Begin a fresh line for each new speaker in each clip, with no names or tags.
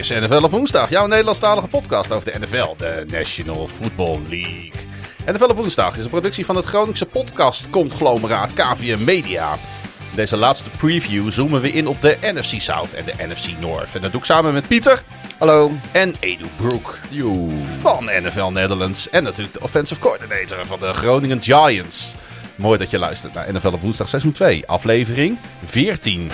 is NFL op woensdag, jouw Nederlandstalige podcast over de NFL, de National Football League. NFL op woensdag is een productie van het Groningse podcastconglomeraat KVM Media. In deze laatste preview zoomen we in op de NFC South en de NFC North. En dat doe ik samen met Pieter.
Hallo.
En Edu Broek. Van NFL Netherlands. En natuurlijk de offensive coordinator van de Groningen Giants. Mooi dat je luistert naar NFL op woensdag seizoen 2, aflevering 14.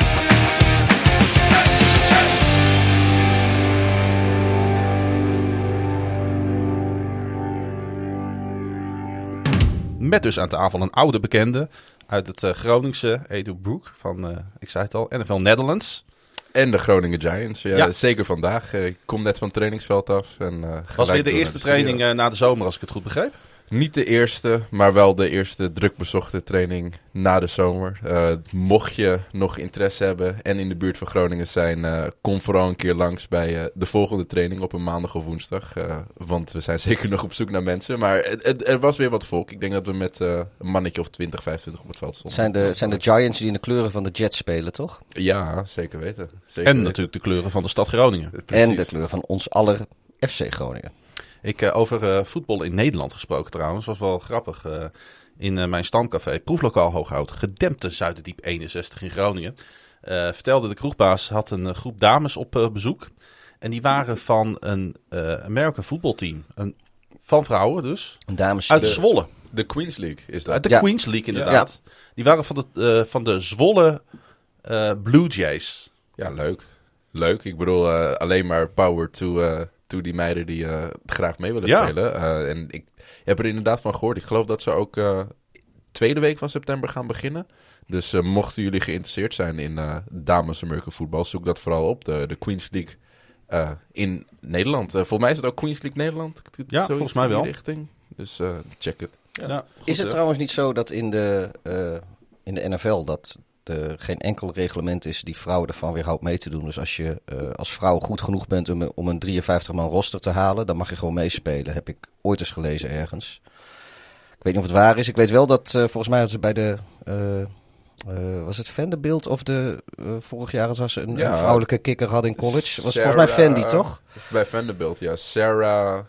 Met dus aan tafel een oude bekende uit het uh, Groningse, Edu Broek van, uh, ik zei het al, NFL Netherlands.
En de Groningen Giants. Ja, ja. zeker vandaag. Uh, ik kom net van het trainingsveld af. En,
Was weer de eerste training na de zomer, als ik het goed begreep?
Niet de eerste, maar wel de eerste druk bezochte training na de zomer. Uh, mocht je nog interesse hebben en in de buurt van Groningen zijn, uh, kom vooral een keer langs bij uh, de volgende training op een maandag of woensdag. want we zijn zeker nog op zoek naar mensen. Maar het, het, er was weer wat volk. Ik denk dat we met een mannetje of 20, 25 op het veld stonden.
Zijn de, zijn de Giants die in de kleuren van de Jets spelen, toch?
Ja, zeker weten. Zeker
en
weten.
natuurlijk de kleuren van de stad Groningen.
Precies. En de kleuren van ons aller FC Groningen.
Ik, uh, over uh, voetbal in Nederland gesproken trouwens, was wel grappig. Uh, in mijn stamcafé, proeflokaal Hooghout, gedempte Zuiderdiep 61 in Groningen. vertelde de kroegbaas, had een groep dames op bezoek. En die waren van een American voetbalteam. Een, van vrouwen dus.
Een dames
uit Zwolle.
De Queens League is dat.
Uit de ja. Queens League inderdaad. Ja. Die waren van de, van de Zwolle Blue Jays.
Ja, leuk. Leuk. Ik bedoel, alleen maar power to toe die meiden die uh, graag mee willen
ja.
spelen. Uh, en ik heb er inderdaad van gehoord. Ik geloof dat ze ook uh, tweede week van september gaan beginnen. Dus mochten jullie geïnteresseerd zijn in dames American voetbal, zoek dat vooral op. De, de Queens League in Nederland. volgens mij is het ook Queens League Nederland.
Ja, volgens mij wel.
Richting. Dus check het.
Ja. Ja, goed, is het trouwens niet zo dat in de, in de NFL dat er geen enkel reglement is die vrouwen ervan weerhoudt mee te doen. Dus als je uh, als vrouw goed genoeg bent om, om een 53-man roster te halen, dan mag je gewoon meespelen. Heb ik ooit eens gelezen ergens. Ik weet niet of het waar is. Ik weet wel dat uh, volgens mij ze bij de. Uh, was het Vanderbilt of de. vorig jaar was ze een, ja, een, vrouwelijke kikker hadden in college? Was Sarah, volgens mij Fendi, toch?
Bij Vanderbilt, ja. Sarah.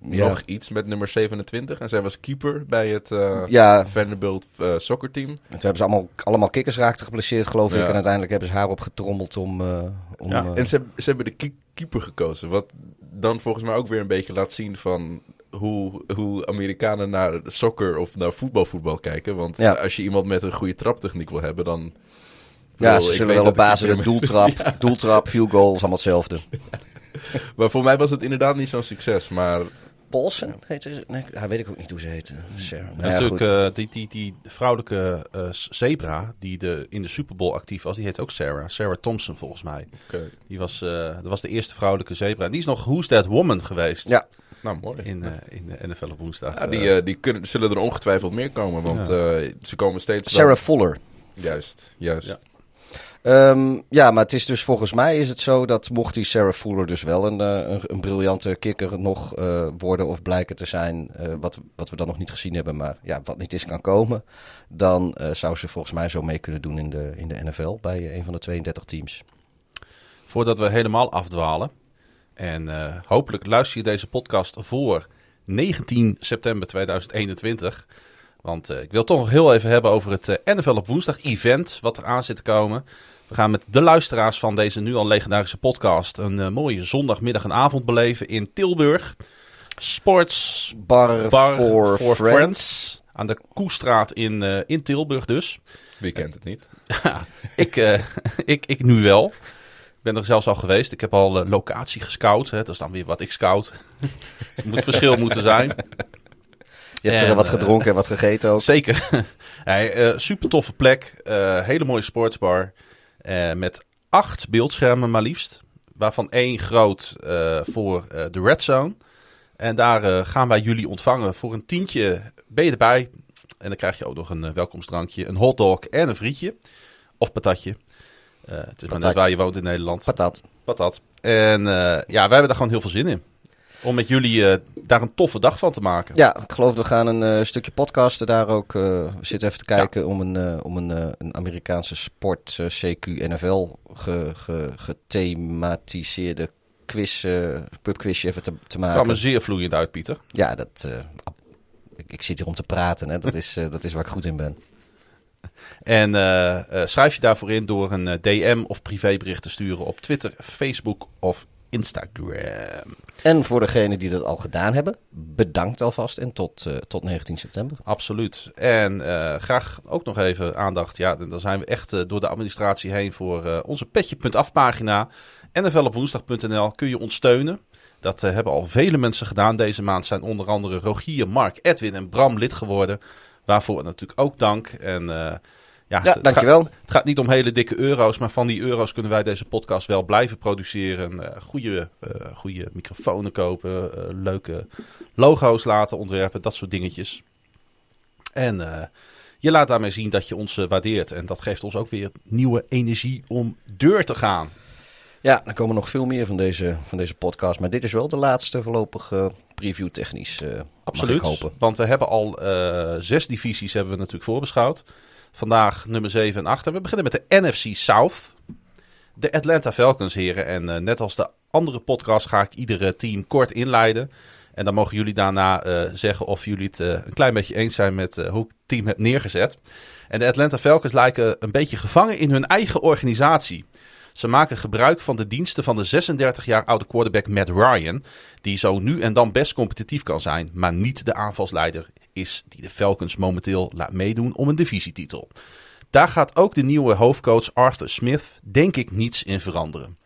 Nog iets met nummer 27. En zij was keeper bij het uh,
ja.
Vanderbilt uh, soccerteam.
En toen hebben ze allemaal, allemaal kikkers raakten geblesseerd, geloof ja. ik. En uiteindelijk hebben ze haar opgetrommeld om... Uh, om
ja. En ze, ze hebben de keeper gekozen. Wat dan volgens mij ook weer een beetje laat zien van... Hoe, hoe Amerikanen naar soccer of naar voetbalvoetbal kijken. Want ja. als je iemand met een goede traptechniek wil hebben, dan...
Ja, ze zullen wel op basis van doeltrap, doeltrap, field goal, is allemaal hetzelfde.
maar voor mij was het inderdaad niet zo'n succes, maar...
Paulsen heet ze? Nee, ja, weet ik ook niet hoe ze heet. Sarah.
Ja, natuurlijk, uh, die, die, die vrouwelijke uh, zebra die de, in de Super Bowl actief was, die heet ook Sarah. Sarah Thompson volgens mij.
Okay.
Die was, uh, dat was de eerste vrouwelijke zebra. En die is nog Who's That Woman geweest.
Ja. Nou, mooi.
In, in de NFL op woensdag.
Ja, die die kunnen, zullen er ongetwijfeld meer komen, want ja. ze komen steeds...
Sarah Fuller.
Juist, juist.
Um, ja, maar het is dus volgens mij is het zo dat mocht die Sarah Fuller dus wel een, een, een briljante kikker nog uh, worden of blijken te zijn, uh, wat, wat we dan nog niet gezien hebben, maar ja, wat niet is kan komen, dan zou ze volgens mij zo mee kunnen doen in de, in de NFL bij een van de 32 teams.
Voordat we helemaal afdwalen, en hopelijk luister je deze podcast voor 19 september 2021. Want uh, ik wil toch nog heel even hebben over het uh, NFL op woensdag event wat er aan zit te komen. We gaan met de luisteraars van deze nu al legendarische podcast een uh, mooie zondagmiddag en avond beleven in Tilburg. Sports
Bar,
bar
for,
for
friends.
friends. Aan de Koestraat in, in Tilburg dus.
Wie kent het niet?
ik, ik, ik nu wel. Ik ben er zelfs al geweest. Ik heb al locatie gescout. Hè. Dat is dan weer wat ik scout. Het moet verschil moeten zijn.
Je hebt en, er wat gedronken en wat gegeten ook.
Zeker. hey, uh, super toffe plek. Uh, hele mooie sportsbar. Met acht beeldschermen maar liefst. Waarvan één groot voor de Red Zone. En daar gaan wij jullie ontvangen. Voor een tientje ben je erbij. En dan krijg je ook nog een welkomstdrankje, een hotdog en een frietje. Of patatje. het is maar net waar je woont in Nederland.
Patat.
Patat. En ja, wij hebben daar gewoon heel veel zin in. Om met jullie uh, daar een toffe dag van te maken.
Ja, ik geloof we gaan een uh, stukje podcasten daar ook. Uh, we zitten even te kijken ja. om een, om een, een Amerikaanse sport CQ NFL ge, ge, gethematiseerde eh, pubquizje even te, te maken.
kwam er zeer vloeiend uit, Pieter.
Ja, dat, eh, ik, ik zit hier om te praten. Hè. Dat, is, eh, dat is waar ik goed in ben.
En eh, eh, schrijf je daarvoor in door een eh, DM of privébericht te sturen op Twitter, Facebook of Instagram.
En voor degenen die dat al gedaan hebben, bedankt alvast en tot, eh, tot 19 september.
Absoluut. En eh, graag ook nog even aandacht. Ja, dan zijn we echt eh, door de administratie heen voor onze petje.af pagina. nflopwoensdag.nl kun je ons steunen. Dat hebben al vele mensen gedaan. Deze maand zijn onder andere Rogier, Mark, Edwin en Bram lid geworden. Waarvoor natuurlijk ook dank. En ja,
Ja,
het-
dankjewel.
Het gaat, het gaat niet om hele dikke euro's, maar van die euro's kunnen wij deze podcast wel blijven produceren. Eh goede, eh, goede microfoons kopen, eh, leuke logo's laten ontwerpen, dat soort dingetjes. En je laat daarmee zien dat je ons waardeert. En dat geeft ons ook weer nieuwe energie om deur te gaan.
Ja, er komen nog veel meer van deze, van deze podcast. Maar dit is wel de laatste voorlopig preview technisch.
Absoluut. Want we hebben al zes divisies hebben we natuurlijk voorbeschouwd. Vandaag nummer 7 en 8. En we beginnen met de NFC South. De Atlanta Falcons, heren. En eh, net als de andere podcast ga ik iedere team kort inleiden. En dan mogen jullie daarna eh, zeggen of jullie het eh, een klein beetje eens zijn met hoe ik het team heb neergezet. En de Atlanta Falcons lijken een beetje gevangen in hun eigen organisatie. Ze maken gebruik van de diensten van de 36 jaar oude quarterback Matt Ryan. Die zo nu en dan best competitief kan zijn, maar niet de aanvalsleider is die de Falcons momenteel laat meedoen om een divisietitel. Daar gaat ook de nieuwe hoofdcoach Arthur Smith denk ik niets in veranderen.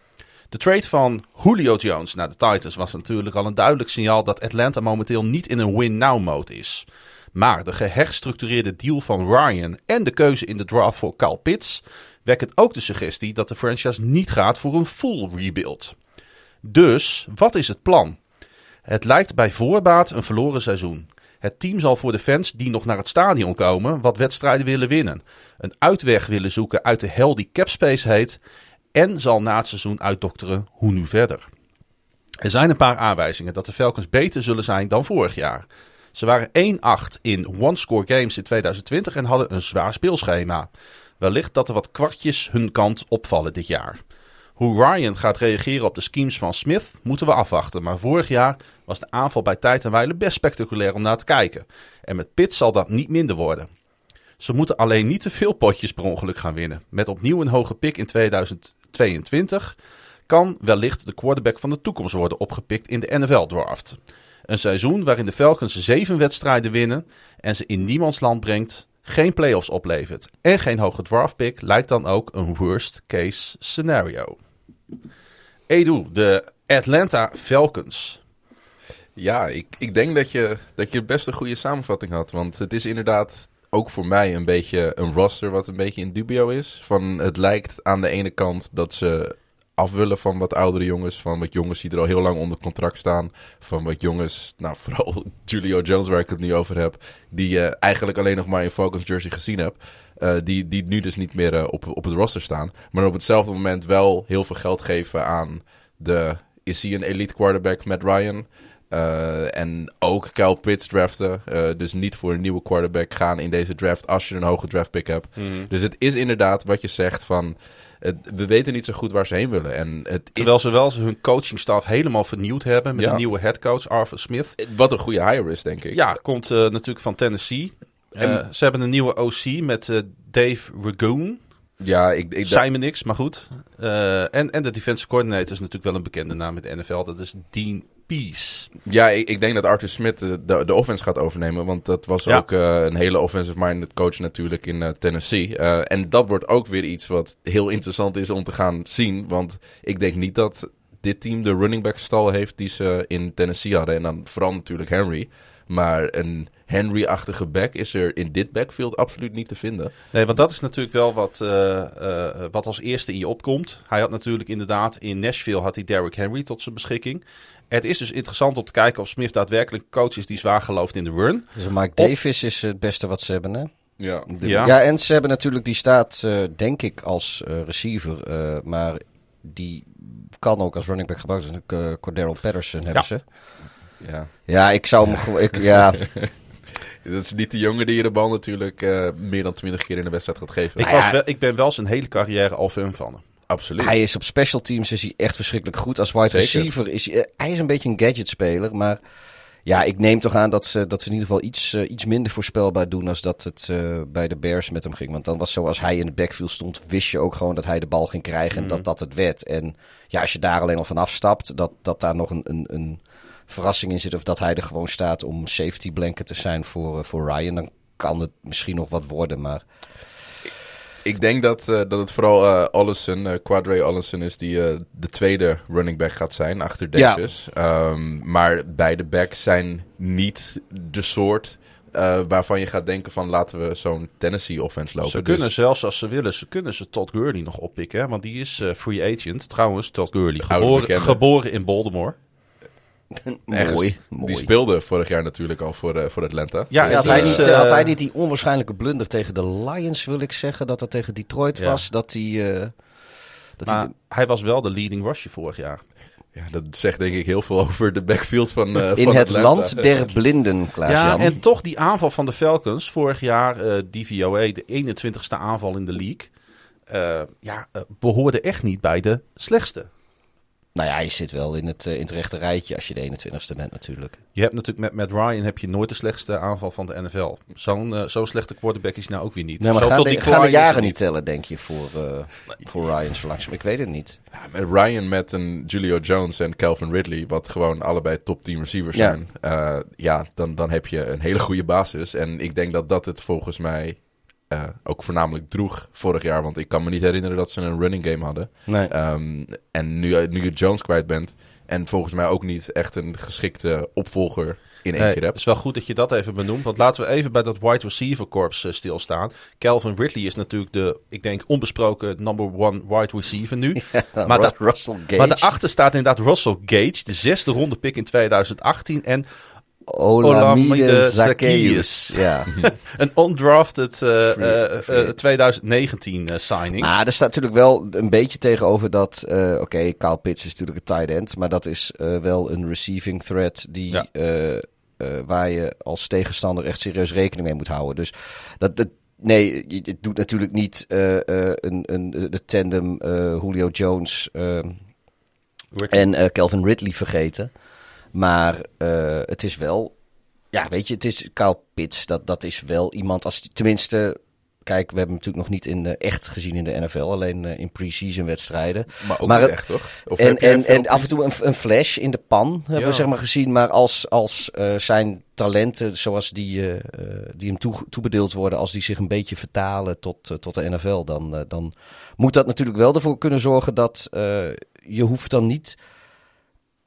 De trade van Julio Jones naar de Titans was natuurlijk al een duidelijk signaal dat Atlanta momenteel niet in een win-now-mode is. Maar de geherstructureerde deal van Ryan en de keuze in de draft voor Kyle Pitts wekken ook de suggestie dat de franchise niet gaat voor een full rebuild. Dus, wat is het plan? Het lijkt bij voorbaat een verloren seizoen. Het team zal voor de fans die nog naar het stadion komen wat wedstrijden willen winnen. Een uitweg willen zoeken uit de hel die capspace heet. En zal na het seizoen uitdokteren hoe nu verder. Er zijn een paar aanwijzingen dat de Falcons beter zullen zijn dan vorig jaar. Ze waren 1-8 in one-score games in 2020 en hadden een zwaar speelschema. Wellicht dat er wat kwartjes hun kant opvallen dit jaar. Hoe Ryan gaat reageren op de schemes van Smith moeten we afwachten. Maar vorig jaar was de aanval bij tijd en wijle best spectaculair om naar te kijken. En met Pitt zal dat niet minder worden. Ze moeten alleen niet te veel potjes per ongeluk gaan winnen. Met opnieuw een hoge pick in 2022 kan wellicht de quarterback van de toekomst worden opgepikt in de NFL-draft. Een seizoen waarin de Falcons zeven wedstrijden winnen en ze in niemands land brengt, geen playoffs oplevert en geen hoge draftpick lijkt dan ook een worst case scenario. Edu, de Atlanta Falcons.
Ja, ik, ik denk dat je, dat je best een goede samenvatting had. Want het is inderdaad ook voor mij een beetje een roster wat een beetje in dubio is. Van, het lijkt aan de ene kant dat ze af willen van wat oudere jongens. Van wat jongens die er al heel lang onder contract staan. Van wat jongens, nou vooral Julio Jones waar ik het nu over heb. Die je eigenlijk alleen nog maar in Falcons jersey gezien hebt. Eh, die, die nu dus niet meer eh, op, op het roster staan. Maar op hetzelfde moment wel heel veel geld geven aan de... Is hij een elite quarterback, Matt Ryan? Uh, en ook Kyle Pitts draften. Dus niet voor een nieuwe quarterback gaan in deze draft als je een hoge draft pick hebt.
Mm.
Dus het is inderdaad wat je zegt van... Het, we weten niet zo goed waar ze heen willen. En het is,
Terwijl ze wel hun coachingstaf helemaal vernieuwd hebben met
Ja.
een nieuwe headcoach, Arthur Smith.
Wat een goede hire is, denk ik.
Ja, komt eh, natuurlijk van Tennessee. Eh,
En-
ze hebben een nieuwe OC met eh, Dave Ragoon.
ja ik, ik,
me niks, maar goed. Eh, en, en de defensive coordinator is natuurlijk wel een bekende naam met de NFL. Dat is Dean Pease.
Ja, ik, ik denk dat Arthur Smith de, de, de offense gaat overnemen. Want dat was
Ja.
ook eh, een hele offensive-minded coach natuurlijk in eh, Tennessee. Eh, en dat wordt ook weer iets wat heel interessant is om te gaan zien. Want ik denk niet dat dit team de running back stal heeft die ze in Tennessee hadden. En dan vooral natuurlijk Henry. Maar een Henry-achtige back is er in dit backfield absoluut niet te vinden.
Nee, want dat is natuurlijk wel wat, eh, eh, wat als eerste in je opkomt. Hij had natuurlijk inderdaad in Nashville had hij Derrick Henry tot zijn beschikking. Het is dus interessant om te kijken of Smith daadwerkelijk coach is die zwaar gelooft in de run.
Dus Mike
Of-
Davis is het beste wat ze hebben, hè?
Ja.
De-
Ja.
ja. en ze hebben natuurlijk, die staat eh, denk ik als receiver, eh, maar die kan ook als running back gebruikt worden. Uh, Cordero Patterson hebben
Ja.
ze.
ja.
Ja, ik zou hem gewoon, ik, ja,
Dat is niet de jongen die je de bal natuurlijk eh, meer dan twintig keer in de wedstrijd gaat geven.
Ik,
Nou
was wel, ik ben wel zijn hele carrière al fan van hem.
Absoluut.
Hij is op special teams is hij echt verschrikkelijk goed. Als wide
Zeker.
receiver is hij, eh, hij is een beetje een gadgetspeler. Maar ja, ik neem toch aan dat ze, dat ze in ieder geval iets, eh, iets minder voorspelbaar doen... als dat het eh, bij de Bears met hem ging. Want dan was zoals hij in de backfield stond... wist je ook gewoon dat hij de bal ging krijgen en dat dat het werd. En ja, als je daar alleen al van afstapt... dat, dat daar nog een, een, een verrassing in zit... of dat hij er gewoon staat om safety blanket te zijn voor, eh, voor Ryan... dan kan het misschien nog wat worden, maar...
Ik denk dat, eh, dat het vooral eh Allison, eh, Quadre Allison is die eh, de tweede running back gaat zijn achter
Ja.
Davis. Ehm, maar beide backs zijn niet de soort eh, waarvan je gaat denken van laten we zo'n Tennessee offense lopen.
Ze
Dus-
kunnen zelfs als ze willen, ze kunnen ze Todd Gurley nog oppikken. Hè? Want die is eh, free agent. Trouwens, Todd Gurley, geboren in Baltimore.
Ergens-
mooi, mooi.
Die speelde vorig jaar natuurlijk al voor, eh, voor Atlanta.
Ja,
Ja, had,
het
hij niet, had hij niet die onwaarschijnlijke blunder tegen de Lions, wil ik zeggen, dat dat tegen Detroit
Ja.
was, dat hij... eh, dat
Maar
hij
hij was wel de leading rusher vorig jaar.
Ja, dat zegt denk ik heel veel over de backfield van, eh
in
van
het
Atlanta.
land der blinden, klaas
Ja, en toch die aanval van de Falcons. Vorig jaar eh DVOA, de 21ste aanval in de league. eh, ja, eh, behoorde echt niet bij de slechtste.
Nou ja, je zit wel in het, eh, in het rechte rijtje als je de 21ste bent natuurlijk.
Je hebt natuurlijk met Matt Ryan heb je nooit de slechtste aanval van de NFL. Zo'n eh, zo'n slechte quarterback is nou ook weer niet.
Nee, maar
Zoveel
gaan de, gaan de jaren niet tellen, denk je, voor, eh, voor Ryan zo langzaam? Ik weet het niet.
Ja, met Ryan met een Julio Jones en Calvin Ridley, wat gewoon allebei top 10 receivers
Ja.
zijn. eh, ja, dan, dan heb je een hele goede basis. En ik denk dat dat het volgens mij eh, ook voornamelijk droeg vorig jaar. Want ik kan me niet herinneren dat ze een running game hadden.
Nee.
Ehm, en nu, nu je Jones kwijt bent. En volgens mij ook niet echt een geschikte opvolger in één
Nee,
keer
het
hebt.
is wel goed dat je dat even benoemt. Want laten we even bij dat wide receiver corps eh, stilstaan. Calvin Ridley is natuurlijk de, ik denk, onbesproken number one wide receiver nu. maar,
Gage,
maar daarachter staat inderdaad Russell Gage, de zesde ronde pick in 2018. En
Olamide Zacchaeus. Ja.
een undrafted eh,
Free-
eh,
free.
eh, 2019 eh, signing.
Maar er staat natuurlijk wel een beetje tegenover dat... Oké, Kyle Pitts is natuurlijk een tight end. Maar dat is wel een receiving threat die,
Ja.
waar je als tegenstander echt serieus rekening mee moet houden. Dus dat... dat Nee, je- het doet natuurlijk niet een, een, de tandem Julio Jones en Calvin Ridley vergeten. Maar eh, het is wel... Ja, weet je, het is Kyle Pitts. Dat, dat is wel iemand als... Tenminste, kijk, we hebben hem natuurlijk nog niet in echt gezien in de NFL. Alleen eh, in pre-season wedstrijden.
Maar ook
Maar
niet
het-
echt, toch? Of
En, en, en af en toe een, een flash in de pan hebben
Ja.
we zeg maar gezien. Maar als, als eh, zijn talenten zoals die, die hem toe, toebedeeld worden... als die zich een beetje vertalen tot, tot de NFL... Dan, dan moet dat natuurlijk wel ervoor kunnen zorgen dat je hoeft dan niet...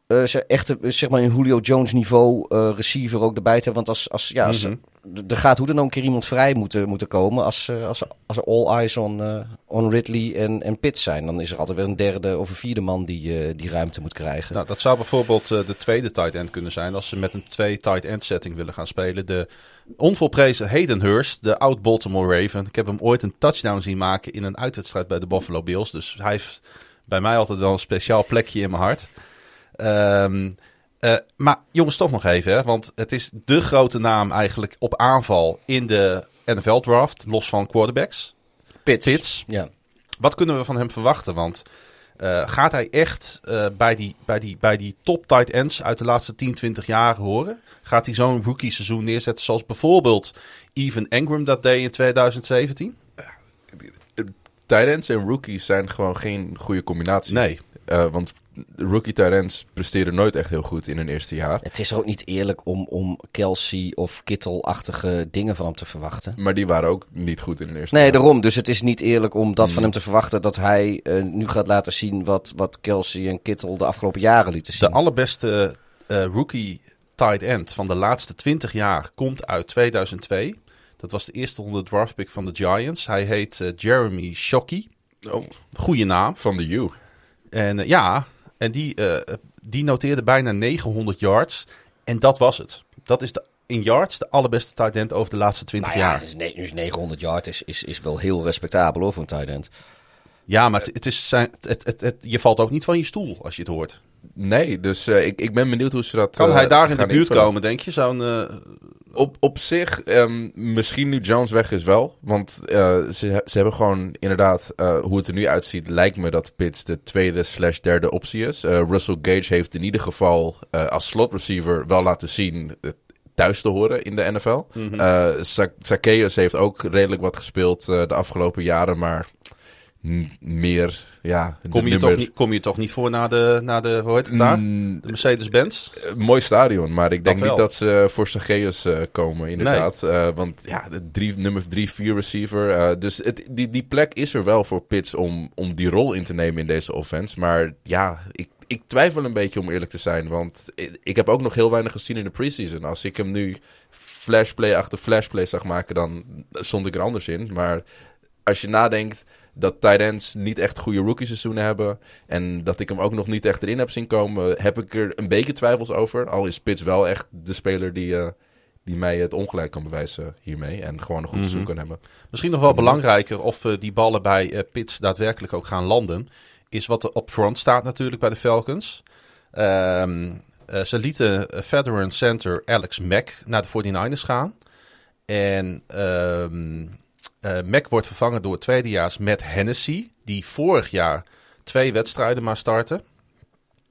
eh, ze- echt eh, zeg maar een Julio Jones niveau eh, receiver ook erbij te hebben. Want als, als, ja, als,
Mhm.
er gaat hoe dan ook een keer iemand vrij moeten, moeten komen als, als, als er all eyes on, on Ridley en, en Pitts zijn. Dan is er altijd weer een derde of een vierde man die, die ruimte moet krijgen.
Nou, dat zou bijvoorbeeld de tweede tight end kunnen zijn als ze met een twee tight end setting willen gaan spelen. De onvolprezen Hayden Hurst, de oud Baltimore Raven. Ik heb hem ooit een touchdown zien maken in een uitwedstrijd bij de Buffalo Bills. Dus hij heeft bij mij altijd wel een speciaal plekje in mijn hart. Ehm, eh, maar jongens, toch nog even, hè, want het is de grote naam eigenlijk op aanval in de NFL draft, los van quarterbacks.
Pitts.
Pitts.
Ja.
Wat kunnen we van hem verwachten? Want eh, gaat hij echt eh, bij, die, bij, die, bij die top tight ends uit de laatste 10, 20 jaar horen? Gaat hij zo'n rookie seizoen neerzetten zoals bijvoorbeeld Evan Engram dat deed in 2017?
Tight ends en rookies zijn gewoon geen goede combinatie.
Nee.
Eh, want rookie tight ends presteren nooit echt heel goed in hun eerste jaar.
Het is ook niet eerlijk om, om Kelsey of Kittle-achtige dingen van hem te verwachten.
Maar die waren ook niet goed in hun eerste
Nee,
jaar.
daarom. Dus het is niet eerlijk om dat
Mm.
van hem te verwachten dat hij eh, nu gaat laten zien wat, wat Kelsey en Kittle de afgelopen jaren lieten zien.
De allerbeste eh, rookie tight end van de laatste 20 jaar komt uit 2002. Dat was de eerste ronde draft pick van de Giants. Hij heet eh, Jeremy Shockey.
Oh,
Goeie naam.
van de U.
En ja, en die, eh, die noteerde bijna 900 yards. En dat was het. Dat is de, in yards de allerbeste tight end over de laatste 20
nou ja,
jaar.
dus, dus 900 yard is, is, is wel heel respectabel hoor, voor een tight end.
Ja, maar het, het is zijn, het, het, het, je valt ook niet van je stoel als je het hoort.
Nee, dus eh, ik, ik ben benieuwd hoe ze dat
Kan
eh,
hij daar in de buurt
invullen.
komen, denk je? Zo'n... eh,
Op, op zich, ehm, misschien nu Jones weg is wel. Want eh, ze, ze hebben gewoon inderdaad, eh, hoe het er nu uitziet, lijkt me dat Pitts de tweede slash derde optie is. Eh, Russell Gage heeft in ieder geval als slot receiver wel laten zien thuis te horen in de NFL. Sa- Zacchaeus heeft ook redelijk wat gespeeld de afgelopen jaren, maar meer, ja...
kom, je toch niet, kom je toch niet voor naar de, naar de hoe heet het daar?
Mm,
De Mercedes-Benz?
eh, mooi stadion, maar ik denk
Dat
niet dat ze voor Zacchaeus eh, komen, inderdaad. Eh, want ja, de drie, nummer 3-4 receiver. eh, dus het, die, die plek is er wel voor Pitts om, om die rol in te nemen in deze offense. Maar ja, ik, ik twijfel een beetje om eerlijk te zijn. Want ik, ik heb ook nog heel weinig gezien in de preseason. Als ik hem nu flashplay achter flashplay zag maken, dan stond ik er anders in. Maar als je nadenkt dat tight ends niet echt goede rookie seizoenen hebben. En dat ik hem ook nog niet echt erin heb zien komen. Heb ik er een beetje twijfels over. Al is Spits wel echt de speler die, eh, die mij het ongelijk kan bewijzen hiermee. En gewoon een goed
Mhm.
seizoen kan hebben.
Misschien nog wel belangrijker of eh, die ballen bij eh Pitts daadwerkelijk ook gaan landen. Is wat er op front staat natuurlijk bij de Falcons. Eh, ze lieten veteran center Alex Mack naar de 49ers gaan. En ehm eh, Mack wordt vervangen door tweedejaars Matt Hennessy. Die vorig jaar twee wedstrijden maar startte.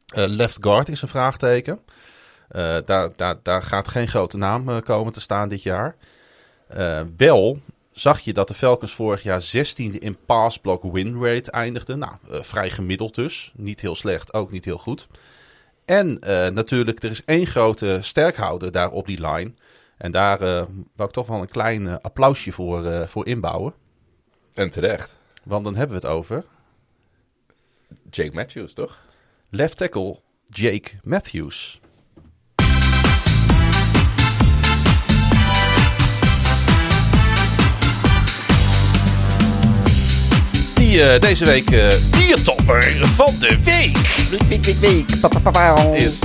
Eh, left guard is een vraagteken. Eh, daar, daar, daar gaat geen grote naam komen te staan dit jaar. Wel zag je dat de Falcons vorig jaar 16e in pass block win rate eindigden. Nou, vrij gemiddeld dus. Niet heel slecht, ook niet heel goed. En natuurlijk, er is één grote sterkhouder daar op die line. En daar eh wou ik toch wel een klein eh, applausje voor, eh, voor inbouwen.
En terecht.
Want dan hebben we het over
Jake Matthews, toch?
left tackle Jake Matthews. Die deze week eh biertopper van de week
Week,
is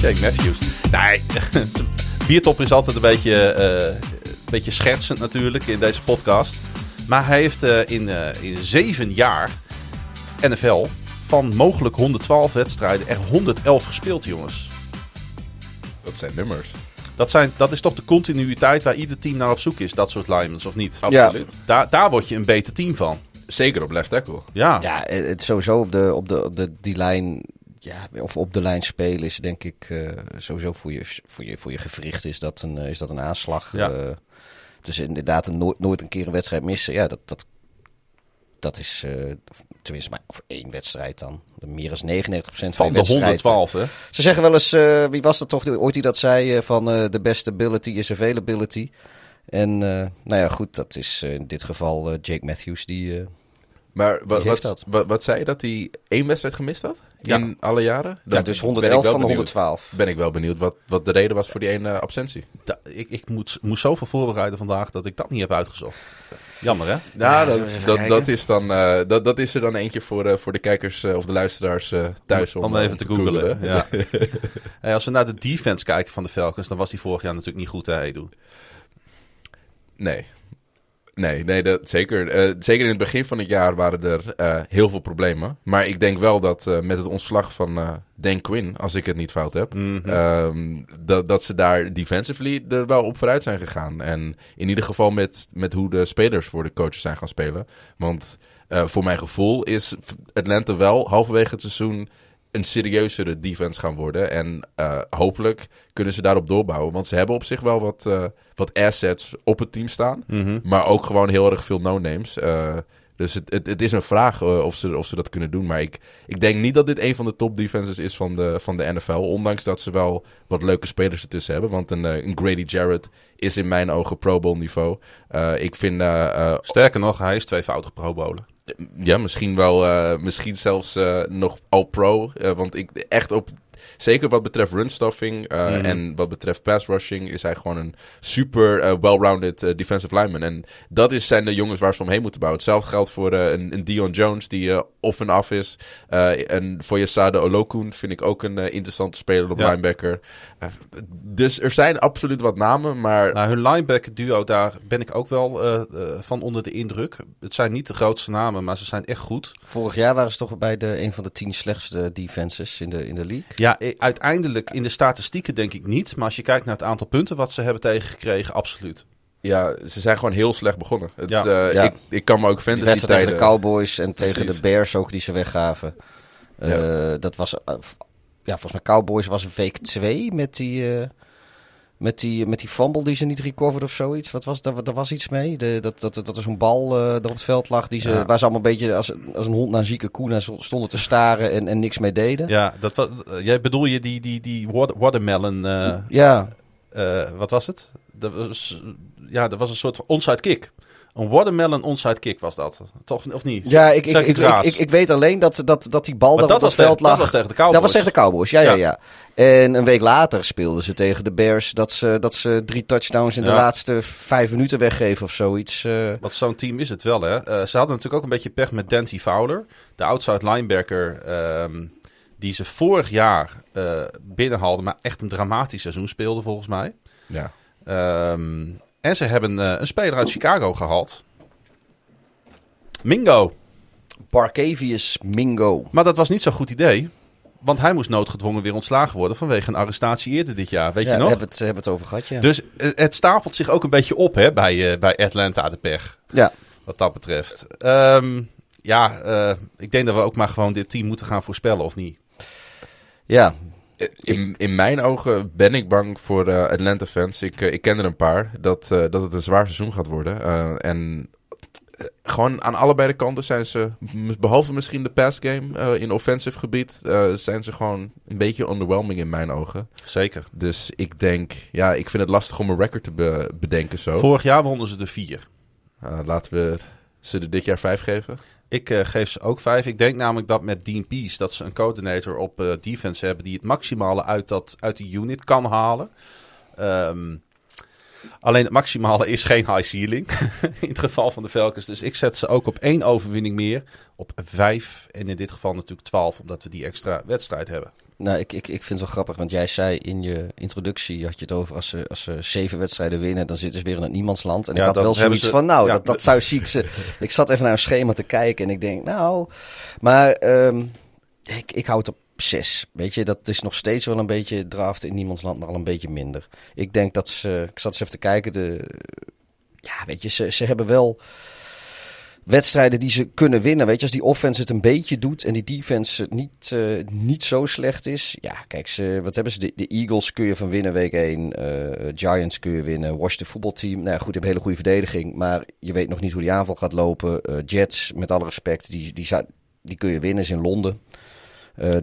Jake Matthews. Nee, biertopper is altijd een beetje, eh, een beetje schertsend natuurlijk in deze podcast. Maar hij heeft eh, in, eh, in zeven jaar NFL van mogelijk 112 wedstrijden er 111 gespeeld, jongens.
Dat zijn nummers.
Dat, zijn, dat is toch de continuïteit waar ieder team naar op zoek is, dat soort linemen, of niet?
Absoluut.
Daar, daar word je een beter team van.
Zeker op left tackle.
Ja,
Ja, het sowieso op de, op de, op de die lijn, ja, of op de lijn spelen is denk ik eh, sowieso voor je, voor je, voor je gewricht is dat een, eh, is dat een aanslag.
Ja.
eh. dus inderdaad een nooit, nooit een keer een wedstrijd missen, ja, dat, dat, dat is tenminste maar voor één wedstrijd dan. Meer dan 99% van,
van de
wedstrijd.
112, hè?
Ze zeggen wel eens, wie was dat toch ooit die dat zei, van de best ability is availability. En nou ja, goed, dat is in dit geval Jake Matthews die...
Maar wat, wat, wat, wat zei je dat hij één wedstrijd gemist had?
Ja.
In alle jaren?
ja, dus
ben ik
111
wel
van de
benieuwd.
112.
Ben ik wel benieuwd wat, wat de reden was voor die ene absentie.
Da- ik ik moet, moest zoveel voorbereiden vandaag dat ik dat niet heb uitgezocht. Jammer, hè?
Ja,
Ja,
dat, dat, is dan, eh, dat, dat is er dan eentje voor, eh, voor de kijkers eh, of de luisteraars eh, thuis.
Om,
eh,
even te googlen.
googlen.
Ja. Hey, als we naar de defense kijken van de Falcons, dan was die vorig jaar natuurlijk niet goed, hè, Edu?
Nee. Nee, nee dat, zeker. Eh, zeker in het begin van het jaar waren er eh, heel veel problemen. Maar ik denk wel dat eh, met het ontslag van Dan Quinn, als ik het niet fout heb,
Mhm.
ehm, dat, dat ze daar defensively er wel op vooruit zijn gegaan. En in ieder geval met, met hoe de spelers voor de coaches zijn gaan spelen. Want voor mijn gevoel is Atlanta wel halverwege het seizoen een serieuzere defense gaan worden. En eh, hopelijk kunnen ze daarop doorbouwen. Want ze hebben op zich wel wat, eh, wat assets op het team staan.
Mhm.
Maar ook gewoon heel erg veel no-names. Eh, dus het, het, het is een vraag of, ze, of ze dat kunnen doen. Maar ik, ik denk niet dat dit een van de top defenses is van de, van de NFL. Ondanks dat ze wel wat leuke spelers ertussen hebben. Want een, een Grady Jarrett is in mijn ogen Pro Bowl niveau. Ik vind...
Sterker nog, hij is tweevoudig Pro Bowler.
Ja, misschien wel... eh, misschien zelfs eh, nog All-Pro. Eh, want ik echt op... zeker wat betreft runstuffing
Mhm.
en wat betreft pass rushing, is hij gewoon een super well-rounded defensive lineman. En dat is, zijn de jongens waar ze omheen moeten bouwen. Hetzelfde geldt voor een, een Dion Jones, die off en af is. En voor Yasada Olokun vind ik ook een interessante speler op
Ja.
linebacker. Dus er zijn absoluut wat namen, maar
Nou, hun linebacker duo, daar ben ik ook wel eh, eh, van onder de indruk. Het zijn niet de grootste namen, maar ze zijn echt goed.
Vorig jaar waren ze toch bij de, een van de tien slechtste defenses in de, in de league.
Ja, uiteindelijk in de statistieken denk ik niet. Maar als je kijkt naar het aantal punten wat ze hebben tegengekregen, absoluut.
ja, ze zijn gewoon heel slecht begonnen. Het,
Ja.
eh,
Ja.
Ik, ik kan me ook fantasy
wedstrijd tegen
tijden...
de Cowboys en tegen de Bears ook die ze weggaven. Eh, Dat was, ja, volgens mij Cowboys was week 2 met die, eh, met, die, met die fumble die ze niet recovered of zoiets. Wat was, daar, daar was iets mee. De, dat, dat, dat er zo'n bal eh er op het veld lag die ze,
Ja.
waar ze allemaal een beetje als, als een hond naar een zieke koe naar stonden te staren en, en niks mee deden.
Ja, dat was, jij bedoel je die, die, die water- watermelon, eh,
Ja,
wat was het? Dat was, ja, dat was een soort onside kick. Een watermelon onside kick was dat. Toch, of niet?
ja ik, ik, ik, ik,
raars.
ik, ik weet alleen dat, dat, dat die bal daar
dat
op
was,
het veld
tegen, dat
lag.
was tegen de Cowboys.
Dat was tegen de Cowboys, ja, ja,
Ja.
ja. En een week later speelden ze tegen de Bears dat ze, dat ze drie touchdowns in de laatste vijf minuten weggeven of zoiets. eh.
Want zo'n team is het wel, hè. Eh, ze hadden natuurlijk ook een beetje pech met Dante Fowler. De outside linebacker ehm, die ze vorig jaar eh binnenhaalden, maar echt een dramatisch seizoen speelde volgens mij.
Ja.
Ehm, en ze hebben eh, een speler uit Chicago gehaald. Mingo.
Barcavius Mingo.
Maar dat was niet zo'n goed idee. Want hij moest noodgedwongen weer ontslagen worden vanwege een arrestatie eerder dit jaar. Weet
ja,
je
we
nog?
hebben het, hebben het over gehad, ja.
Dus eh, het stapelt zich ook een beetje op hè, bij, eh, bij Atlanta de pech.
ja.
Wat dat betreft. Ehm, ja, ik denk dat we ook maar gewoon dit team moeten gaan voorspellen, of niet?
ja,
In, in mijn ogen ben ik bang voor eh, Atlanta fans. Ik, eh, ik ken er een paar. Dat, eh, dat het een zwaar seizoen gaat worden. Eh, en eh, gewoon aan allebei de kanten zijn ze, behalve misschien de pass game eh, in offensive gebied, eh, zijn ze gewoon een beetje underwhelming in mijn ogen.
Zeker.
Dus ik denk, ja, ik vind het lastig om een record te be- bedenken zo.
Vorig jaar wonnen ze de vier.
Eh, laten we ze er dit jaar vijf geven.
Ik eh, geef ze ook vijf. Ik denk namelijk dat met Dean Pease dat ze een coördinator op eh, defense hebben die het maximale uit, dat, uit die unit kan halen. Ehm, alleen het maximale is geen high ceiling in het geval van de Falcons. Dus ik zet ze ook op één overwinning meer. Op vijf en in dit geval natuurlijk twaalf omdat we die extra wedstrijd hebben.
Nou, ik, ik, ik vind het wel grappig, want jij zei in je introductie, had je het over als ze, als ze zeven wedstrijden winnen, dan zitten ze weer in het niemandsland. En
Ja,
ik had wel zoiets
ze-
van, nou,
ja,
dat, dat zou ziek zijn. ik zat even naar een schema te kijken en ik denk, nou, maar ehm, ik, ik hou het op zes. Weet je, dat is nog steeds wel een beetje draften in niemandsland, maar al een beetje minder. Ik denk dat ze, ik zat eens even te kijken, de, ja, weet je, ze, ze hebben wel wedstrijden die ze kunnen winnen. Weet je, als die offense het een beetje doet en die defense het niet, eh, niet zo slecht is. Ja, kijk, ze, wat hebben ze? De, de Eagles kun je van winnen week 1. eh, Giants kun je winnen. Washington voetbalteam. Nou ja, goed, die hebben een hele goede verdediging. Maar je weet nog niet hoe die aanval gaat lopen. Eh, Jets, met alle respect, die, die, die kun je winnen. Is in Londen.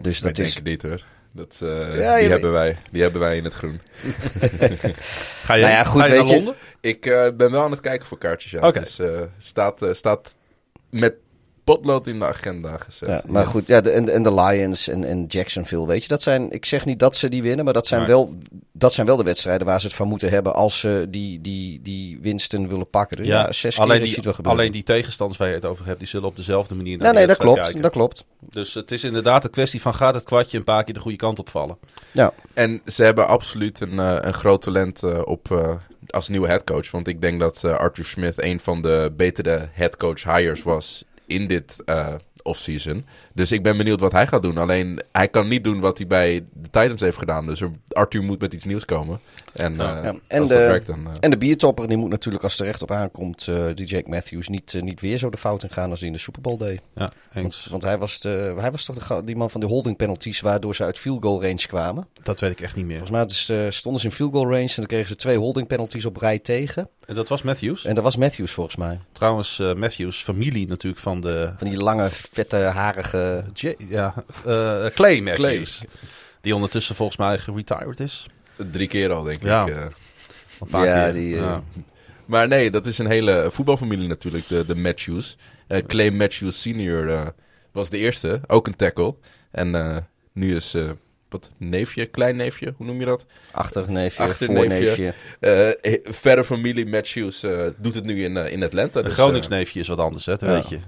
Dus
Dat
is...
ik niet hoor. Dat, eh,
Ja,
die, hebben wij, die hebben wij in het groen.
Ga je,
Nou ja, goed,
ga je
weet
naar
je-
Londen?
Ik eh, ben wel aan het kijken voor kaartjes. Ja.
Oké.
Dus eh, staat, eh, staat met potlood in de agenda gezet.
Ja, maar goed, ja, de, en, en de Lions en, en Jacksonville, weet je, dat zijn, ik zeg niet dat ze die winnen, maar dat zijn,
Nee.
wel, dat zijn wel de wedstrijden waar ze het van moeten hebben als ze die, die, die winsten willen pakken. Dus ja, zes
alleen,
wel
die,
gebeuren.
alleen die tegenstanders waar je het over hebt, die zullen op dezelfde manier naar
ja,
de
nee, dat klopt,
kijken.
dat klopt.
Dus het is inderdaad een kwestie van gaat het kwartje een paar keer de goede kant opvallen.
Ja,
En ze hebben absoluut een, eh, een groot talent eh, op, eh, als nieuwe headcoach. Want ik denk dat Arthur Smith een van de betere headcoach hires was in dit eh offseason. Dus ik ben benieuwd wat hij gaat doen. Alleen hij kan niet doen wat hij bij de Titans heeft gedaan. Dus Arthur moet met iets nieuws komen. En,
Ja.
eh,
Ja, en de-
dat werkt dan... eh,
en de biertopper, die moet natuurlijk als het er recht op aankomt, eh, die Jake Matthews, niet, niet weer zo de fout in gaan als hij in de Super Bowl deed.
Ja,
Want,
eens.
want hij, was de, hij was toch de, die man van de holding penalties waardoor ze uit field goal range kwamen.
Dat weet ik echt niet meer.
Volgens mij dus, stonden ze in field goal range en dan kregen ze twee holding penalties op rij tegen.
En dat was Matthews.
En dat was Matthews volgens mij.
Trouwens, Matthews, familie natuurlijk van de...
Van die lange, vette, harige...
J- ja, eh, Clay Matthews. Die ondertussen volgens mij geretired is.
Drie keer al, denk
Ja.
ik. eh.
Een paar
Ja,
keer.
die, eh,
Ja.
Maar nee, dat is een hele voetbalfamilie natuurlijk, de, de Matthews. Eh, Clay Matthews senior eh, was de eerste, ook een tackle. En eh, nu is eh, wat neefje, kleinneefje, hoe noem je dat?
Achterneefje,
Achterneefje.
voorneefje.
Verre familie, Matt Hughes, eh, doet het nu in, in Atlanta.
Een
Dus,
Groningsneefje is wat anders, hè, dat
ja.
weet je.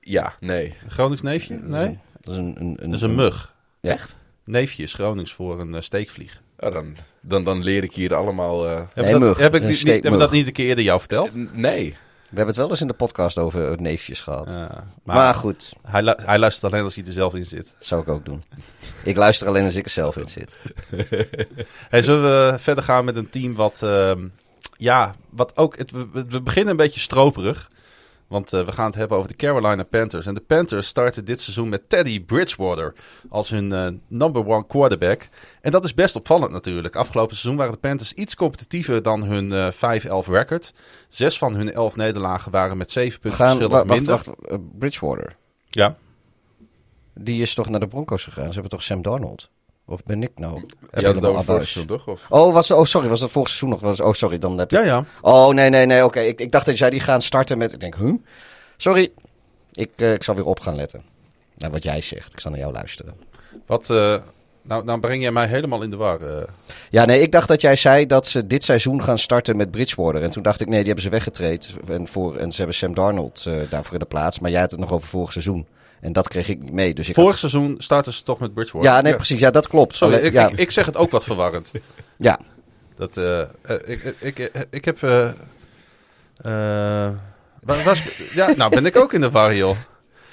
ja, nee.
Een Groningsneefje? Nee?
Dat is een, een, een,
Dat is een mug.
Ja.
Echt? Neefje is Gronings voor een steekvlieg.
Oh, dan, dan, dan leer ik hier allemaal... eh,
dat,
mug.
heb ik niet, niet-
steekmug.
dat niet een keer eerder jou verteld?
nee.
We hebben het wel eens in de podcast over eh, neefjes gehad.
Ja,
maar,
maar
goed,
hij, lu- hij luistert alleen als hij er zelf in zit.
zou ik ook doen. Ik luister alleen als ik er zelf in zit.
Hey, zullen we verder gaan met een team wat, ehm, ja, wat ook, het, we, we beginnen een beetje stroperig. Want eh, we gaan het hebben over de Carolina Panthers. En de Panthers starten dit seizoen met Teddy Bridgewater als hun eh, number one quarterback. En dat is best opvallend natuurlijk. Afgelopen seizoen waren de Panthers iets competitiever dan hun eh 5-11 record. Zes van hun elf nederlagen waren met zeven punten
gaan,
verschil
wacht,
minder.
wacht. eh, Bridgewater.
Ja,
Die is toch naar de Broncos gegaan? Ze hebben toch Sam Darnold? Of ben ik nou?
Het
helemaal
over vorig seizoen, toch? Of?
Oh, was, oh, sorry. Was dat vorig seizoen nog? Was, oh, sorry. Dan heb je...
ja, ja.
Oh, nee, nee, nee. Oké. Ik, ik dacht dat jij die gaan starten met... Ik denk, huh? Sorry. Ik, eh, ik zal weer op gaan letten. Naar wat jij zegt. Ik zal naar jou luisteren.
Wat, eh, nou, nou breng jij mij helemaal in de war. eh.
Ja, nee, ik dacht dat jij zei dat ze dit seizoen gaan starten met Bridgewater. En toen dacht ik, nee, die hebben ze weggetraind. En, voor, en ze hebben Sam Darnold eh, daarvoor in de plaats. Maar jij had het nog over vorig seizoen. En dat kreeg ik niet mee. Dus ik
Vorig
had-
seizoen starten ze toch met Bridgewater.
Ja, nee,
Ja.
precies. Ja, dat klopt.
Sorry,
Alleen-
ik,
ja,
ik, ik zeg het ook wat verwarrend.
ja.
Dat, eh, eh, ik, ik, ik, ik heb... eh eh, waar- waar spe- ja, nou ben ik ook in de war, joh.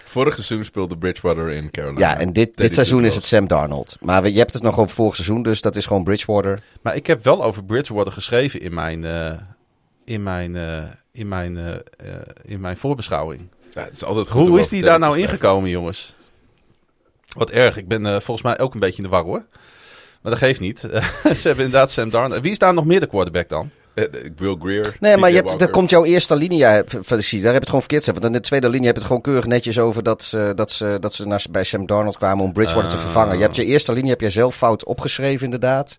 Vorig seizoen speelde Bridgewater in Carolina.
ja, en dit, dit seizoen is het. Sam Darnold. Maar we- je hebt het nog over vorig seizoen, dus dat is gewoon Bridgewater.
Maar ik heb wel over Bridgewater geschreven in mijn, eh, in mijn, eh, in mijn, in mijn voorbeschouwing.
Ja, het is altijd goed
Hoe is die daar nou ingekomen, jongens? Wat erg. Ik ben eh, volgens mij ook een beetje in de war, hoor. Maar dat geeft niet. Ze hebben inderdaad Sam Darnold. Wie is daar nog meer de quarterback dan?
Eh, eh, Will Greer.
Nee, maar je hebt, daar komt jouw eerste linie uit. Van de serie. Daar heb je het gewoon verkeerd. Want in de tweede linie heb je het gewoon keurig netjes over dat ze, dat ze, dat ze naar, bij Sam Darnold kwamen om Bridgewater te
Ah.
vervangen. Je hebt je eerste linie heb je zelf fout opgeschreven, inderdaad.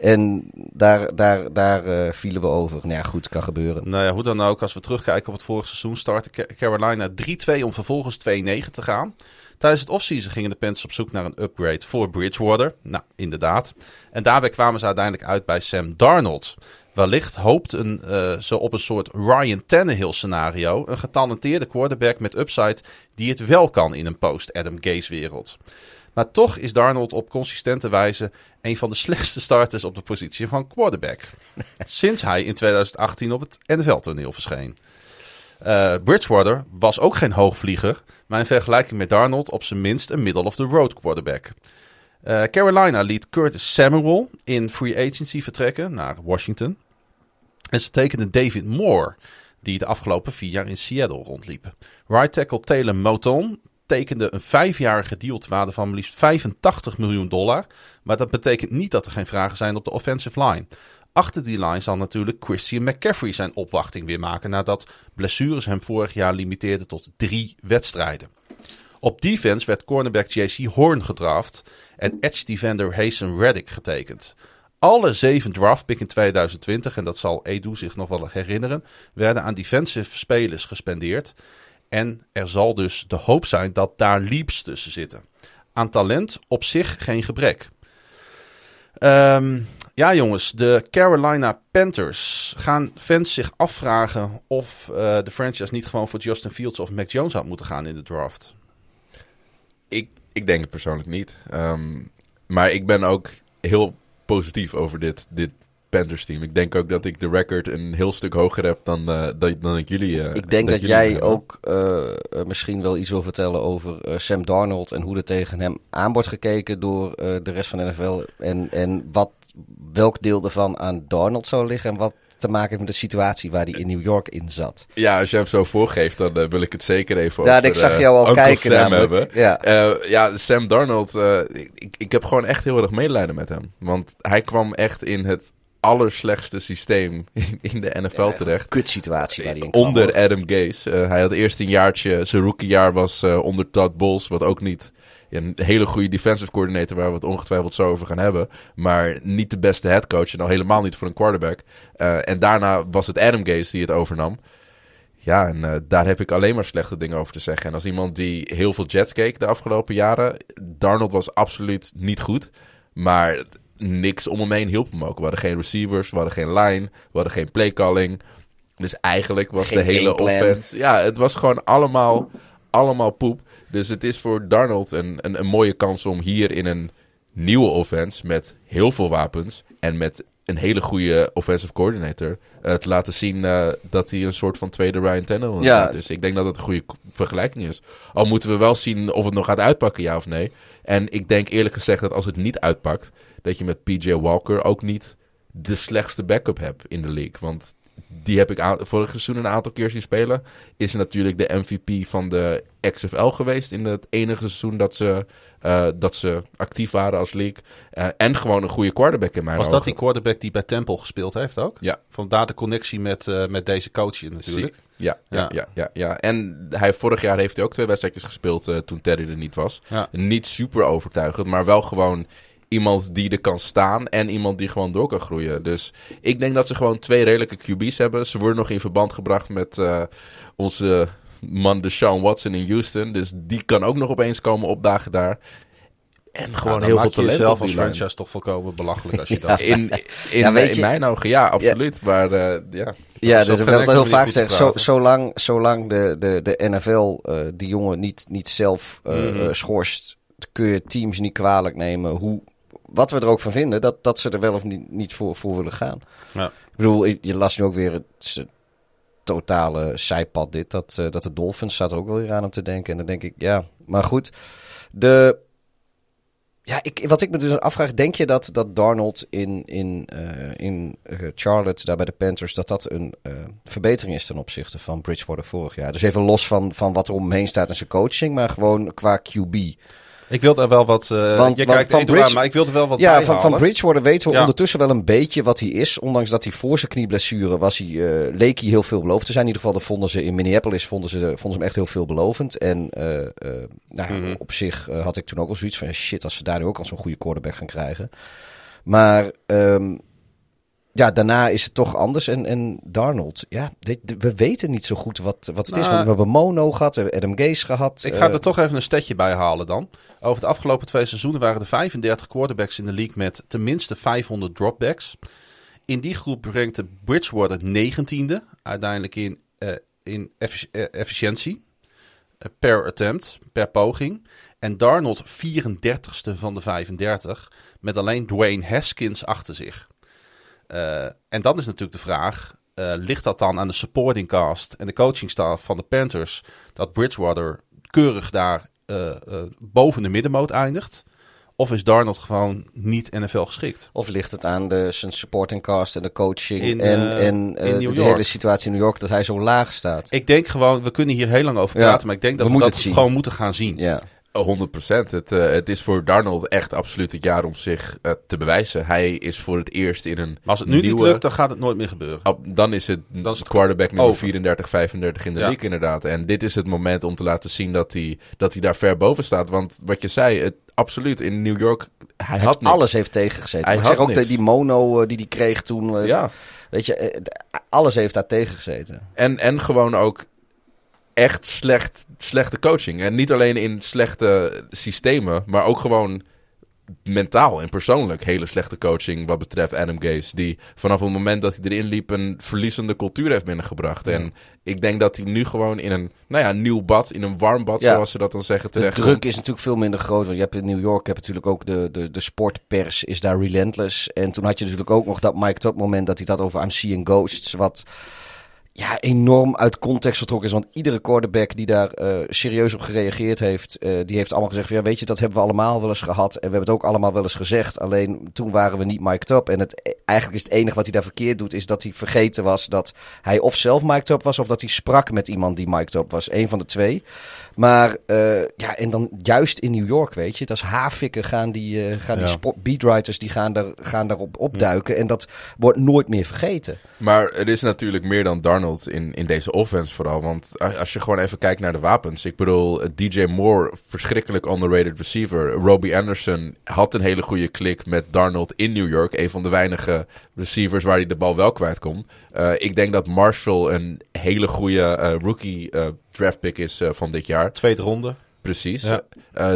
En daar, daar, daar eh, vielen we over. Nou ja, goed, kan gebeuren.
Nou ja, hoe dan ook, als we terugkijken op het vorige seizoen, startte Ca- Carolina 3-2 om vervolgens 2-9 te gaan. Tijdens het offseason gingen de Panthers op zoek naar een upgrade voor Bridgewater. Nou, inderdaad. En daarbij kwamen ze uiteindelijk uit bij Sam Darnold. Wellicht hoopten eh, ze op een soort Ryan Tannehill scenario. Een getalenteerde quarterback met upside die het wel kan in een post-Adam Gase wereld. Maar toch is Darnold op consistente wijze een van de slechtste starters op de positie van quarterback. Sinds hij in 2018 op het NFL-toneel verscheen. Eh, Bridgewater was ook geen hoogvlieger, maar in vergelijking met Darnold op zijn minst een middle-of-the-road quarterback. Eh, Carolina liet Curtis Samuel in free agency vertrekken naar Washington. En ze tekenden David Moore, die de afgelopen vier jaar in Seattle rondliep. Right tackle Taylor Moton tekende een vijfjarige deal te waarde van liefst 85 miljoen dollar. Maar dat betekent niet dat er geen vragen zijn op de offensive line. Achter die line zal natuurlijk Christian McCaffrey zijn opwachting weer maken nadat blessures hem vorig jaar limiteerden tot drie wedstrijden. Op defense werd cornerback JC Horn gedraft en edge defender Hazen Reddick getekend. Alle zeven draftpick in 2020, en dat zal Edu zich nog wel herinneren, werden aan defensive spelers gespendeerd. En er zal dus de hoop zijn dat daar leaps tussen zitten. Aan talent op zich geen gebrek. Ehm, ja, jongens, de Carolina Panthers. Gaan fans zich afvragen of eh, de franchise niet gewoon voor Justin Fields of Mac Jones had moeten gaan in de draft?
Ik, ik denk het persoonlijk niet. Ehm, maar ik ben ook heel positief over dit, dit Panthers team. Ik denk ook dat ik de record een heel stuk hoger heb dan, eh, dan, dan ik jullie eh,
Ik denk dat, jij ook eh, misschien wel iets wil vertellen over Sam Darnold en hoe er tegen hem aan wordt gekeken door de rest van de NFL. En, en wat, welk deel ervan aan Darnold zou liggen en wat te maken heeft met de situatie waar hij in New York in zat.
Ja, als je hem zo voorgeeft, dan wil ik het zeker even
Ja,
over
ik zag jou al kijken
Sam
namelijk.
hebben.
Ja.
Ja, Sam Darnold, ik, ik heb gewoon echt heel erg medelijden met hem. Want hij kwam echt in het allerslechtste systeem in, de NFL terecht.
Kut situatie waar in
Onder. Adam Gase. Eh, hij had eerst een jaartje, zijn rookiejaar was eh, onder Todd Bowles, wat ook niet ja, een hele goede defensive coordinator, waar we het ongetwijfeld zo over gaan hebben. Maar niet de beste headcoach en al helemaal niet voor een quarterback. Eh, en daarna was het Adam Gase die het overnam. Ja, en daar heb ik alleen maar slechte dingen over te zeggen. En als iemand die heel veel Jets keek de afgelopen jaren, Darnold was absoluut niet goed. Maar niks om hem heen hielp hem ook. We hadden geen receivers, we hadden geen line, we hadden geen playcalling. Dus eigenlijk was
Geen
de hele offense... Ja, het was gewoon allemaal, allemaal poep. Dus het is voor Darnold een, een, een mooie kans om hier in een nieuwe offense... met heel veel wapens en met een hele goede offensive coordinator... eh, te laten zien eh, dat hij een soort van tweede Ryan Tannehill
Ja.
is. Dus ik denk dat het een goede vergelijking is. Al moeten we wel zien of het nog gaat uitpakken, ja of nee. En ik denk eerlijk gezegd dat als het niet uitpakt... dat je met PJ Walker ook niet de slechtste backup hebt in de league. Want die heb ik vorig seizoen een aantal keer zien spelen. Is natuurlijk de MVP van de XFL geweest in het enige seizoen dat ze, eh, dat ze actief waren als league. Eh, en gewoon een goede quarterback in mijn
Was
ogen.
dat die quarterback die bij Temple gespeeld heeft ook?
Ja.
Vandaar de connectie met, eh, met deze coach natuurlijk.
Ja, ja,
Ja.
ja. Ja, ja, En hij, vorig jaar heeft hij ook twee wedstrijdjes gespeeld toen Terry er niet was.
Ja.
Niet super overtuigend, maar wel gewoon iemand die er kan staan en iemand die gewoon door kan groeien. Dus ik denk dat ze gewoon twee redelijke QB's hebben. Ze worden nog in verband gebracht met eh, onze man Deshaun Watson in Houston. Dus die kan ook nog opeens komen opdagen daar. En gewoon
Ja, dan
heel veel talent
jezelf
op
als
die lijn.
franchise toch volkomen belachelijk als je dat...
In, in,
Ja, weet
in
je-
mijn ogen, ja, absoluut. Maar eh, ja,
Ja,
is
dus ik wil het heel vaak zeggen. Zo, zolang zolang de, de, de NFL eh, die jongen niet, niet zelf eh, schorst, kun je teams niet kwalijk nemen. Hoe, wat we er ook van vinden, dat, dat ze er wel of niet, niet voor, voor willen gaan.
Ja.
Ik bedoel, je las nu ook weer het totale zijpad dit. Dat, eh, dat de Dolphins staat er ook wel weer aan om te denken. En dan denk ik, ja, maar goed. De, ja, ik, wat ik me dus afvraag, denk je dat, dat Darnold in, in, eh, in eh, Charlotte, daar bij de Panthers, dat dat een verbetering is ten opzichte van Bridgewater vorig jaar? Dus even los van, van wat er omheen staat in zijn coaching, maar gewoon qua QB.
Ik wil er wel wat... eh
Want-
je
want
kijkt
van Bridge-
maar ik wil er wel wat
Ja, van, van. Bridgewater weten we
Ja.
ondertussen wel een beetje wat hij is. Ondanks dat hij voor zijn knieblessure was hij, eh, leek hij heel veelbelovend te zijn. In ieder geval, dat vonden ze in Minneapolis vonden ze, vonden ze hem echt heel veelbelovend. En eh, eh, nou,
Mhm.
op zich eh, had ik toen ook al zoiets van... shit, als ze daar nu ook al zo'n goede quarterback gaan krijgen. Maar ehm, ja, daarna is het toch anders. En, en Darnold, ja, dit- we weten niet zo goed wat, wat het is.
Nou,
Want we hebben Mono gehad, we hebben Adam Gase gehad.
Ik ga
eh,
er toch even een stetje bij halen dan. Over de afgelopen twee seizoenen waren er 35 quarterbacks in de league met tenminste 500 dropbacks. In die groep rankte Bridgewater 19e, uiteindelijk in, eh, in effici- eh, efficiëntie. per attempt, per poging. En Darnold 34ste van de 35, met alleen Dwayne Haskins achter zich. Eh, en dan is natuurlijk de vraag, eh, ligt dat dan aan de supporting cast en de coaching staff van de Panthers dat Bridgewater keurig daar eh, boven de middenmoot eindigt? Of is Darnold gewoon niet NFL geschikt?
Of ligt het aan de, zijn supporting cast en de coaching
In,
en, de, de hele situatie in New York dat hij zo laag staat?
Ik denk gewoon, we kunnen hier heel lang over
Ja,
praten, maar ik denk dat
we
dat gewoon moeten gaan zien.
Ja.
100 procent. Het, eh, het is voor Darnold echt absoluut het jaar om zich eh, te bewijzen. Hij is voor het eerst in een
Maar als het nu niet lukt, dan gaat het nooit meer gebeuren.
Oh, dan is het,
Dan is het
quarterback nummer
over.
34, 35 in de
Ja.
league inderdaad. En dit is het moment om te laten zien dat hij, dat hij daar ver boven staat. Want wat je zei, het, absoluut, in New York, hij had niks.
Alles heeft tegengezeten.
Hij
Maar ik zeg
had
ook
niks.
die mono eh, die hij kreeg toen.
Ja,
Weet je, alles heeft daar tegengezeten.
en, en gewoon ook echt slecht, slechte coaching. En niet alleen in slechte systemen, maar ook gewoon mentaal en persoonlijk hele slechte coaching wat betreft Adam Gase. Die vanaf het moment dat hij erin liep een verliezende cultuur heeft binnengebracht. En ik denk dat hij nu gewoon in een nou ja, nieuw bad, in een warm bad
Ja.
zoals ze dat dan zeggen,
De
terecht
druk is natuurlijk veel minder groot. Want je hebt in New York heb je natuurlijk ook de, de, de sportpers is daar relentless. En toen had je natuurlijk ook nog dat Mike Top moment dat hij dat over I'm seeing ghosts. Wat ja, enorm uit context getrokken is. Want iedere quarterback die daar eh, serieus op gereageerd heeft, eh, die heeft allemaal gezegd: van, ja, weet je, dat hebben we allemaal wel eens gehad. En we hebben het ook allemaal wel eens gezegd. Alleen toen waren we niet mic'd up. En het, eigenlijk is het enige wat hij daar verkeerd doet, is dat hij vergeten was dat hij of zelf mic'd up was, of dat hij sprak met iemand die mic'd up was. Eén van de twee. Maar eh, ja, en dan juist in New York, weet je, dat is haarfikken gaan die, eh, gaan die sport, beatwriters die gaan, daar, gaan daarop opduiken. En dat wordt nooit meer vergeten.
Maar er is natuurlijk meer dan Darnold In, in deze offense vooral. Want als je gewoon even kijkt naar de wapens. Ik bedoel, eh, DJ Moore, verschrikkelijk underrated receiver. Robbie Anderson had een hele goede klik met Darnold in New York. Een van de weinige receivers waar hij de bal wel kwijt komt. Eh, ik denk dat Marshall een hele goede eh, rookie draft pick is van dit jaar.
Tweede ronde.
Precies.
Ja.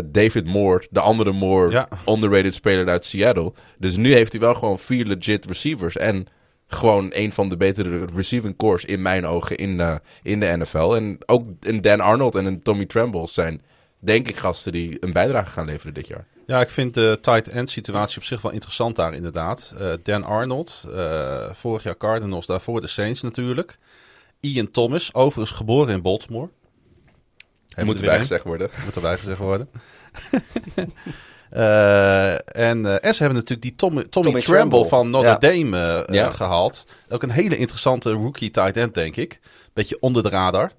David Moore, de andere Moore,
Ja.
underrated speler uit Seattle. Dus nu heeft hij wel gewoon vier legit receivers. En gewoon een van de betere receiving cores in mijn ogen in, eh, in de NFL. En ook een Dan Arnold en een Tommy Tremble zijn, denk ik, gasten die een bijdrage gaan leveren dit jaar.
Ja, ik vind de tight end situatie op zich wel interessant daar inderdaad. Eh, Dan Arnold, eh, vorig jaar Cardinals, daarvoor de Saints natuurlijk. Ian Thomas, overigens geboren in Baltimore. Hij
Moet
er
erbij gezegd worden.
Moet erbij gezegd worden. Eh, en, eh, en ze hebben natuurlijk die Tommy, Tommy,
Tommy
Tremble,
Tremble.
van Notre
Ja.
Dame eh, eh,
Ja.
gehaald. Ook een hele interessante rookie tight end, denk ik. Beetje onder de radar.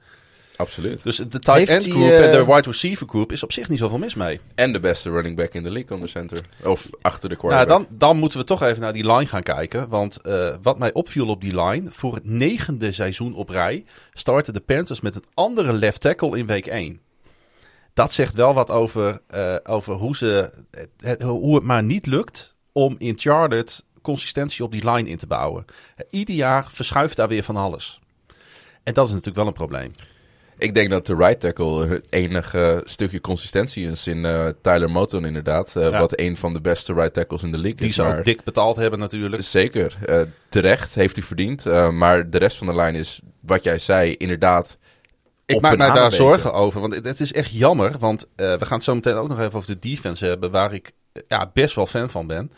Absoluut.
Dus de tight end group en de
eh,
wide receiver group is op zich niet zoveel mis mee.
En de beste running back in de league onder center. Of achter de
Nou,
quarterback.
dan, dan moeten we toch even naar die line gaan kijken. Want eh, wat mij opviel op die line, voor het negende seizoen op rij, starten de Panthers met een andere left tackle in week 1. Dat zegt wel wat over, eh, over hoe, ze, het, hoe het maar niet lukt om in Charlotte consistentie op die line in te bouwen. Ieder jaar verschuift daar weer van alles. En dat is natuurlijk wel een probleem.
Ik denk dat de right tackle het enige stukje consistentie is in eh, Tyler Moton inderdaad. Eh,
Ja.
Wat een van de beste right tackles in de league
Die
is. maar-
ook dik betaald hebben natuurlijk.
Zeker. Terecht heeft hij verdiend. Maar de rest van de lijn is, wat jij zei, inderdaad...
Ik maak mij daar zorgen over. Want het, is echt jammer. Want eh, we gaan het zo meteen ook nog even over de defense hebben. Waar ik eh, ja, best wel fan van ben.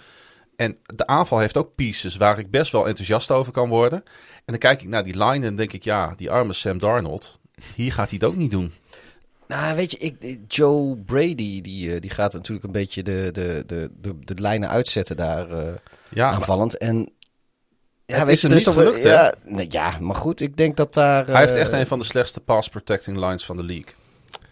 En de aanval heeft ook pieces waar ik best wel enthousiast over kan worden. En dan kijk ik naar die line en denk ik, ja, die arme Sam Darnold. Hier gaat hij het ook niet doen.
Nou, weet je, ik, Joe Brady, die, eh, die gaat natuurlijk een beetje de, de, de, de, de lijnen uitzetten daar eh,
Ja, maar
aanvallend. En ja,
Het
weet
is
je,
hem
er
niet gelukt, hè?
ja, nee, ja, maar goed, ik denk dat daar...
hij heeft
eh,
echt een van de slechtste pass protecting lines van de league.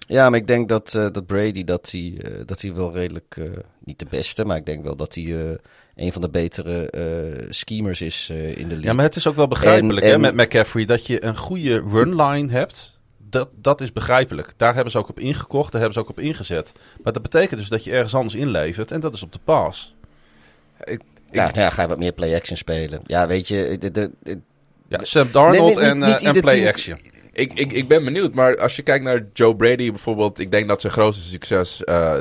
Ja, maar ik denk dat, eh, dat Brady, dat hij, eh, dat hij wel redelijk, eh, niet de beste, maar ik denk wel dat hij eh, een van de betere eh, schemers is eh, in de league.
Ja, maar het is ook wel begrijpelijk
En-
hè,
en-
met McCaffrey dat je een goede run line hebt. Dat, dat is begrijpelijk. Daar hebben ze ook op ingekocht, daar hebben ze ook op ingezet. Maar dat betekent dus dat je ergens anders inlevert en dat is op de pass.
Ja, nou ja, ga je wat meer play-action spelen. Ja, weet je, de, de, de-
Ja, Sam Darnold
Nee, nee,
en,
niet-
eh,
niet
en
ieder
play
team-
action.
Ik, ik, ik ben benieuwd, maar als je kijkt naar Joe Brady bijvoorbeeld... Ik denk dat zijn grootste succes eh,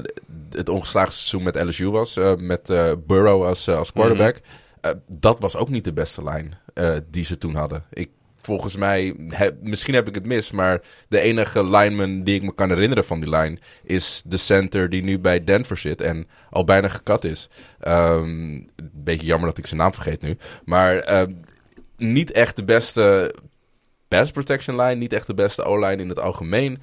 het ongeslaagde seizoen met LSU was. eh, met eh, Burrow als, als quarterback. Eh, dat was ook niet de beste lijn eh, die ze toen hadden. Ik, volgens mij, misschien heb ik het mis... maar de enige lineman die ik me kan herinneren van die lijn... is de center die nu bij Denver zit en al bijna gekat is. Een beetje jammer dat ik zijn naam vergeet nu. Maar ehm, niet echt de beste pass protection line, niet echt de beste O-line in het algemeen.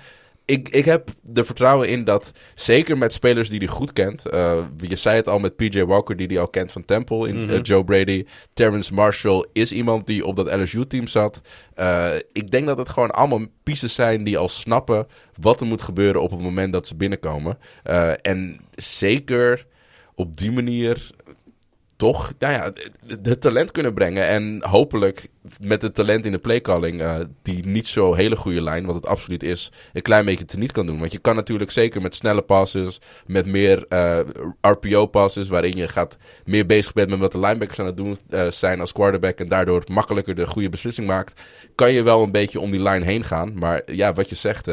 Ik, ik heb er vertrouwen in dat, zeker met spelers die hij goed kent. eh, je zei het al met PJ Walker, die hij al kent van Temple in
Mhm.
eh, Joe Brady. Terrence Marshall is iemand die op dat LSU-team zat. Eh, ik denk dat het gewoon allemaal pieces zijn die al snappen wat er moet gebeuren op het moment dat ze binnenkomen. En zeker op die manier toch nou ja, het- talent kunnen brengen. En hopelijk met het talent in de playcalling, eh die niet zo hele goede lijn, wat het absoluut is, een klein beetje teniet kan doen. Want je kan natuurlijk zeker met snelle passes, met meer eh, RPO-passes, waarin je gaat meer bezig bent met wat de linebackers aan het doen eh, zijn als quarterback en daardoor makkelijker de goede beslissing maakt, kan je wel een beetje om die lijn heen gaan. Maar ja, wat je zegt,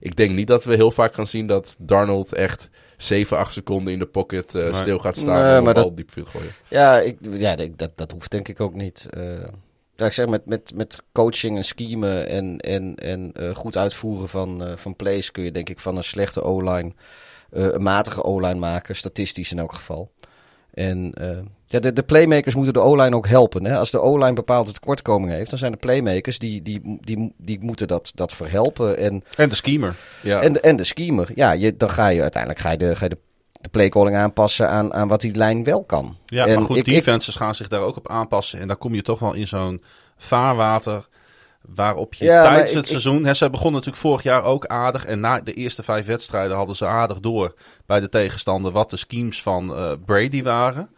ik denk niet dat we heel vaak gaan zien dat Darnold echt 7, 8 seconden in de pocket eh, stil gaat staan
Nee,
en een
maar
bal
dat-
diep field gooien.
ja, ik, ja ik- dat, dat hoeft denk ik ook niet. Eh, ja, ik zeg, met, met, met coaching en schemen en, en, en eh, goed uitvoeren van, eh, van plays kun je denk ik van een slechte O-line eh, een matige O-line maken, statistisch in elk geval. En ja, de, de playmakers moeten de O-line ook helpen. Hè? Als de O-line bepaalde tekortkomingen heeft, dan zijn de playmakers die, die, die, die moeten dat, dat verhelpen. En,
En de schemer.
Ja.
en, en de schemer, ja, je, dan ga je uiteindelijk ga je de, ga je de, de playcalling aanpassen aan, aan wat die lijn wel kan.
Ja,
En
maar goed,
ik- ik-
defenses gaan zich daar ook op aanpassen. En dan kom je toch wel in zo'n vaarwater waarop je
Ja,
tijdens
ik-
het seizoen... Hè, ze begonnen natuurlijk vorig jaar ook aardig. En na de eerste vijf wedstrijden hadden ze aardig door bij de tegenstander... wat de schemes van eh, Brady waren.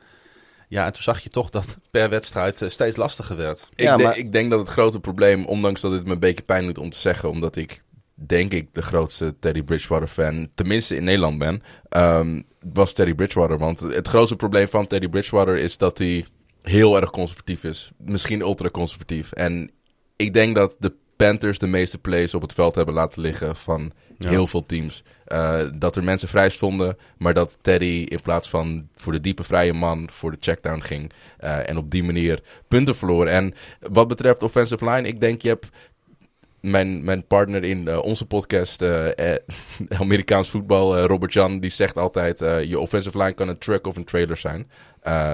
Ja, en toen zag je toch dat het per wedstrijd eh, steeds lastiger werd.
Ik,
Ja,
denk-
maar-
ik denk dat het grote probleem, ondanks dat het me een beetje pijn doet om te zeggen, omdat ik denk ik de grootste Teddy Bridgewater fan, tenminste in Nederland ben, ehm, was Teddy Bridgewater. Want het grootste probleem van Teddy Bridgewater is dat hij heel erg conservatief is. Misschien ultra conservatief. En ik denk dat de Panthers de meeste plays op het veld hebben laten liggen van Heel veel teams. Eh, dat er mensen vrij stonden, maar dat Teddy in plaats van voor de diepe vrije man voor de checkdown ging. eh, en op die manier punten verloor. En wat betreft offensive line, ik denk je hebt mijn, mijn partner in eh, onze podcast, Amerikaans voetbal, Robert Jan, die zegt altijd: je offensive line kan een truck of een trailer zijn.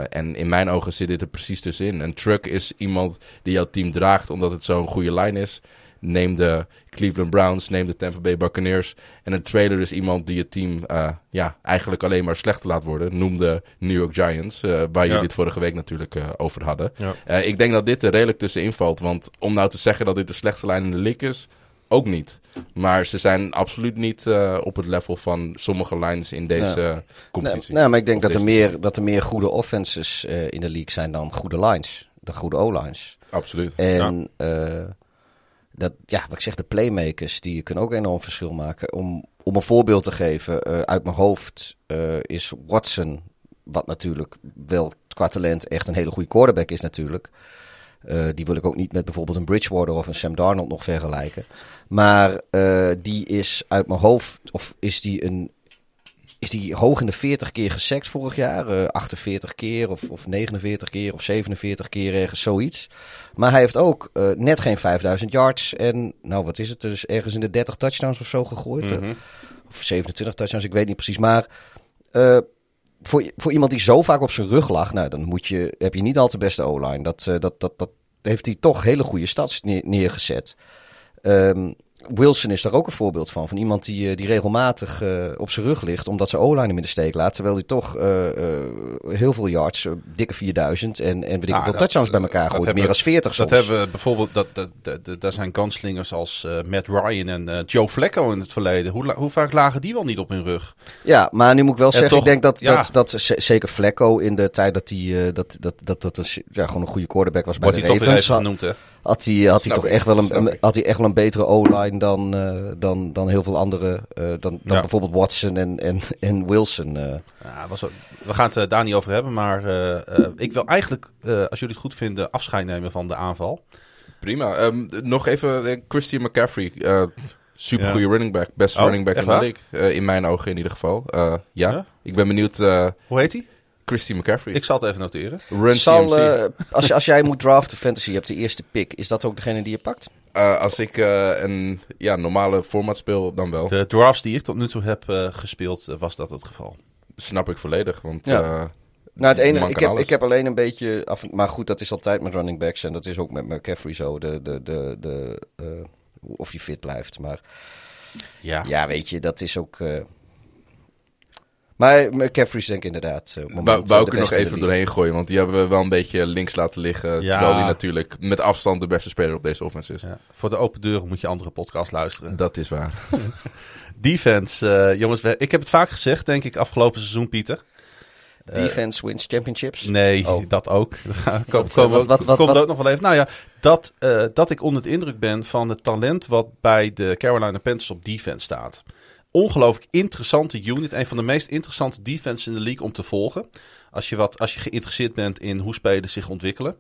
En in mijn ogen zit dit er precies tussenin. Een truck is iemand die jouw team draagt omdat het zo'n goede line is. Neem de Cleveland Browns, neem de Tampa Bay Buccaneers. En een trailer is iemand die je team eh, ja, eigenlijk alleen maar slechter laat worden. Noem de New York Giants, eh, waar jullie
Ja.
het vorige week natuurlijk eh, over hadden.
Ja.
Eh, ik denk dat dit er redelijk tussenin valt. Want om nou te zeggen dat dit de slechtste lijn in de league is, ook niet. Maar ze zijn absoluut niet eh, op het level van sommige lines in deze competitie.
nee, maar ik denk dat er, meer, dat er meer goede offenses eh, in de league zijn dan goede lines. De goede O-lines.
Absoluut.
En eh, dat, ja, wat ik zeg, de playmakers, die kunnen ook enorm verschil maken. Om, om een voorbeeld te geven, eh, uit mijn hoofd eh, is Watson, wat natuurlijk wel qua talent echt een hele goede quarterback is natuurlijk. Eh, die wil ik ook niet met bijvoorbeeld een Bridgewater of een Sam Darnold nog vergelijken. Maar die is uit mijn hoofd, of is die een is die hoog in de 40 keer gesekt vorig jaar. eh 48 keer of, of 49 keer of 47 keer ergens zoiets. Maar hij heeft ook eh, net geen 5000 yards. En nou, wat is het? Dus ergens in de 30 touchdowns of zo gegooid.
Mhm.
Eh, Of 27 touchdowns, ik weet niet precies. Maar voor, voor iemand die zo vaak op zijn rug lag, nou, dan moet je, heb je niet al te beste O-line. Dat, dat, dat, dat heeft hij toch hele goede stats neer- neergezet. Ehm, Wilson is daar ook een voorbeeld van. Van iemand die, eh, die regelmatig eh, op zijn rug ligt. Omdat zijn O-line hem in de steek laat. Terwijl hij toch eh, heel veel yards, dikke 4000. En, en weet ik hoeveel
dat-
touchdowns bij elkaar
dat
gooit. Meer dan 40
Dat
soms.
hebben we bijvoorbeeld, dat, dat, dat, dat- daar zijn gunslingers als Matt Ryan en Joe Flacco in het verleden. Hoe, hoe vaak lagen die wel niet op hun rug?
Ja, maar nu moet ik wel zeggen,
toch-
ik denk dat,
ja.
dat, dat zeker Flecko in de tijd dat hij dat, dat, dat, dat ja, gewoon een goede quarterback was bij
Wordt
de
hij toch weer
Ravens.
genoemd, hè?
Had hij, had hij toch
ik,
echt wel een, had hij echt wel een betere O-line dan, eh, dan, dan heel veel andere. eh, dan dan
Ja.
bijvoorbeeld Watson en, en, en Wilson. eh.
Ja, was we gaan het daar niet over hebben, maar eh, eh, ik wil eigenlijk, eh, als jullie het goed vinden, afscheid nemen van de aanval.
Prima. Ehm, nog even Christian McCaffrey. eh super goede
Ja.
running back. Beste
Oh,
running back in de league. Eh, in mijn ogen in ieder geval. Eh, ja.
Ja?
ik ben benieuwd. eh
Hoe heet hij?
Christian McCaffrey.
Ik zal het even noteren.
Run
Zal,
CMC.
eh, als, je- als jij moet draften fantasy, je hebt de eerste pick. Is dat ook degene die je pakt?
Eh, als ik eh, een ja, normale format speel, dan wel.
De drafts die ik tot nu toe heb eh, gespeeld, eh, was dat het geval.
Snap ik volledig. Want
Ja.
eh,
Nou, het enige,
man
ik
kan
heb,
alles.
ik heb alleen een beetje. Af, maar goed, dat is altijd met running backs. En dat is ook met McCaffrey zo. De, de, de, de, eh, of hij fit blijft. Maar
Ja.
ja, weet je, dat is ook. eh, Maar McCaffrey is denk ik inderdaad.
Wou, ik er nog even doorheen gooien. Want die hebben we wel een beetje links laten liggen.
Ja.
Terwijl die natuurlijk met afstand de beste speler op deze offense is.
Ja. Voor de open deuren moet je andere podcasts luisteren.
Dat is waar.
Defense, eh, jongens, we- ik heb het vaak gezegd, denk ik, afgelopen seizoen, Pieter. Eh,
Defense wins championships.
Nee,
Oh.
dat ook. Kom,
Wat,
komen
wat, wat, wat,
komt
wat-
ook nog wel even. Nou ja, dat, eh, dat ik onder de indruk ben van het talent wat bij de Carolina Panthers op defense staat. Ongelooflijk interessante unit. Een van de meest interessante defense in de league om te volgen. Als je, wat, als je geïnteresseerd bent in hoe spelers zich ontwikkelen.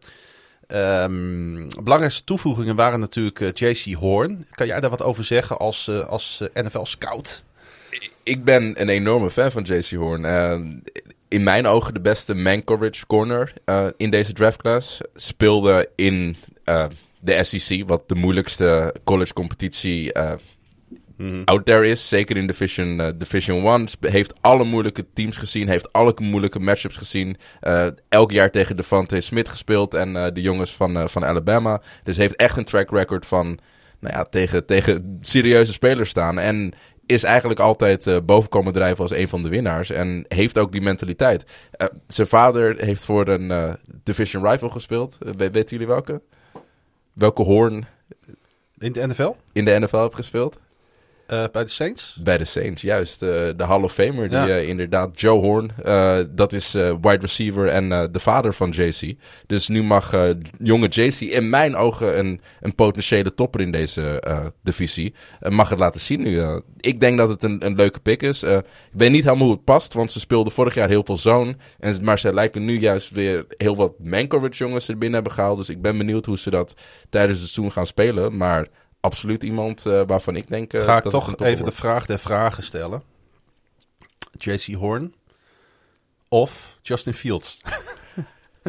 Ehm, belangrijkste toevoegingen waren natuurlijk eh, JC Horn. Kan jij daar wat over zeggen als, eh, als eh, NFL-scout?
ik ben een enorme fan van JC Horn. In mijn ogen de beste man coverage corner in deze draftclass. Speelde in de SEC, wat de moeilijkste college competitie eh,
Mhm.
out there is. Zeker in Division, eh, Division 1. Sp- Heeft alle moeilijke teams gezien. Heeft alle moeilijke matchups gezien. Eh, elk jaar tegen Devante Smith gespeeld. En eh, de jongens van, van Alabama. Dus heeft echt een track record van nou ja, tegen, tegen serieuze spelers staan. En is eigenlijk altijd eh, boven komen drijven als een van de winnaars. En heeft ook die mentaliteit. Zijn vader heeft voor een Division Rival gespeeld. We- weten jullie welke? Welke hoorn
In de NFL?
in de NFL heeft gespeeld?
Eh, bij de Saints.
Bij de Saints, juist. eh, de Hall of Famer, die
Ja.
eh, inderdaad, Joe Horn, dat is wide receiver en de vader van JC. Dus nu mag jonge JC in mijn ogen een, een potentiële topper in deze divisie. mag het laten zien nu. ik denk dat het een, een leuke pick is. Ik weet niet helemaal hoe het past, want ze speelden vorig jaar heel veel zone. En, maar ze lijken nu juist weer heel wat Mankovic jongens er binnen hebben gehaald. Dus ik ben benieuwd hoe ze dat tijdens het seizoen gaan spelen. Maar absoluut iemand eh, waarvan ik denk... eh,
Ga ik
dat
toch even de vraag der vragen stellen. JC Horn of Justin Fields?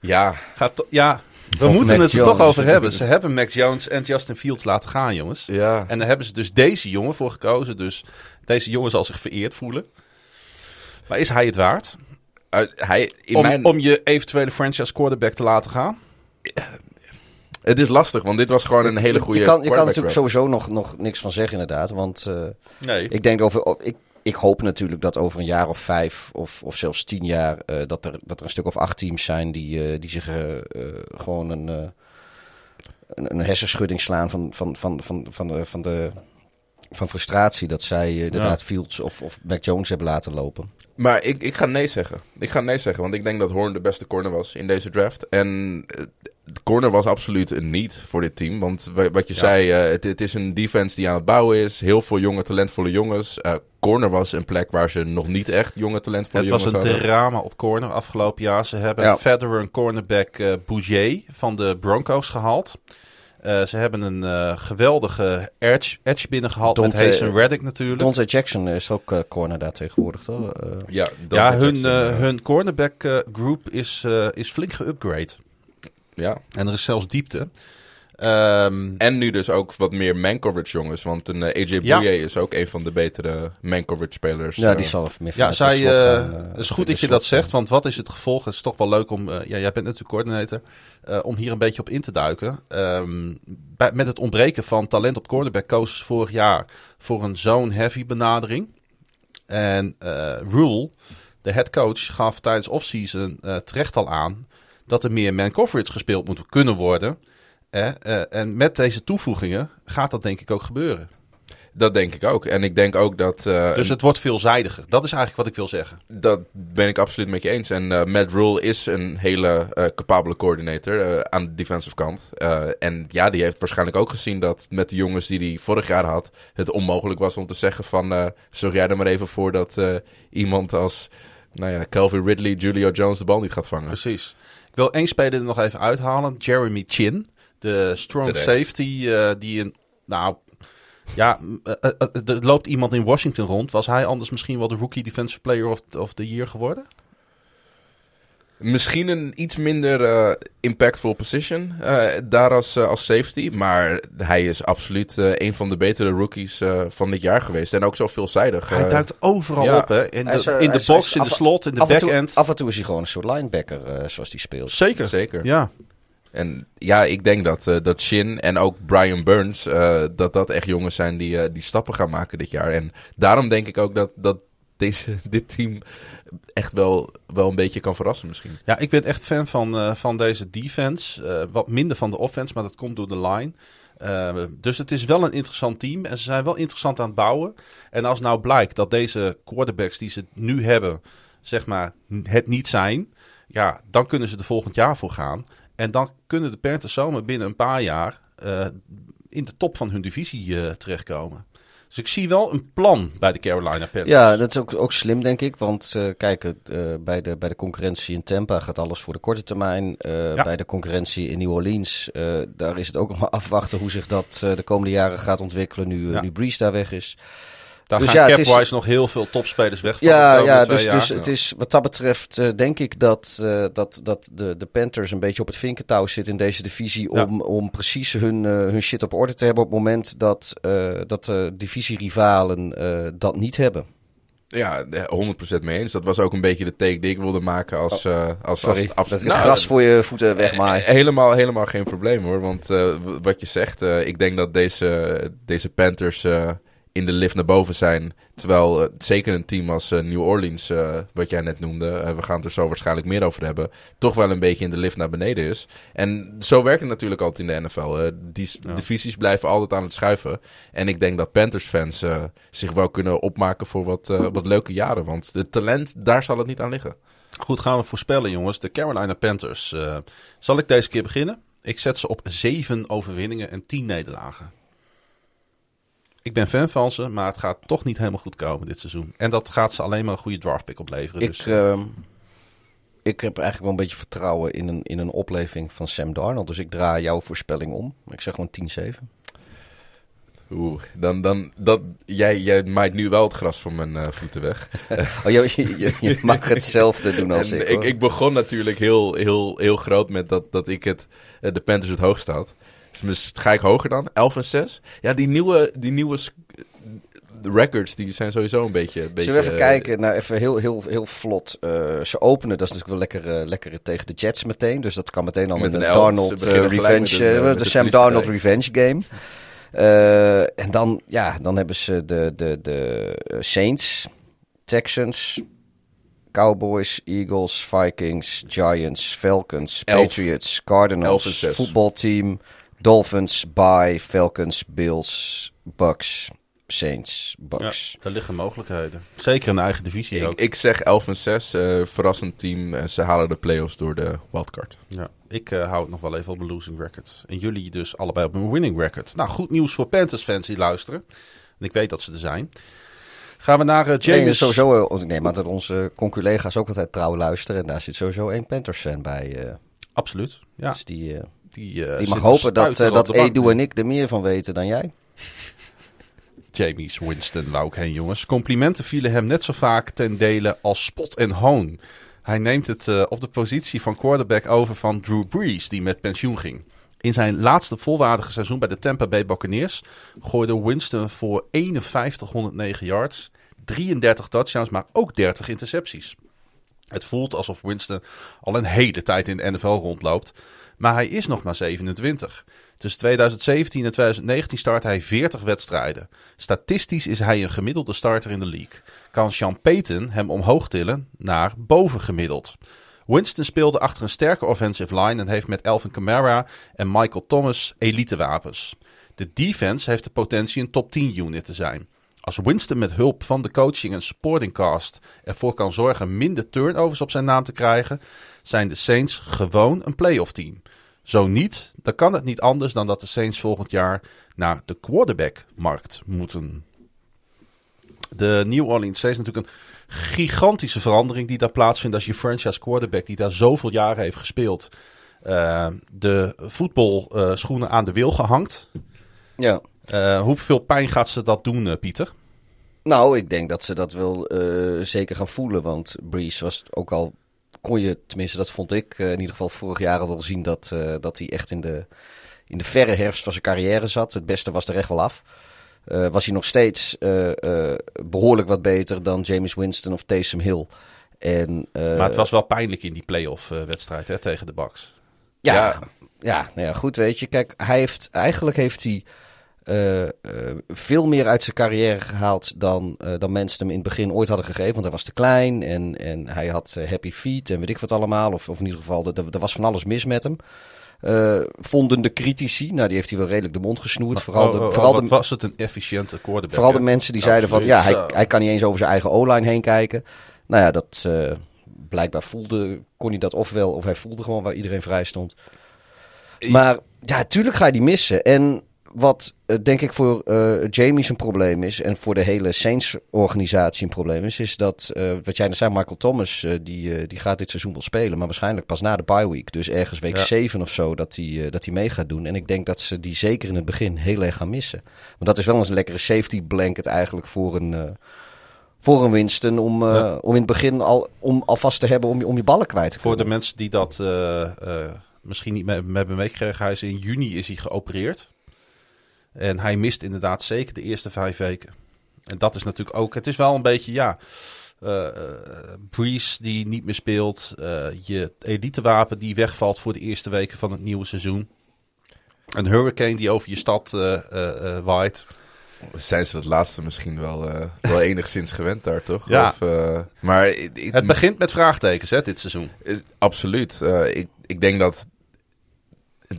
Ja,
Gaat ja, we
Of
moeten
Mac
het er toch over hebben. Ze hebben Mac Jones en Justin Fields laten gaan, jongens.
ja.
En daar hebben ze dus deze jongen voor gekozen. Dus deze jongen zal zich vereerd voelen. Maar is hij het waard?
Uh, hij, in
Om,
mijn,
om je eventuele franchise quarterback te laten gaan?
Het is lastig, want dit was gewoon een hele goede
Je kan, je kan natuurlijk sowieso nog, nog niks van zeggen, inderdaad. Want eh,
Nee.
ik denk over. Ik, ik hoop natuurlijk dat over een jaar of vijf of, of zelfs tien jaar. eh, dat, er, dat er een stuk of acht teams zijn die, eh, die zich gewoon een, eh, een, een hersenschudding slaan van, van, van, van, van, de, van, de, van frustratie. Dat zij inderdaad Fields of, of Mac Jones hebben laten lopen.
Maar ik, ik ga nee zeggen. Ik ga nee zeggen, want ik denk dat Horn de beste corner was in deze draft. En de corner was absoluut een niet voor dit team. Want wa- wat je
Ja.
zei, eh, het, het is een defense die aan het bouwen is. Heel veel jonge, talentvolle jongens. Eh, corner was een plek waar ze nog niet echt jonge, talentvolle
Het was
jongens
een
hadden.
drama op corner afgelopen jaar. Ze hebben
Ja.
verder een cornerback Bouger van de Broncos gehaald. Eh, ze hebben een geweldige edge, edge binnengehaald met
Dante-
Hazen Reddick natuurlijk.
Dante Jackson is ook corner daar tegenwoordig, toch?
Ja,
hun,
Jackson,
hun cornerback group is, is flink geupgrade.
Ja.
En er is zelfs diepte. Ehm,
En nu dus ook wat meer man-coverage jongens. Want een eh, AJ
Ja.
Bouye is ook een van de betere man-coverage spelers.
ja,
eh.
die zal meer
ja, zij, eh,
gaan, eh,
het is goed dat je dat zegt, want wat is het gevolg? Het is toch wel leuk om, eh, ja, jij bent natuurlijk coördinator, eh, om hier een beetje op in te duiken. Ehm, bij, met het ontbreken van talent op cornerback ze vorig jaar voor een zone-heavy benadering. En eh Rule, de head coach, gaf tijdens offseason eh terecht al aan dat er meer man coverage gespeeld moet kunnen worden. Eh, eh, en met deze toevoegingen gaat dat denk ik ook gebeuren.
Dat denk ik ook. En ik denk ook dat... eh,
Dus het wordt veelzijdiger. Dat is eigenlijk wat ik wil zeggen.
Dat ben ik absoluut met je eens. En eh, Matt Rule is een hele eh, capabele coördinator aan de defensive kant. En ja, die heeft waarschijnlijk ook gezien dat met de jongens die hij vorig jaar had... het onmogelijk was om te zeggen van... zorg jij er maar even voor dat iemand als... Nou ja, Calvin Ridley, Julio Jones de bal niet gaat vangen.
Precies. Ik wil één speler er nog even uithalen. Jeremy Chin. De strong
Terecht.
safety eh, die een... Nou, ja, eh, eh, er loopt iemand in Washington rond. Was hij anders misschien wel de rookie defensive player of, of the year geworden?
Misschien een iets minder eh, impactful position eh, daar als, eh, als safety. Maar hij is absoluut eh, een van de betere rookies eh, van dit jaar geweest. En ook zo veelzijdig.
hij duikt overal
ja.
op, hè? In de, in de box, in de slot, in de backend.
af en toe is hij gewoon een soort linebacker eh, zoals hij speelt.
Zeker.
Zeker.
Ja.
En ja, ik denk dat, eh, dat Shin en ook Brian Burns, eh, dat dat echt jongens zijn die, eh, die stappen gaan maken dit jaar. En daarom denk ik ook dat, dat deze, dit team echt wel, wel een beetje kan verrassen misschien.
Ja, ik ben echt fan van, eh, van deze defense. Eh, wat minder van de offense, maar dat komt door de line. Eh, dus het is wel een interessant team. En ze zijn wel interessant aan het bouwen. En als nou blijkt dat deze quarterbacks die ze nu hebben, zeg maar, het niet zijn. Ja, dan kunnen ze er volgend jaar voor gaan. En dan kunnen de Panthers zomaar binnen een paar jaar in de top van hun divisie terechtkomen. Dus ik zie wel een plan bij de Carolina Panthers.
Ja, dat is ook, ook slim, denk ik. Want eh, kijk, eh, bij, de, bij de concurrentie in Tampa gaat alles voor de korte termijn. Eh,
Ja.
Bij de concurrentie in New Orleans, daar is het ook nog maar afwachten hoe zich dat de komende jaren gaat ontwikkelen. Nu,
Ja.
nu Breeze daar weg is.
Daar
Dus
gaan
ja, het is-
cap-wise nog heel veel topspelers weg van
Ja, ja dus,
jaar.
dus het is wat dat betreft eh, denk ik dat, eh, dat, dat de, de Panthers een beetje op het vinkentouw zitten in deze divisie.
Ja.
Om, om precies hun, eh, hun shit op orde te hebben op het moment dat, eh, dat de divisierivalen eh, dat niet hebben.
Ja, eh, 100% mee eens. Dat was ook een beetje de take die ik wilde maken als... eh als,
Sorry,
als, als
dat ik
nou,
het gras voor je voeten wegmaai.
Eh, Helemaal, helemaal geen probleem hoor. Want eh, wat je zegt, eh, ik denk dat deze, deze Panthers eh, in de lift naar boven zijn. Terwijl uh, zeker een team als uh, New Orleans, uh, wat jij net noemde, we gaan het er zo waarschijnlijk meer over hebben, toch wel een beetje in de lift naar beneden is. En zo werkt het natuurlijk altijd in de NFL. die ja. divisies blijven altijd aan het schuiven. En ik denk dat Panthers fans zich wel kunnen opmaken voor wat, wat leuke jaren. Want het talent, daar zal het niet aan liggen.
Goed, gaan we voorspellen jongens. De Carolina Panthers. zal ik deze keer beginnen? Ik zet ze op zeven overwinningen en tien nederlagen. Ik ben fan van ze, maar het gaat toch niet helemaal goed komen dit seizoen. En dat gaat ze alleen maar een goede draftpick opleveren.
Ik,
dus,
uh, ik heb eigenlijk wel een beetje vertrouwen in een, in een opleving van Sam Darnold. Dus ik draai jouw voorspelling om. Ik zeg gewoon 10-7.
Oeh, dan, dan, dat, jij, jij maait nu wel het gras van mijn uh, voeten weg.
oh, je, je, je, mag hetzelfde doen als ik,
ik. Ik begon natuurlijk heel, heel, heel groot met dat, dat ik het, de Panthers het hoogst had. Dus ga ik hoger dan? 11 en 6? Ja, die nieuwe, die nieuwe records die zijn sowieso een beetje... Een
Zullen we even kijken? Nou, even heel, heel, heel vlot. Uh, ze openen, dat is natuurlijk wel lekker, uh, lekker tegen de Jets meteen. Dus dat kan meteen al met, met een Darnold revenge... Een, de, Sam Darnold revenge game. en dan, ja, dan hebben ze de, de, de Saints, Texans... Cowboys, Eagles, Vikings, Giants, Falcons, Patriots, Cardinals, voetbalteam, Dolphins, Bye, Falcons, Bills, Bucks, Saints, Bucks.
Ja, daar liggen mogelijkheden. Zeker in de eigen divisie
ik,
ook.
Ik zeg 11 en 6. Uh, verrassend team. Uh, ze halen de playoffs door de wildcard.
Ja, ik uh, hou het nog wel even op mijn losing record. En jullie dus allebei op mijn winning record. Nou, goed nieuws voor Panthers fans die luisteren. En ik weet dat ze er zijn. Gaan we naar James. Nee,
sowieso, ik neem aan dat onze conculega's ook altijd trouw luisteren. En daar zit sowieso één Panthers fan bij.
Absoluut, ja.
Dus die...
Die,
uh, die mag hopen dat, uh, dat Edu en ik er meer van weten dan jij.
Jamie's Winston wou ik heen, jongens. Complimenten vielen hem net zo vaak ten dele als spot en hoon. Hij neemt het uh, op de positie van quarterback over van Drew Brees, die met pensioen ging. In zijn laatste volwaardige seizoen bij de Tampa Bay Buccaneers gooide Winston voor 5109 yards, 33 touchdowns, maar ook 30 intercepties. Het voelt alsof Winston al een hele tijd in de NFL rondloopt. Maar hij is nog maar 27. Tussen 2017 en 2019 start hij 40 wedstrijden. Statistisch is hij een gemiddelde starter in de league. Kan Sean Payton hem omhoog tillen naar bovengemiddeld. Winston speelde achter een sterke offensive line en heeft met Elvin Kamara en Michael Thomas elite wapens. De defense heeft de potentie een top 10 unit te zijn. Als Winston met hulp van de coaching en supporting cast ervoor kan zorgen minder turnovers op zijn naam te krijgen, zijn de Saints gewoon een playoff team. Zo niet, dan kan het niet anders dan dat de Saints volgend jaar naar de quarterback-markt moeten. De New Orleans Saints natuurlijk een gigantische verandering die daar plaatsvindt als je franchise quarterback die daar zoveel jaren heeft gespeeld. Uh, de voetbalschoenen uh, aan de wil gehangt.
Ja.
Uh, hoeveel pijn gaat ze dat doen, uh, Pieter?
Nou, ik denk dat ze dat wel zeker gaan voelen. Want Breeze was ook al kon je, tenminste dat vond ik uh, in ieder geval vorig jaar al wel zien dat, uh, dat hij echt in de, in de verre herfst van zijn carrière zat. Het beste was er echt wel af. Uh, was hij nog steeds behoorlijk wat beter dan James Winston of Taysom Hill. En,
maar het was wel pijnlijk in die playoff wedstrijd hè, tegen de Bucks.
Ja, ja, ja, nou ja, goed weet je. Kijk, hij heeft, eigenlijk heeft hij uh, uh, veel meer uit zijn carrière gehaald dan, uh, dan mensen hem in het begin ooit hadden gegeven. Want hij was te klein en, en hij had happy feet en weet ik wat allemaal. Of, of in ieder geval, er, was van alles mis met hem. vonden de critici, nou die heeft hij wel redelijk de mond gesnoerd.
Maar,
vooral
oh,
de, vooral
de, was het een efficiënte quarterback?
Vooral de mensen die zeiden van, ja, hij, hij kan niet eens over zijn eigen O-line heen kijken. Nou ja, dat blijkbaar voelde, kon hij dat ofwel, of hij voelde gewoon waar iedereen vrij stond. Maar ja, tuurlijk ga je die missen. En wat uh, denk ik voor uh, Jamie een probleem is en voor de hele Saints-organisatie een probleem is, is dat, uh, wat jij net zei, Michael Thomas, die, die gaat dit seizoen wel spelen, maar waarschijnlijk pas na de bye week. Dus ergens week ja. 7 of zo dat hij dat hij mee gaat doen. En ik denk dat ze die zeker in het begin heel erg gaan missen. Want dat is wel eens een lekkere safety blanket eigenlijk voor een, voor een Winston om, ja. om in het begin al, om alvast te hebben om je, om je ballen kwijt te
Voor de mensen die dat misschien niet mee, hebben meegekregen, hij is in juni is hij geopereerd. En hij mist inderdaad zeker de eerste vijf weken. En dat is natuurlijk ook. Het is wel een beetje, ja. Uh, Breeze die niet meer speelt. Uh, je elitewapen die wegvalt voor de eerste weken van het nieuwe seizoen. Een hurricane die over je stad waait.
Zijn ze het laatste misschien wel, eh, wel enigszins gewend daar, toch?
Ja.
Of, eh, maar
Het begint met vraagtekens hè, dit seizoen.
Is- Absoluut. Eh, ik, ik denk dat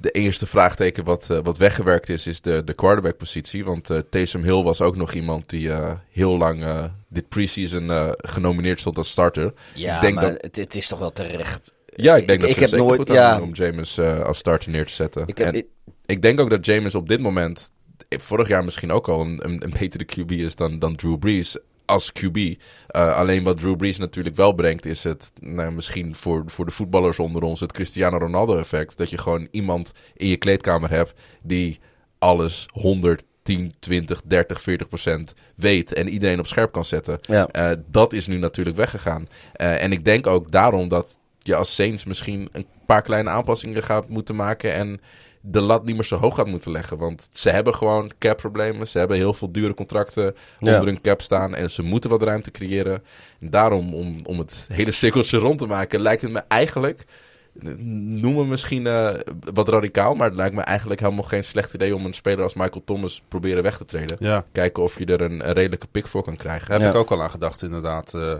de eerste vraagteken wat, eh, wat weggewerkt is, is de, de quarterback-positie. Want eh Taysom Hill was ook nog iemand die eh, heel lang dit preseason genomineerd stond als starter.
Ja,
ik denk
maar
dat,
het, het is toch wel terecht.
ja, ik denk dat
ik
ze
heb nooit-
goed
ja.
om James als starter neer te zetten.
Ik heb,
En
ik-
denk ook dat James op dit moment, vorig jaar misschien ook al een, een, een betere QB is dan, dan Drew Brees als QB. Eh, alleen wat Drew Brees natuurlijk wel brengt, is het nou, misschien voor, voor de voetballers onder ons het Cristiano Ronaldo effect. Dat je gewoon iemand in je kleedkamer hebt die alles 100, 10, 20, 30, 40 procent weet en iedereen op scherp kan zetten.
ja.
Eh, dat is nu natuurlijk weggegaan. Eh, en ik denk ook daarom dat je als Saints misschien een paar kleine aanpassingen gaat moeten maken. En de lat niet meer zo hoog gaat moeten leggen. Want ze hebben gewoon cap-problemen. Ze hebben heel veel dure contracten
Ja.
onder hun cap staan. En ze moeten wat ruimte creëren. En daarom, om, om het hele cirkeltje rond te maken, lijkt het me eigenlijk. Noem me misschien eh, wat radicaal, maar het lijkt me eigenlijk helemaal geen slecht idee om een speler als Michael Thomas proberen weg te treden.
Ja,
Kijken of je er een, een redelijke pick voor kan krijgen.
daar heb
Ja.
ik ook al aan gedacht inderdaad. Eh,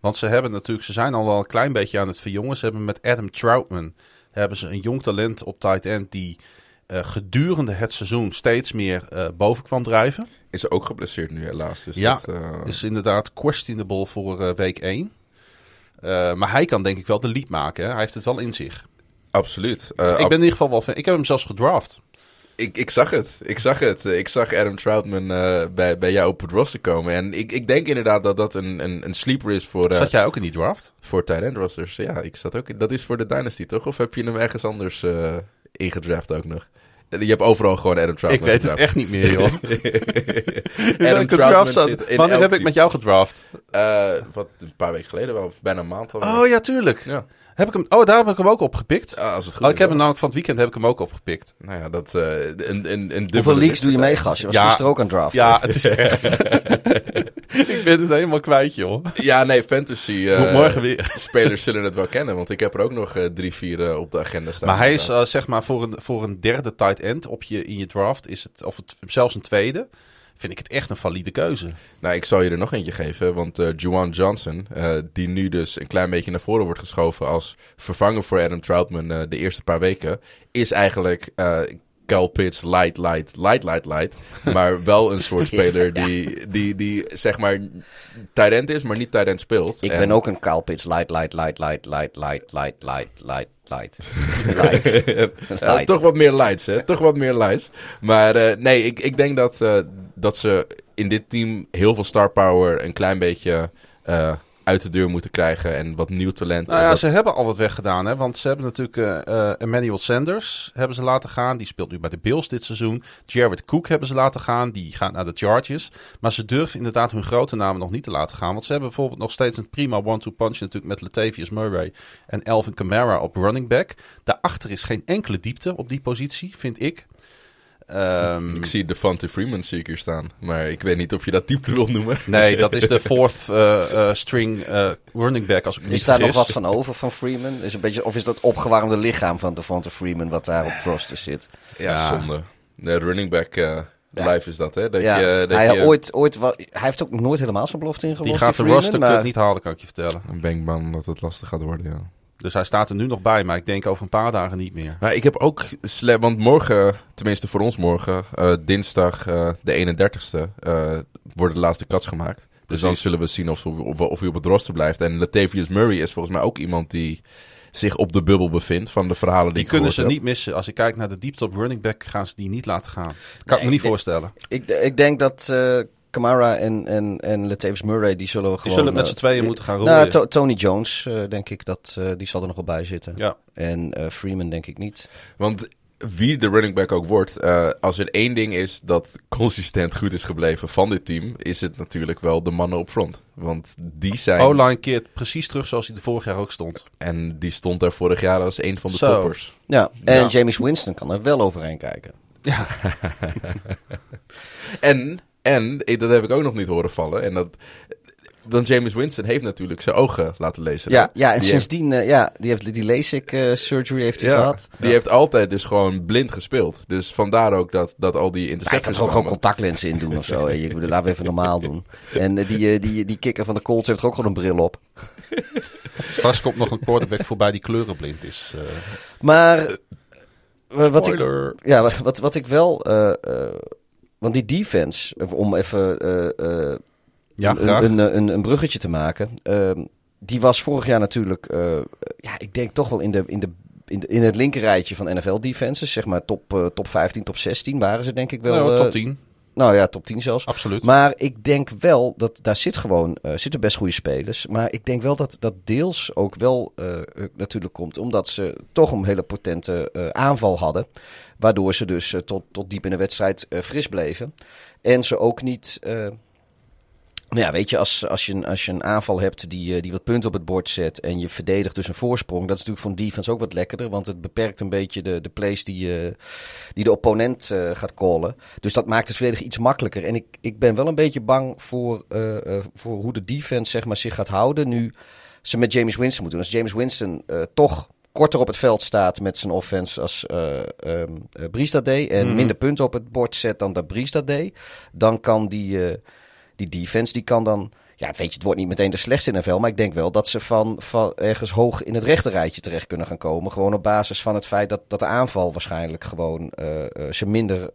want ze hebben natuurlijk, ze zijn al wel een klein beetje aan het verjongen. Ze hebben met Adam Troutman hebben ze een jong talent op tight end die eh, gedurende het seizoen steeds meer eh, boven kwam drijven.
Is ook geblesseerd nu helaas. Dus
Ja,
dat, eh,
Is inderdaad questionable voor week 1. Eh, maar hij kan denk ik wel de lead maken. Hè? Hij heeft het wel in zich.
absoluut.
Ik ben in ieder geval wel fan. Ik heb hem zelfs gedraft.
Ik, ik zag het. Ik zag het. Ik zag Adam Troutman eh, bij, bij jou op het roster komen. En ik, ik denk inderdaad dat dat een, een, een sleeper is voor, eh
Zat jij ook in die draft?
voor tight end rosters. Ja, ik zat ook in. Dat is voor de Dynasty, toch? Of heb je hem ergens anders eh, ingedraft ook nog? Je hebt overal gewoon Adam Troutman
ik weet het echt niet meer, joh.
Adam Troutman
Wanneer heb ik met jou gedraft?
Eh, wat, een paar weken geleden wel. Bijna een maand al.
Oh ja, tuurlijk.
Ja.
Heb ik hem, oh, daar heb ik hem ook opgepikt.
Als het goed
Oh,
is
ik heb hem namelijk van het weekend heb ik hem ook opgepikt.
Nou ja, dat... eh een, een, een
Hoeveel leaks doe je mee, gast? Je was
Ja.
gisteren ook aan het draften.
Ja, het is echt. ik ben het helemaal kwijt, joh.
Ja, nee, fantasy... eh,
morgen weer.
Spelers zullen het wel kennen, want ik heb er ook nog eh, drie, vier op de agenda staan.
Maar hij is zeg maar voor een, voor een derde tight end op je, in je draft, is het, of het, zelfs een tweede, vind ik het echt een valide keuze.
Nou, ik zal je er nog eentje geven, want eh Juwan Johnson, eh, die nu dus een klein beetje naar voren wordt geschoven als vervanger voor Adam Troutman eh, de eerste paar weken, is eigenlijk eh Cal Pitts light, light, light, light, light. Maar wel een soort speler die, die, die zeg maar tight end is, maar niet tight end speelt.
Ik
En-
ben ook een kaalpits. Light, light, light, light, light, light, light, light, light, light. Light.
Ja,
Light.
toch wat meer lights, hè? Toch wat meer lights. Maar eh, nee, ik, ik denk dat, eh, dat ze in dit team heel veel star power een klein beetje eh, uit de deur moeten krijgen. En wat nieuw talent.
Nou ja,
dat-
ze hebben al wat weggedaan. Hè? Want ze hebben natuurlijk eh, eh, Emmanuel Sanders hebben ze laten gaan. Die speelt nu bij de Bills dit seizoen. Jared Cook hebben ze laten gaan. Die gaat naar de Chargers. Maar ze durven inderdaad hun grote namen nog niet te laten gaan. Want ze hebben bijvoorbeeld nog steeds een prima one-two punch natuurlijk met Latavius Murray en Elvin Kamara op running back. Daarachter is geen enkele diepte op die positie, vind ik. Ehm,
Ik zie Devontae Freeman zie ik hier staan. Maar ik weet niet of je dat diepte wil noemen.
Nee, dat is de fourth eh, eh, string eh, running back als ik
Is daar nog wat van over van Freeman? Is een beetje, of is dat het opgewarmde lichaam van Devonta Freeman wat daar op roster zit?
Ja,
Ja.
zonde. De running back eh
Ja.
life is dat, hè? Dat
ja,
je, dat
hij,
je
ooit, ooit wa- hij heeft ook nooit helemaal zijn belofte ingelost.
Die gaat de roster
maar-
niet halen, kan ik je vertellen.
Ik ben bang dat het lastig gaat worden, ja.
Dus hij staat er nu nog bij, maar ik denk over een paar dagen niet meer.
Maar ik heb ook, sle- want morgen, tenminste voor ons morgen, eh, dinsdag eh, de 31ste, eh, worden de laatste cuts gemaakt. Dus dan zullen we zien of, of, of hij op het roster blijft. En Latavius Murray is volgens mij ook iemand die zich op de bubbel bevindt van de verhalen die,
Die
ik
kunnen ze niet missen. Als ik kijk naar de diepte op running back, gaan ze die niet laten gaan. Kan ik me niet voorstellen.
Ik, ik denk dat eh Kamara en, en, en Latavius Murray, die zullen we
Die
gewoon...
zullen met
eh,
z'n tweeën moeten gaan
Nou,
rollen.
To- Tony Jones, eh, denk ik, dat, eh, die zal er nog wel bij zitten.
ja.
En eh, Freeman denk ik niet.
Want wie de running back ook wordt, eh, als er één ding is dat consistent goed is gebleven van dit team, is het natuurlijk wel de mannen op front. Want die zijn,
O-line keert precies terug zoals hij er vorig jaar ook stond.
en die stond daar vorig jaar als een van de toppers.
Ja, en
Ja.
James Winston kan er wel overheen kijken.
Ja.
En, en, dat heb ik ook nog niet horen vallen. En dat, want James Winston heeft natuurlijk zijn ogen laten lezen.
Ja, ja en
Die
sindsdien, eh, ja, die, heeft, die LASIK-surgery heeft hij
Ja,
gehad.
die heeft altijd dus gewoon blind gespeeld. Dus vandaar ook dat, dat al die
Ja, ik kan er ook gewoon
kwamen.
contactlenzen in doen of zo. Ik bedoel, laten we even normaal doen. En eh, die, eh, die, die kikker van de Colts heeft er ook gewoon een bril op.
Straks komt nog een quarterback voorbij die kleurenblind is.
Maar wat ik, ja, wat, wat ik wel... want die defense, om even eh, eh,
Ja,
een, een, een, een bruggetje te maken. ehm, die was vorig jaar natuurlijk, eh, ja, ik denk toch wel in, de, in, de, in, de, in het linkerrijtje van NFL-defenses. Zeg maar top, top 15, top 16 waren ze denk ik wel.
Nou, top 10,
Nou ja, top 10 zelfs.
absoluut.
Maar ik denk wel dat daar zit gewoon, eh, zitten best goede spelers. Maar ik denk wel dat dat deels ook wel natuurlijk komt omdat ze toch een hele potente aanval hadden. Waardoor ze dus eh, tot, tot diep in de wedstrijd eh, fris bleven. En ze ook niet. eh, nou ja, weet je, als, als, je, een- als je een aanval hebt die, die wat punten op het bord zet en je verdedigt dus een voorsprong, dat is natuurlijk voor een defense ook wat lekkerder, want het beperkt een beetje de, de plays die, die de opponent gaat callen. Dus dat maakt het verdedigen iets makkelijker. En ik, ik ben wel een beetje bang voor, voor hoe de defense zeg maar, zich gaat houden nu ze met James Winston moeten doen. Als James Winston toch korter op het veld staat met zijn offense als Brees dat deed en
Mhm.
minder punten op het bord zet dan dat Brees dat deed, dan kan die, eh, die defense, die kan dan... Ja, weet je, het wordt niet meteen de slechtste in NFL, maar ik denk wel dat ze van, van ergens hoog in het rechterrijtje terecht kunnen gaan komen. Gewoon op basis van het feit dat, dat de aanval waarschijnlijk gewoon ze minder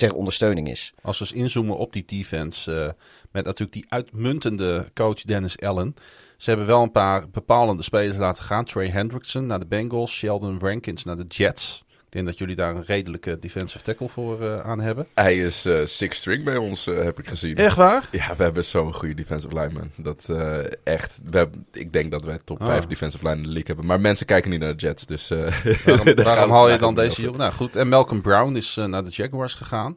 ter ondersteuning is.
Als we eens inzoomen op die defense, eh, met natuurlijk die uitmuntende coach Dennis Allen. Ze hebben wel een paar bepalende spelers laten gaan. Trey Hendrickson naar de Bengals, Sheldon Rankins naar de Jets. Ik denk dat jullie daar een redelijke defensive tackle voor eh, aan hebben.
Hij is eh six string bij ons, eh, heb ik gezien.
Echt waar?
Ja, we hebben zo'n goede defensive lineman. Dat echt. We hebben, ik denk dat wij top
Ah.
5 defensive line in de league hebben. Maar mensen kijken niet naar de Jets, dus.
Waarom, waarom haal je dan deze jongen? Nou goed, en Malcolm Brown is naar de Jaguars gegaan.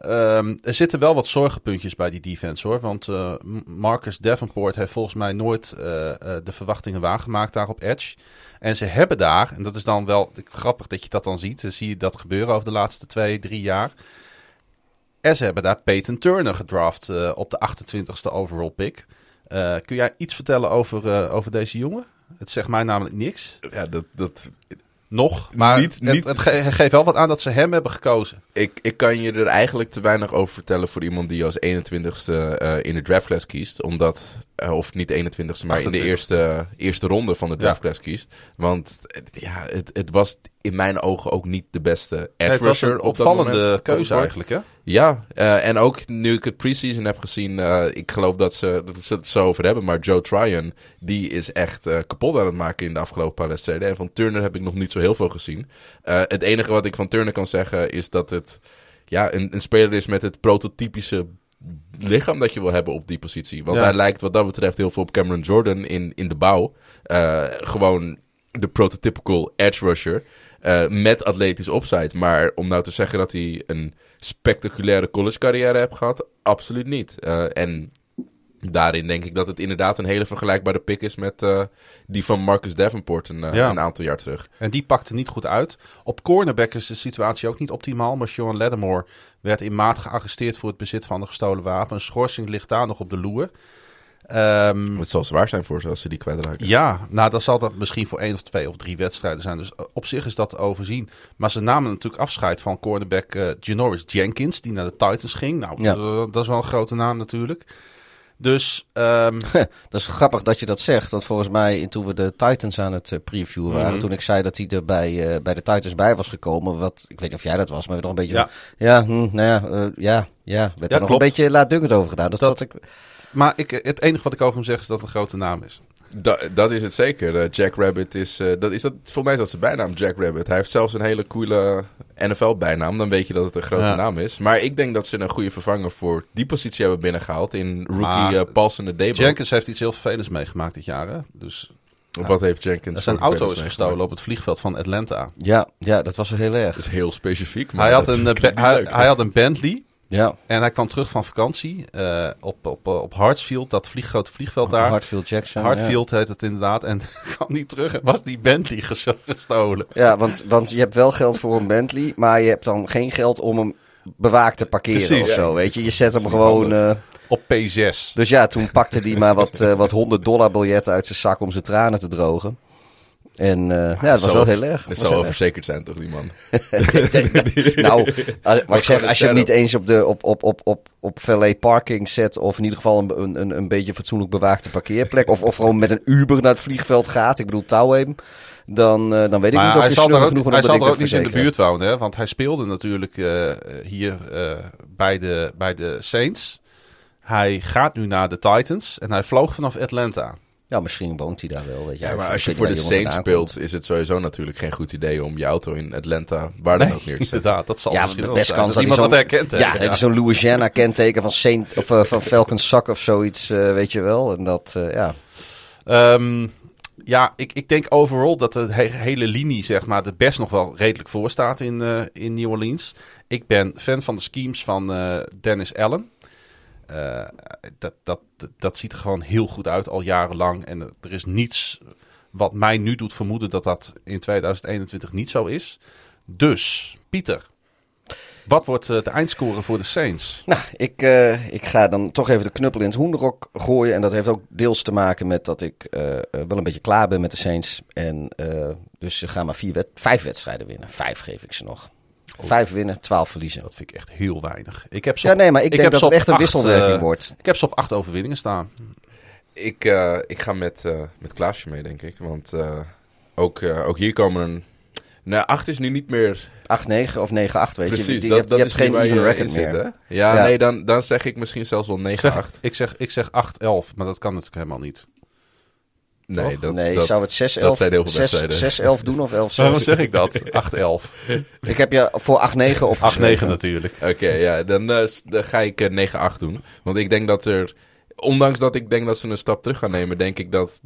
Ehm, er zitten wel wat zorgenpuntjes bij die defense hoor. Want eh, Marcus Davenport heeft volgens mij nooit eh, eh, de verwachtingen waargemaakt daar op Edge. En ze hebben daar, en dat is dan wel grappig dat je dat dan ziet. Dan zie je dat gebeuren over de laatste twee, drie jaar. En ze hebben daar Peyton Turner gedraft op de 28e overall pick. Kun jij iets vertellen over, over deze jongen? Het zegt mij namelijk niks.
Ja, dat, dat,
Nog. Maar
Niet-
het,
niet-
het, ge- het geeft wel wat aan dat ze hem hebben gekozen.
ik, ik kan je er eigenlijk te weinig over vertellen voor iemand die als 21ste eh, in de draftclass kiest. Omdat, eh, of niet 21ste, maar in de
28e.
eerste, eerste ronde van de
Ja.
draftclass kiest. Want het- ja, het, het was in mijn ogen ook niet de beste edge
Nee, het was
rusher
een
op dat moment
opvallende keuze eigenlijk. Hè?
Ja, eh, en ook nu ik het preseason heb gezien, eh, ik geloof dat ze, dat ze het zo over hebben, maar Joe Tryon, die is echt eh, kapot aan het maken in de afgelopen paar wedstrijden. En van Turner heb ik nog niet zo heel veel gezien. Het enige wat ik van Turner kan zeggen is dat het ja, een, een speler is met het prototypische lichaam dat je wil hebben op die positie. Want
Ja.
hij lijkt wat dat betreft heel veel op Cameron Jordan in, in de bouw. Gewoon de prototypical edge rusher. met atletisch upside. Maar om nou te zeggen dat hij een spectaculaire college carrière heeft gehad, absoluut niet. Eh, en daarin denk ik dat het inderdaad een hele vergelijkbare pick is met eh, die van Marcus Davenport een, eh,
Ja.
een aantal jaar terug.
En die pakte niet goed uit. Op cornerback is de situatie ook niet optimaal. Maar Sean Lattimore werd in maat gearresteerd voor het bezit van een gestolen wapen. Een schorsing ligt daar nog op de loer. Ehm,
Het zal zwaar zijn voor ze als ze die kwijtraken.
ja, nou dan zal dat misschien voor één of twee of drie wedstrijden zijn. Dus eh, op zich is dat te overzien. Maar ze namen natuurlijk afscheid van cornerback eh Janoris Jenkins, die naar de Titans ging. Nou,
Ja.
dat, dat is wel een grote naam natuurlijk. Dus ehm,
Dat is grappig dat je dat zegt. Want volgens mij, toen we de Titans aan het eh, previewen waren,
Mhm.
toen ik zei dat hij er bij, eh, bij de Titans bij was gekomen, wat, ik weet niet of jij dat was, maar we nog een beetje
Ja.
van, ja, hm, nou ja, eh, ja, ja, werd
Ja,
er nog
klopt.
een beetje laatdunkend over gedaan. Dus
Dat-
dat, ik,
Maar ik, het enige wat ik over hem zeg is dat het een grote naam is.
Da- dat is het zeker. Eh, Jack Rabbit is. eh, dat is dat, volgens mij is dat zijn bijnaam, Jack Rabbit. Hij heeft zelfs een hele coole NFL-bijnaam. Dan weet je dat het een grote
Ja.
naam is. Maar ik denk dat ze een goede vervanger voor die positie hebben binnengehaald. In rookie eh Paulson de Debo.
Jenkins heeft iets heel vervelends meegemaakt dit jaar. Hè? Dus
Wat heeft Jenkins?
er zijn
voor
auto is gestolen op het vliegveld van Atlanta.
ja, ja, dat was heel erg.
Dat is heel specifiek. Maar
Hij had, een, hij had een Bentley
Ja,
en hij kwam terug van vakantie eh, op, op, eh, op Hartsfield, dat vlieg, grote vliegveld daar.
Hartfield Jackson.
Hartfield heet het inderdaad. En kwam niet terug en was die Bentley ges- gestolen.
Ja, want, want je hebt wel geld voor een Bentley, maar je hebt dan geen geld om hem bewaakt te parkeren
Precies.
of zo, weet je. Je zet hem gewoon...
handig.
eh,
op P6.
Dus ja, toen pakte hij maar wat, wat 100 dollar biljetten uit zijn zak om zijn tranen te drogen. En eh, ja, het was wel heel erg.
Het zou wel verzekerd zijn, toch, die man?
Ik denk dat- nou, als, wat ik zeg, als je hem niet eens op, de, op, op, op, op, op valet parking zet... of in ieder geval een, een, een beetje fatsoenlijk bewaakte parkeerplek... of, of gewoon met een Uber naar het vliegveld gaat, ik bedoel Touwheim... dan, eh, dan weet ik
Maar
niet of
hij zal er ook,
genoeg
hij zal er ook niet in de buurt wonen, hè? want hij speelde natuurlijk eh, hier bij, de, bij de Saints. Hij gaat nu naar de Titans en hij vloog vanaf Atlanta.
Ja, misschien woont hij daar wel, weet je.
Ja, maar als je voor de Saints speelt, is het sowieso natuurlijk geen goed idee om je auto in Atlanta waar dan ook neer te zetten.
Inderdaad, dat zal
Ja,
misschien wel
best
zijn.
kans
dat
dat
iemand dat herkent. hè?
Ja, het is zo'n Louisiana kenteken van, Saint, of, eh, van Falcon Sock of zoiets, eh, weet je wel. En dat, eh, ja.
Ehm, ja, ik, ik denk overal dat de he- hele linie, zeg maar, er best nog wel redelijk voor staat in, eh, in New Orleans. Ik ben fan van de schemes van eh, Dennis Allen. Eh, dat, dat, dat ziet er gewoon heel goed uit al jarenlang. En er is niets wat mij nu doet vermoeden dat dat in 2021 niet zo is. Dus, Pieter, wat wordt eh, de eindscore voor de Saints?
Nou, ik, eh, ik ga dan toch even de knuppel in het hoenderok gooien. En dat heeft ook deels te maken met dat ik wel een beetje klaar ben met de Saints. En dus ze gaan maar vier vijf wedstrijden winnen. Vijf geef ik ze nog. Vijf winnen, twaalf verliezen.
Dat vind ik echt heel weinig. Ik heb ze
Ja,
op-
nee, maar ik,
ik
denk dat het echt een
acht,
wisselwerking
eh,
wordt.
Ik heb ze op acht overwinningen staan.
Ik, eh, ik ga met, eh, met Klaasje mee, denk ik. Want eh, ook, eh, ook hier komen een... Nou, 8 is nu niet meer
8-9 of 9-8, weet
precies.
je. Je,
dat,
hebt,
dat
je
is
hebt geen even record
zit,
meer.
hè? Ja,
Ja.
nee, dan, dan zeg ik misschien zelfs wel 9-8.
Ik zeg, ik, zeg, ik zeg 8-11, maar dat kan natuurlijk helemaal niet.
Nee, dat,
nee,
dat,
zou het 6-11
dat zijn heel veel wedstrijden.
6-11 doen of 11
Waarom zeg ik dat? 8-11.
Ik heb je voor 8-9
8-9
opgeschreven.
natuurlijk.
Oké, ja, dan, eh, s- dan ga ik eh, 9-8 doen. Want ik denk dat er... Ondanks dat ik denk dat ze een stap terug gaan nemen... denk ik dat...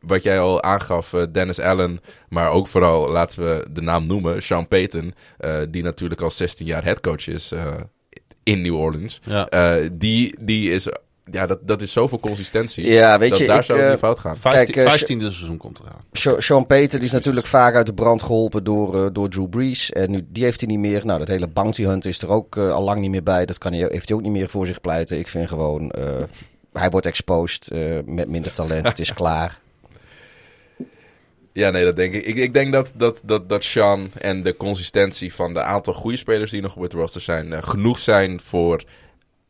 Wat jij al aangaf, eh, Dennis Allen... maar ook vooral, laten we de naam noemen... Sean Payton... eh, die natuurlijk al 16 jaar headcoach is... eh, in New Orleans.
Ja.
Eh, die, die is... Ja, dat, dat is zoveel consistentie.
Ja, weet
dat
je,
daar
ik,
zou het
eh,
niet fout gaan.
15,
Kijk, eh,
15e seizoen komt eraan.
Sean Peter die is natuurlijk vaak uit de brand geholpen door, eh, door Drew Brees. En nu, die heeft hij niet meer. Nou, dat hele bounty hunt is er ook al lang niet meer bij. Dat kan hij, heeft hij ook niet meer voor zich pleiten. Ik vind gewoon, eh, hij wordt exposed eh, met minder talent. Het is klaar.
Ja, nee, dat denk ik. Ik, ik denk dat, dat, dat, dat Sean en de consistentie van de aantal goede spelers die nog op het roster zijn, genoeg zijn voor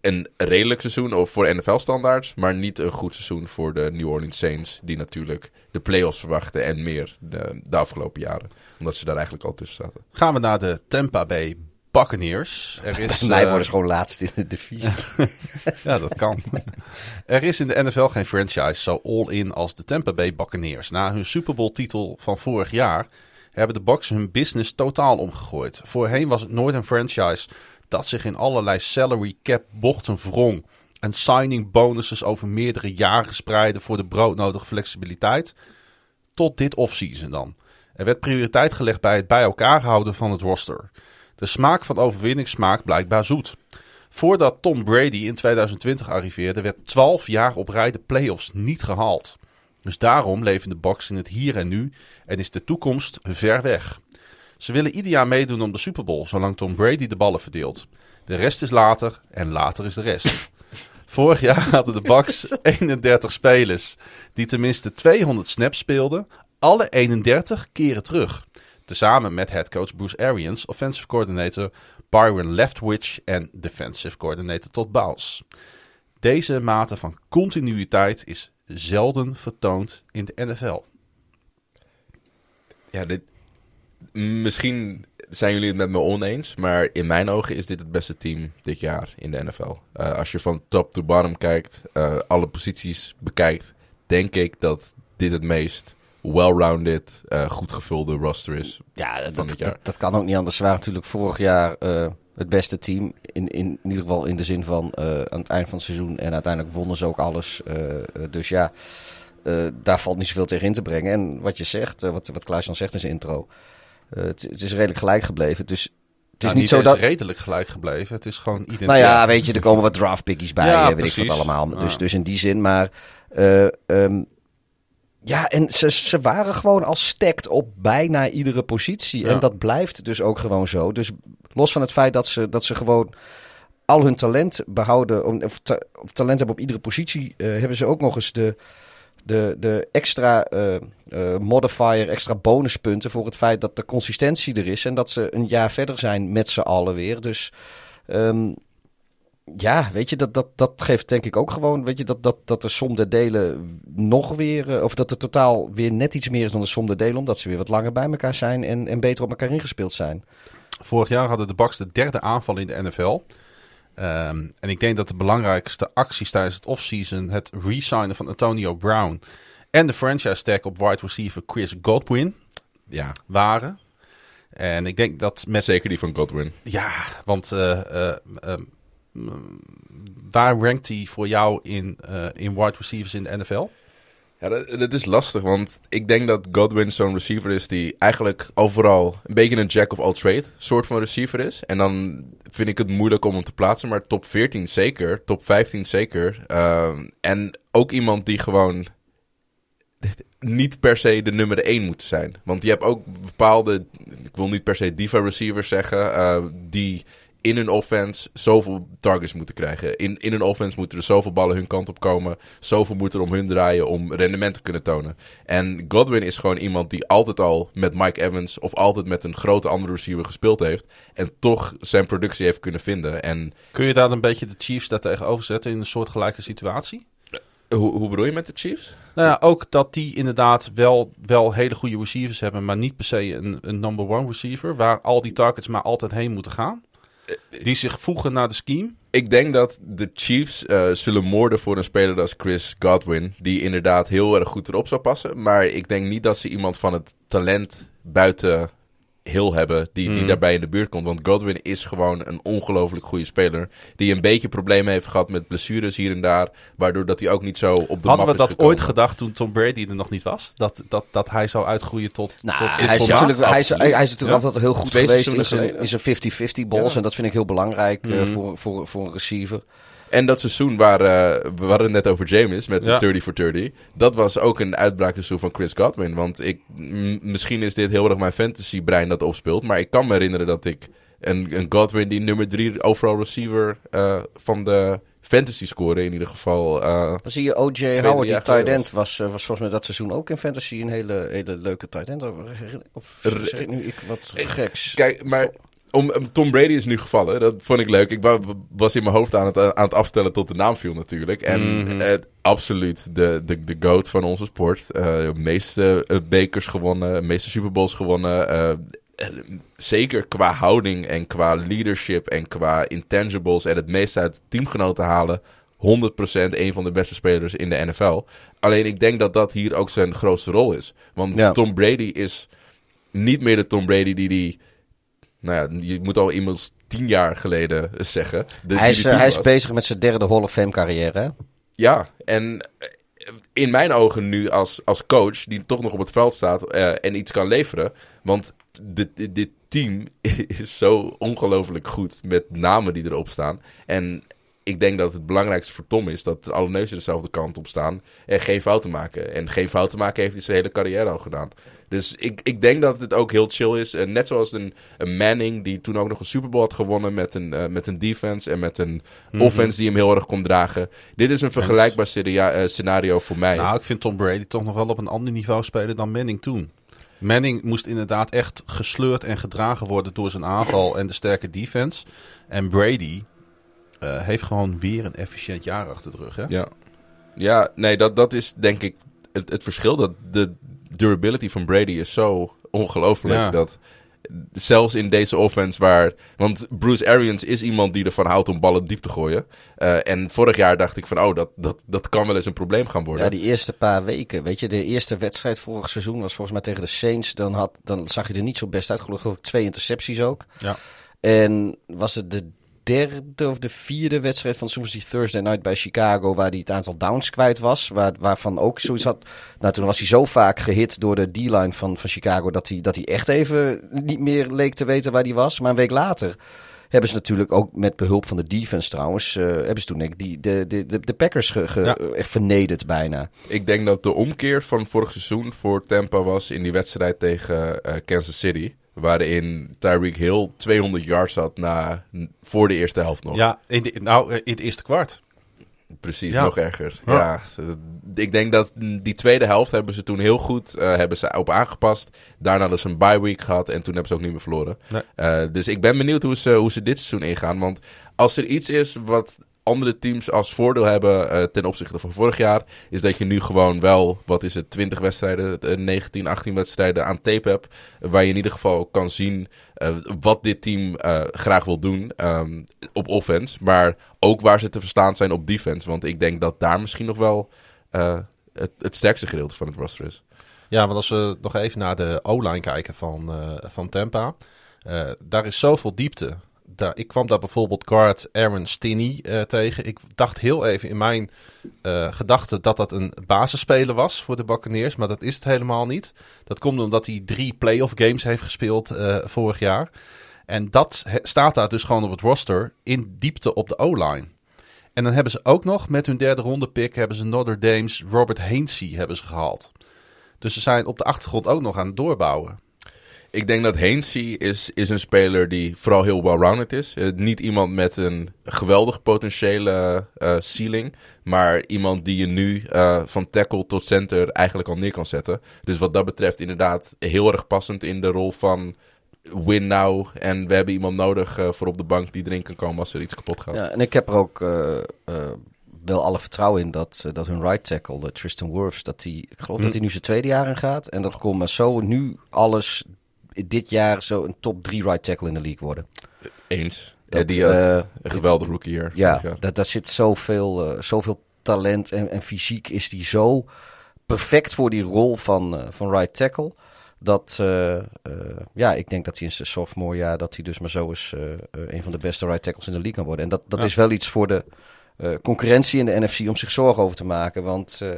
een redelijk seizoen of voor NFL-standaards, maar niet een goed seizoen voor de New Orleans Saints, die natuurlijk de playoffs verwachten en meer de, de afgelopen jaren, omdat ze daar eigenlijk al tussen zaten.
Gaan we naar de Tampa Bay Buccaneers. Er is,
Wij
eh,
worden gewoon laatst in de divisie.
Ja, dat kan. er is in de NFL geen franchise zo all-in als de Tampa Bay Buccaneers. Na hun Super Bowl titel van vorig jaar hebben de Bucks hun business totaal omgegooid. Voorheen was het nooit een franchise dat zich in allerlei salary cap bochten wrong en signing bonuses over meerdere jaren spreiden voor de broodnodige flexibiliteit. Tot dit offseason dan. Er werd prioriteit gelegd bij het bij elkaar houden van het roster. De smaak van overwinning smaakt blijkbaar zoet. Voordat Tom Brady in 2020 arriveerde, werd 12 jaar op rij de playoffs niet gehaald. Dus daarom leven de Bucks in het hier en nu en is de toekomst ver weg. Ze willen ieder jaar meedoen om de Super Bowl, zolang Tom Brady de ballen verdeelt. De rest is later en later is de rest. Vorig jaar hadden de Bucks 31 spelers die tenminste 200 snaps speelden, alle 31 keren terug. Tezamen met headcoach Bruce Arians, offensive coordinator Byron Leftwich en defensive coordinator Todd Bowles. Deze mate van continuïteit is zelden vertoond in de NFL.
Ja, dit, misschien zijn jullie het met me oneens, maar in mijn ogen is dit het beste team dit jaar in de NFL. Eh, als je van top to bottom kijkt, eh, alle posities bekijkt, denk ik dat dit het meest well-rounded, eh, goed gevulde roster is.
Ja,
Van
dat,
dit jaar.
dat, dat kan ook niet anders. Ze waren natuurlijk vorig jaar het beste team. In, in, in ieder geval in de zin van aan het eind van het seizoen. En uiteindelijk wonnen ze ook alles. Dus ja, daar valt niet zoveel tegen in te brengen. En wat je zegt, wat, wat Klaas dan zegt in zijn intro. Eh, het, het is redelijk gelijk gebleven. Dus het is
Nou,
niet zo dat...
redelijk gelijk gebleven. Het is gewoon iedereen.
Nou ja, weet je, er komen wat draft pickies bij,
Ja,
eh, weet ik wat allemaal. Dus, dus in die zin, maar... eh, ehm, ja, en ze, ze waren gewoon al stacked op bijna iedere positie.
Ja.
En dat blijft dus ook gewoon zo. Dus los van het feit dat ze, dat ze gewoon al hun talent behouden, of, ta- of talent hebben op iedere positie, hebben ze ook nog eens de, de, de extra eh, eh, modifier, extra bonuspunten voor het feit dat de consistentie er is en dat ze een jaar verder zijn met z'n allen weer. Dus ehm, ja, weet je, dat, dat, dat geeft denk ik ook gewoon, weet je, dat, dat, dat de som der delen nog weer, eh, of dat het totaal weer net iets meer is dan de som der delen, omdat ze weer wat langer bij elkaar zijn en, en beter op elkaar ingespeeld zijn.
Vorig jaar hadden de Bucks de derde aanval in de NFL. Ehm, en ik denk dat de belangrijkste acties tijdens het offseason het resignen van Antonio Brown en de franchise tag op wide receiver Chris Godwin
Ja,
waren. En ik denk dat met
zeker die van Godwin.
Ja, want eh, eh, ehm, waar rankt hij voor jou in, eh, in wide receivers in de NFL?
Ja, dat, is lastig, want ik denk dat Godwin zo'n receiver is die eigenlijk overal een beetje een jack of all trade soort van receiver is. En dan vind ik het moeilijk om hem te plaatsen, maar top 14 zeker, top 15 zeker. Ehm, en ook iemand die gewoon niet per se de nummer 1 moet zijn. Want je hebt ook bepaalde, ik wil niet per se diva receivers zeggen, eh, die in een offense zoveel targets moeten krijgen. In, in een offense moeten er zoveel ballen hun kant op komen. Zoveel moet er om hun draaien om rendement te kunnen tonen. En Godwin is gewoon iemand die altijd al met Mike Evans of altijd met een grote andere receiver gespeeld heeft. En toch zijn productie heeft kunnen vinden. En
Kun je daar een beetje de Chiefs daar tegenover zetten in een soortgelijke situatie?
hoe, hoe bedoel je met de Chiefs?
Nou ja, ook dat die inderdaad wel, wel hele goede receivers hebben, maar niet per se een, een number one receiver, waar al die targets maar altijd heen moeten gaan. Die zich voegen naar de scheme.
Ik denk dat de Chiefs eh, zullen moorden voor een speler als Chris Godwin. Die inderdaad heel erg goed erop zou passen. Maar ik denk niet dat ze iemand van het talent buiten Hill hebben die, die
Hmm.
daarbij in de buurt komt. Want Godwin is gewoon een ongelooflijk goede speler. Die een beetje problemen heeft gehad met blessures hier en daar. Waardoor dat hij ook niet zo op de
Hadden we dat
gekomen.
ooit gedacht toen Tom Brady er nog niet was? Dat, dat, dat hij zou uitgroeien tot...
Nou,
tot
hij, is natuurlijk, hij, is, hij, is natuurlijk
Ja.
altijd heel goed
Twee
geweest in zijn, zijn 50-50 balls.
Ja.
En dat vind ik heel belangrijk eh,
Mhm.
voor, voor, voor een receiver.
En dat seizoen waar, eh, we hadden het net over James met de
Ja.
30 for 30. Dat was ook een uitbraakseizoen van Chris Godwin. Want ik, misschien is dit heel erg mijn fantasy brein dat opspeelt. Maar ik kan me herinneren dat ik een, een Godwin die nummer 3 overall receiver eh, van de fantasy score in ieder geval. eh,
Dan zie je O.J. Howard, die tight end, was, was volgens mij dat seizoen ook in fantasy een hele, hele leuke tight end. Of zeg ik nu ik wat geks?
Kijk, maar om, om- Tom Brady is nu gevallen. Dat vond ik leuk. Ik wa- was in mijn hoofd aan het, aan het afstellen tot de naam viel natuurlijk. En
Mhm.
eh, absoluut de, de, de GOAT van onze sport. Eh, De meeste eh, bekers gewonnen, meeste Super Bowls gewonnen. eh, eh, zeker qua houding en qua leadership en qua intangibles en het meest uit teamgenoten halen. 100% een van de beste spelers in de NFL. Alleen ik denk dat dat hier ook zijn grootste rol is. Want
Ja.
Tom Brady is niet meer de Tom Brady die die nou ja, je moet al immers tien jaar geleden zeggen. De-
hij, is, eh, hij is bezig met zijn derde Hall of Fame carrière.
Ja, en eh, in mijn ogen nu als, als coach, die toch nog op het veld staat eh, en iets kan leveren. Want dit, dit, dit team is zo ongelooflijk goed met namen die erop staan. En ik denk dat het belangrijkste voor Tom is dat alle neuzen dezelfde kant op staan en geen fouten maken. En geen fouten maken heeft hij zijn hele carrière al gedaan. Dus ik, ik denk dat het ook heel chill is. En net zoals een, een Manning, die toen ook nog een Super Bowl had gewonnen met een, eh, met een defense en met een
Mhm.
offense die hem heel erg kon dragen. Dit is een vergelijkbaar seria- eh, scenario voor mij.
Nou, ik vind Tom Brady toch nog wel op een ander niveau spelen dan Manning toen. Manning moest inderdaad echt gesleurd en gedragen worden door zijn aanval en de sterke defense. En Brady eh, heeft gewoon weer een efficiënt jaar achter de rug. Hè?
Ja, ja nee, dat, dat is denk ik het, het verschil. Dat de durability van Brady is zo ongelooflijk.
Ja.
Dat zelfs in deze offense waar... Want Bruce Arians is iemand die ervan houdt om ballen diep te gooien. Eh, en vorig jaar dacht ik van, oh, dat, dat, dat kan wel eens een probleem gaan worden.
Ja, die eerste paar weken. Weet je, de eerste wedstrijd vorig seizoen was volgens mij tegen de Saints. Dan, had, dan zag je er niet zo best uit. Geloof ik twee intercepties ook.
Ja.
En was het de derde of de vierde wedstrijd van die Thursday night bij Chicago, waar hij het aantal downs kwijt was, waar, waarvan ook zoiets had. Nou, toen was hij zo vaak gehit door de D-line van, van Chicago dat hij, dat hij echt even niet meer leek te weten waar hij was. Maar een week later hebben ze natuurlijk ook met behulp van de defense trouwens, eh, hebben ze toen denk ik die, de, de, de, Packers ge, ge-
Ja.
eh, vernederd bijna.
Ik denk dat de omkeer van vorig seizoen voor Tampa was in die wedstrijd tegen eh, Kansas City. Waarin Tyreek Hill 200 yards had na, voor de eerste helft nog.
Ja, in de, nou, in het eerste kwart.
Precies,
Ja.
nog erger.
Ja.
Ja. eh, ik denk dat die tweede helft hebben ze toen heel goed eh, hebben ze op aangepast. Daarna hadden ze een bye week gehad en toen hebben ze ook niet meer verloren.
Nee.
Eh, dus ik ben benieuwd hoe ze, hoe ze dit seizoen ingaan. Want als er iets is wat andere teams als voordeel hebben eh, ten opzichte van vorig jaar, is dat je nu gewoon wel, wat is het, 20 wedstrijden, eh, 19, 18 wedstrijden aan tape hebt. eh, waar je in ieder geval kan zien eh, wat dit team eh, graag wil doen ehm, op offense. Maar ook waar ze te verstaan zijn op defense. Want ik denk dat daar misschien nog wel eh, het, het sterkste gedeelte van het roster is.
Ja, want als we nog even naar de O-line kijken van, eh, van Tampa. eh, daar is zoveel diepte. Daar, ik kwam daar bijvoorbeeld guard Aaron Stinney eh, tegen. Ik dacht heel even in mijn eh gedachten dat dat een basisspeler was voor de Buccaneers. Maar dat is het helemaal niet. Dat komt omdat hij drie playoff games heeft gespeeld eh, vorig jaar. En dat staat daar dus gewoon op het roster in diepte op de O-line. En dan hebben ze ook nog met hun derde ronde pick hebben ze Notre Dame's Robert Hainsey hebben ze gehaald. Dus ze zijn op de achtergrond ook nog aan het doorbouwen.
Ik denk dat Hainsey is, is een speler die vooral heel well-rounded is. Eh, niet iemand met een geweldig potentiële eh, ceiling. Maar iemand die je nu eh, van tackle tot center eigenlijk al neer kan zetten. Dus wat dat betreft inderdaad heel erg passend in de rol van win now. En we hebben iemand nodig voor op de bank die erin kan komen als er iets kapot gaat.
Ja, en ik heb er ook wel alle vertrouwen in dat, dat hun right tackle, Tristan Wirfs, dat hij, ik geloof
Hm.
dat hij nu zijn tweede jaar in gaat. En dat maar zo nu alles dit jaar zo een top 3 right tackle in de league worden.
Eens.
Dat,
Eh, die had
eh,
een geweldig rookie hier.
Ja, dat, daar zit zoveel, eh, zoveel talent en, en fysiek is die zo perfect voor die rol van, eh, van right tackle. Dat, eh, eh, ja, ik denk dat hij in zijn sophomore jaar, dat hij dus maar zo eens eh, eh, een van de beste right tackles in de league kan worden. En dat, dat
Ja.
is wel iets voor de eh, concurrentie in de NFC om zich zorgen over te maken. Want eh,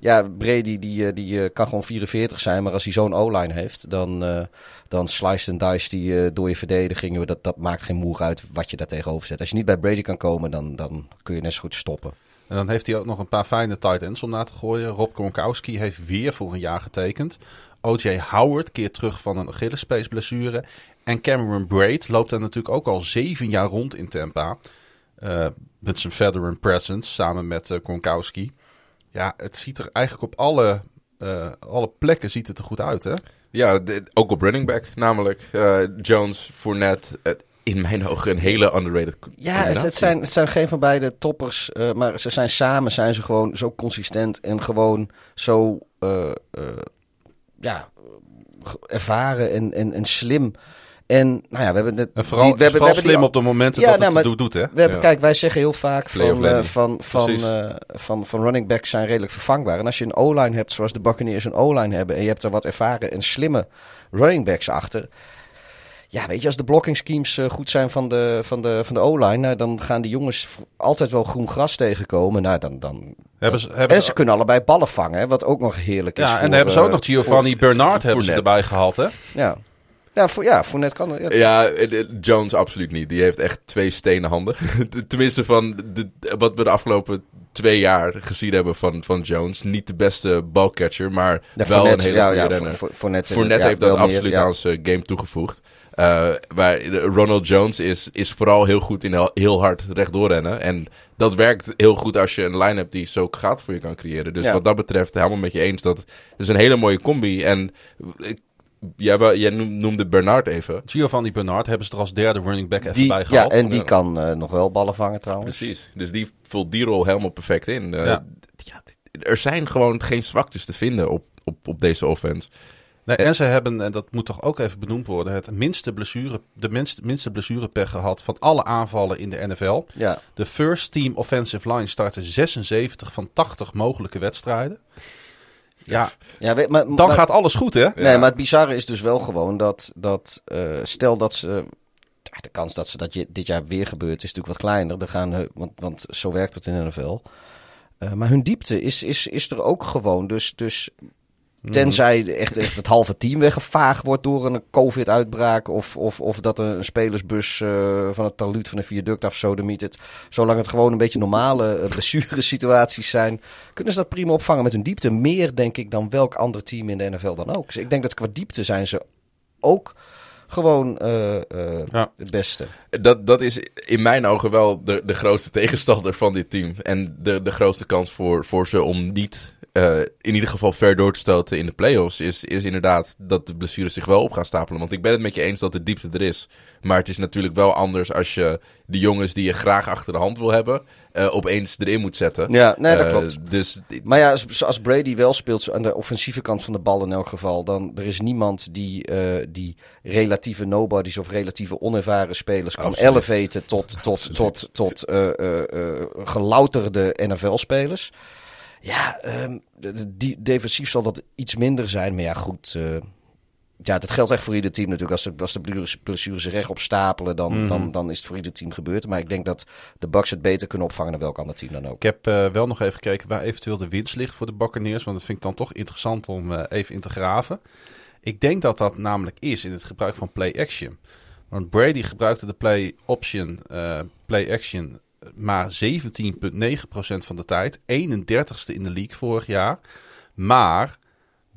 ja, Brady die, eh, die eh, kan gewoon 44 zijn, maar als hij zo'n O-line heeft, dan, eh dan sliced en diced die door je verdediging. Dat, dat maakt geen moer uit wat je daar tegenover zet. Als je niet bij Brady kan komen, dan, dan kun je net zo goed stoppen.
En dan heeft hij ook nog een paar fijne tight ends om na te gooien. Rob Gronkowski heeft weer voor een jaar getekend. O.J. Howard keert terug van een Achillespees blessure. En Cameron Braid loopt daar natuurlijk ook al zeven jaar rond in Tampa. Met zijn veteran presence samen met Gronkowski. Ja, het ziet er eigenlijk op alle, eh, alle plekken ziet het er goed uit, hè?
Ja, de- ook op running back namelijk. Eh, Jones, Fournette, in mijn ogen een hele underrated
Ja, het, zijn, het zijn geen van beide toppers. eh, maar ze zijn samen zijn ze gewoon zo consistent en gewoon zo eh, eh, ja, ervaren en, en, en slim. En nou ja, we hebben net.
En vooral,
die- we hebben,
vooral
we hebben
slim
die-
op de momenten
Ja,
dat
nou,
het
maar-
het doet, hè?
We hebben,
Ja.
Kijk, wij zeggen heel vaak van, eh, van, van,
Precies.
eh, van, van running backs zijn redelijk vervangbaar. En als je een O-line hebt zoals de Buccaneers een O-line hebben... en je hebt er wat ervaren en slimme running backs achter... Ja, weet je, als de blocking schemes eh, goed zijn van de, van de, van de O-line... Nou, dan gaan die jongens altijd wel groen gras tegenkomen. Nou, dan, dan...
Hebben ze, hebben
En
ze-
kunnen allebei ballen vangen, hè, wat ook nog heerlijk is.
ja, en dan hebben ze ook nog Giovanni Bernard hebben ze erbij gehaald, hè?
Ja, ja, voor, ja Fournette kan... Ja,
Ja, eh, eh, Jones absoluut niet. Die heeft echt twee stenen handen. Tenminste van de, wat we de afgelopen twee jaar gezien hebben van, van Jones. Niet de beste balcatcher, maar
ja,
wel
Fournette,
een hele goede
ja,
renner.
Voor, voor, Fournette,
Fournette
ja,
heeft dat
meer,
absoluut aan zijn game toegevoegd. Eh, waar Ronald Jones is, is vooral heel goed in heel, hard rechtdoor rennen. En dat werkt heel goed als je een line hebt die zo gaat voor je kan creëren. Dus
Ja.
wat dat betreft helemaal met je eens. Dat is een hele mooie combi. En ik, jij, noemde Bernard even.
Giovanni Bernard hebben ze er als derde running back even
Die,
bij
ja,
gehaald.
en die
Ja.
kan eh, nog wel ballen vangen trouwens.
Precies. Dus die vult die rol helemaal perfect in. Eh,
Ja.
ja, er zijn gewoon geen zwaktes te vinden op, op, op deze offense.
Nee, en ze hebben, en dat moet toch ook even benoemd worden, het minste blessure, de minste, minste blessurepech gehad van alle aanvallen in de NFL.
Ja,
De first team offensive line startte 76 van 80 mogelijke wedstrijden. Ja,
ja weet- maar,
dan
maar-
gaat alles goed, hè?
Nee,
Ja.
maar het bizarre is dus wel gewoon dat, dat eh, stel dat ze... De kans dat ze dat je, dit jaar weer gebeurt is natuurlijk wat kleiner. Er gaan, want, want zo werkt het in de NFL. Eh, maar hun diepte is, is, is er ook gewoon. Dus, dus tenzij echt, echt het halve team weggevaagd wordt door een COVID-uitbraak... Of, of, of dat een spelersbus eh, van het taluut van een viaduct af het. Zolang het gewoon een beetje normale uh, blessuresituaties zijn... kunnen ze dat prima opvangen met hun diepte. Meer, denk ik, dan welk ander team in de NFL dan ook. Dus ik denk dat qua diepte zijn ze ook gewoon eh, eh,
Ja.
het beste.
Dat, dat is in mijn ogen wel de, de grootste tegenstander van dit team. En de, de grootste kans voor, voor ze om niet eh, in ieder geval ver door te stoten in de playoffs. Is, is inderdaad dat de blessures zich wel op gaan stapelen. Want ik ben het met je eens dat de diepte er is. Maar het is natuurlijk wel anders als je de jongens die je graag achter de hand wil hebben. eh, opeens erin moet zetten.
Ja, nee, dat
Eh,
klopt.
Dus
Maar ja, als, als Brady wel speelt aan de offensieve kant van de bal in elk geval, dan er is niemand die, eh, die relatieve nobodies of relatieve onervaren spelers kan
Absoluut.
elevaten tot, tot, tot, tot gelouterde NFL-spelers. Ja, ehm, die, defensief zal dat iets minder zijn, maar ja, goed. Ja, dat geldt echt voor ieder team natuurlijk. Als de, als de blessures, recht op stapelen, dan,
Mhm.
dan, dan is het voor ieder team gebeurd. Maar ik denk dat de Bucks het beter kunnen opvangen dan welk ander team dan ook.
Ik heb eh, wel nog even gekeken waar eventueel de winst ligt voor de Buccaneers. Want dat vind ik dan toch interessant om eh, even in te graven. Ik denk dat dat namelijk is in het gebruik van play action. Want Brady gebruikte de play option, eh, play action maar 17,9% van de tijd. 31ste in de league vorig jaar. Maar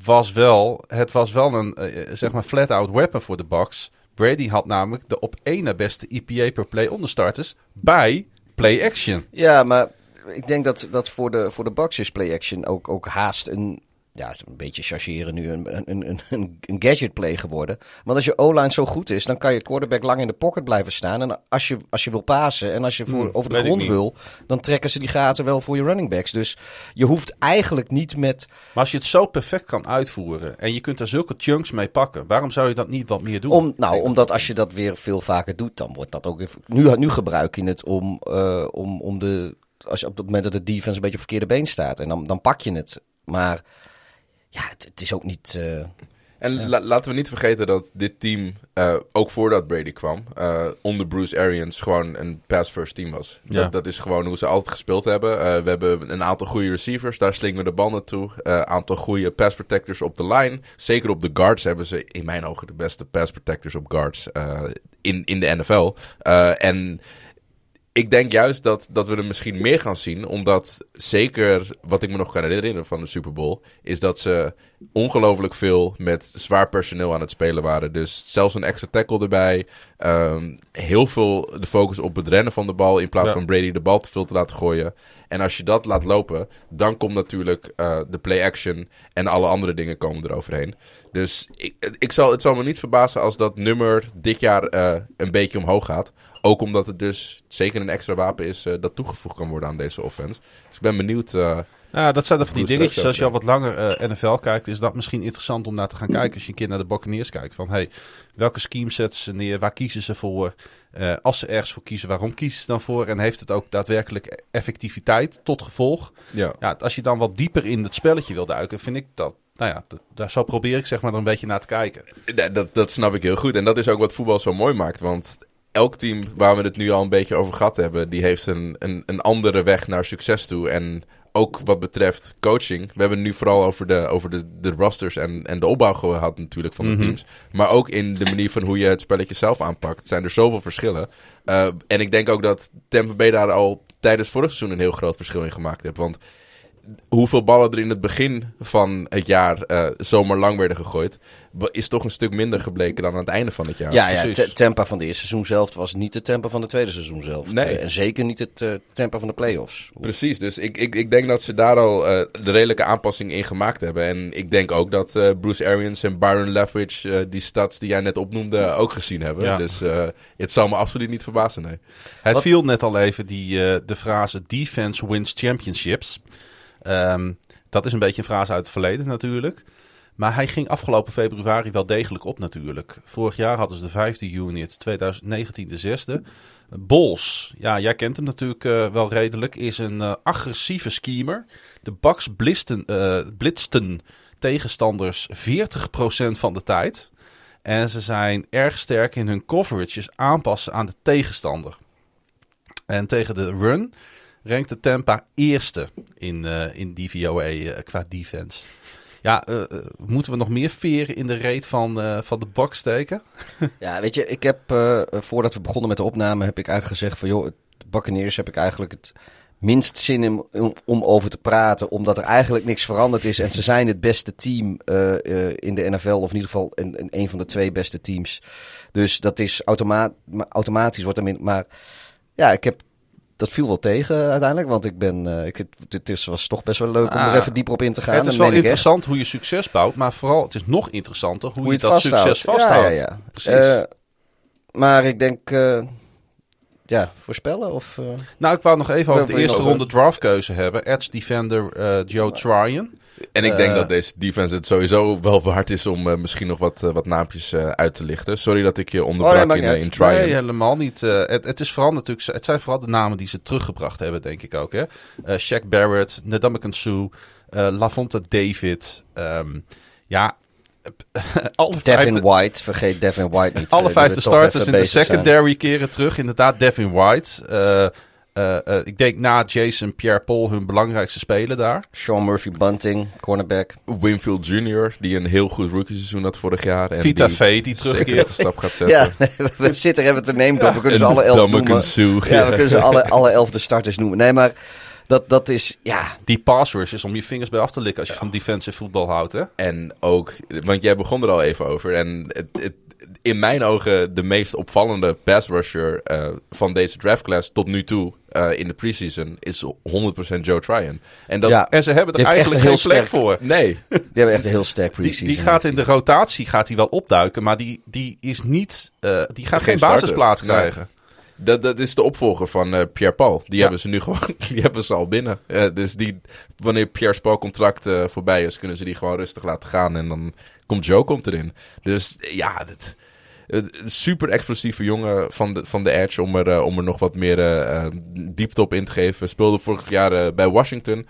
was wel, het was wel een eh, zeg maar flat-out weapon voor de Bucks. Brady had namelijk de op één na beste EPA per play onder starters bij play action.
Ja, maar ik denk dat, dat voor, de, voor de Bucks is play action ook, ook haast een, ja, een beetje chargeren nu, een, een, een, een, een gadget play geworden. Want als je O-line zo goed is, dan kan je quarterback lang in de pocket blijven staan. En als je, als je wil pasen en als je voor,
Hmm,
over de grond wil, dan trekken ze die gaten wel voor je running backs. Dus je hoeft eigenlijk niet met...
Maar als je het zo perfect kan uitvoeren en je kunt er zulke chunks mee pakken, waarom zou je dat niet wat meer doen?
Om, nou, omdat als je dat weer veel vaker doet, dan wordt dat ook... even- Nu, nu gebruik je het om, eh, om, om de... Als je op het moment dat de defense een beetje op verkeerde been staat. En dan, dan pak je het. Maar ja, het, het is ook niet... eh,
En
Ja.
la- laten we niet vergeten dat dit team, eh, ook voordat Brady kwam, eh, onder Bruce Arians gewoon een pass-first team was.
Ja.
Dat, dat is gewoon hoe ze altijd gespeeld hebben. Eh, we hebben een aantal goede receivers, daar slingen we de bal naartoe. Een aantal goede pass protectors op de line. Zeker op de guards hebben ze in mijn ogen de beste pass protectors op guards eh, in, in de NFL. Eh, en ik denk juist dat, dat we er misschien meer gaan zien. Omdat zeker wat ik me nog kan herinneren van de Super Bowl. Is dat ze ongelooflijk veel met zwaar personeel aan het spelen waren. Dus zelfs een extra tackle erbij. Ehm, heel veel de focus op het rennen van de bal. In plaats
Ja.
van Brady de bal te veel te laten gooien. En als je dat laat lopen. Dan komt natuurlijk eh, de play action. En alle andere dingen komen eroverheen. Dus ik, ik zal, het zal me niet verbazen als dat nummer dit jaar eh, een beetje omhoog gaat. Ook omdat het dus zeker een extra wapen is eh, dat toegevoegd kan worden aan deze offense. Dus ik ben benieuwd.
Ja, dat zijn dan van die dingetjes. Als je al wat langer NFL kijkt, is dat misschien interessant om naar te gaan kijken. Als je een keer naar de Buccaneers kijkt. Van, hey, welke scheme zetten ze neer? Waar kiezen ze voor? Eh, als ze ergens voor kiezen, waarom kiezen ze dan voor? En heeft het ook daadwerkelijk effectiviteit tot gevolg?
ja.
Ja, als je dan wat dieper in het spelletje wil duiken, vind ik dat... Nou ja, dat, daar zo probeer ik zeg maar er een beetje naar te kijken.
Dat, dat, dat snap ik heel goed. En dat is ook wat voetbal zo mooi maakt. Want elk team waar we het nu al een beetje over gehad hebben, die heeft een, een, een andere weg naar succes toe. En ook wat betreft coaching. We hebben het nu vooral over de, over de, de rosters en, en de opbouw gehad natuurlijk van de
Mhm.
teams. Maar ook in de manier van hoe je het spelletje zelf aanpakt. zijn er zoveel verschillen. Eh, en ik denk ook dat Tampa Bay daar al tijdens vorig seizoen een heel groot verschil in gemaakt heeft. Want hoeveel ballen er in het begin van het jaar eh, zomaar lang werden gegooid, is toch een stuk minder gebleken dan aan het einde van het jaar.
Ja, ja, het tempo van de eerste seizoen zelf was niet het tempo van de tweede seizoen zelf.
Nee.
En zeker niet het eh, tempo van de playoffs.
Precies, dus ik, ik, ik denk dat ze daar al eh, de redelijke aanpassing in gemaakt hebben. En ik denk ook dat eh, Bruce Arians en Byron Leftwich eh, die stats die jij net opnoemde ook gezien hebben.
Ja.
Dus eh, het zal me absoluut niet verbazen, nee.
Het
Wat-
viel net al even die, eh, de frase defense wins championships. Ehm, dat is een beetje een frase uit het verleden natuurlijk. Maar hij ging afgelopen februari wel degelijk op natuurlijk. Vorig jaar hadden ze de vijfde unit, 2019 de zesde. Bols, ja, jij kent hem natuurlijk eh, wel redelijk, is een eh, agressieve schemer. De Bucks blisten, eh, blitzten tegenstanders 40% van de tijd. En ze zijn erg sterk in hun coverages aanpassen aan de tegenstander. En tegen de run rankt de Tampa eerste in, eh, in DVOA eh, qua defense. Ja, eh, moeten we nog meer veren in de reet van, van de bak steken?
Ja, weet je, ik heb, voordat we begonnen met de opname, heb ik eigenlijk gezegd van, joh, het Buccaneers heb ik eigenlijk het minst zin in, om, om over te praten, omdat er eigenlijk niks veranderd is. En ze zijn het beste team in de NFL, of in ieder geval een, een, van de twee beste teams. Dus dat is automa ma- automatisch wordt er min. Maar ja, ik heb. Dat viel wel tegen uiteindelijk, want ik ben. eh, ik, het, is, was toch best wel leuk om
Ah,
er even dieper op in te gaan.
het is wel
echt.
interessant hoe je succes bouwt, maar vooral het is nog interessanter hoe,
Hoe
je, dat
vasthoudt.
succes vasthoudt.
Ja, ja, ja.
Precies.
Eh, maar ik denk. eh, ja, voorspellen of.
nou, ik wou nog even over de eerste ronde draftkeuze hebben. Edge defender Joe Tryon.
En ik denk
Eh,
dat deze defense het sowieso wel waard is om eh, misschien nog wat, eh, wat naampjes eh, uit te lichten. Sorry dat ik je onderbrak
Oh,
in, in. Tryon.
Nee, helemaal niet. Eh, het, het, is vooral natuurlijk, het zijn vooral de namen die ze teruggebracht hebben, denk ik ook. Hè? Eh Shaq Barrett, Ndamukong Suh, eh Lavonte David. ehm, ja, alle
Devin
vijfde,
White, vergeet Devin White niet.
alle
we toch
starters in de
zijn.
secondary keren terug. Inderdaad, Devin White. Eh, eh, eh, ik denk na Jason Pierre-Paul hun belangrijkste speler daar.
Sean Murphy Bunting, cornerback.
Winfield Jr., die een heel goed rookie seizoen had vorig jaar. En
Vita
die
Vee, die terugkeert.
een stap gaat zetten.
Ja, we zitten er even te nemen. We kunnen ze alle elf noemen.
Suh.
Ja, we kunnen ze alle, alle elf de starters noemen. Nee, maar dat, dat is, ja,
Die pass rush is om je vingers bij af te likken als je van defensive voetbal houdt. Hè?
En ook, want jij begon er al even over. En het, het, in mijn ogen de meest opvallende pass rusher eh, van deze draftclass tot nu toe eh, in de preseason is 100% Joe Tryon. En dat,
Ja.
En ze hebben er
Die
eigenlijk geen
heel
plek
sterk-
voor.
nee,
die hebben echt een heel sterk
Die,
preseason.
die gaat in de rotatie gaat hij wel opduiken, maar die, die is niet. eh, die gaat geen, basisplaats
Nee.
krijgen.
dat, dat is de opvolger van eh, Pierre Paul. Die
Ja.
hebben ze nu gewoon, die hebben ze al binnen. Dus die, wanneer Pierre's Paul contract voorbij is, kunnen ze die gewoon rustig laten gaan. En dan komt Joe komt erin. Dus ja, een super explosieve jongen van de, van de Edge om er, eh, om er nog wat meer eh, eh, diepte op in te geven. Speelde vorig jaar bij Washington.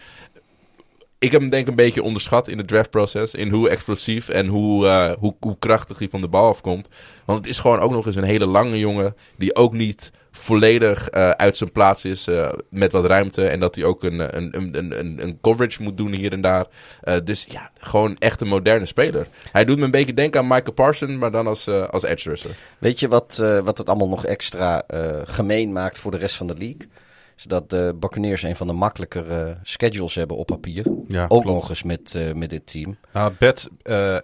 Ik heb hem denk ik een beetje onderschat in het draftproces. In hoe explosief en hoe, hoe, hoe krachtig hij van de bal afkomt. Want het is gewoon ook nog eens een hele lange jongen. Die ook niet volledig eh, uit zijn plaats is eh, met wat ruimte. En dat hij ook een, een, een, een, een coverage moet doen hier en daar. Eh, dus ja, gewoon echt een moderne speler. Hij doet me een beetje denken aan Michael Parson, maar dan als, eh, als edge rusher.
Weet je wat, eh, wat het allemaal nog extra eh, gemeen maakt voor de rest van de league? Is dat de Buccaneers een van de makkelijkere schedules hebben op papier.
Ja,
Ook
klopt.
nog eens met, eh, met dit team.
Nou, Bet eh,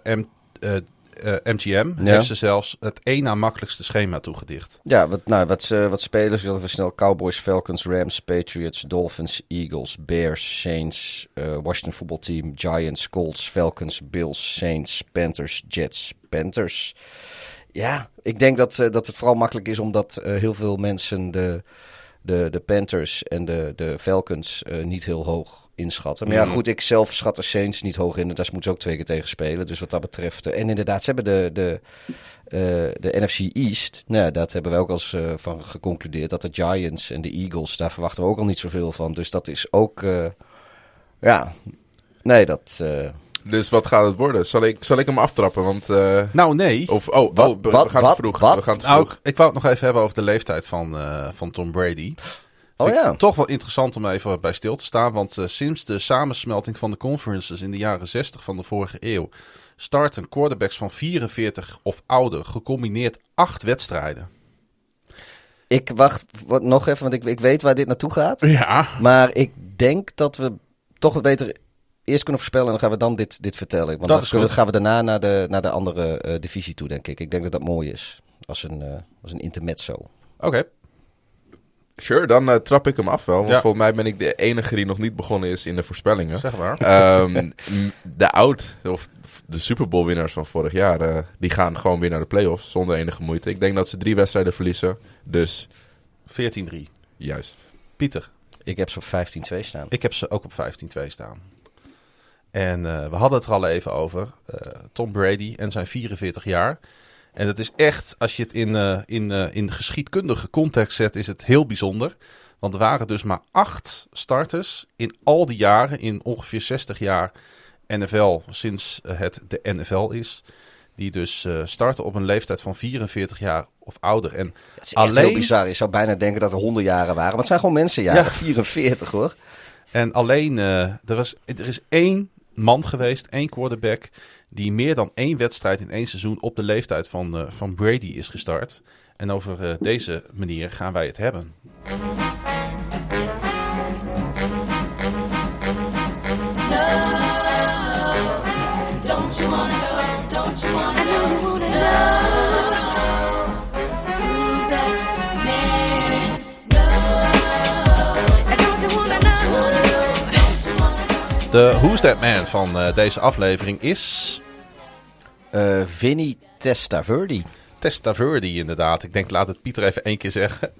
M, eh, MGM
Ja.
heeft ze zelfs het één na makkelijkste schema toegedicht.
Ja, wat, nou, wat, ze- wat spelers, dat we snel Cowboys, Falcons, Rams, Patriots, Dolphins, Eagles, Bears, Saints, eh, Washington voetbalteam, Giants, Colts, Falcons, Bills, Saints, Panthers, Jets, Panthers. Ja, ik denk dat, eh, dat het vooral makkelijk is omdat heel veel mensen de, de, de Panthers en de, de Falcons niet heel hoog inschatten. Maar ja,
Mhm.
goed, ik zelf schat de Saints niet hoog in. En daar moeten ze ook twee keer tegen spelen. Dus wat dat betreft. eh, en inderdaad, ze hebben de, de, eh, de NFC East. Nou, ja, dat hebben we ook al eens eh, van geconcludeerd. Dat de Giants en de Eagles, daar verwachten we ook al niet zoveel van. Dus dat is ook. eh, ja. Nee, dat. eh,
Dus wat gaat het worden? Zal ik, zal ik hem aftrappen? Want, eh,
Nou, nee.
of, oh,
Wat?
oh, we,
Wat?
we gaan
Wat?
vroeg.
Wat?
We gaan te
Nou,
vroeg.
ik wou het nog even hebben over de leeftijd van, eh, van Tom Brady.
Oh ja.
Toch wel interessant om even bij stil te staan. Want eh, sinds de samensmelting van de conferences in de jaren 60 van de vorige eeuw. starten quarterbacks van 44 of ouder gecombineerd acht wedstrijden.
Ik wacht wat, nog even, want ik, ik weet waar dit naartoe gaat.
Ja.
Maar ik denk dat we toch wat beter eerst kunnen voorspellen. En dan gaan we dan dit, dit vertellen. Want
Dat
dan gaan we daarna naar de, naar de andere eh, divisie toe, denk ik. Ik denk dat dat mooi is. Als een, eh, als een intermezzo.
Oké.
Sure, dan eh, trap ik hem af wel. Want
Ja.
volgens mij ben ik de enige die nog niet begonnen is in de voorspellingen.
Zeg maar.
Ehm, de oud, of de Super Bowl winnaars van vorig jaar, eh, die gaan gewoon weer naar de playoffs zonder enige moeite. Ik denk dat ze drie wedstrijden verliezen. Dus
14-3.
juist.
Pieter.
Ik heb ze op 15-2 staan.
Ik heb ze ook op 15-2 staan. En eh, we hadden het er al even over. eh, Tom Brady en zijn 44 jaar. En het is echt, als je het in, eh, in, eh, in geschiedkundige context zet, is het heel bijzonder. Want er waren dus maar acht starters in al die jaren, in ongeveer 60 jaar NFL, sinds eh, het de NFL is. Die dus starten op een leeftijd van 44 jaar of ouder. En
Het is
Alleen-
heel bizar. Je zou bijna denken dat er 100 jaren waren. Maar het zijn gewoon mensenjaren.
Ja.
44 hoor.
En alleen, er, was, er is één man geweest, één quarterback, die meer dan één wedstrijd in één seizoen op de leeftijd van, eh, van Brady is gestart. En over eh, deze manier gaan wij het hebben. No, don't you. De Who's That Man van eh, deze aflevering is
Eh Vinny Testaverde.
Testaverde inderdaad. Ik denk laat het Pieter even één keer zeggen.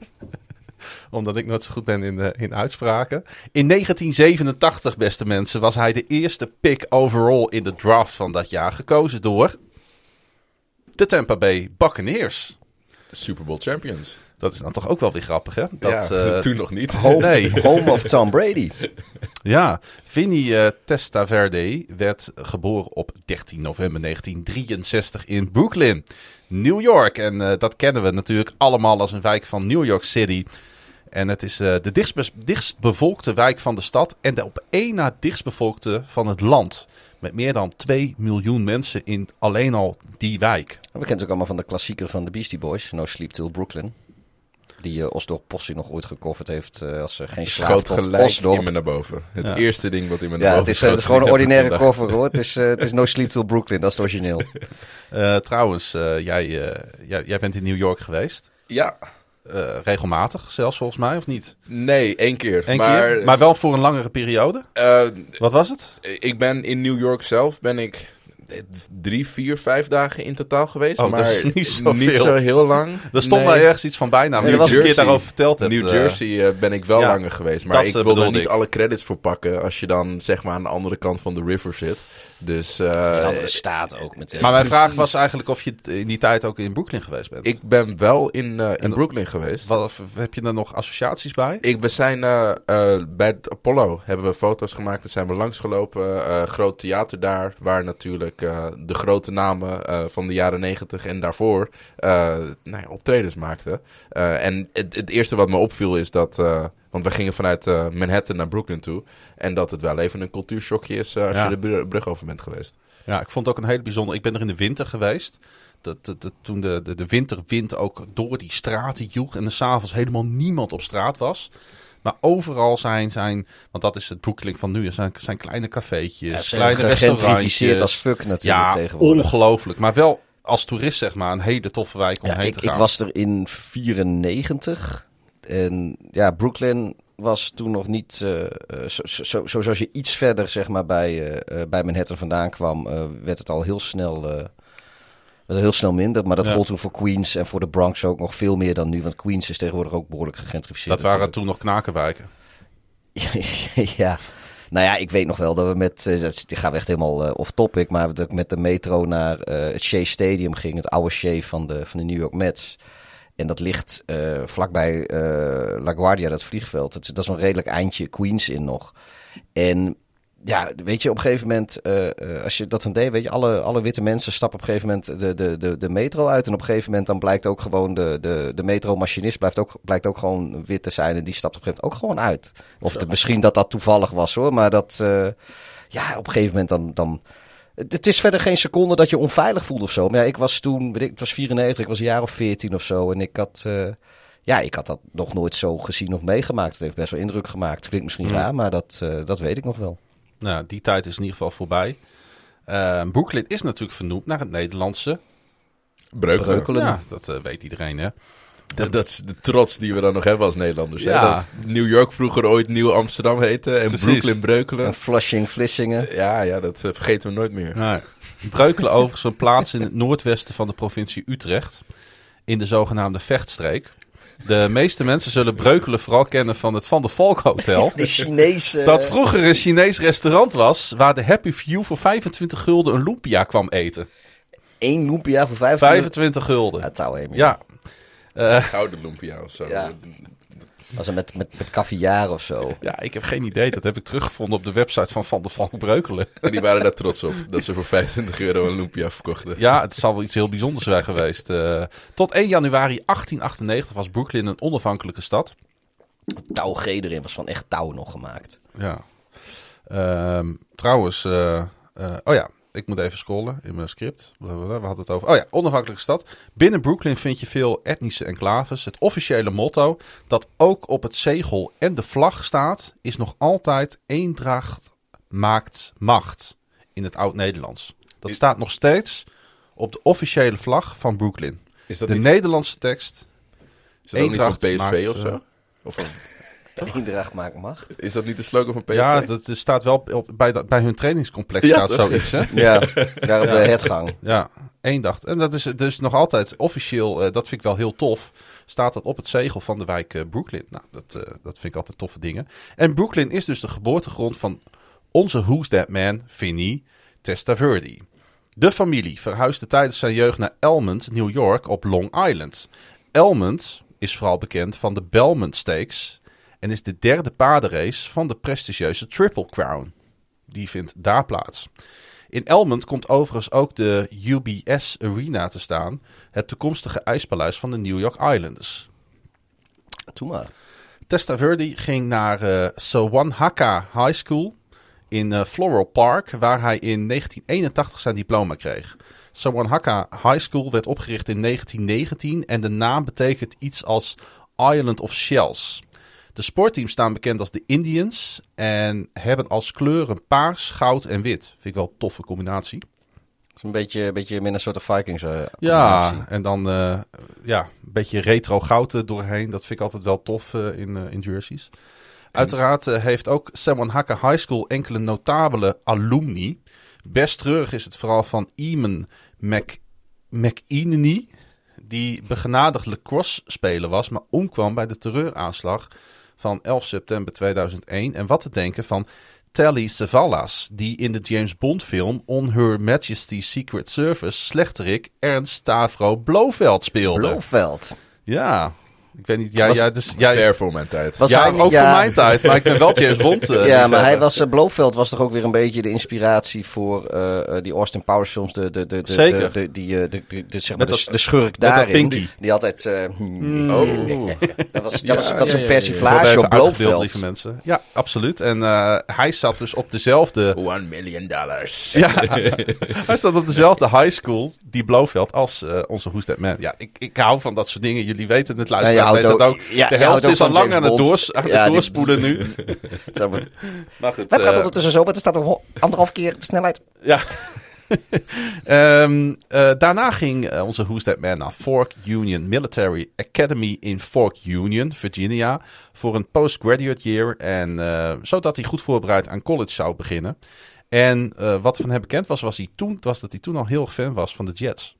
Omdat ik nooit zo goed ben in, eh, in uitspraken. In 1987, beste mensen, was hij de eerste pick overall in de draft van dat jaar. Gekozen door de Tampa Bay Buccaneers.
Super Bowl champions.
Dat is dan toch ook wel weer grappig, hè? Dat,
ja,
eh,
toen nog niet.
Home,
Nee.
home of Tom Brady.
Ja, Vinny eh, Testaverde werd geboren op 13 november 1963 in Brooklyn, New York. En eh, dat kennen we natuurlijk allemaal als een wijk van New York City. En het is eh, de dichtstbe- dichtstbevolkte wijk van de stad en de op één na dichtstbevolkte van het land. Met meer dan 2 miljoen mensen in alleen al die wijk.
We kennen het ook allemaal van de klassieker van de Beastie Boys. No Sleep Till Brooklyn. Die eh Osdorp Possie nog ooit gecoverd heeft eh, als er geen slaap tot
gelijk
Osdorp.
in me naar boven. Het
Ja.
eerste ding wat in me naar
Ja,
boven
het is, eh, het is gewoon een ordinaire cover hoor. Het is, eh, het is No Sleep Till Brooklyn, dat is het origineel.
Eh, trouwens, eh, jij, eh, jij, jij bent in New York geweest.
Ja,
Eh, regelmatig zelfs volgens mij, of niet?
nee, één keer.
Eén
maar
keer? Maar wel voor een langere periode?
eh,
Wat was het?
ik ben in New York zelf ben ik eh, drie, vier, vijf dagen in totaal geweest.
Oh,
maar
dat is niet zoveel.
niet zo heel lang.
Er stond
Nee.
daar ergens iets van bijna. Maar
dat
je
was
een keer
Jersey.
daarover verteld hebt.
New
eh,
Jersey eh, ben ik wel
ja,
langer geweest. Maar ik
eh,
wil er niet
ik.
alle credits voor pakken als je dan zeg maar aan de andere kant van de river zit. Dus eh,
een andere staat ook meteen.
Maar mijn
Precies.
vraag was eigenlijk of je in die tijd ook in Brooklyn geweest bent.
ik ben wel in, eh, in Brooklyn geweest.
Wat, heb je er nog associaties bij?
Ik, we zijn eh, eh, bij het Apollo hebben we foto's gemaakt. Daar zijn we langsgelopen. eh groot theater daar. Waar natuurlijk eh, de grote namen eh, van de jaren negentig en daarvoor eh, nou ja, optredens maakten. Eh, en het, het eerste wat me opviel is dat. Want we gingen vanuit eh, Manhattan naar Brooklyn toe. En dat het wel even een cultuurshockje is eh, als
Ja.
je de bru- brug over bent geweest.
Ja, ik vond het ook een hele bijzonder. Ik ben er in de winter geweest. Dat, dat, dat- toen de, de, de winterwind ook door die straten joeg. En er s'avonds helemaal niemand op straat was. Maar overal zijn, zijn want dat is het Brooklyn van nu. Er zijn, zijn kleine cafeetjes,
Ja,
kleine restaurantjes.
als fuck natuurlijk
Ja,
tegenwoordig.
ongelooflijk. Maar wel als toerist zeg maar een hele toffe wijk om
Ja,
heen
ik,
te
ik
gaan.
was er in 94. En ja, Brooklyn was toen nog niet... eh, eh, zo, zo, zo, zo- zoals je iets verder zeg maar, bij, eh, bij Manhattan vandaan kwam... werd het al heel snel, werd het heel snel minder. Maar dat
Ja.
gold toen voor Queens en voor de Bronx ook nog veel meer dan nu. Want Queens is tegenwoordig ook behoorlijk gegentrificeerd.
dat waren toen nog knakenwijken.
ja. Nou ja, ik weet nog wel dat we met, die gaan we echt helemaal off-topic, maar dat ik met de metro naar het Shea Stadium ging, het oude Shea van de, van de New York Mets. En dat ligt eh, vlakbij eh LaGuardia, dat vliegveld. Het, dat is een redelijk eindje Queens in nog. En ja, weet je, op een gegeven moment, eh, als je dat dan deed, weet je, alle, alle witte mensen stappen op een gegeven moment de, de, de, de metro uit. En op een gegeven moment dan blijkt ook gewoon de, de, de metromachinist blijft ook, blijkt ook gewoon wit te zijn. En die stapt op een gegeven moment ook gewoon uit. Of het- misschien dat dat toevallig was hoor, maar dat, ja, op een gegeven moment dan... dan het is verder geen seconde dat je onveilig voelt of zo. Maar ja, ik was toen, weet ik, het was 94, ik was een jaar of 14 of zo. En ik had, eh, ja, ik had dat nog nooit zo gezien of meegemaakt. Het heeft best wel indruk gemaakt. Klinkt misschien
Hmm.
raar, maar dat, eh, dat weet ik nog wel.
Nou, die tijd is in ieder geval voorbij. Eh, Brooklyn is natuurlijk vernoemd naar het Nederlandse.
Breukelen.
Breukelen.
Ja, dat weet iedereen hè.
Dat, dat is de trots die we dan nog hebben als Nederlanders. hè?
Ja.
Dat New York vroeger ooit Nieuw Amsterdam heette. En
Precies.
Brooklyn Breukelen.
En Flushing, Vlissingen.
Ja, ja, dat eh, vergeten we nooit meer.
Nee. Breukelen overigens een plaats in het noordwesten van de provincie Utrecht. In de zogenaamde Vechtstreek. De meeste mensen zullen Breukelen vooral kennen van het Van der Valk Hotel.
De Chinese...
Dat vroeger een Chinees restaurant was waar de Happy Few voor 25 gulden een lumpia kwam eten.
één lumpia voor 25.
25 gulden.
Ja.
Ja. Eh,
Gouden lumpia of zo.
Ja. Was het met, met, met caviar of zo.
ja, ik heb geen idee. Dat heb ik teruggevonden op de website van Van der Valk Breukelen.
En die waren daar trots op. Dat ze voor 25 euro een lumpia verkochten.
Ja, het zal wel iets heel bijzonders zijn geweest. Eh, tot 1 januari 1898 was Brooklyn een onafhankelijke stad.
Touw G erin was van echt touw nog gemaakt.
Ja. Ehm, trouwens, eh, oh ja, ik moet even scrollen in mijn script. We hadden het over. Oh ja, onafhankelijke stad. Binnen Brooklyn vind je veel etnische enclaves. Het officiële motto dat ook op het zegel en de vlag staat, is nog altijd eendracht maakt macht in het oud-Nederlands. Dat
Is-
staat nog steeds op de officiële vlag van Brooklyn.
Is dat
De
niet,
Nederlandse tekst.
is dat ook niet van PSV
maakt,
of
eh,
zo? Of van,
Eendracht maakt macht.
Is dat niet de slogan van PSV?
Ja, dat staat wel op, bij, dat- bij hun trainingscomplex
Ja,
staat
toch?
zoiets, hè?
Ja, daar op de hetgang.
Ja, eendacht. En dat is dus nog altijd officieel, eh, dat vind ik wel heel tof, staat dat op het zegel van de wijk eh, Brooklyn. Nou, dat, eh, dat vind ik altijd toffe dingen. En Brooklyn is dus de geboortegrond van onze Who's That Man, Vinny Testaverde. De familie verhuisde tijdens zijn jeugd naar Elmond, New York op Long Island. Elmond is vooral bekend van de Belmont Stakes en is de derde paardenrace van de prestigieuze Triple Crown. Die vindt daar plaats. In Elmond komt overigens ook de UBS Arena te staan, het toekomstige ijspaleis van de New York Islanders.
Doe maar.
Testaverde ging naar Sowanhaka High School in eh, Floral Park, waar hij in 1981 zijn diploma kreeg. Sowanhaka High School werd opgericht in 1919 en de naam betekent iets als Island of Shells. De sportteams staan bekend als de Indians en hebben als kleuren paars, goud en wit. Vind ik wel een toffe combinatie.
Dat is een beetje, een beetje Minnesota Vikings eh
Ja, en dan eh, ja, een beetje retro goud doorheen. Dat vind ik altijd wel tof eh, in, in jerseys. Uiteraard heeft ook Sewanhaka High School enkele notabele alumni. Best treurig is het vooral van Eamon Mc, McEnany, die begenadigd lacrosse-speler was, maar omkwam bij de terreuraanslag van 11 september 2001. En wat te denken van Telly Savalas, die in de James Bond film On Her Majesty's Secret Service slechterik Ernst Stavro Blofeld speelde.
Blofeld.
Ja, ik weet niet. Ja,
Was-
ja, dus, ja,
Ver voor mijn tijd.
Was
ja
hij
ook
ja.
voor mijn tijd, maar ik ben wel James Bond. eh,
ja,
liefhebber.
maar hij was, eh, Blofeld was toch ook weer een beetje de inspiratie voor eh, eh, die Austin Powers films. De, de, de, de,
Zeker.
De, de, die, eh, de, de, de- zeg maar de,
dat-
de schurk daarin.
pinky.
Die altijd... eh,
Oh.
Dat, was, dat,
Ja,
was, dat is een
ja, ja, ja.
Wordt
persiflage op Blofeld.
lieve mensen. Ja, absoluut. En eh, hij zat dus op dezelfde...
One million dollars.
Ja, hij zat op dezelfde high school, die Blofeld, als eh, onze Who's That Man. Ja, ik, ik hou van dat soort dingen. Jullie weten het,
Ja, je
luisteren. Het
ook- ja,
de helft is al lang aan het, doors, aan het
Ja, die-
doorspoelen nu.
Zeg maar.
Maar goed,
Het gaat
eh,
ondertussen zo, maar er staat nog anderhalf keer de snelheid.
Ja. Ehm, eh, daarna ging eh, onze Who's That Man naar Fork Union Military Academy in Fork Union, Virginia, voor een postgraduate year. En eh, zodat hij goed voorbereid aan college zou beginnen. En eh, wat van hem bekend was, was, hij toen, was dat hij toen al heel erg fan was van de Jets.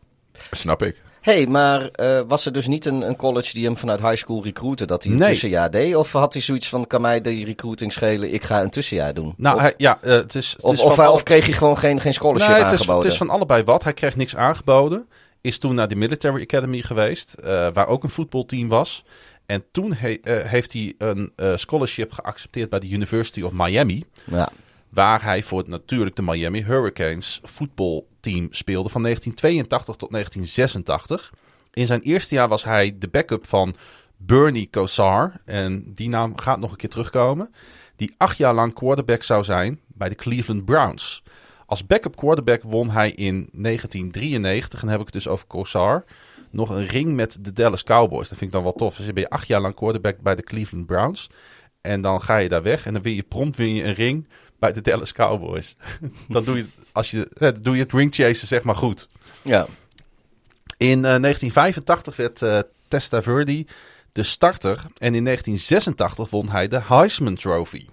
Snap ik.
Hé, hey, maar eh, was er dus niet een, een college die hem vanuit high school recruitte dat hij een
Nee.
tussenjaar deed? Of had hij zoiets van, kan mij die recruiting schelen, ik ga een tussenjaar doen?
Nou,
of,
hij, ja, eh, het is. Het
of,
is
of, hij- of kreeg hij gewoon geen, geen scholarship
Nee, het is,
aangeboden?
het is van allebei wat. Hij kreeg niks aangeboden. Is toen naar de Military Academy geweest, eh, waar ook een voetbalteam was. En toen he- heeft hij een scholarship geaccepteerd bij de University of Miami.
Ja.
Waar hij voor natuurlijk de Miami Hurricanes voetbalteam speelde van 1982 tot 1986. In zijn eerste jaar was hij de backup van Bernie Kosar. En die naam gaat nog een keer terugkomen. Die acht jaar lang quarterback zou zijn bij de Cleveland Browns. Als backup quarterback won hij in 1993, en heb ik het dus over Kosar, nog een ring met de Dallas Cowboys. Dat vind ik dan wel tof. Dus je ben je acht jaar lang quarterback bij de Cleveland Browns. En dan ga je daar weg en dan win je prompt win je een ring bij de Dallas Cowboys. dan doe je, als je, eh, doe je het ring chasen zeg maar goed.
ja.
In eh, 1985 werd eh Testaverde de starter en in 1986 won hij de Heisman Trophy.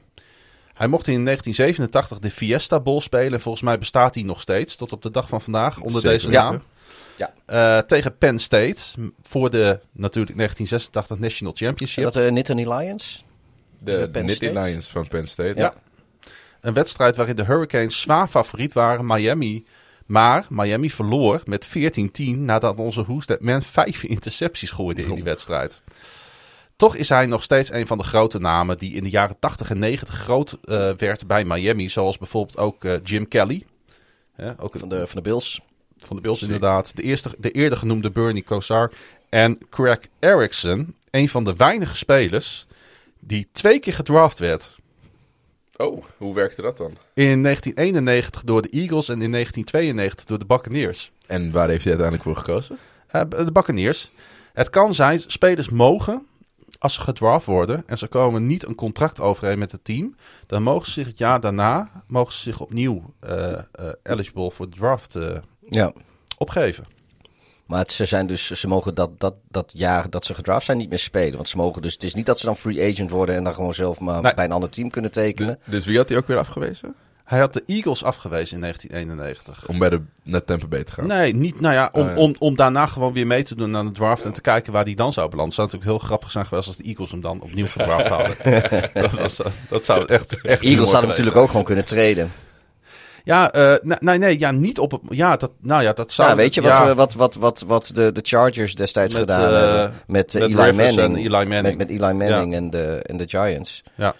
Hij mocht in 1987 de Fiesta Bowl spelen en volgens mij bestaat die nog steeds tot op de dag van vandaag onder
Zeker.
deze naam.
Ja.
Eh, tegen Penn State voor de natuurlijk 1986 National Championship.
dat de Nittany Lions?
De, de Nittany? Lions van Penn State.
Ja. Een wedstrijd waarin de Hurricanes zwaar favoriet waren, Miami. Maar Miami verloor met 14-10 nadat onze That Man vijf intercepties gooide in die wedstrijd. Toch is hij nog steeds een van de grote namen die in de jaren 80 en 90 groot eh, werd bij Miami. Zoals bijvoorbeeld ook eh, Jim Kelly. Ook
Van de, van de Bills.
van de Bills inderdaad. De, eerste, de eerder genoemde Bernie Kosar. En Craig Erickson. Een van de weinige spelers die twee keer gedraft werd.
Oh, hoe werkte dat dan?
In 1991 door de Eagles en in 1992 door de Buccaneers.
En waar heeft hij uiteindelijk voor gekozen?
Eh, de Buccaneers. Het kan zijn, spelers mogen, als ze gedraft worden en ze komen niet een contract overeen met het team, dan mogen ze zich het jaar daarna mogen ze zich opnieuw eh, eh, eligible voor de draft
Ja.
opgeven.
Maar het- ze, zijn dus, ze mogen dat, dat, dat jaar dat ze gedraft zijn niet meer spelen. Want ze mogen dus, het is niet dat ze dan free agent worden en dan gewoon zelf maar
Nee.
bij een ander team kunnen tekenen.
Dus wie had hij ook weer afgewezen?
Hij had de Eagles afgewezen in 1991.
Om bij de, naar Tampa Bay te gaan.
Nee, niet, nou ja, om,
Oh.
Om, om daarna gewoon weer mee te doen aan de draft en te kijken waar die dan zou belanden. zou natuurlijk heel grappig zijn geweest als de Eagles hem dan opnieuw gedraft hadden. dat, was, dat zou echt, echt
Eagles hadden natuurlijk
zijn.
ook gewoon kunnen traden.
Ja, eh, nee, nee, ja, niet op het. Ja, dat, nou ja, dat zou.
Ja, weet je wat,
ja,
we, wat, wat, wat, wat de, de Chargers destijds
Met,
gedaan
eh,
hebben? Met, eh,
met
Eli, Manning,
en Eli Manning.
Met, met Eli Manning en, de, en de Giants.
Ja.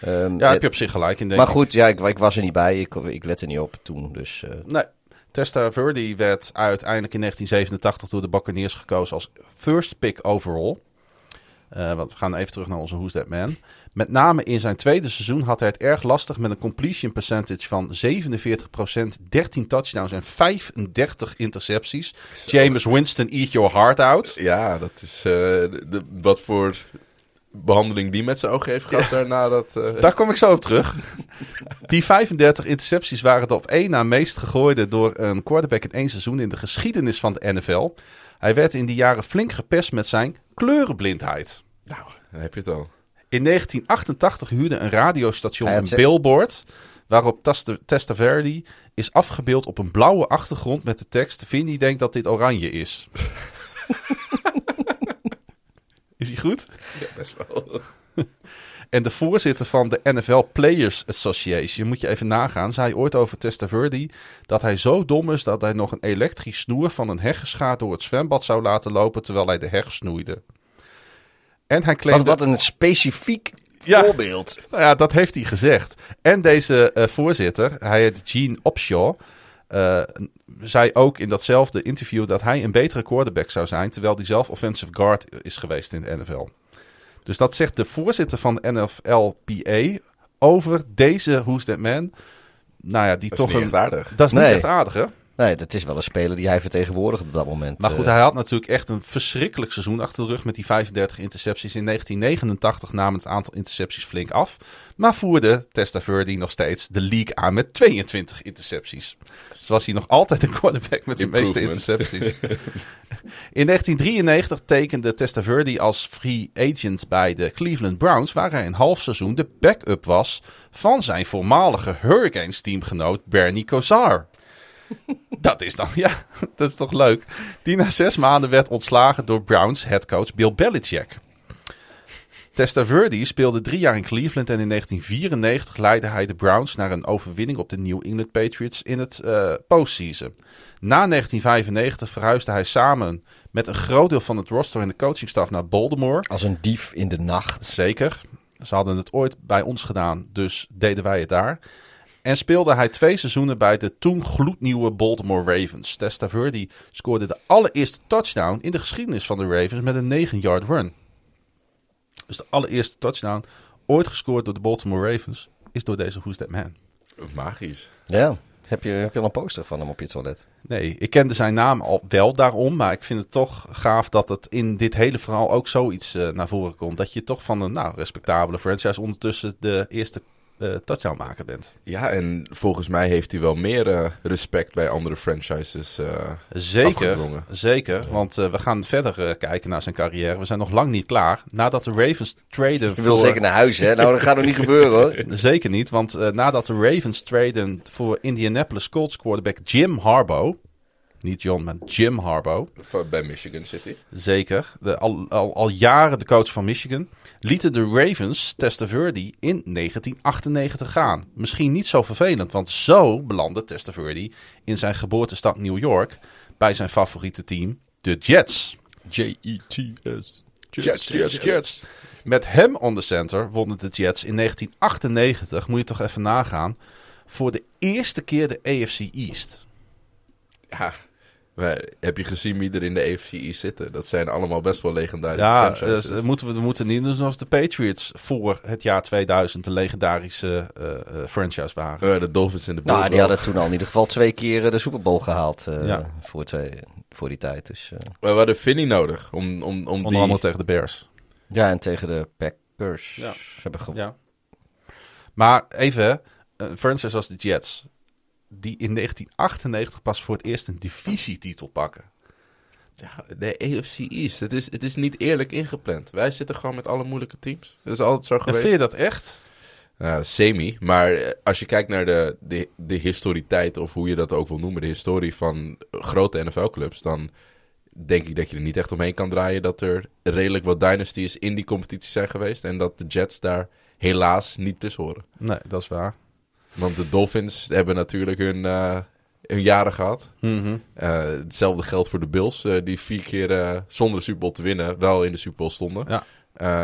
Ehm,
Ja, heb je op zich gelijk in. Denk
maar
ik.
goed, ja, ik, ik was er niet bij. Ik, ik let er niet op toen. Dus,
Nee. Testa Verde werd uiteindelijk in 1987 door de Buccaneers gekozen als first pick overall. Want we gaan even terug naar onze Who's That Man. Met name in zijn tweede seizoen had hij het erg lastig met een completion percentage van 47%, 13 touchdowns en 35 intercepties. James Winston, eat your heart out.
Ja, dat is... eh, de, wat voor behandeling die met zijn ogen heeft gehad daarna. Dat, eh,
Daar kom ik zo op terug. Die 35 intercepties waren de op één na meest gegooide door een quarterback in één seizoen in de geschiedenis van de NFL. Hij werd in die jaren flink gepest met zijn kleurenblindheid.
nou, dan heb je het al.
In 1988 huurde een radiostation een billboard waarop Testaverde is afgebeeld op een blauwe achtergrond met de tekst Vinnie denkt dat dit oranje is. is hij goed?
Ja, best wel.
En de voorzitter van de NFL Players Association, moet je even nagaan, zei ooit over Testaverde dat hij zo dom is dat hij nog een elektrisch snoer van een heggenschaar door het zwembad zou laten lopen terwijl hij de heg snoeide. En hij claimde...
wat, wat een specifiek
Ja.
voorbeeld.
Nou ja, dat heeft hij gezegd. En deze eh, voorzitter, hij heet Gene Opshaw, eh, zei ook in datzelfde interview dat hij een betere quarterback zou zijn, terwijl hij zelf offensive guard is geweest in de NFL. Dus dat zegt de voorzitter van de NFLPA over deze Who's That Man. Nou ja, die
Dat is
toch een... Dat is niet echt aardig, hè?
Nee, dat is wel een speler die hij vertegenwoordigt op dat moment.
Maar goed,
Eh,
hij had natuurlijk echt een verschrikkelijk seizoen achter de rug met die 35 intercepties. In 1989 nam het aantal intercepties flink af. Maar voerde Testaverde nog steeds de league aan met 22 intercepties. Dus was hij nog altijd een quarterback met de meeste intercepties. In 1993 tekende Testaverde als free agent bij de Cleveland Browns, waar hij een half seizoen de backup was van zijn voormalige Hurricanes teamgenoot Bernie Kosar. Dat is dan, ja, dat is toch leuk. Die na zes maanden werd ontslagen door Browns headcoach Bill Belichick. Testaverde speelde drie jaar in Cleveland en in 1994 leidde hij de Browns naar een overwinning op de New England Patriots in het eh, postseason. Na 1995 verhuisde hij samen met een groot deel van het roster en de coachingstaf naar Baltimore.
Als een dief in de nacht.
Zeker. Ze hadden het ooit bij ons gedaan, dus deden wij het daar. En speelde hij twee seizoenen bij de toen gloednieuwe Baltimore Ravens. Testaverde scoorde de allereerste touchdown in de geschiedenis van de Ravens met een 9-yard run. Dus de allereerste touchdown ooit gescoord door de Baltimore Ravens is door deze Who's That Man.
Magisch.
Ja. Heb je, heb je al een poster van hem op je toilet?
Nee, ik kende zijn naam al wel daarom, maar ik vind het toch gaaf dat het in dit hele verhaal ook zoiets eh, naar voren komt. Dat je toch van een nou, respectabele franchise ondertussen de eerste eh touchdownmaker bent.
Ja, en volgens mij heeft hij wel meer eh, respect bij andere franchises eh,
Zeker,
afgedwongen.
zeker. Want eh, we gaan verder eh, kijken naar zijn carrière. We zijn nog lang niet klaar. Nadat de Ravens traden
Je wil
voor...
zeker naar huis, hè? Nou, dat gaat nog niet gebeuren, hoor.
Zeker niet, want nadat de Ravens traden voor Indianapolis Colts quarterback Jim Harbaugh... Niet John, maar Jim Harbaugh.
Bij Michigan City.
Zeker. De, al, al, al jaren de coach van Michigan. Lieten de Ravens Testaverde in 1998 gaan. Misschien niet zo vervelend, want zo belandde Testaverde in zijn geboortestad New York bij zijn favoriete team, de Jets. J-E-T-S. Jets, Jets, Jets. Met hem on the center wonnen de Jets in 1998, moet je toch even nagaan, voor de eerste keer de AFC East.
Ja, maar heb je gezien wie er in de AFC East zitten? Dat zijn allemaal best wel legendarische
Ja,
franchises.
eh, moeten we, we moeten niet doen alsof de Patriots voor het jaar 2000 een legendarische eh, eh, franchise waren.
Eh, de Dolphins en de Bills
Nou, die
wel.
hadden toen al in ieder geval twee keer de Super Bowl gehaald eh,
Ja.
voor, twee, voor die tijd. Dus, eh,
Maar we hadden Finney nodig om, om, om
Onder
die...
andere tegen de Bears.
ja, en tegen de Packers.
Ja.
Ze hebben ge-
Ja. Maar even, een franchise als de Jets, die in 1998 pas voor het eerst een divisietitel pakken.
Ja, de AFC East. Het is, het is niet eerlijk ingepland. Wij zitten gewoon met alle moeilijke teams. Dat is altijd zo
En
geweest.
vind je dat echt?
Ja, semi. Maar eh, als je kijkt naar de, de, de historiteit, of hoe je dat ook wil noemen, de historie van grote NFL-clubs, dan denk ik dat je er niet echt omheen kan draaien dat er redelijk wat dynasties in die competitie zijn geweest. En dat de Jets daar helaas niet tussen horen.
Nee, dat is waar.
Want de Dolphins hebben natuurlijk hun, eh, hun jaren gehad.
Mhm.
Eh, hetzelfde geldt voor de Bills, eh, die vier keer zonder de Super Bowl te winnen wel in de Super Bowl stonden.
Ja.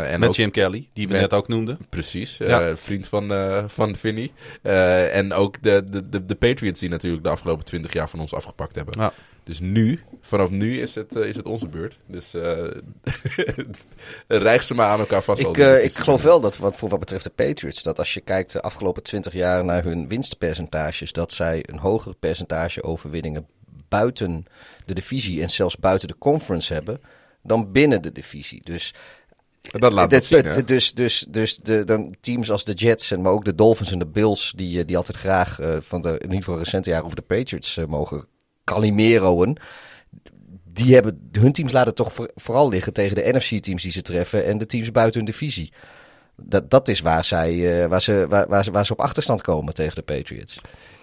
En
Met
ook-
Jim Kelly, die we
Met-
net ook noemden.
Precies, vriend van, eh van Vinny. En ook de, de, de, de Patriots die natuurlijk de afgelopen twintig jaar van ons afgepakt hebben.
Ja.
Dus nu, vanaf nu is het, eh, is het onze beurt. Dus rijg ze maar aan elkaar vast.
Ik, eh, ik geloof wel dat wat, voor wat betreft de Patriots, dat als je kijkt de afgelopen 20 jaar naar hun winstpercentages, dat zij een hoger percentage overwinningen buiten de divisie en zelfs buiten de conference hebben dan binnen de divisie. Dus
Dat laat dat zien, hè?
dus, dus, dus de, dan teams als de Jets, en maar ook de Dolphins en de Bills, die, die altijd graag van de in ieder geval recente jaren over de Patriots mogen Calimeroen. Die hebben hun teams laten toch voor- vooral liggen tegen de NFC-teams die ze treffen en de teams buiten hun divisie. Dat, dat is waar, zij, eh, waar, ze, waar, waar, ze, waar ze op achterstand komen tegen de Patriots.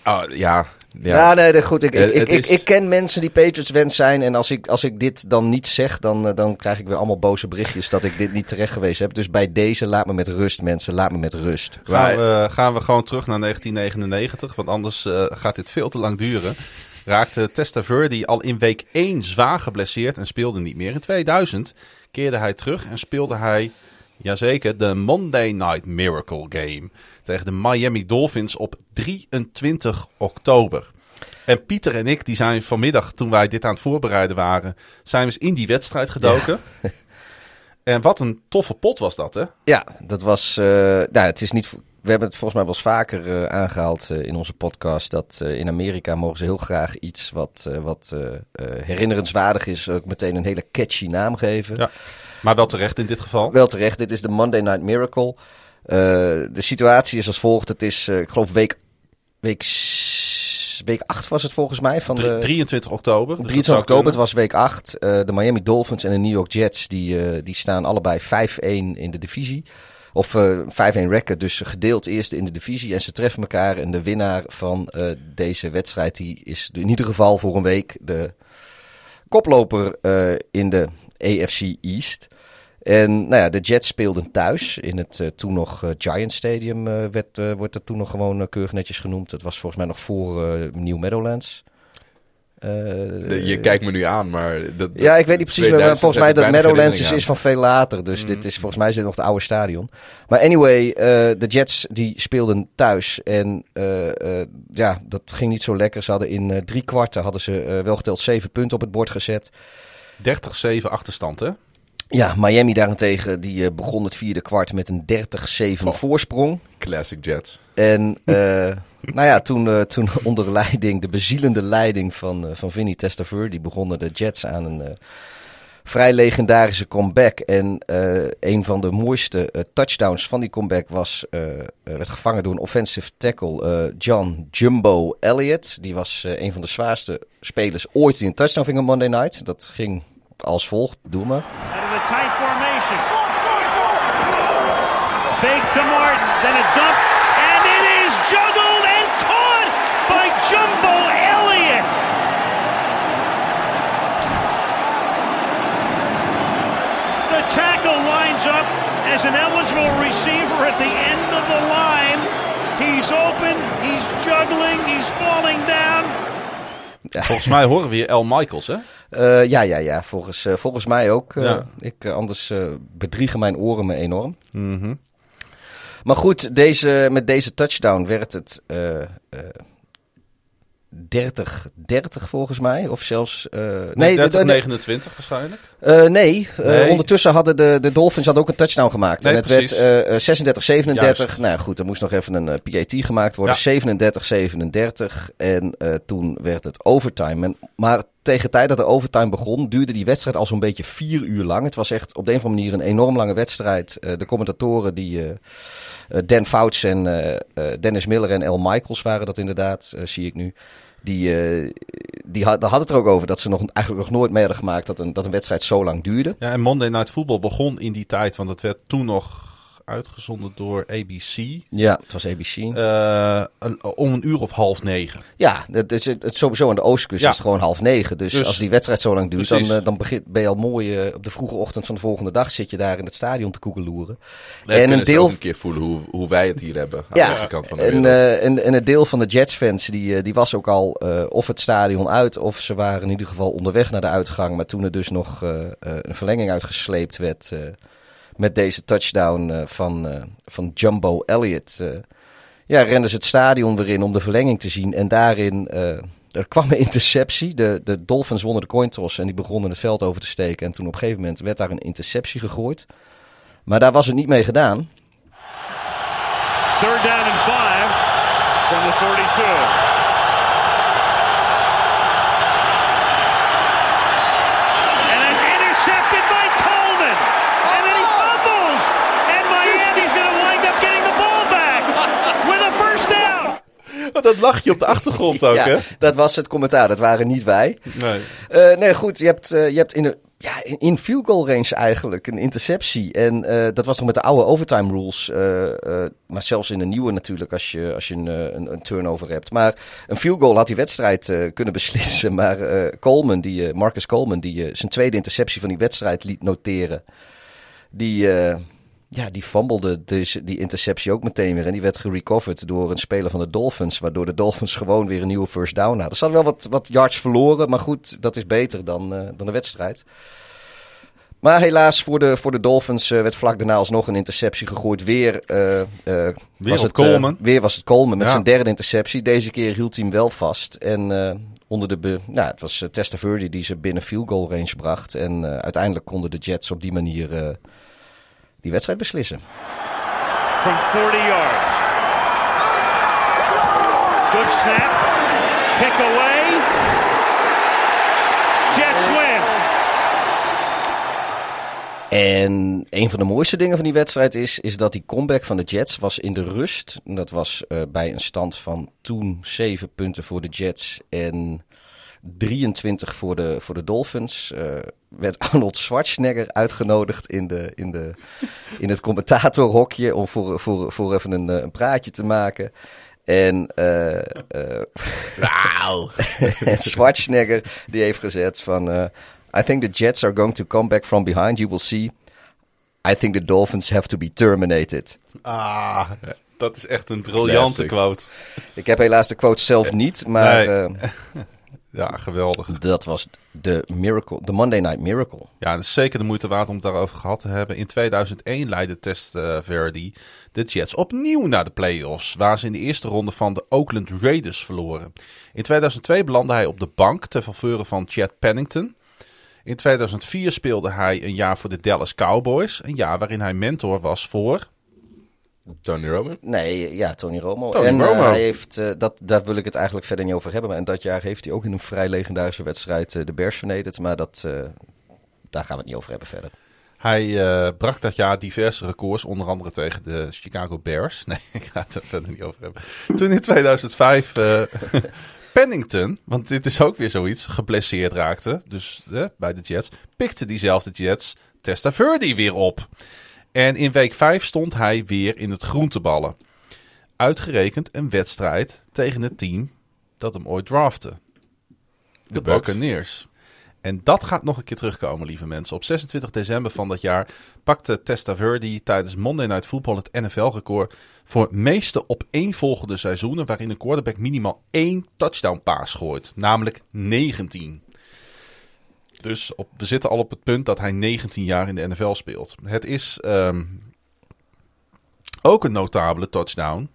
Oh, ja, ja.
Ja, nee, dat- goed. Ik,
Eh,
ik, ik,
het
ik,
is-
ik ken mensen die Patriots-wens zijn. En als ik, als ik dit dan niet zeg, dan, eh, dan krijg ik weer allemaal boze berichtjes dat ik dit niet terecht geweest heb. Dus bij deze, laat me met rust, mensen. Laat me met rust.
Gaan we, gaan we gewoon terug naar 1999, want anders eh, gaat dit veel te lang duren. Raakte Testaverde al in week 1 zwaar geblesseerd en speelde niet meer. In 2000 keerde hij terug en speelde hij, jazeker, de Monday Night Miracle Game tegen de Miami Dolphins op 23 oktober. En Pieter en ik, die zijn vanmiddag, toen wij dit aan het voorbereiden waren, zijn we eens in die wedstrijd gedoken. En wat een toffe pot was dat, hè?
Ja, dat was. eh, nou, het is niet. We hebben het volgens mij wel eens vaker eh, aangehaald eh, in onze podcast. Dat eh, in Amerika mogen ze heel graag iets wat, wat herinnerenswaardig is. Ook meteen een hele catchy naam geven.
Ja. Maar wel terecht in dit geval.
Wel terecht, dit is de Monday Night Miracle. De situatie is als volgt. Het is, ik geloof, week, week, week 8 was het volgens mij. Van de,
23 oktober. dus dat
23
zou
oktober, het was week 8. Eh, de Miami Dolphins en de New York Jets, die, die staan allebei 5-1 in de divisie. Of eh 5-1 record, dus gedeeld eerste in de divisie. En ze treffen elkaar. En de winnaar van eh, deze wedstrijd, die is in ieder geval voor een week de koploper eh, in de AFC East. En nou ja, de Jets speelden thuis in het eh, toen nog eh, Giant Stadium. eh, werd, eh, wordt dat toen nog gewoon eh, keurig netjes genoemd. Dat was volgens mij nog voor eh, New Meadowlands. Eh,
je kijkt me nu aan, maar... Dat,
ja, ik weet niet precies, maar
2000
volgens mij dat Meadowlands is, van veel later. Dus dit is volgens mij is dit nog het oude stadion. Maar anyway, eh, de Jets die speelden thuis. En eh, eh, ja, dat ging niet zo lekker. Ze hadden in eh, drie kwarten hadden ze eh, wel geteld zeven punten op het bord gezet.
30-7 achterstand, hè?
Ja, Miami daarentegen die begon het vierde kwart met een 30-7
Goh.
voorsprong.
Classic Jets.
En eh, nou ja, toen, eh, toen onder leiding, de bezielende leiding van, eh, van Vinny Testaverde, begonnen de Jets aan een eh, vrij legendarische comeback. En een van de mooiste touchdowns van die comeback was, werd gevangen door een offensive tackle, John Jumbo Elliott. Die was een van de zwaarste spelers ooit die een touchdown ving op Monday Night. Dat ging als volgt, doe maar.
Formation. Fake to Martin, then a dump, and it is juggled and caught by Jumbo Elliott. The tackle lines up as an eligible receiver at the end of the line. He's open, he's juggling, he's falling down.
Volgens mij horen we hier L. Michaels, hè?
Eh, ja, ja, ja. Volgens, eh, volgens mij ook. eh,
Ja.
ik, anders bedriegen mijn oren me enorm.
Mhm.
Maar goed, deze, met deze touchdown werd het eh, eh, 30-30 volgens mij. Of zelfs... eh,
Nee,
de- de-
30-29 waarschijnlijk.
eh, nee, eh,
Nee.
ondertussen hadden de, de Dolphins hadden ook een touchdown gemaakt.
Nee,
en het
precies.
werd eh, eh, 36-37.
Juist.
Nou goed, er moest nog even een PAT gemaakt worden. 37-37. En eh, toen werd het overtime. En, maar tegen de tijd dat de overtime begon, duurde die wedstrijd al zo'n beetje vier uur lang. Het was echt op de een of andere manier een enorm lange wedstrijd. Eh, de commentatoren die... eh, Dan Fouts en Dennis Miller en L. Michaels waren dat inderdaad, zie ik nu. Die, die had, het er ook over dat ze nog, eigenlijk nog nooit mee hadden gemaakt dat een, dat een wedstrijd zo lang duurde.
Ja, en Monday Night Football begon in die tijd, want het werd toen nog uitgezonden door ABC.
Ja, het was ABC.
eh, een- om een uur of half negen.
ja, het is het, het sowieso aan de oostkust
Ja.
is het gewoon half negen. Dus,
Dus-
als die wedstrijd zo lang duurt, dan,
Precies.
eh, dan begint, ben je al mooi eh, op de vroege ochtend van de volgende dag zit je daar in het stadion te koekeloeren.
En
een deel
ook een keer voelen hoe, hoe wij het hier hebben. Aan
Ja,
kant van de
en, eh, en, en het deel van de Jets-fans, die, eh, die was ook al eh, of het stadion uit, of ze waren in ieder geval onderweg naar de uitgang. Maar toen er dus nog een verlenging uitgesleept werd eh, met deze touchdown eh, van, eh, van Jumbo Elliott, eh, ja, renden ze het stadion weer in om de verlenging te zien. En daarin, er kwam een interceptie. De, de Dolphins wonnen de coin toss en die begonnen het veld over te steken. En toen op een gegeven moment werd daar een interceptie gegooid. Maar daar was het niet mee gedaan.
Third down and five from the 42. And it's intercepted by Coleman. And then he fumbles. And Miami's going to wind up getting the ball back with a first down.
Dat lachje op de achtergrond ook,
ja,
hè?
dat was het commentaar, dat waren niet wij.
Nee.
Eh, nee, goed, je hebt, eh, je hebt in, de, ja, in, in field goal range eigenlijk een interceptie. En eh, dat was nog met de oude overtime rules. maar zelfs in de nieuwe natuurlijk, als je, als je een, een, een turnover hebt. Maar een field goal had die wedstrijd kunnen beslissen. Maar Coleman, die, Marcus Coleman, die zijn tweede interceptie van die wedstrijd liet noteren. Die, ja, die fumblede dus die interceptie ook meteen weer. En die werd gerecoverd door een speler van de Dolphins. Waardoor de Dolphins gewoon weer een nieuwe first down hadden. Ze hadden wel wat, wat yards verloren. Maar goed, dat is beter dan, eh, dan de wedstrijd. Maar helaas voor de, voor de Dolphins eh, werd vlak daarna alsnog een interceptie gegooid. Weer, eh, was het,
Coleman.
weer was het Coleman met
Ja.
zijn derde interceptie. Deze keer hield hij hem wel vast. En onder de be- nou, het was Testaverde die ze binnen field goal range bracht. En uiteindelijk konden de Jets op die manier die wedstrijd beslissen.
from 40 yards. Good snap. Pick away. Jets win.
En een van de mooiste dingen van die wedstrijd is, is dat die comeback van de Jets was in de rust. Dat was eh, bij een stand van toen 7 punten voor de Jets en 23 voor de, voor de Dolphins. eh, werd Arnold Schwarzenegger uitgenodigd in, de, in, de, in het commentatorhokje om voor, voor, voor even een, eh, een praatje te maken. En, eh, eh, en Schwarzenegger die heeft gezet van... eh, I think the Jets are going to come back from behind. You will see. I think the Dolphins have to be terminated.
Ah, dat is echt een briljante
Classic.
quote.
Ik heb helaas de quote zelf niet, maar
Nee. Ja, geweldig.
dat was de miracle, de Monday Night Miracle.
Ja, het is zeker de moeite waard om het daarover gehad te hebben. In 2001 leidde Testaverde de Jets opnieuw naar de playoffs, waar ze in de eerste ronde van de Oakland Raiders verloren. In 2002 belandde hij op de bank ter faveur van Chad Pennington. In 2004 speelde hij een jaar voor de Dallas Cowboys, een jaar waarin hij mentor was voor...
Tony Roman.
Nee, ja, Tony Romo.
Tony
en eh,
Romo.
hij heeft, eh, dat, daar wil ik het eigenlijk verder niet over hebben. Maar en dat jaar heeft hij ook in een vrij legendarische wedstrijd eh, de Bears vernederd. Maar dat, daar gaan we het niet over hebben verder.
Hij brak dat jaar diverse records, onder andere tegen de Chicago Bears. Nee, ik ga het er verder niet over hebben. Toen in 2005 eh, Pennington, want dit is ook weer zoiets, geblesseerd raakte. Dus bij de Jets, pikte diezelfde Jets Testaverde weer op. En in week 5 stond hij weer in het groenteballen. Uitgerekend een wedstrijd tegen het team dat hem ooit drafte. De. Buccaneers. En dat gaat nog een keer terugkomen, lieve mensen. Op 26 december van dat jaar pakte Testaverde tijdens Monday Night Football het NFL-record voor meeste opeenvolgende seizoenen waarin een quarterback minimaal één touchdown paas gooit, namelijk 19. Dus op, we zitten al op het punt dat hij 19 jaar in de NFL speelt. Het is ehm, ook een notabele touchdown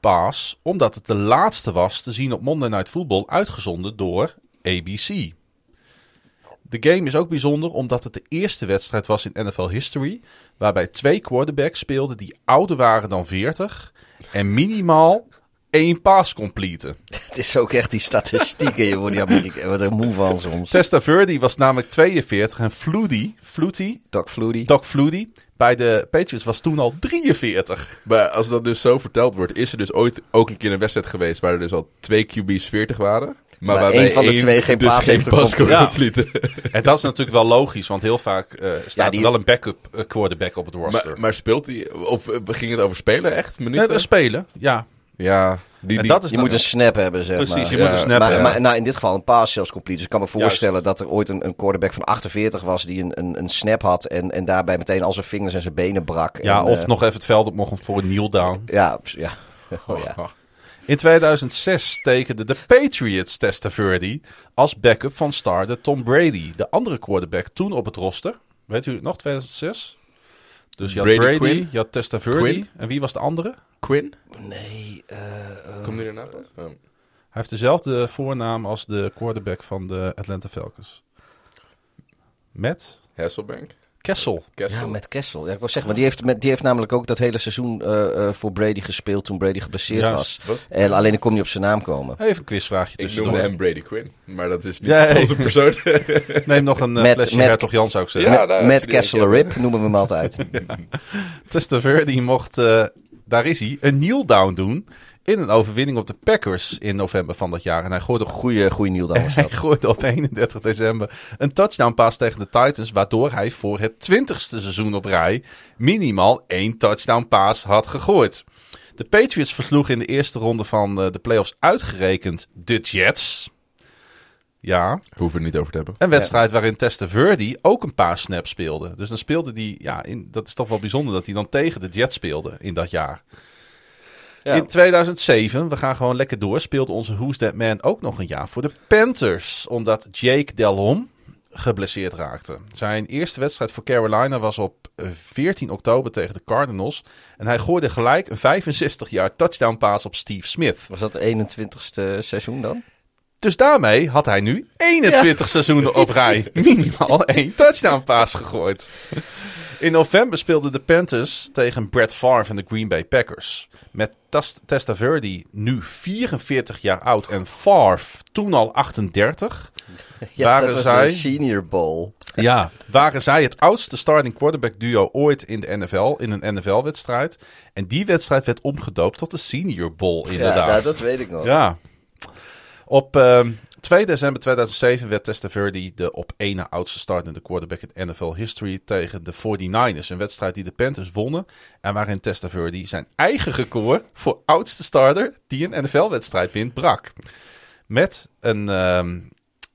paas, omdat het de laatste was te zien op Monday Night Football uitgezonden door ABC. De game is ook bijzonder omdat het de eerste wedstrijd was in NFL history waarbij twee quarterbacks speelden die ouder waren dan 40 en minimaal één paas completen.
Het is ook echt die statistieken, je wordt die Amerika, wat er moe van soms.
Testaverde was namelijk 42 en Flutie, Flutie,
Doc Flutie.
Doc Flutie, Bij de Patriots was toen al 43.
Maar als dat dus zo verteld wordt, is er dus ooit ook een keer een wedstrijd geweest waar er dus al twee QB's 40 waren. Maar,
Maar
waarbij
één van de
één
twee geen
dus
paas heeft
Ja. En dat is natuurlijk wel logisch, want heel vaak eh, staat
Ja, die-
er wel een backup eh, quarterback op het roster.
Maar, maar speelt hij, of eh, ging het over spelen echt?
Nee,
Minuten?
we spelen, ja.
Ja, die, die,
dat is
Je moet een snap hebben, zeg
Precies,
maar.
je
Ja.
moet een snap
maar,
hebben.
maar nou, in dit geval een pass zelfs complete. Dus ik kan me
Juist.
voorstellen dat er ooit een, een quarterback van 48 was die een, een, een snap had en, en daarbij meteen al zijn vingers en zijn benen brak.
ja,
en,
of
eh,
nog even het veld op mocht voor een kneel down.
Ja, ja. Oh, ja.
In 2006 tekende de Patriots Testaverde als backup van starter Tom Brady. De andere quarterback toen op het roster. Weet u het nog, 2006? Dus je had
Brady
Brady,
Quinn?
je had Testaverde. En wie was de andere?
Quinn?
Nee, eh, eh,
Komt die erna? Oh.
Hij heeft dezelfde voornaam als de quarterback van de Atlanta Falcons. Matt
Hasselbank?
Kessel.
Kessel?
ja, met Kessel. Ja, ik wil zeggen, maar die heeft, met, die heeft namelijk ook dat hele seizoen eh, eh, voor Brady gespeeld toen Brady geblesseerd
Juist.
was.
Wat?
En alleen ik kon niet op zijn naam komen.
Even een quizvraagje
Ik
tussendoor.
noemde hem Brady Quinn, maar dat is niet
Ja,
dezelfde persoon.
Neem nog een uh,
Met-
flesje
met-
Hertog Jan zou ik zeggen.
Ja,
met
nou,
met
die
Kessel Rip noemen we hem altijd.
Testaverde mocht, eh, daar is hij, een kneel down doen in een overwinning op de Packers in november van dat jaar. En hij gooide,
Goeie, goeie Neil was
hij
dat.
gooide op 31 december een touchdown pass tegen de Titans, waardoor hij voor het twintigste seizoen op rij minimaal één touchdown pass had gegooid. De Patriots versloegen in de eerste ronde van eh, de playoffs uitgerekend de Jets. Ja,
Hoeven we het niet over te hebben.
een wedstrijd waarin Testaverde ook een paar snaps speelde. Dus dan speelde hij, ja, in, dat is toch wel bijzonder dat hij dan tegen de Jets speelde in dat jaar.
Ja.
In 2007, we gaan gewoon lekker door, speelde onze Who's That Man ook nog een jaar voor de Panthers. Omdat Jake Delhomme geblesseerd raakte. Zijn eerste wedstrijd voor Carolina was op eh, 14 oktober tegen de Cardinals. En hij gooide gelijk een 65 jaar touchdown pass op Steve Smith.
Was dat de 21ste seizoen dan?
Dus daarmee had hij nu 21 seizoenen op rij minimaal één touchdown pass gegooid. In november speelden de Panthers tegen Brett Favre en de Green Bay Packers. Met Tas- Testaverde nu 44 jaar oud en Favre toen al 38.
Ja,
Waren
dat was
zij-
de Senior Bowl.
Ja, waren zij het oudste starting quarterback duo ooit in de NFL, in een NFL-wedstrijd. En die wedstrijd werd omgedoopt tot de Senior Bowl
Ja,
inderdaad.
nou, dat weet ik nog.
Ja. Op ehm 2 december 2007 werd Testaverde de op één na oudste startende quarterback in NFL history tegen de 49ers. Een wedstrijd die de Panthers wonnen en waarin Testaverde zijn eigen record voor oudste starter die een NFL-wedstrijd wint brak. Met een ehm,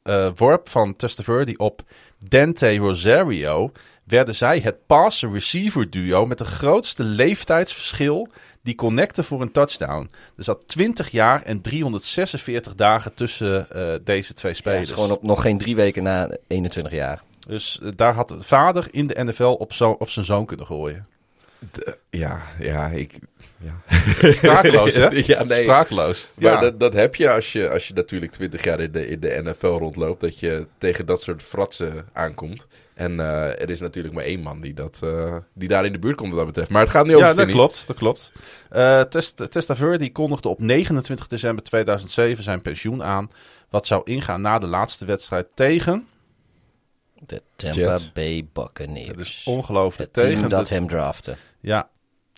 eh, worp van Testaverde op Dante Rosario werden zij het passer-receiver duo met de grootste leeftijdsverschil die connecten voor een touchdown. Er zat 20 jaar en 346 dagen tussen eh, deze twee
Ja, het
spelers.
is gewoon op nog geen drie weken na 21 jaar.
Dus eh, daar had de vader in de NFL op, zo, op zijn zoon kunnen gooien.
De- ja, ja, ik... Ja.
Sprakeloos, hè?
ja, nee.
Sprakeloos.
Maar
Ja.
dat, dat heb je als, je als je natuurlijk 20 jaar in de, in de NFL rondloopt. Dat je tegen dat soort fratsen aankomt. En eh, er is natuurlijk maar één man die, dat, eh, die daar in de buurt komt wat dat betreft. Maar het gaat niet over
Ja, dat klopt. Dat klopt. Eh Test, Testaverde kondigde op 29 december 2007 zijn pensioen aan. Wat zou ingaan na de laatste wedstrijd tegen.
De Tampa. Bay Buccaneers.
Het is ongelooflijk.
het team
Tegen
dat
de-
hem drafte.
Ja,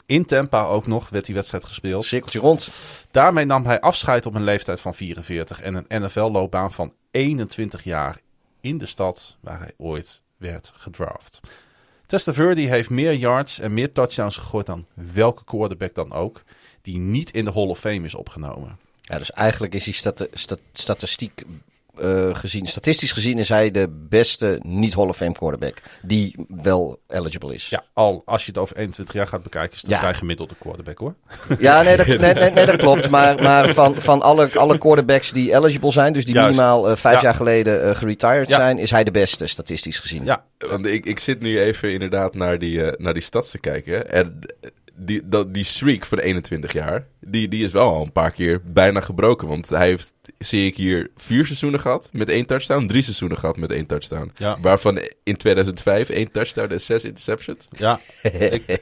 in Tampa ook nog werd die wedstrijd gespeeld.
Cirkeltje rond.
Daarmee nam hij afscheid op een leeftijd van 44 en een NFL-loopbaan van 21 jaar in de stad waar hij ooit werd gedraft. Testaverde heeft meer yards en meer touchdowns gegooid dan welke quarterback dan ook, die niet in de Hall of Fame is opgenomen.
Ja, dus eigenlijk is sta- statistiek eh, gezien, statistisch gezien is hij de beste niet Hall of Fame quarterback die wel eligible is.
Ja, al als je het over 21 jaar gaat bekijken, is een
Ja.
vrij gemiddelde quarterback hoor.
Ja, nee, dat, nee, nee, nee, dat klopt. Maar, maar van, van alle, alle quarterbacks die eligible zijn, dus die
Juist.
minimaal eh, vijf
Ja.
jaar geleden eh, geretired
Ja.
zijn, is hij de beste statistisch gezien.
Ja,
Want ik, ik zit nu even inderdaad naar die, naar die stats te kijken. En die, dat, die streak van 21 jaar, die, die is wel al een paar keer bijna gebroken. Want hij heeft zie ik hier vier seizoenen gehad met één touchdown. Drie seizoenen gehad met één touchdown.
Ja.
Waarvan in 2005 één touchdown en zes interceptions.
Ja, ik,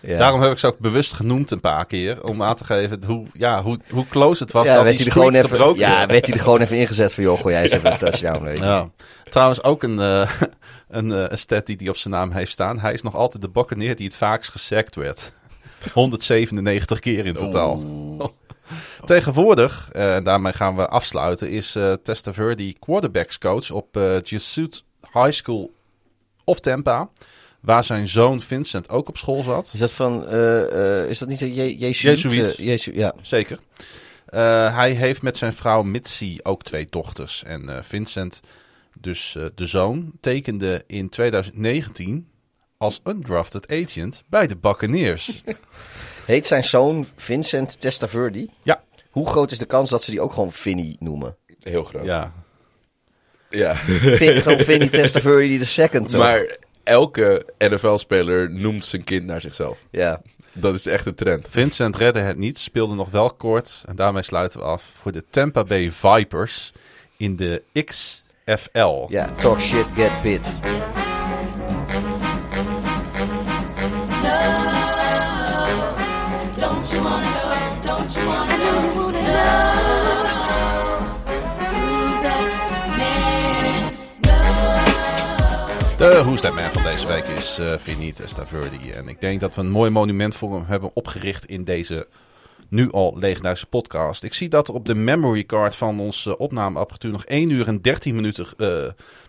Ja.
daarom heb ik ze ook bewust genoemd een paar keer. Om aan te geven hoe, ja, hoe, hoe close het was
ja,
dat
werd
die
hij er gewoon even, ja,
werd.
werd hij er gewoon even ingezet van, joh, gooi jij eens even een touchdown. Weet.
Ja. Trouwens ook een, eh, een, eh, een stat die hij op zijn naam heeft staan. Hij is nog altijd de Buccaneer die het vaakst gesackt werd. 197 keer in totaal. Tegenwoordig, eh, en daarmee gaan we afsluiten, is eh Testaverde quarterbackscoach op eh Jesuit High School of Tampa. Waar zijn zoon Vincent ook op school zat.
Is dat van, is dat niet een Je Jezuïet?
Jezuïet.
Eh, Jezu- ja.
Zeker. Hij heeft met zijn vrouw Mitzi ook twee dochters. En Vincent, dus de zoon, tekende in 2019 als undrafted agent bij de Buccaneers.
Heet zijn zoon Vincent Testaverde?
Ja.
Hoe groot is de kans dat ze die ook gewoon Vinny noemen?
Heel groot.
ja,
Ja.
Vin, gewoon Vinny Testaverde de second. toch?
maar elke NFL-speler noemt zijn kind naar zichzelf.
Ja.
Dat is echt een trend.
Vincent redde het niet, speelde nog wel kort. En daarmee sluiten we af voor de Tampa Bay Vipers in de XFL.
ja, talk shit, get bit.
De Man van deze week is eh Vinny Testaverde. En ik denk dat we een mooi monument voor hem hebben opgericht in deze nu al legendarische podcast. Ik zie dat er op de memory card van onze opnameapparatuur nog 1 uur en 13 minuten eh,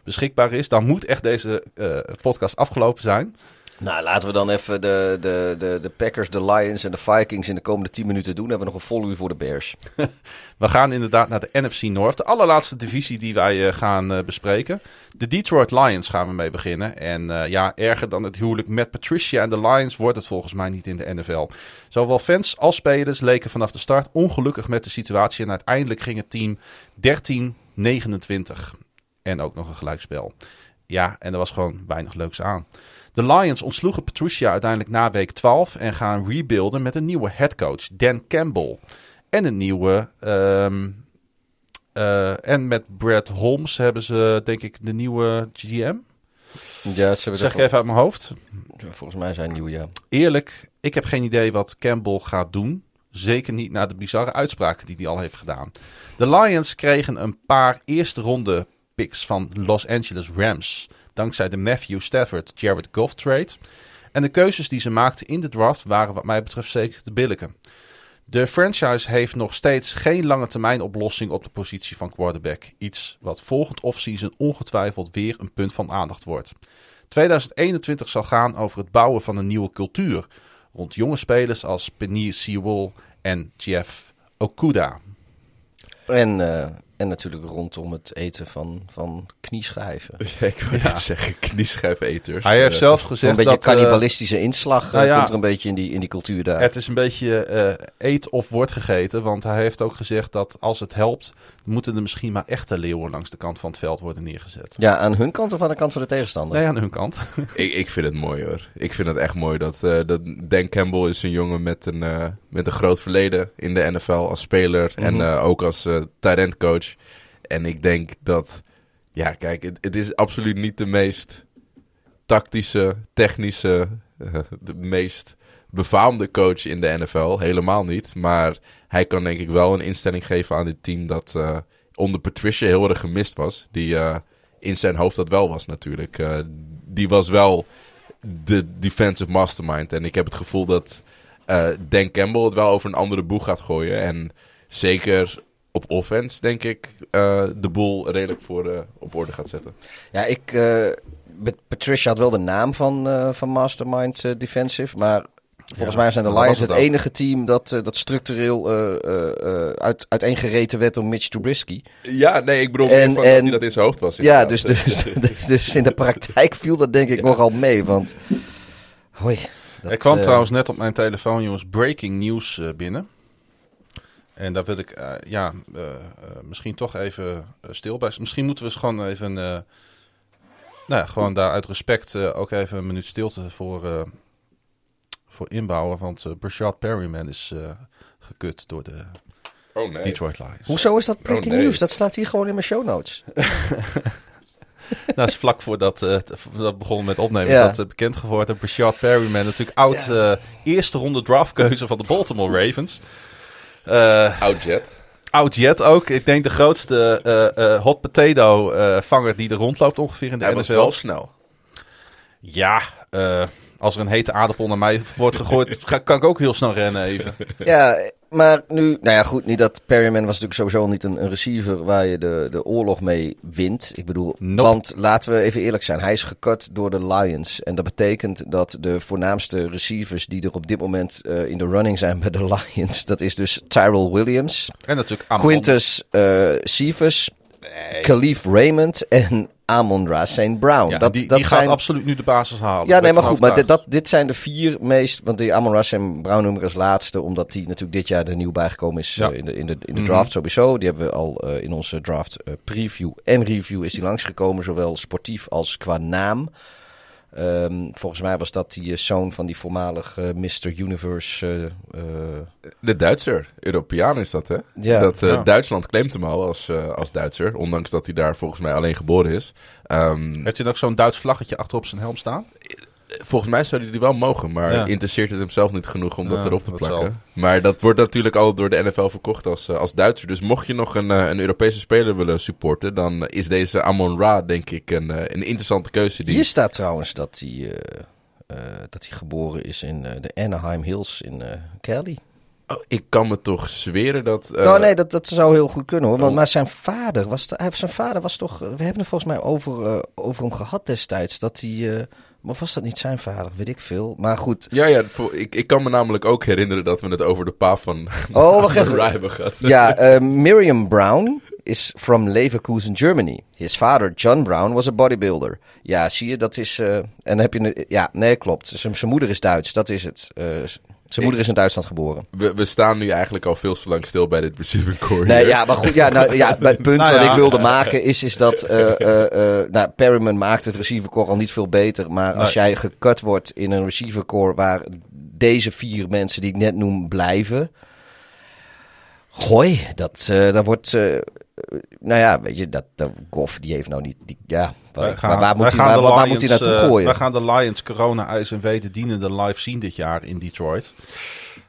beschikbaar is. Dan moet echt deze eh, podcast afgelopen zijn.
Nou, laten we dan even de, de, de, de Packers, de Lions en de Vikings in de komende 10 minuten doen. Hebben we nog een vol uur voor de Bears.
We gaan inderdaad naar de NFC North. De allerlaatste divisie die wij eh, gaan eh, bespreken. De Detroit Lions gaan we mee beginnen. En eh, ja, erger dan het huwelijk met Patricia en de Lions wordt het volgens mij niet in de NFL. Zowel fans als spelers leken vanaf de start ongelukkig met de situatie. En uiteindelijk ging het team 13-29. En ook nog een gelijkspel. Ja, en er was gewoon weinig leuks aan. De Lions ontsloegen Patricia uiteindelijk na week 12 en gaan rebuilden met een nieuwe headcoach, Dan Campbell. En een nieuwe. ehm, eh, en met Brad Holmes hebben ze, denk ik, de nieuwe GM.
Ja, ze
Zeg ik even uit mijn hoofd.
Volgens mij zijn nieuw, ja.
Eerlijk, ik heb geen idee wat Campbell gaat doen. Zeker niet na de bizarre uitspraken die hij al heeft gedaan. De Lions kregen een paar eerste ronde picks van Los Angeles Rams. Dankzij de Matthew Stafford Jared Goff trade. En de keuzes die ze maakten in de draft waren wat mij betreft zeker te billigen. De franchise heeft nog steeds geen lange termijn oplossing op de positie van quarterback. Iets wat volgend offseason ongetwijfeld weer een punt van aandacht wordt. 2021 zal gaan over het bouwen van een nieuwe cultuur rond jonge spelers als Penny Sewell en Jeff Okuda.
En, eh, en natuurlijk rondom het eten van, van knieschijven.
Ja, ik wil net zeggen, knieschijfeters.
Hij heeft
Eh,
zelf
Een
gezegd
beetje
dat eh,
cannibalistische inslag eh,
nou ja.
komt er een beetje in die, in die cultuur daar.
het is een beetje eh, eet of wordt gegeten. Want hij heeft ook gezegd dat als het helpt, moeten er misschien maar echte leeuwen langs de kant van het veld worden neergezet.
Ja, aan hun kant of aan de kant van de tegenstander?
Nee, aan hun kant.
Ik, ik vind het mooi hoor. Ik vind het echt mooi dat, eh, dat Dan Campbell is een jongen met een, eh, met een groot verleden in de NFL als speler en
Mhm.
eh, ook als eh tight end coach. En ik denk dat, ja kijk, het, het is absoluut niet de meest tactische, technische, de meest befaamde coach in de NFL. Helemaal niet. Maar hij kan denk ik wel een instelling geven aan dit team dat eh, onder Patricia heel erg gemist was. Die eh, in zijn hoofd dat wel was natuurlijk. Eh, die was wel de defensive mastermind. En ik heb het gevoel dat Dan Campbell het wel over een andere boeg gaat gooien. En zeker op offense, denk ik, de boel redelijk voor op orde gaat zetten.
Ja, ik. Pat- Patricia had wel de naam van, van Mastermind Defensive. Maar volgens
Ja,
mij zijn de Lions
het
enige team dat, eh, dat structureel eh, eh, eh, uit, uiteengereten werd door Mitch Trubisky.
Ja, nee, ik bedoel
En-
meer van
en-
dat hij dat in zijn hoofd was.
Ja, dus, dus, dus, dus in de praktijk viel dat denk ik nogal mee. Want. Hoi. dat,
er kwam trouwens net op mijn telefoon, jongens, breaking news binnen. En daar wil ik, ja, eh, eh, misschien toch even stil bij. Misschien moeten we eens gewoon even, eh, nou ja, gewoon daar uit respect ook even een minuut stilte voor, eh, voor inbouwen. Want eh Brashad Perryman is eh, gekut door de
Oh nee.
Detroit Lions.
Hoezo is dat breaking
Oh, nee.
news? Dat staat hier gewoon in mijn show notes.
Nou, is vlak voordat eh, t- dat begonnen met opnemen,
Ja.
is dat eh, bekend geworden. Brashard Perryman, natuurlijk oud eh, eerste ronde draftkeuze van de Baltimore Ravens. Eh
Oud Jet.
oud Jet ook. Ik denk de grootste eh, eh, hot potato eh, vanger die er rondloopt ongeveer in de
Hij was
NFL.
wel snel.
Ja, eh, als er een hete aardappel naar mij wordt gegooid, ga- kan ik ook heel snel rennen even.
Ja, maar nu, nou ja, goed, niet dat Perryman was natuurlijk sowieso niet een, een receiver waar je de, de oorlog mee wint. Ik bedoel,
Nope.
want laten we even eerlijk zijn, hij is gekut door de Lions. En dat betekent dat de voornaamste receivers die er op dit moment eh, in de running zijn bij de Lions, dat is dus Tyrell Williams,
En natuurlijk Amon.
Quintus eh Cephas, Khalif Raymond en Amon-Ra St. Brown.
Ja,
dat,
die,
dat
die
zijn...
gaat absoluut nu de basis halen.
Ja, nee, maar goed. Maar dit, dat, dit zijn de vier meest... Want die Amon Rush en Brown noem ik als laatste. Omdat die natuurlijk dit jaar er nieuw bijgekomen is
Ja.
eh, in de, in de, in de
Mhm.
draft sowieso. Die hebben we al eh, in onze draft eh, preview en review is die langsgekomen. Zowel sportief als qua naam. Ehm, volgens mij was dat die eh, zoon van die voormalig eh, Mr. Universe... eh, eh,
De Duitser. Europeaan is dat, hè?
Ja.
dat, eh,
Ja.
Duitsland claimt hem al als, als Duitser. Ondanks dat hij daar volgens mij alleen geboren is. Ehm,
Heeft hij ook zo'n Duits vlaggetje achter op zijn helm staan?
Volgens mij zou hij die wel mogen. Maar
Ja.
interesseert het hem zelf niet genoeg om dat erop te
dat
plakken. Maar dat wordt natuurlijk al door de NFL verkocht als, eh, als Duitser. Dus mocht je nog een, eh, een Europese speler willen supporten... dan is deze Amon Ra denk ik een, eh, een interessante keuze. Die...
Hier staat trouwens dat hij, eh, eh, dat hij geboren is in eh, de Anaheim Hills in eh Cali.
Oh, ik kan me toch zweren dat... eh,
nou, nee, dat, dat zou heel goed kunnen hoor. Want,
oh.
maar zijn vader was, hij- zijn vader was toch. We hebben het volgens mij over, over hem gehad destijds. Dat hij. eh, of was dat niet zijn vader? Weet ik veel. Maar goed.
Ja, ja ik, ik kan me namelijk ook herinneren dat we het over de pa van
Oh, wacht even. Ja, eh, Miriam Brown is from Leverkusen, Germany. His father, John Brown, was a bodybuilder. Ja, zie je, dat is... eh, en dan heb je... Ja, nee, klopt. Zijn moeder is Duits, dat is het. Eh, zijn moeder is in Duitsland geboren.
We, we staan nu eigenlijk al veel te lang stil bij dit receiving core.
Nee,
hier.
ja, maar goed, ja, nou, ja, het punt
Nou
wat
ja.
ik wilde maken is, is dat eh eh eh, nou, Perryman maakt het receivercore al niet veel beter. Maar als jij gekut wordt in een receivercore waar deze vier mensen die ik net noem blijven. Gooi, dat, eh dat wordt. nou ja, weet je, dat, dat Goff die heeft nou niet. Die, ja, waar,
gaan-
waar, moet, hij, waar,
de
waar
Lions,
moet hij naartoe
eh,
gooien?
wij gaan de Lions corona ijs en weten dienende live zien dit jaar in Detroit.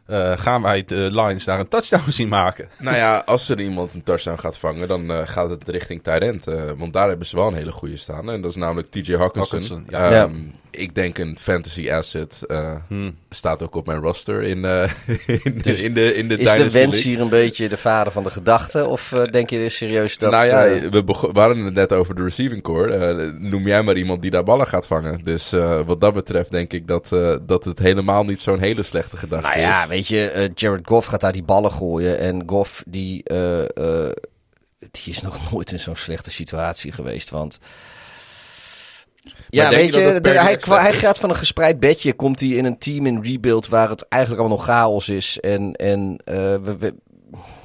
Eh, gaan wij de Lions daar een touchdown zien maken?
Nou ja, als er iemand een touchdown gaat vangen, dan eh, gaat het richting eh, want daar hebben ze wel een hele goede staan. En dat is namelijk TJ Hawkinson.
Hawkinson,
ja.
ja.
Ik denk een fantasy asset. eh,
Hmm.
Staat ook op mijn roster in, eh, in, de, in de, in de
is de wens hier een beetje de vader van de gedachte? Of eh, denk je serieus dat...
nou ja, we, hadden het net over de receiving core. Noem jij maar iemand die daar ballen gaat vangen. Dus wat dat betreft denk ik dat, dat het helemaal niet zo'n hele slechte gedachte
Nou
is.
ja, weet je, Jared Goff gaat daar die ballen gooien. En Goff, die, die is nog nooit in zo'n slechte situatie geweest. Want. Ja, weet
je dat
de- hij, gaat van een gespreid bedje. Komt hij in een team in rebuild waar het eigenlijk allemaal nog chaos is. En, en eh, we, we-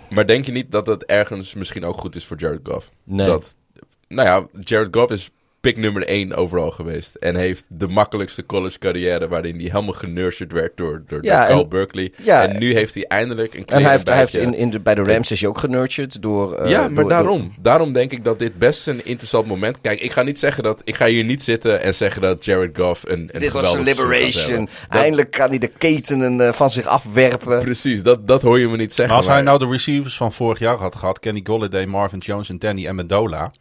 Maar denk je niet dat het ergens misschien ook goed is voor Jared Goff?
Nee.
Dat, nou ja, Jared Goff is pick nummer 1 overal geweest. En heeft de makkelijkste college carrière waarin hij helemaal genurtured werd door, door,
Ja,
door Carl
en-
Berkeley.
ja,
en nu heeft hij eindelijk een
en hij heeft, hij heeft in, in de, bij de Rams is hij ook genurtured door... eh,
ja, maar
door-
daarom. Daarom denk ik dat dit best een interessant moment... Kijk, ik ga niet zeggen dat... Ik ga hier niet zitten en zeggen dat Jared Goff een, een
Dit was een liberation.
Dat-
Eindelijk kan hij de ketenen eh, van zich afwerpen.
Precies, dat, dat hoor je me niet zeggen.
Maar als hij nou de receivers van vorig jaar had gehad, Kenny Golladay, Marvin Jones en Danny Amendola,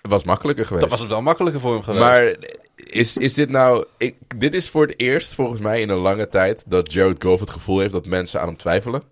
was makkelijker geweest.
dat was het wel makkelijker voor hem geweest.
Maar is, is dit nou... Ik, dit is voor het eerst volgens mij in een lange tijd dat Jared Goff het gevoel heeft dat mensen aan hem twijfelen.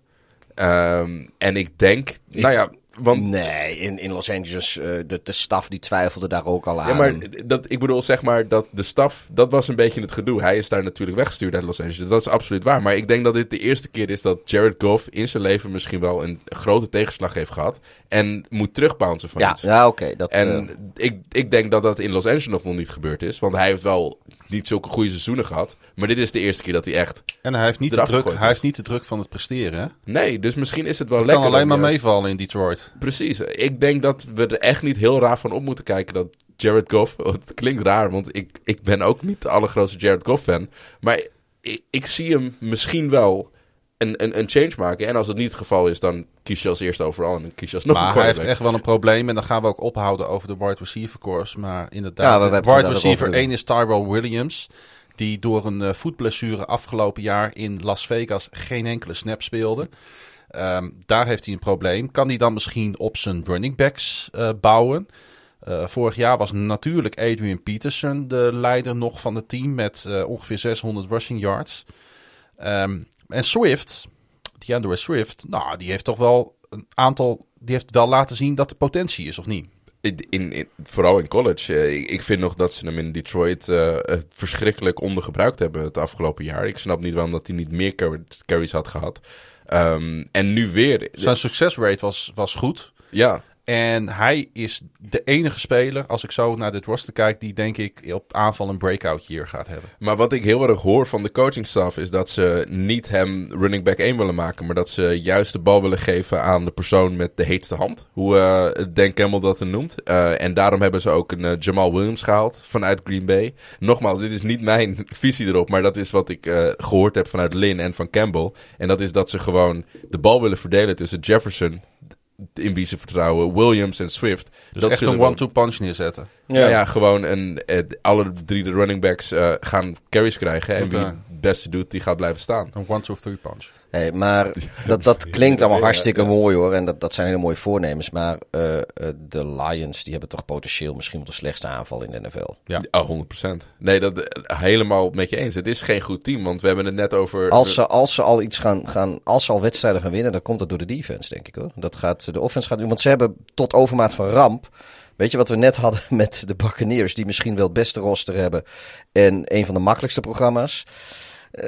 Ehm, en ik denk... nou ja, want...
Nee, in, in Los Angeles, eh, de, de staf die twijfelde daar ook al aan.
Ja, maar dat, ik bedoel zeg maar dat de staf, dat was een beetje het gedoe. Hij is daar natuurlijk weggestuurd uit Los Angeles. Dat is absoluut waar. Maar ik denk dat dit de eerste keer is dat Jared Goff in zijn leven misschien wel een grote tegenslag heeft gehad. En moet terugbouncen van
ja,
iets.
ja oké. dat,
En
eh,
ik, ik denk dat dat in Los Angeles nog wel niet gebeurd is. Want hij heeft wel niet zulke goede seizoenen gehad. Maar dit is de eerste keer dat hij echt...
en hij heeft, niet de druk, hij heeft niet de druk van het presteren. Hè?
Nee, dus misschien is het wel
Het
lekker.
kan alleen maar
juist-
meevallen in Detroit.
Precies. Ik denk dat we er echt niet heel raar van op moeten kijken dat Jared Goff... Het klinkt raar, want ik, ik ben ook niet de allergrootste Jared Goff fan. Maar ik, ik zie hem misschien wel een, een, een change maken. En als het niet het geval is, dan kies je als eerste overal en dan kies je alsnog een
maar hij heeft echt wel een probleem. En dan gaan we ook ophouden over de wide receiver course. Maar
Ja,
inderdaad,
we
de
hebben het
wide
er
receiver
over.
1 is Tyrell Williams. Die door een eh, voetblessure afgelopen jaar in Las Vegas geen enkele snap speelde. Ehm, daar heeft hij een probleem. Kan hij dan misschien op zijn running backs eh, bouwen? Eh, vorig jaar was natuurlijk Adrian Peterson de leider nog van het team met ongeveer 600 rushing yards. Ehm, en Swift, DeAndre Swift, nou, die heeft toch wel een aantal, die heeft wel laten zien dat er potentie is, of niet?
In, in, in- vooral in college. Eh, ik, ik vind nog dat ze hem in Detroit eh, eh, verschrikkelijk ondergebruikt hebben het afgelopen jaar. Ik snap niet waarom dat hij niet meer carries had gehad. Ehm, en nu weer.
Zijn succesrate was, was goed.
Ja,
En hij is de enige speler, als ik zo naar dit roster kijk, die denk ik op aanval een breakout year gaat hebben.
maar wat ik heel erg hoor van de coachingstaf is dat ze niet hem running back 1 willen maken, maar dat ze juist de bal willen geven aan de persoon met de heetste hand. Hoe eh Dan Campbell dat er noemt. Eh, en daarom hebben ze ook een eh, Jamal Williams gehaald vanuit Green Bay. Nogmaals, dit is niet mijn visie erop, maar dat is wat ik eh, gehoord heb vanuit Lynn en van Campbell. En dat is dat ze gewoon de bal willen verdelen tussen Jefferson, in wie ze vertrouwen, Williams en Swift.
Dus
dat
echt een one-two punch neerzetten.
Ja, ja, gewoon een, eh, alle drie de running backs eh, gaan carries krijgen. En wie het beste doet, die gaat blijven staan.
Een one-two-three punch.
Hey, maar dat, dat klinkt allemaal hartstikke mooi hoor. En dat, dat zijn hele mooie voornemens. Maar eh, de Lions die hebben toch potentieel misschien wel de slechtste aanval in de NFL.
Ja.
Oh, 100%. Nee, dat helemaal met je eens. Het is geen goed team, want we hebben het net over...
Als ze, als ze al iets gaan, gaan, als ze al wedstrijden gaan winnen, dan komt dat door de defense, denk ik hoor. Dat gaat, de offense gaat doen. Want ze hebben tot overmaat van ramp. Weet je wat we net hadden met de Buccaneers, die misschien wel het beste roster hebben en een van de makkelijkste programma's. Eh,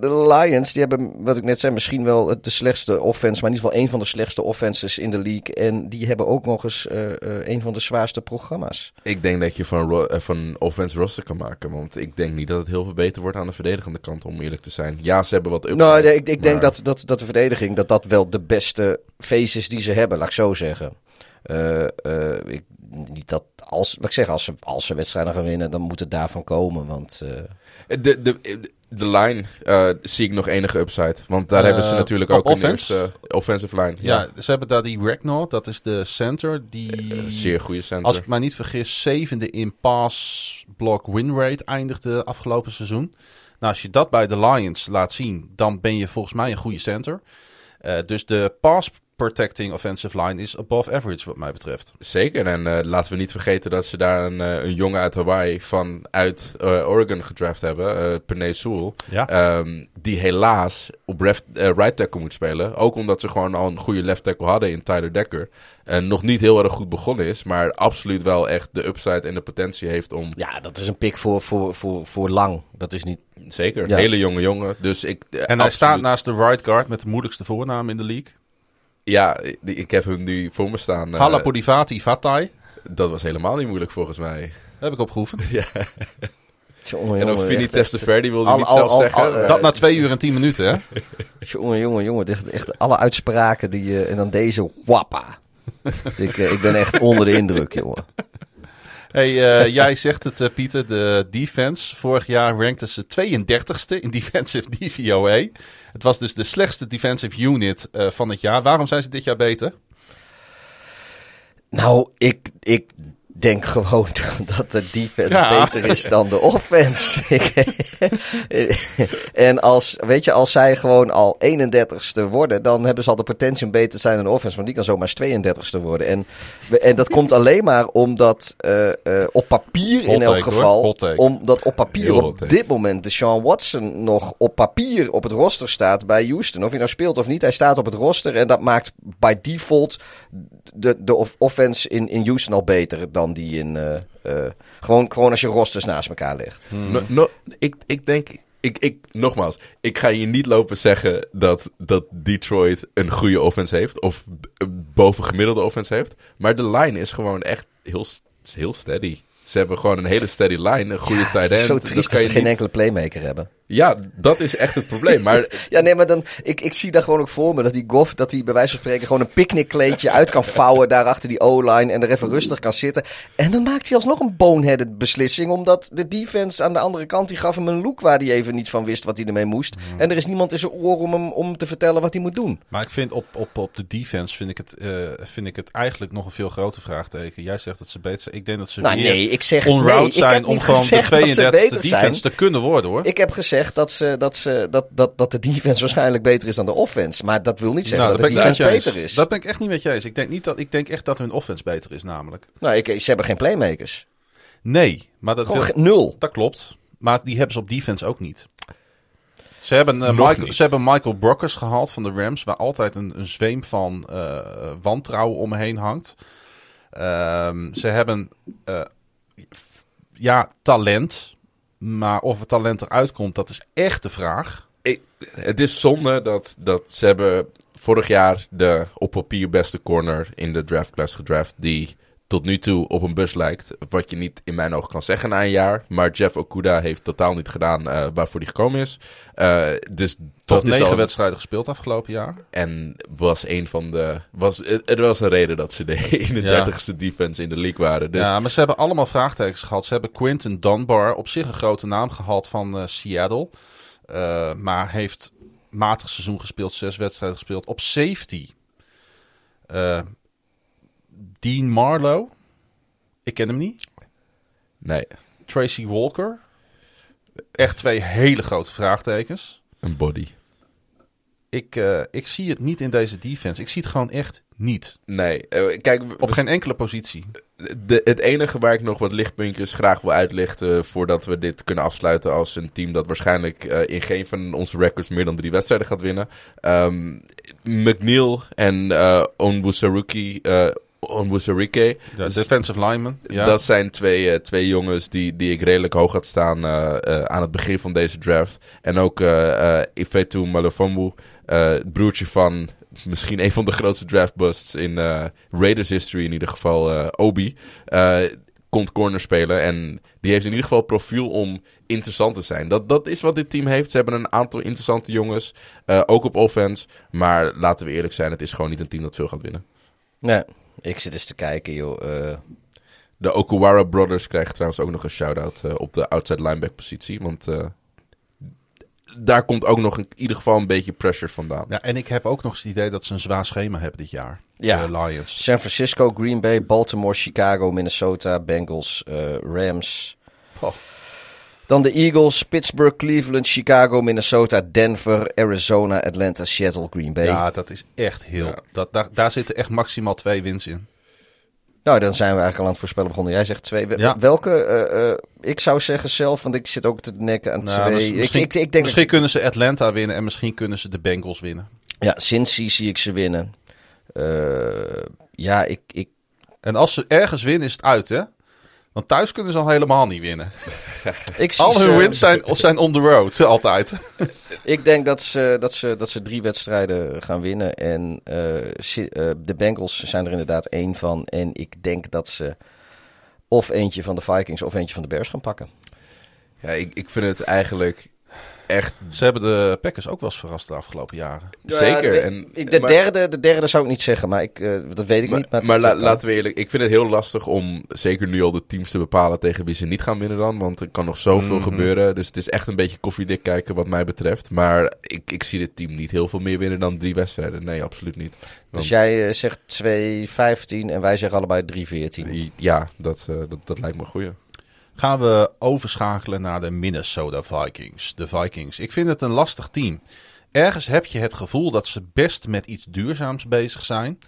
de Lions, die hebben, wat ik net zei, misschien wel de slechtste offense, maar in ieder geval een van de slechtste offenses in de league. En die hebben ook nog eens eh, eh, een van de zwaarste programma's.
Ik denk dat je van, van offense roster kan maken. Want ik denk niet dat het heel veel beter wordt aan de verdedigende kant, om eerlijk te zijn. Ja, ze hebben wat.
Nou, ik, ik denk dat, dat, dat de verdediging dat dat wel de beste face is die ze hebben, laat ik zo zeggen. Eh, eh, ik, niet dat als, wat ik zeg, als ze, als ze wedstrijden gaan winnen, dan moet het daarvan komen. Want eh,
De, de, de line eh, zie ik nog enige upside. Want daar
Eh,
hebben ze natuurlijk
op
ook een
offense?
eerste offensive line.
Ja, ze hebben daar die Ragnar, dat is de center, die...
Eh, zeer goede center.
Als ik mij niet vergis, zevende in pass block win rate eindigde afgelopen seizoen. Nou, als je dat bij de Lions laat zien, dan ben je volgens mij een goede center. Eh, dus de pass protecting offensive line is above average wat mij betreft.
Zeker, en eh, laten we niet vergeten dat ze daar een, eh, een jongen uit Hawaii vanuit eh Oregon gedraft hebben, eh Penay Sewell.
Ja.
Ehm, die helaas op ref- right tackle moet spelen. Ook omdat ze gewoon al een goede left tackle hadden in Tyler Decker. En nog niet heel erg goed begonnen is, maar absoluut wel echt de upside en de potentie heeft om...
ja, dat is een pick voor, voor, voor, voor lang. Dat is niet.
Zeker,
Ja.
hele jonge jongen. Dus ik,
En hij
absoluut-
staat naast de right guard met de moeilijkste voornaam in de league.
Ja, ik heb hem nu voor me staan. eh,
Halapodivati Vatai.
dat was helemaal niet moeilijk volgens mij.
Heb ik opgeoefend.
Jongen,
En dan Vinnie Testaverde wilde
al-
niet
al-
zelf
al-
zeggen.
al-
maar-
Dat na twee uur en tien minuten, hè?
Jongen, jongen, jongen. Echt, echt alle uitspraken die je. En dan deze wappa. ik, eh, ik ben echt onder de indruk, jongen.
Hey, eh, jij zegt het, eh, Pieter, de defense. Vorig jaar rankten ze 32ste in defensive DVOA. Het was dus de slechtste defensive unit eh, van het jaar. Waarom zijn ze dit jaar beter?
Nou, ik, ik denk gewoon dat de defense
Ja.
beter is dan de offense. en als, weet je, als zij gewoon al 31ste worden, dan hebben ze al de potentie om beter te zijn dan de offense. Want die kan zomaar 32ste worden. En, en dat komt alleen maar omdat eh, eh, op papier
Hot
in elk geval, omdat op papier op dit moment de Sean Watson nog op papier op het roster staat bij Houston. Of hij nou speelt of niet, hij staat op het roster. En dat maakt by default de, de off- offense in, in Houston al beter dan die in. eh, eh, gewoon, gewoon als je rosters naast elkaar legt.
No, no, ik, ik denk, ik, ik, nogmaals, ik ga hier niet lopen zeggen dat, dat Detroit een goede offense heeft. Of b- bovengemiddelde offense heeft. Maar de line is gewoon echt heel, heel steady. Ze hebben gewoon een hele steady line, een goede tight
Het
end.
is zo
Dat
triest dat ze
je
geen
niet-
enkele playmaker hebben.
Ja, dat is echt het probleem. Maar
Ja, nee, maar dan, ik, ik zie daar gewoon ook voor me dat die Goff, dat hij bij wijze van spreken gewoon een picknickkleedje uit kan vouwen daar achter die O-line en er even rustig kan zitten. En dan maakt hij alsnog een boneheaded beslissing, omdat de defense aan de andere kant, die gaf hem een look waar hij even niet van wist wat hij ermee moest. En er is niemand in zijn oor om hem om te vertellen wat hij moet doen.
Maar ik vind op, op, op de defense vind ik, het, eh, vind ik het eigenlijk nog een veel groter vraagteken. Jij zegt dat ze beter zijn. Ik denk dat ze
Nou,
meer
nee, ik zeg
on-route
nee, ik
zijn
heb
om
niet
gewoon de
gezegd dat ze
32e
beter
defense
zijn.
te kunnen worden hoor.
Ik heb gezegd dat, ze, dat, ze, dat, dat, dat de defense waarschijnlijk beter is dan de offense. Maar dat wil niet zeggen
Nou,
dat de defense beter is.
Dat ben ik echt niet met je eens. Ik denk, niet dat, ik denk echt dat hun offense beter is namelijk.
Nou, ik, ze hebben geen playmakers.
Nee, maar dat,
Gewoon
wil-
ge- nul.
dat klopt. Maar die hebben ze op defense ook niet. Ze hebben, eh, Michael, ze hebben Michael Brockers gehaald van de Rams, waar altijd een, een zweem van eh, wantrouwen omheen hangt. Ehm, ze hebben eh, ja, talent. Maar of het talent eruit komt, dat is echt de vraag.
het is zonde dat, dat ze hebben vorig jaar de op papier beste corner in de draftclass gedraft. Die tot nu toe op een bus lijkt. Wat je niet in mijn ogen kan zeggen na een jaar. Maar Jeff Okuda heeft totaal niet gedaan eh, waarvoor hij gekomen is. Eh, dus
Tot negen
al-
wedstrijden gespeeld afgelopen jaar.
En was een van de. Was, het- er was een reden dat ze de 31ste defense in de league waren. Dus
Ja, maar ze hebben allemaal vraagtekens gehad. Ze hebben Quinton Dunbar, op zich een grote naam gehad van eh, Seattle. Maar heeft matig seizoen gespeeld, zes wedstrijden gespeeld. Op safety. Dean Marlowe. Ik ken hem niet.
nee,
Tracy Walker. Echt twee hele grote vraagtekens.
een body.
Ik, eh, ik zie het niet in deze defense. Ik zie het gewoon echt niet.
Nee, eh, kijk,
Op geen enkele positie.
de, het enige waar ik nog wat lichtpuntjes graag wil uitlichten voordat we dit kunnen afsluiten als een team dat waarschijnlijk eh, in geen van onze records meer dan drie wedstrijden gaat winnen. Ehm McNeil en eh Onwusaruki, Onwuzurike,
De
Dus
defensive lineman. Ja.
Dat zijn twee, eh, twee jongens die, die ik redelijk hoog had staan eh, eh, aan het begin van deze draft. En ook eh eh Ifetu Malofambu, eh, het broertje van misschien een van de grootste draftbusts in eh, Raiders history, in ieder geval Obi. eh, komt corner spelen en die heeft in ieder geval profiel om interessant te zijn. Dat, dat is wat dit team heeft. Ze hebben een aantal interessante jongens, eh, ook op offense. Maar laten we eerlijk zijn, het is gewoon niet een team dat veel gaat winnen.
Nee, ik zit eens te kijken, joh. Eh,
De Okuwara Brothers krijgen trouwens ook nog een shout-out eh, op de outside linebacker positie. Want eh, daar komt ook nog in ieder geval een beetje pressure vandaan.
Ja, en ik heb ook nog eens het idee dat ze een zwaar schema hebben dit jaar.
Ja.
De Lions.
San Francisco, Green Bay, Baltimore, Chicago, Minnesota, Bengals, eh, Rams. Dan de Eagles, Pittsburgh, Cleveland, Chicago, Minnesota, Denver, Arizona, Atlanta, Seattle, Green Bay.
Ja, dat is echt heel...
Ja.
Dat, daar, daar zitten echt maximaal twee wins in.
Nou, dan zijn we eigenlijk al aan het voorspellen begonnen. Jij zegt twee.
Ja.
Welke? eh, eh, ik zou zeggen zelf, want ik zit ook te nekken aan
Nou,
twee.
mis-
Ik-
misschien
ik, ik, denk
misschien kunnen ze Atlanta winnen en misschien kunnen ze de Bengals winnen.
Ja, Cincy zie ik ze winnen. Eh, ja, ik, ik,
En als ze ergens winnen is het uit, hè? Want thuis kunnen ze al helemaal niet winnen.
ik zie
Al hun
ze-
wins zijn, zijn on the road, altijd.
Ik denk dat ze, dat, ze, dat ze drie wedstrijden gaan winnen. En eh, eh, de Bengals zijn er inderdaad één van. En ik denk dat ze of eentje van de Vikings of eentje van de Bears gaan pakken.
Ja, ik, ik vind het eigenlijk echt
Ze hebben de Packers ook wel eens verrast de afgelopen jaren.
zeker.
Ja,
en,
ik, de,
maar-
derde, de derde zou ik niet zeggen, maar ik, eh, dat weet ik
Maar,
niet. Maar,
maar la- laten we eerlijk, ik vind het heel lastig om zeker nu al de teams te bepalen tegen wie ze niet gaan winnen dan. Want er kan nog zoveel
Mhm.
gebeuren. Dus het is echt een beetje koffiedik kijken wat mij betreft. Maar ik, ik zie dit team niet heel veel meer winnen dan drie wedstrijden. Nee, absoluut niet.
Dus jij eh, zegt 2-15 en wij zeggen allebei 3-14.
Ja, dat, eh, dat, dat lijkt me een goeie.
Gaan we overschakelen naar de Minnesota Vikings. De Vikings. Ik vind het een lastig team. Ergens heb je het gevoel dat ze best met iets duurzaams bezig zijn.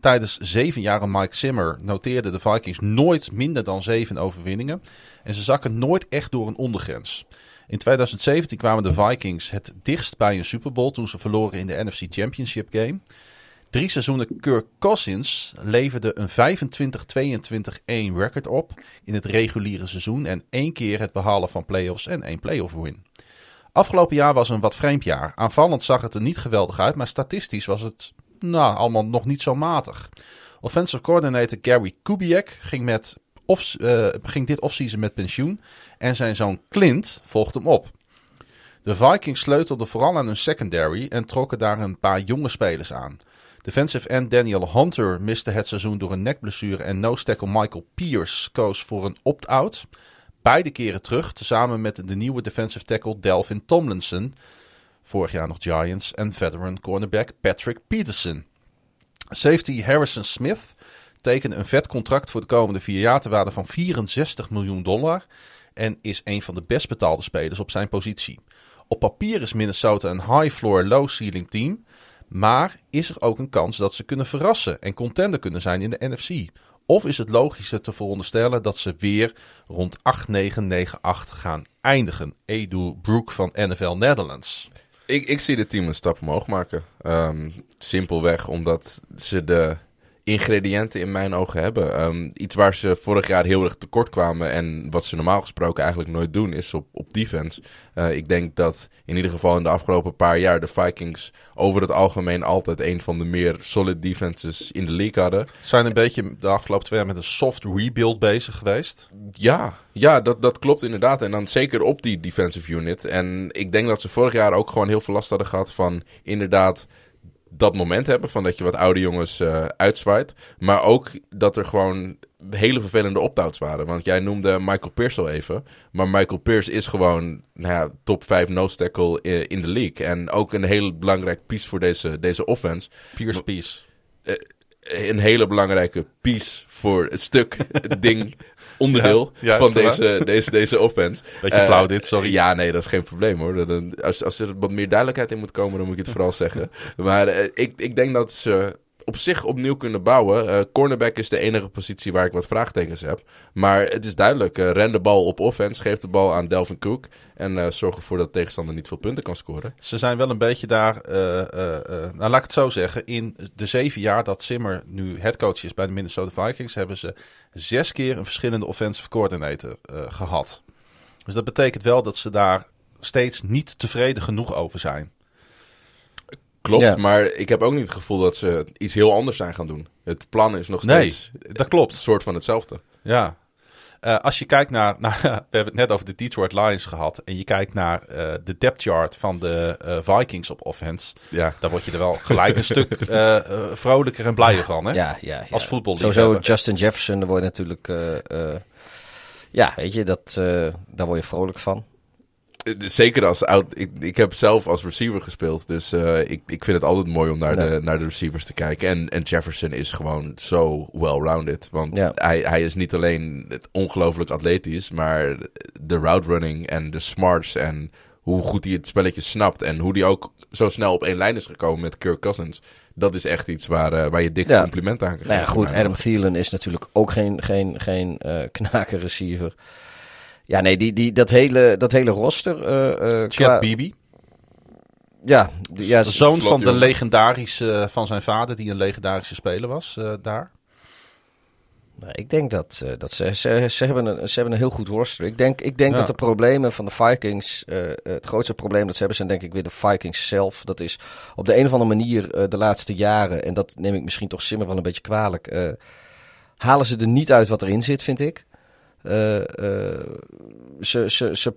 Tijdens zeven jaar Mike Zimmer noteerden de Vikings nooit minder dan zeven overwinningen. En ze zakken nooit echt door een ondergrens. In 2017 kwamen de Vikings het dichtst bij een Super Bowl toen ze verloren in de NFC Championship game. Drie seizoenen Kirk Cousins leverde een 25-22-1 record op in het reguliere seizoen en één keer het behalen van playoffs en één playoff win. Afgelopen jaar was een wat vreemd jaar. Aanvallend zag het er niet geweldig uit, maar statistisch was het nou, allemaal nog niet zo matig. Offensive coordinator Gary Kubiak ging, met off, eh, ging dit offseason met pensioen en zijn zoon Clint volgt hem op. De Vikings sleutelden vooral aan hun secondary en trokken daar een paar jonge spelers aan. Defensive end Daniel Hunter miste het seizoen door een nekblessure en nose tackle Michael Pierce koos voor een opt-out. Beide keren terug, tezamen met de nieuwe defensive tackle Delvin Tomlinson, vorig jaar nog Giants, en veteran cornerback Patrick Peterson. Safety Harrison Smith tekende een vet contract voor de komende vier jaar ter waarde van 64 miljoen dollar en is een van de best betaalde spelers op zijn positie. Op papier is Minnesota een high floor, low ceiling team, maar is er ook een kans dat ze kunnen verrassen en contender kunnen zijn in de NFC? Of is het logischer te veronderstellen dat ze weer rond 8-9-9-8 gaan eindigen? Edu Brook van NFL Netherlands.
Ik, ik zie het team een stap omhoog maken. Ehm, simpelweg omdat ze de ingrediënten in mijn ogen hebben. Ehm, iets waar ze vorig jaar heel erg tekort kwamen en wat ze normaal gesproken eigenlijk nooit doen is op, op defense. Eh, ik denk dat in ieder geval in de afgelopen paar jaar de Vikings over het algemeen altijd een van de meer solid defenses in de league hadden.
Zijn een beetje de afgelopen twee jaar met een soft rebuild bezig geweest.
Ja, ja dat, dat klopt inderdaad. En dan zeker op die defensive unit. En ik denk dat ze vorig jaar ook gewoon heel veel last hadden gehad van inderdaad dat moment hebben van dat je wat oude jongens eh uitzwaait. Maar ook dat er gewoon hele vervelende opt-outs waren. Want jij noemde Michael Pierce al even. Maar Michael Pierce is gewoon nou ja, top 5 nose tackle i- in de league. En ook een heel belangrijk piece voor deze, deze offense.
Pierce Peace.
Een hele belangrijke piece voor het stuk, ding, onderdeel
Ja,
van deze, deze, deze offense.
Beetje
Eh,
flauw dit, sorry.
Ja, nee, dat is geen probleem hoor. Dat- dat- Als, als er wat meer duidelijkheid in moet komen, dan moet ik het vooral zeggen. Maar eh, ik, ik denk dat ze op zich opnieuw kunnen bouwen. Eh, cornerback is de enige positie waar ik wat vraagtekens heb. Maar het is duidelijk. eh, ren de bal op offense, geef de bal aan Delvin Cook. En eh, zorg ervoor dat de tegenstander niet veel punten kan scoren.
Ze zijn wel een beetje daar, nou laat ik het zo zeggen, in de zeven jaar dat Zimmer nu headcoach is bij de Minnesota Vikings, hebben ze zes keer een verschillende offensive coordinator eh, gehad. Dus dat betekent wel dat ze daar steeds niet tevreden genoeg over zijn.
Klopt,
Ja.
maar ik heb ook niet het gevoel dat ze iets heel anders zijn gaan doen. Het plan is nog
Nee,
steeds
dat klopt.
een soort van hetzelfde.
Ja. Eh, als je kijkt naar, ja, we hebben het net over de Detroit Lions gehad, en je kijkt naar eh, de depth chart van de eh, Vikings op offense,
Ja,
dan word je er wel gelijk een stuk vrolijker en blijer van. Hè?
Ja, ja, ja.
Als voetballiefhebber.
Sowieso Justin Jefferson, daar word je natuurlijk... eh, eh, ja, weet je, dat, eh, daar word je vrolijk van.
Eh, Zeker als oud. Ik, ik heb zelf als receiver gespeeld. Dus eh, ik, ik vind het altijd mooi om naar,
Ja.
de, naar de receivers te kijken. En, en Jefferson is gewoon zo well-rounded. Want
Ja.
hij, hij is niet alleen ongelooflijk atletisch. Maar de route running en de smarts. En hoe goed hij het spelletje snapt. En hoe hij ook zo snel op één lijn is gekomen met Kirk Cousins. Dat is echt iets waar, eh, waar je dikke
Ja.
complimenten aan kan
Nou ja, goed, Adam Thielen is natuurlijk ook geen, geen, geen eh knaker receiver. Ja, nee, die, die, dat, hele, dat hele roster... eh eh
Chad
qua-
Beebe,
Ja, die- ja,
de zoon van de legendarische, van zijn vader, die een legendarische speler was eh, daar.
Nou, ik denk dat, eh, dat ze, ze, ze, hebben een, ze hebben een heel goed roster. Ik denk, ik denk
Ja.
dat de problemen van de Vikings, eh, eh, het grootste probleem dat ze hebben, zijn denk ik weer de Vikings zelf. Dat is op de een of andere manier eh, de laatste jaren, en dat neem ik misschien toch Simmer wel een beetje kwalijk, eh, halen ze er niet uit wat erin zit, vind ik. Eh, eh, ze, ze, ze,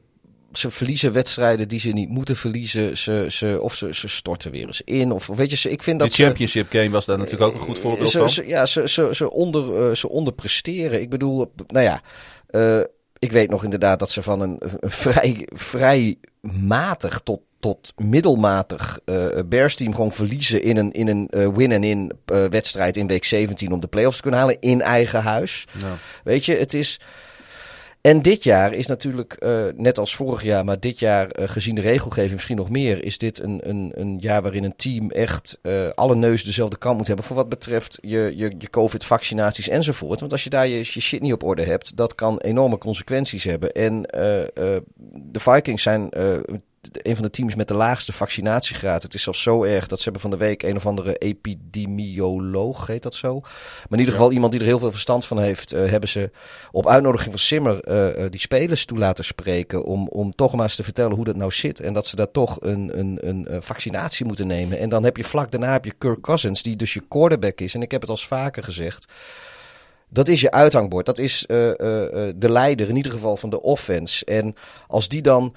ze verliezen wedstrijden die ze niet moeten verliezen. Ze, ze, of ze, ze storten weer eens in. Of weet je, ze, ik vind dat
de
ze-
championship game was daar natuurlijk ook een goed voorbeeld
ze,
van.
ze- ja, ze, ze, ze, onder, eh, ze onderpresteren. Ik bedoel, nou ja, eh, ik weet nog inderdaad dat ze van een, een vrij, vrij matig tot, tot middelmatig eh Bears team gewoon verliezen in een, in een eh, eh, wedstrijd in week 17 om de playoffs te kunnen halen in eigen huis.
Ja.
Weet je, het is. En dit jaar is natuurlijk, eh, net als vorig jaar, maar dit jaar eh, gezien de regelgeving misschien nog meer, is dit een, een, een jaar waarin een team echt eh, alle neus dezelfde kant moet hebben voor wat betreft je, je, je COVID-vaccinaties enzovoort. Want als je daar je, je shit niet op orde hebt, dat kan enorme consequenties hebben. En de Vikings zijn een van de teams met de laagste vaccinatiegraad. Het is zelfs zo erg dat ze hebben van de week een of andere epidemioloog, heet dat zo? Maar in ieder geval iemand die er heel veel verstand van heeft, eh, hebben ze op uitnodiging van Simmer eh, eh, die spelers toe laten spreken. Om, om toch maar eens te vertellen hoe dat nou zit. En dat ze daar toch een, een, een, vaccinatie moeten nemen. En dan heb je vlak daarna heb je Kirk Cousins, die dus je quarterback is. En ik heb het al vaker gezegd. Dat is je uithangbord. Dat is de leider in ieder geval van de offense. En als die dan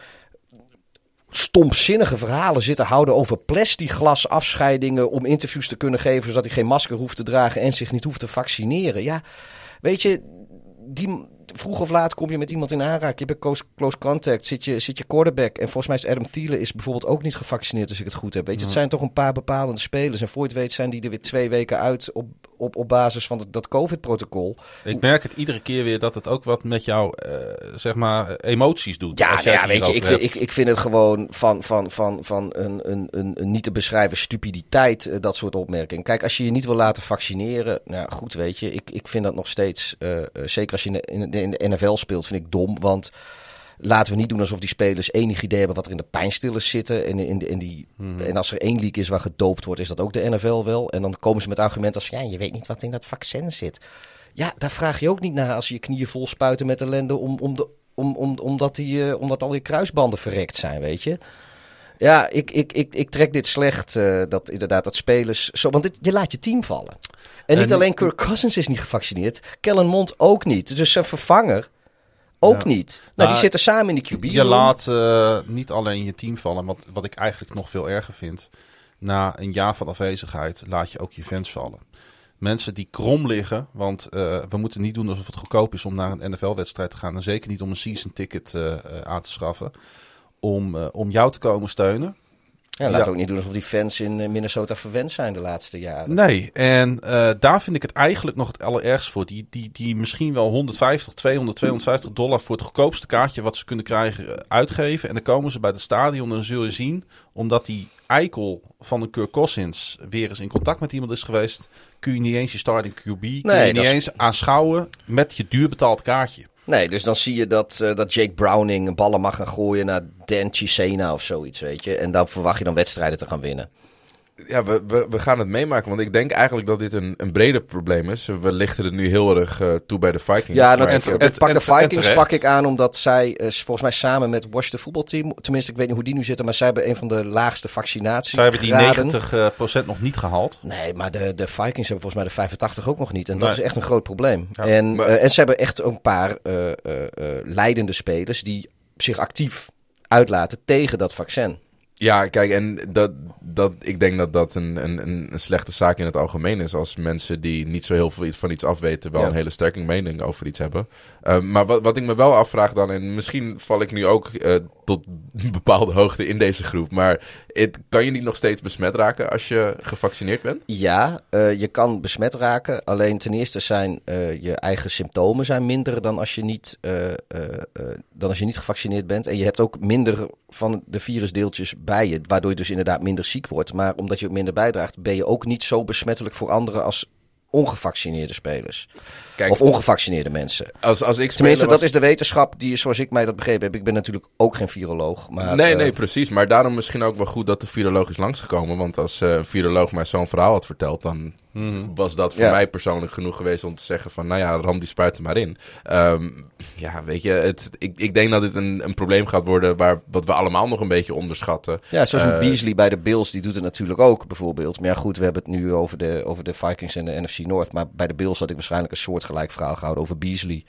stompzinnige verhalen zitten houden over plexiglas afscheidingen om interviews te kunnen geven zodat hij geen masker hoeft te dragen en zich niet hoeft te vaccineren. Ja, weet je, die, vroeg of laat kom je met iemand in aanraking. Je hebt close, close contact, zit je, zit je quarterback. En volgens mij is Adam Thielen is bijvoorbeeld ook niet gevaccineerd als ik het goed heb. Weet je, het zijn toch een paar bepalende spelers. En voor je het weet zijn die er weer twee weken uit op, op, op basis van dat, dat COVID-protocol.
Ik merk het iedere keer weer dat het ook wat met jouw eh, zeg maar, emoties doet.
Ja, nou ja weet je, ik, vind- ik, ik vind het gewoon van, van, van, van een, een, een, een niet te beschrijven stupiditeit, eh, dat soort opmerkingen. Kijk, als je je niet wil laten vaccineren, nou goed, weet je, ik, ik vind dat nog steeds, eh, zeker als je in de, in, de, in de NFL speelt, vind ik dom. Want laten we niet doen alsof die spelers enig idee hebben wat er in de pijnstillers zitten. En, in, in die, en als er één league is waar gedoopt wordt, is dat ook de NFL wel. En dan komen ze met argumenten als, ja, je weet niet wat in dat vaccin zit. Ja, daar vraag je ook niet naar als je je knieën vol spuiten met ellende om, om de, om, om, omdat, die, eh, omdat al je kruisbanden verrekt zijn, weet je. Ja, ik, ik, ik, ik trek dit slecht, eh, dat inderdaad, dat spelers... Zo, want dit, je laat je team vallen. En niet
En-
alleen Kirk Cousins is niet gevaccineerd, Kellen Mond ook niet. Dus zijn vervanger ook
Ja.
niet. Nou,
Nou,
die zitten samen in de QB.
Je laat eh, niet alleen je team vallen, wat, wat ik eigenlijk nog veel erger vind. Na een jaar van afwezigheid laat je ook je fans vallen. Mensen die krom liggen, want eh, we moeten niet doen alsof het goedkoop is om naar een NFL-wedstrijd te gaan. En zeker niet om een season ticket eh, aan te schaffen. Om, om jou te komen steunen.
Ja, laten
Ja.
ook niet doen alsof die fans in eh, Minnesota verwend zijn de laatste jaren.
Nee, en eh, daar vind ik het eigenlijk nog het allerergst voor. Die, die, die misschien wel 150, 200, 250 dollar voor het goedkoopste kaartje wat ze kunnen krijgen eh, uitgeven. En dan komen ze bij het stadion en dan zul je zien, omdat die eikel van de Kirk Cousins weer eens in contact met iemand is geweest, kun je niet eens je starting QB, kun je
Nee,
niet
dat is-
eens aanschouwen met je duur betaald kaartje.
Nee, dus dan zie je dat, eh, dat Jake Browning ballen mag gaan gooien naar Dan Chisena of zoiets, weet je. En dan verwacht je dan wedstrijden te gaan winnen.
Ja, we, we, we gaan het meemaken. Want ik denk eigenlijk dat dit een, een breder probleem is. We lichten het nu heel erg eh, toe bij de Vikings.
Ja,
Maar
dat, ik
en-
pak
en-
de Vikings pak ik aan omdat zij eh, volgens mij samen met het Washington voetbalteam, tenminste ik weet niet hoe die nu zitten, maar zij hebben een van de laagste vaccinaties.
Zij hebben die 90% nog niet gehaald.
Nee, maar de, de Vikings hebben volgens mij de 85 ook nog niet. En dat
Nee.
is echt een groot probleem.
Ja,
en,
maar-
eh, en ze hebben echt een paar eh, eh, eh, leidende spelers die zich actief uitlaten tegen dat vaccin.
Ja, kijk, en dat, dat, ik denk dat dat een, een, een slechte zaak in het algemeen is. Als mensen die niet zo heel veel van iets afweten, wel
Ja.
een hele sterke mening over iets hebben. Uh, maar wat, wat ik me wel afvraag dan, en misschien val ik nu ook uh, tot een bepaalde hoogte in deze groep. Maar het, kan je niet nog steeds besmet raken als je gevaccineerd bent?
Ja, uh, je kan besmet raken. Alleen ten eerste zijn uh, je eigen symptomen zijn minder dan als, je niet, uh, dan als je niet gevaccineerd bent. En je hebt ook minder van de virusdeeltjes bij je, waardoor je dus inderdaad minder ziek wordt. Maar omdat je minder bijdraagt, ben je ook niet zo besmettelijk voor anderen als ongevaccineerde spelers. Kijk, of ongevaccineerde mensen.
Als, als ik
Tenminste,
was...
dat is de wetenschap die, zoals ik mij dat begrepen heb. Ik ben natuurlijk ook geen viroloog. Maar,
nee, uh... nee, precies. Maar daarom misschien ook wel goed dat de viroloog is langsgekomen. Want als uh, een viroloog mij zo'n verhaal had verteld, dan mm. was dat voor ja. mij persoonlijk genoeg geweest om te zeggen van, nou ja, ram die spuit er maar in. Um, ja, weet je, het, ik, ik denk dat dit een, een probleem gaat worden waar, wat we allemaal nog een beetje onderschatten.
Ja, zoals uh, Beasley bij de Bills, die doet het natuurlijk ook bijvoorbeeld. Maar ja, goed, we hebben het nu over de, over de Vikings en de NFC North. Maar bij de Bills had ik waarschijnlijk een soortgelijk verhaal gehouden over Beasley.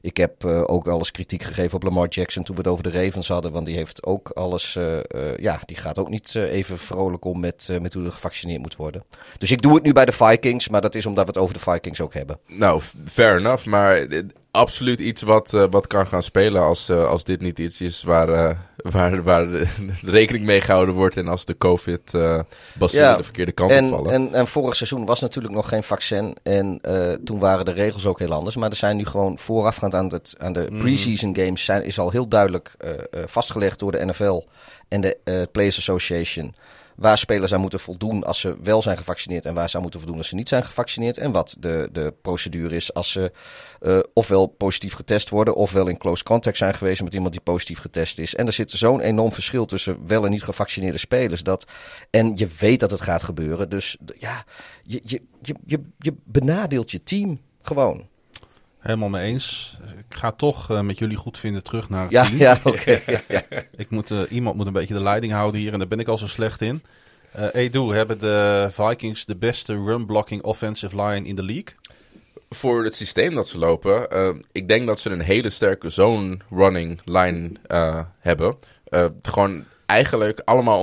Ik heb uh, ook alles kritiek gegeven op Lamar Jackson toen we het over de Ravens hadden. Want die heeft ook alles. Uh, uh, ja, die gaat ook niet even vrolijk om met, met hoe er gevaccineerd moet worden. Dus ik doe het nu bij de Vikings. Maar dat is omdat we het over de Vikings ook hebben.
Nou, fair enough. Maar absoluut iets wat, uh, wat kan gaan spelen als, uh, als dit niet iets is waar, uh, waar, waar rekening mee gehouden wordt en als de COVID-bacillen ja, de verkeerde kant
en,
opvallen.
En, en vorig seizoen was natuurlijk nog geen vaccin en toen waren de regels ook heel anders. Maar er zijn nu gewoon voorafgaand aan, het, aan de preseason games zijn, is al heel duidelijk vastgelegd door de NFL en de Players Association waar spelers aan moeten voldoen als ze wel zijn gevaccineerd en waar ze aan moeten voldoen als ze niet zijn gevaccineerd. En wat de, de procedure is als ze uh, ofwel positief getest worden ofwel in close contact zijn geweest met iemand die positief getest is. En er zit zo'n enorm verschil tussen wel en niet gevaccineerde spelers. Dat, en je weet dat het gaat gebeuren. Dus ja, je, je, je, je, je benadeelt je team gewoon.
Helemaal mee eens. Ik ga toch uh, met jullie goed vinden terug naar
ja,
team.
Ja, oké. Okay, ja, ja.
Ik moet, uh, iemand moet een beetje de leiding houden hier en daar ben ik al zo slecht in. Uh, Edu, hebben de Vikings de beste run-blocking offensive line in de league?
Voor het systeem dat ze lopen, uh, ik denk dat ze een hele sterke zone running line uh, hebben. gewoon eigenlijk allemaal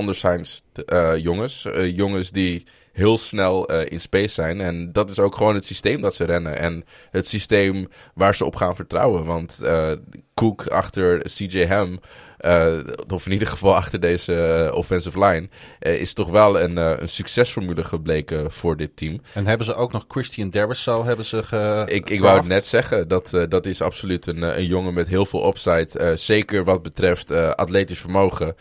eh, jongens. Eh, jongens die heel snel eh, in space zijn. En dat is ook gewoon het systeem dat ze rennen. En het systeem waar ze op gaan vertrouwen. Want eh Cook achter CJ Ham, eh, of in ieder geval achter deze offensive line, is toch wel een, een succesformule gebleken voor dit team.
En hebben ze ook nog Christian Darrisaw hebben ze ge
Ik, ik wou het net zeggen, dat, dat is absoluut een, een jongen met heel veel upside. zeker wat betreft atletisch vermogen.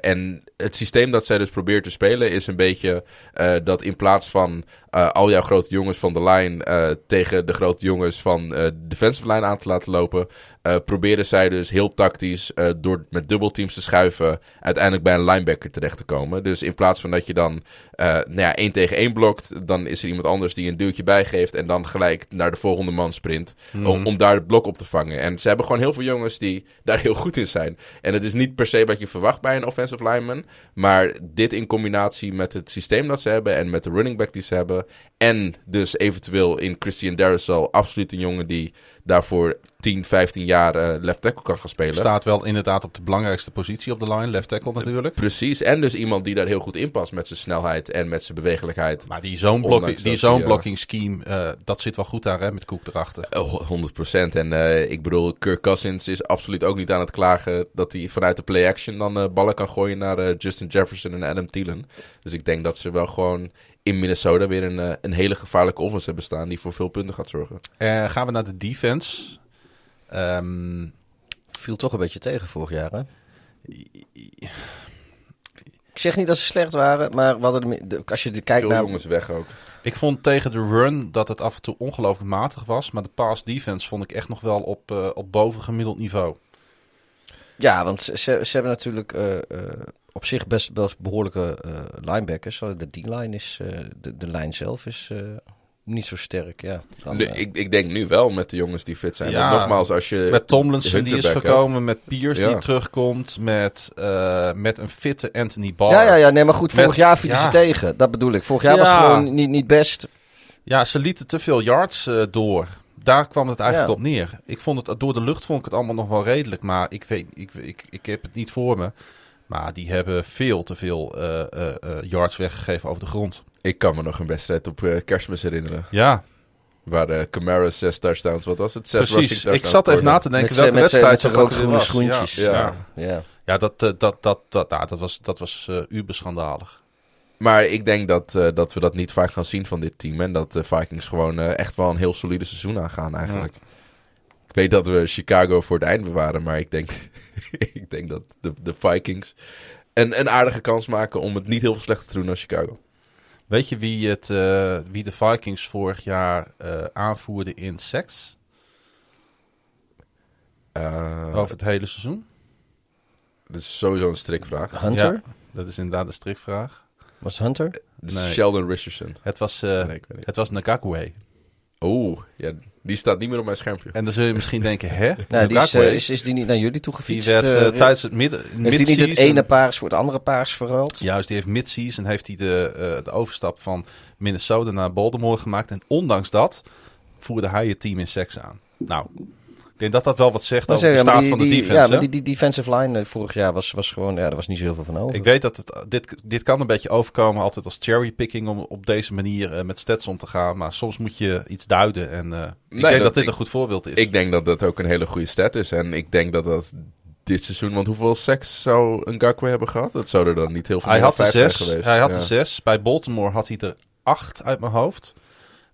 En het systeem dat zij dus probeert te spelen is een beetje eh, dat in plaats van eh, al jouw grote jongens van de line eh, tegen de grote jongens van de defensive line aan te laten lopen, proberen zij dus heel tactisch door met dubbelteams te schuiven uiteindelijk bij een linebacker terecht te komen. Dus in plaats van dat je dan eh nou ja, één tegen één blokt, dan is er iemand anders die een duwtje bijgeeft en dan gelijk naar de volgende man sprint om, om daar het blok op te vangen. En ze hebben gewoon heel veel jongens die daar heel goed in zijn. En het is niet per se wat je verwacht bij een offensive lineman, maar dit in combinatie met het systeem dat ze hebben en met de running back die ze hebben en dus eventueel in Christian Darrisaw absoluut een jongen die daarvoor 10, 15 jaar eh, left tackle kan gaan spelen.
Staat wel inderdaad op de belangrijkste positie op de line, left tackle natuurlijk.
Precies, en dus iemand die daar heel goed in past met zijn snelheid en met zijn bewegelijkheid.
Maar die zone blocking, die
dat
zone
eh,
blocking scheme, eh, dat zit wel goed daar hè, met Cook erachter.
Oh, 100%. En eh, ik bedoel, Kirk Cousins is absoluut ook niet aan het klagen dat hij vanuit de play-action dan eh, ballen kan gooien naar eh, Justin Jefferson en Adam Thielen. Dus ik denk dat ze wel gewoon in Minnesota weer een, eh, een hele gevaarlijke offense hebben staan die voor veel punten gaat zorgen.
Eh, gaan we naar de defense. Ehm,
Viel toch een beetje tegen vorig jaar, hè? Ik zeg niet dat ze slecht waren, maar de- de- als je de kijkt
veel
naar...
jongens weg ook.
ik vond tegen de run dat het af en toe ongelooflijk matig was. Maar de pass defense vond ik echt nog wel op, eh, op bovengemiddeld niveau.
Ja, want ze, ze ze hebben natuurlijk eh, eh, op zich best, best behoorlijke eh, linebackers. De D-line is, eh, de, de lijn zelf is eh, niet zo sterk, ja. Dan,
Nu, ik, ik denk nu wel met de jongens die fit zijn.
Ja,
nogmaals, als je...
Met Tomlinson die is gekomen, met Pierce
Ja.
die terugkomt, met, eh, met een fitte Anthony Barr.
ja, ja, ja, nee, maar goed, vorig
Met-
jaar vielen
ja.
ze tegen. Dat bedoel ik. Vorig jaar
Ja.
was het gewoon niet, niet best.
Ja, ze lieten te veel yards eh, door. Daar kwam het eigenlijk
Ja.
op neer. Ik vond het door de lucht vond ik het allemaal nog wel redelijk, maar ik weet, ik, ik, ik heb het niet voor me. Maar die hebben veel te veel eh, eh, eh, yards weggegeven over de grond.
Ik kan me nog een wedstrijd op eh, kerstmis herinneren.
Ja,
Waar de Camara zes touchdowns, wat was het? Zes rushing
precies. Ik zat even na te denken
Met
welke
met
wedstrijd
met rood-groene
weer was.
schoentjes.
Ja,
Ja.
ja.
Ja.
ja dat, dat, dat, dat, nou, dat was, dat was eh uberschandalig.
Maar ik denk dat, eh, dat we dat niet vaak gaan zien van dit team. En dat de Vikings gewoon echt wel een heel solide seizoen aangaan eigenlijk. Ik weet dat we Chicago voor het eind bewaren. Maar ik denk, ik denk dat de, de Vikings een, een aardige kans maken om het niet heel veel slechter te doen dan Chicago.
Weet je wie, het, eh, wie de Vikings vorig jaar eh, aanvoerde in seks?
Eh,
Over het hele seizoen?
Dat is sowieso een strikvraag.
Hunter?
Ja, dat is inderdaad een strikvraag.
Was Hunter?
Nee.
Sheldon Richardson.
Het was, eh,
Nee, ik weet niet.
het was Ngakwe.
Oeh, ja, die staat niet meer op mijn schermpje.
En dan zul je misschien denken, hè?
Nou, die is, eh, is, is die niet naar jullie
die
toegefietst?
werd eh,
eh,
tijdens het midden,
heeft hij niet het ene paars voor het andere paars verruild?
Juist, die heeft mid-season heeft hij de, eh, de overstap van Minnesota naar Baltimore gemaakt. En ondanks dat voerde hij het team in seks aan. Nou, ik denk dat dat wel wat zegt
Maar
over de staat
die,
van de
die-
defense.
Ja, maar die, die defensive line eh, vorig jaar was, was gewoon... Ja, er was niet zo heel veel van over.
Ik weet dat het, dit, dit kan een beetje overkomen altijd als cherrypicking om op deze manier eh, met stats om te gaan. Maar soms moet je iets duiden. En eh, ik
Nee,
denk dat,
dat-
dit
ik-
een goed voorbeeld is.
Ik denk dat dat ook een hele goede stat is. En ik denk dat dat dit seizoen... Want hoeveel seks zou een Gakwe hebben gehad? Dat zou er dan niet heel veel
hij
meer
had er zes.
geweest.
Hij had
Ja.
er zes. Bij Baltimore had hij er acht uit mijn hoofd.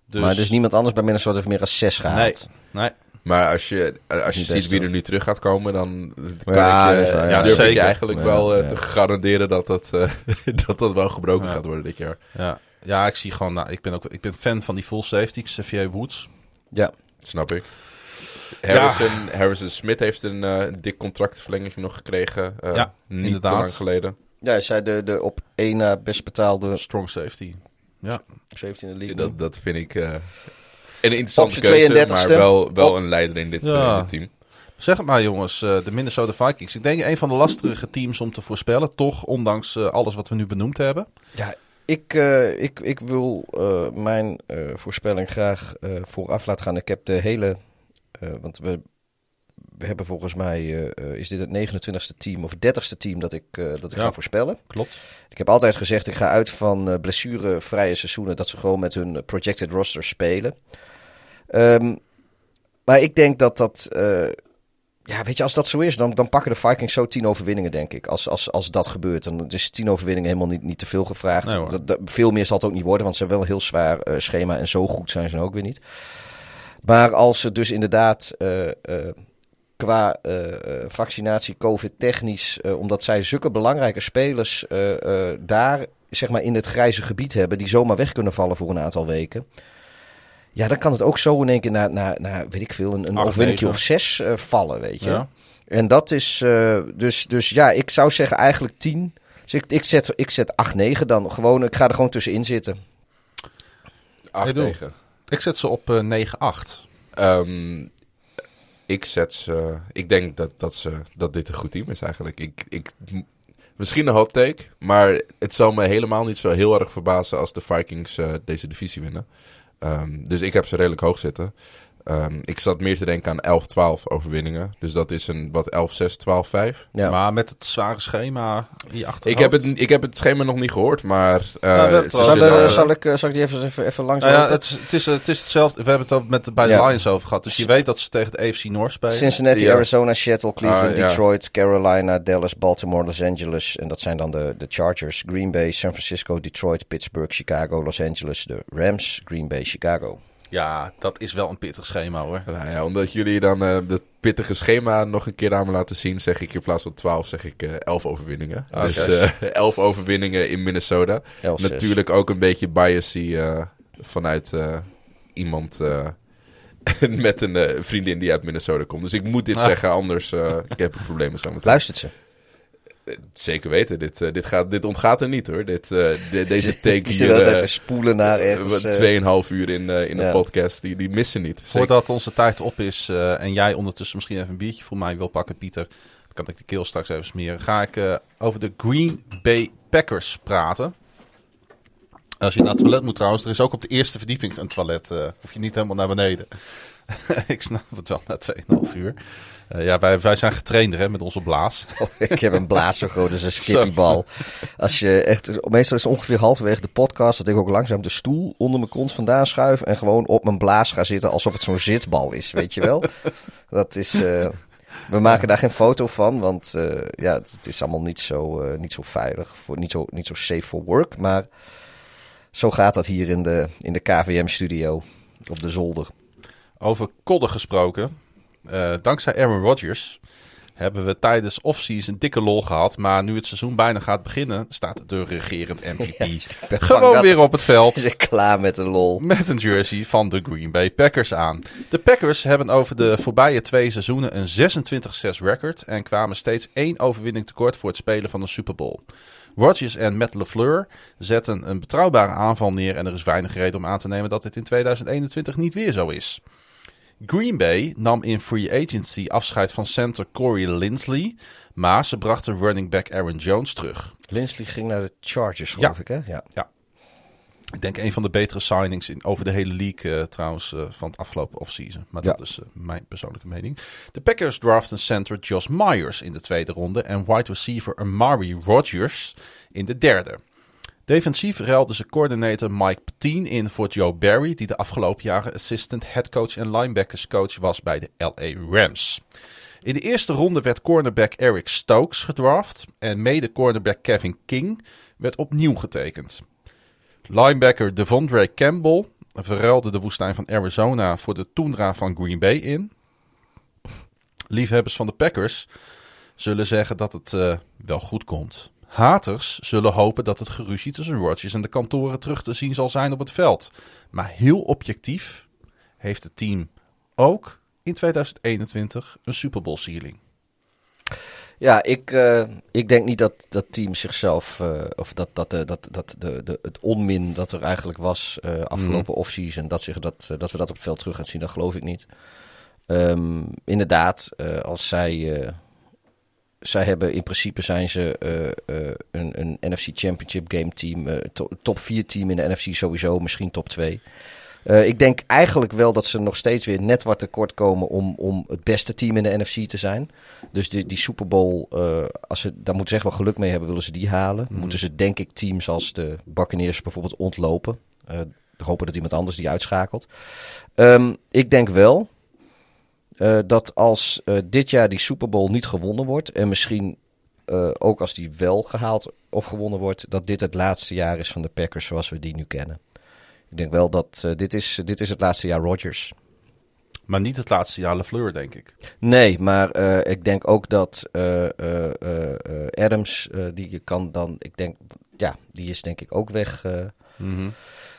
Dus,
Maar dus niemand anders bij Minnesota heeft meer dan zes gehaald.
Nee,
Maar als je, als je ziet wie er nu terug gaat komen, dan kan
Ja,
ik,
ja.
durf ik je
Zeker.
eigenlijk
Ja,
wel eh,
ja.
te garanderen dat dat, eh, dat dat wel gebroken
Ja.
gaat worden dit jaar.
ja. ja, ik zie gewoon... Nou, ik, ben ook, ik ben fan van die full safety, Xavier Woods.
Ja.
Snap ik. Harrison, Harrison Smith heeft een eh, dik contractverlenging nog gekregen. eh,
Ja,
niet
inderdaad.
te lang geleden.
Ja, hij zei de, de op één na best betaalde
Strong safety. Ja.
17 in de league.
Dat, dat vind ik eh, een interessante
Op zijn
keuze, maar
32e.
wel, wel
Op-
een leider in dit,
Ja.
eh, in dit team.
Zeg het maar jongens, eh, de Minnesota Vikings. Ik denk een van de lastigere teams om te voorspellen. Toch, ondanks eh, alles wat we nu benoemd hebben.
Ja, ik, eh, ik, ik wil eh, mijn eh, voorspelling graag eh, vooraf laten gaan. Ik heb de hele... eh, want we we hebben volgens mij, is dit het 29ste team of het 30ste team dat ik, eh, dat ik
Ja.
ga voorspellen.
Klopt.
Ik heb altijd gezegd, ik ga uit van eh, blessurevrije seizoenen, dat ze gewoon met hun projected roster spelen. Ehm, maar ik denk dat dat, eh, ja, weet je, als dat zo is, dan, dan pakken de Vikings zo tien overwinningen, denk ik. Als, als, als dat gebeurt, dan is tien overwinningen helemaal niet, niet te veel gevraagd.
Nee,
dat, dat- veel meer zal het ook niet worden, want ze hebben wel een heel zwaar eh, schema en zo goed zijn ze ook weer niet. Maar als ze dus inderdaad eh, qua vaccinatie, COVID-technisch, omdat zij zulke belangrijke spelers daar zeg maar in het grijze gebied hebben, die zomaar weg kunnen vallen voor een aantal weken. Ja, dan kan het ook zo in één keer naar, naar, naar weet ik veel, een, een
Acht,
overwinningje
negen.
of zes eh, vallen, weet je.
Ja.
En dat is, eh, dus, dus ja, ik zou zeggen eigenlijk 10. Dus ik, ik zet, ik zet 8, 9 dan gewoon. Ik ga er gewoon tussenin zitten.
8
Ik doe.
9.
Ik zet ze op eh 9-8.
Ehm, ik zet ze. Ik denk dat, dat, ze, dat dit een goed team is eigenlijk. Ik, ik, misschien een hot take, maar het zal me helemaal niet zo heel erg verbazen als de Vikings eh, deze divisie winnen. Ehm, dus ik heb ze redelijk hoog zitten. Ehm, ik zat meer te denken aan 11-12 overwinningen. Dus dat is een wat 11-6, 12-5.
Ja.
Maar met het zware schema je achterhoofd.
Ik heb, het, ik heb het schema nog niet gehoord, maar. eh,
dat-
ze
zal,
zullen-
eh, zal, ik, eh, zal ik die even, even, even langs
Nou ja, het is, het, is, het is hetzelfde. We hebben het ook met de, bij de
Ja.
Lions over gehad. Dus je weet dat ze tegen de AFC North spelen.
Cincinnati,
Ja.
Arizona, Seattle, Cleveland,
Ah, ja.
Detroit, Carolina, Dallas, Baltimore, Los Angeles. En dat zijn dan de, de Chargers. Green Bay, San Francisco, Detroit, Pittsburgh, Chicago, Los Angeles. De Rams, Green Bay, Chicago.
Ja, dat is wel een pittig schema hoor.
Nou ja, omdat jullie dan eh dat pittige schema nog een keer aan me laten zien, zeg ik in plaats van 12 zeg ik eh 11 overwinningen.
Ah,
dus
juist.
eh 11 overwinningen in Minnesota.
11,
Natuurlijk ook een beetje biasy eh, vanuit eh, iemand eh, met een eh, vriendin die uit Minnesota komt. Dus ik moet dit
Ah.
zeggen, anders eh ik heb er problemen zo meteen.
Luistert ze.
Zeker weten, dit, eh, dit, gaat, dit ontgaat er niet hoor. Dit, eh, de- deze take hier,
altijd
eh,
te spoelen naar ergens.
Tweeënhalf uur in, eh, in
ja.
een podcast, die, die missen niet. Zeker.
Voordat onze tijd op is eh, en jij ondertussen misschien even een biertje voor mij wil pakken, Pieter. Dan kan ik de keel straks even smeren. Ga ik eh, over de Green Bay Packers praten. Als je naar het toilet moet trouwens, er is ook op de eerste verdieping een toilet. eh hoef je niet helemaal naar beneden. ik snap het wel na 2,5 uur. Eh, ja, wij, wij zijn getrainder hè, met onze blaas.
ik heb een blaas zo groot als een skippiebal. Als je echt, meestal is het ongeveer halverwege de podcast dat ik ook langzaam de stoel onder mijn kont vandaan schuif en gewoon op mijn blaas ga zitten alsof het zo'n zitbal is, weet je wel? Dat is, eh, we maken daar geen foto van, want eh, ja, het, het is allemaal niet zo, niet zo veilig, voor, niet, zo, niet zo safe for work, maar zo gaat dat hier in de, in de KVM-studio op de zolder.
Over kodden gesproken. Eh, dankzij Aaron Rodgers hebben we tijdens offseason dikke lol gehad. Maar nu het seizoen bijna gaat beginnen, staat de regerend MVP
Ja,
gewoon weer op het veld.
Is klaar met de lol.
Met een jersey van de Green Bay Packers aan. De Packers hebben over de voorbije twee seizoenen een 26-6 record en kwamen steeds één overwinning tekort voor het spelen van een Super Bowl. Rodgers en Matt LeFleur zetten een betrouwbare aanval neer en er is weinig reden om aan te nemen dat dit in 2021 niet weer zo is. Green Bay nam in free agency afscheid van center Corey Linsley, maar ze brachten running back Aaron Jones terug.
Linsley ging naar de Chargers, geloof ik, hè? Ja.
Ik denk een van de betere signings in, over de hele league eh, trouwens eh, van het afgelopen offseason. Maar
Ja.
dat is eh, mijn persoonlijke mening. De Packers draften center Josh Myers in de tweede ronde en wide receiver Amari Rodgers in de derde. Defensief ruilden ze coördinator Mike Petin in voor Joe Barry, die de afgelopen jaren assistant headcoach en linebackers coach was bij de LA Rams. In de eerste ronde werd cornerback Eric Stokes gedraft en mede cornerback Kevin King werd opnieuw getekend. Linebacker Devondre Campbell verruilde de woestijn van Arizona voor de toendra van Green Bay in. Liefhebbers van de Packers zullen zeggen dat het eh, wel goed komt. Haters zullen hopen dat het geruzie tussen Rodgers en de kantoren terug te zien zal zijn op het veld. Maar heel objectief heeft het team ook in 2021 een Super Bowl ceiling.
Ja, ik, eh, ik denk niet dat dat team zichzelf, eh, of dat, dat, eh, dat, dat de, de, het onmin dat er eigenlijk was afgelopen offseason, dat, zich dat, dat we dat op het veld terug gaan zien, dat geloof ik niet. Ehm, inderdaad, als zij, zij hebben in principe zijn ze eh, eh, een, een NFC Championship game team, eh, to- top 4 team in de NFC sowieso, misschien top 2. Eh, ik denk eigenlijk wel dat ze nog steeds weer net wat tekort komen om, om het beste team in de NFC te zijn. Dus die, die Super Bowl, als ze, daar moeten ze echt wel geluk mee hebben, willen ze die halen.
Mhm.
Moeten ze denk ik teams als de Buccaneers bijvoorbeeld ontlopen. Hopen dat iemand anders die uitschakelt. Ehm, ik denk wel eh, dat als eh, dit jaar die Super Bowl niet gewonnen wordt en misschien eh, ook als die wel gehaald of gewonnen wordt, dat dit het laatste jaar is van de Packers zoals we die nu kennen. Ik denk wel dat dit, is, dit is het laatste jaar Rodgers.
Maar niet het laatste jaar LeFleur, denk ik.
Nee, maar ik denk ook dat Adams, die je kan dan, ik denk, ja, die is denk ik ook weg eh,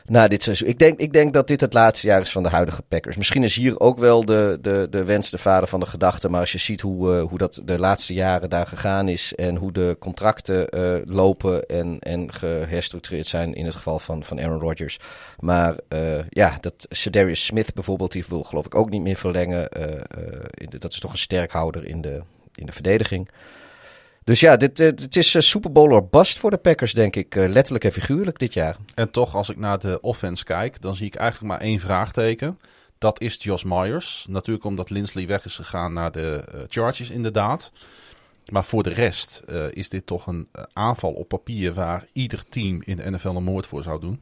na dit seizoen. Ik denk, ik denk dat dit het laatste jaar is van de huidige Packers. Misschien is hier ook wel de, de, de wens de vader van de gedachte, maar als je ziet hoe, eh, hoe dat de laatste jaren daar gegaan is en hoe de contracten eh, lopen en, en geherstructureerd zijn in het geval van, van Aaron Rodgers. Maar eh, ja, dat Cedarius Smith bijvoorbeeld, die wil geloof ik ook niet meer verlengen. Dat is toch een sterkhouder in de, in de verdediging. Dus ja, dit, eh, het is eh, Super Bowl or bust voor de Packers, denk ik. eh, letterlijk en figuurlijk dit jaar.
En toch, als ik naar de offense kijk, dan zie ik eigenlijk maar één vraagteken. Dat is Josh Myers. Natuurlijk omdat Lindsley weg is gegaan naar de Chargers, inderdaad. Maar voor de rest eh, is dit toch een aanval op papier waar ieder team in de NFL een moord voor zou doen.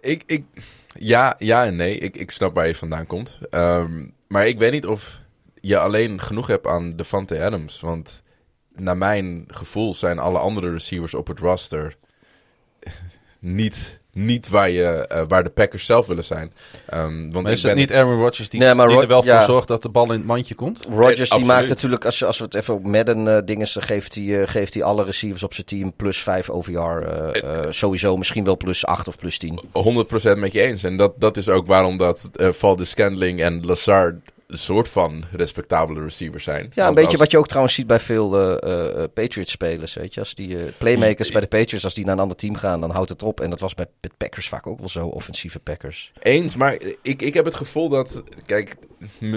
Ik, ik, ja, ja en nee. Ik, ik snap waar je vandaan komt. Ehm, maar ik weet niet of je alleen genoeg hebt aan Devante Adams. Want naar mijn gevoel zijn alle andere receivers op het roster niet, niet waar, je, eh, waar de Packers zelf willen zijn. Ehm, want
Maar is
ik
het
ben,
niet Aaron Rodgers die,
Nee, maar
die
Ro-
er wel
ja.
voor zorgt dat de bal in het mandje komt?
Rodgers die
absoluut.
maakt natuurlijk, als, je- als we het even op Madden eh dingen, dan geeft hij, eh, geeft hij alle receivers op zijn team plus 5 OVR. eh, eh, sowieso misschien wel plus 8 of plus 10.
100% met je eens. En dat, dat is ook waarom dat eh Valdez Scantling en Lazard een soort van respectabele receivers zijn.
Ja, een beetje
als-
wat je ook trouwens ziet bij veel eh, eh, Patriots-spelers. Weet je, als die eh, playmakers bij de Patriots, als die naar een ander team gaan, dan houdt het op. En dat was bij de Packers vaak ook wel zo, offensieve Packers.
Eens, maar ik, ik heb het gevoel dat... Kijk,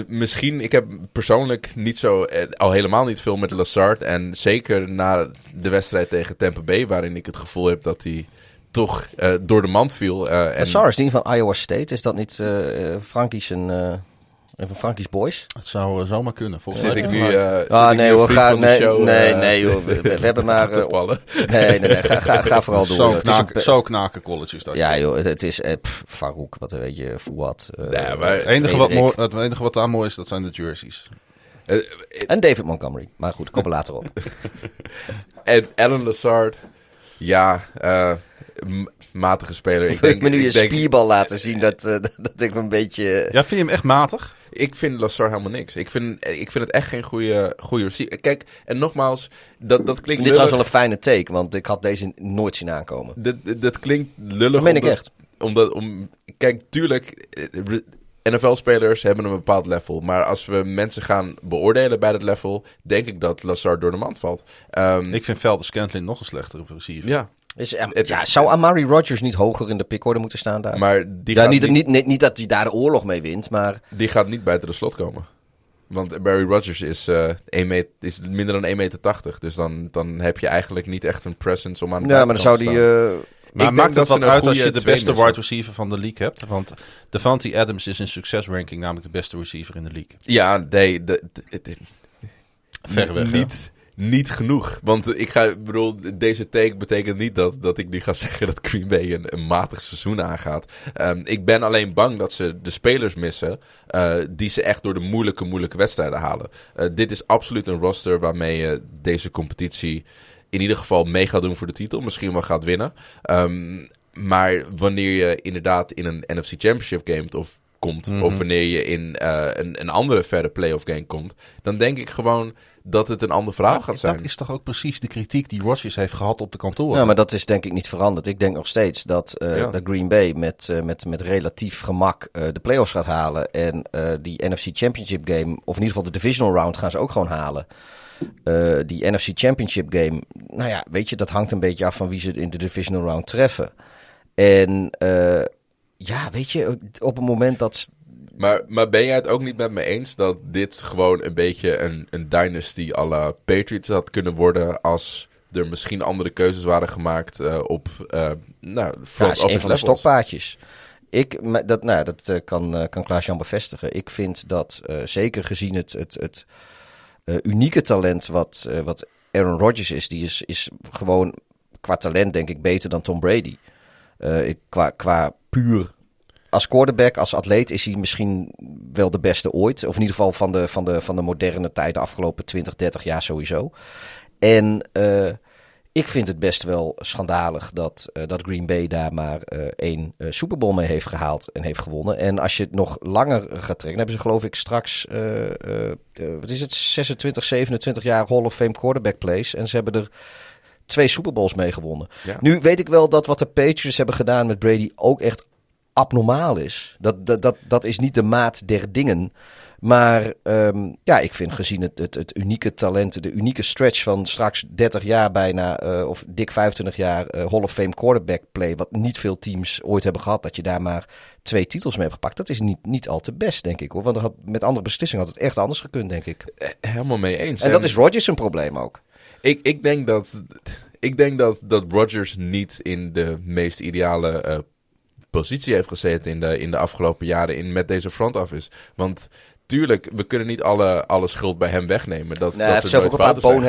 misschien... Ik heb persoonlijk niet zo... eh, al helemaal niet veel met Lazard. En zeker na de wedstrijd tegen Tampa Bay... waarin ik het gevoel heb dat hij toch eh, door de mand viel. eh, en
En Sars, die van Iowa State, is dat niet eh eh, Een, een van Frankie's boys?
Het zou eh, zomaar kunnen. Volgens
zit ik nu... eh, zit
Ah,
ik
nee
een
hoor, ga,
van de
nee,
show,
nee,
eh,
nee joh, we, hebben maar... nee, nee, nee, ga, ga, ga vooral door.
Zo,
een-
knaken, zo knaken college is dat.
Ja joh, het is eh, Farouk, wat weet je, Fouad. eh,
Nee, maar
Het enige, wat mooi, het enige wat daar mooi is, dat zijn de jerseys.
En David Montgomery. Maar goed, komen we later op.
En Alan Lazard... Ja, eh, matige speler.
Ik denk me nu
ik
je
denk-
spierbal laten zien dat, eh, dat ik me een beetje...
Ja, vind je hem echt matig?
Ik vind Lazar helemaal niks. Ik vind, ik vind het echt geen goede, goede receiver. Kijk, en nogmaals, dat, dat klinkt
dit trouwens wel een fijne take, want ik had deze nooit zien aankomen.
Dat, dat- klinkt lullig.
Dat meen ik echt.
Omdat, om, kijk, tuurlijk, NFL-spelers hebben een bepaald level. Maar als we mensen gaan beoordelen bij dat level, denk ik dat Lazar door de mand valt. Ehm,
Ik vind Velder Scantlin nog een slechtere receiver.
ja,
Is, eh,
Het-
ja, zou Amari Rodgers niet hoger in de pickorde moeten staan daar?
maar die,
ja,
gaat
niet,
niet,
niet, dat hij daar de oorlog mee wint, maar...
die gaat niet buiten de slot komen. Want Barry Rodgers is, eh 1 meter, is minder dan 1,80 meter. Dus dan, dan heb je eigenlijk niet echt een presence om aan de
Ja, maar dan zou die... eh,
Maar
denk
maakt
dat
het wat uit als je de beste wide receiver van de league hebt? Want Devante Adams is in succesranking namelijk de beste receiver in de league.
Ja, nee, de, de- de-
Verreweg, ja.
niet, niet genoeg. Want ik ga, bedoel, deze take betekent niet dat, dat ik nu ga zeggen dat Green Bay een, een matig seizoen aangaat. Ehm, ik ben alleen bang dat ze de spelers missen eh, die ze echt door de moeilijke, moeilijke wedstrijden halen. Eh, dit is absoluut een roster waarmee je deze competitie in ieder geval mee gaat doen voor de titel. Misschien wel gaat winnen. Ehm, maar wanneer je inderdaad in een NFC Championship game of komt,
Mhm.
of wanneer je in eh, een, een andere verre playoff game komt, dan denk ik gewoon dat het een ander verhaal gaat zijn.
Dat is toch ook precies de kritiek die Rodgers heeft gehad op de kantoor.
Ja, maar dat is denk ik niet veranderd. Ik denk nog steeds dat, eh
Ja.
dat Green Bay met, eh, met, met relatief gemak eh, de playoffs gaat halen. En eh, die NFC Championship game, of in ieder geval de divisional round, gaan ze ook gewoon halen. Eh, die NFC Championship game, nou ja, weet je, dat hangt een beetje af van wie ze in de divisional round treffen. En eh, ja, weet je, op het moment dat...
Maar, maar ben jij het ook niet met me eens dat dit gewoon een beetje een, een dynasty à la Patriots had kunnen worden als er misschien andere keuzes waren gemaakt eh, op uh, nou,
Ja,
front
is een van de
levels.
stokpaardjes. Ik, dat, nou, ja, dat eh, kan, kan Klaas-Jan bevestigen. Ik vind dat, zeker gezien het, het, het unieke talent wat, wat Aaron Rodgers is, die is, is gewoon qua talent denk ik beter dan Tom Brady. Ik, qua, qua puur als quarterback, als atleet is hij misschien wel de beste ooit. Of in ieder geval van de, van de, van de moderne tijd, de afgelopen 20, 30 jaar sowieso. En eh, ik vind het best wel schandalig dat, eh, dat Green Bay daar maar eh, één Super Bowl mee heeft gehaald en heeft gewonnen. En als je het nog langer gaat trekken, dan hebben ze geloof ik straks, wat is het, 26, 27 jaar Hall of Fame quarterback plays. En ze hebben er twee Super Bowls mee gewonnen.
Ja.
Nu weet ik wel dat wat de Patriots hebben gedaan met Brady ook echt abnormaal is. Dat, dat, dat, dat is niet de maat der dingen. Maar ehm, ja, ik vind gezien het, het, het unieke talent, de unieke stretch van straks 30 jaar bijna, eh, of dik 25 jaar eh, Hall of Fame quarterback play, wat niet veel teams ooit hebben gehad, dat je daar maar twee titels mee hebt gepakt. Dat is niet, niet al te best, denk ik. Hoor. Want er had, met andere beslissingen had het echt anders gekund, denk ik.
Eh, Helemaal mee eens.
En dat is Rodgers een probleem ook.
Ik, ik denk dat, ik denk dat, dat Rodgers niet in de meest ideale positie heeft gezeten in de, in de afgelopen jaren in, met deze front office. Want tuurlijk, we kunnen niet alle, alle schuld bij hem wegnemen. Dat,
Nou,
dat
hij heeft zelf ook een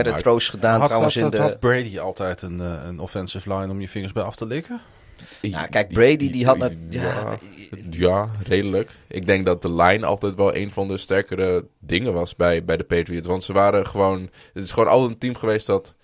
paar throws gedaan
had,
trouwens
had,
in
had
de...
Brady altijd een, eh, een offensive line om je vingers bij af te likken?
Nou, kijk, Brady die had... net-
Ja, ja, redelijk. Ik denk dat de line altijd wel een van de sterkere dingen was bij, bij de Patriots. Want ze waren gewoon... Het is gewoon altijd een team geweest dat,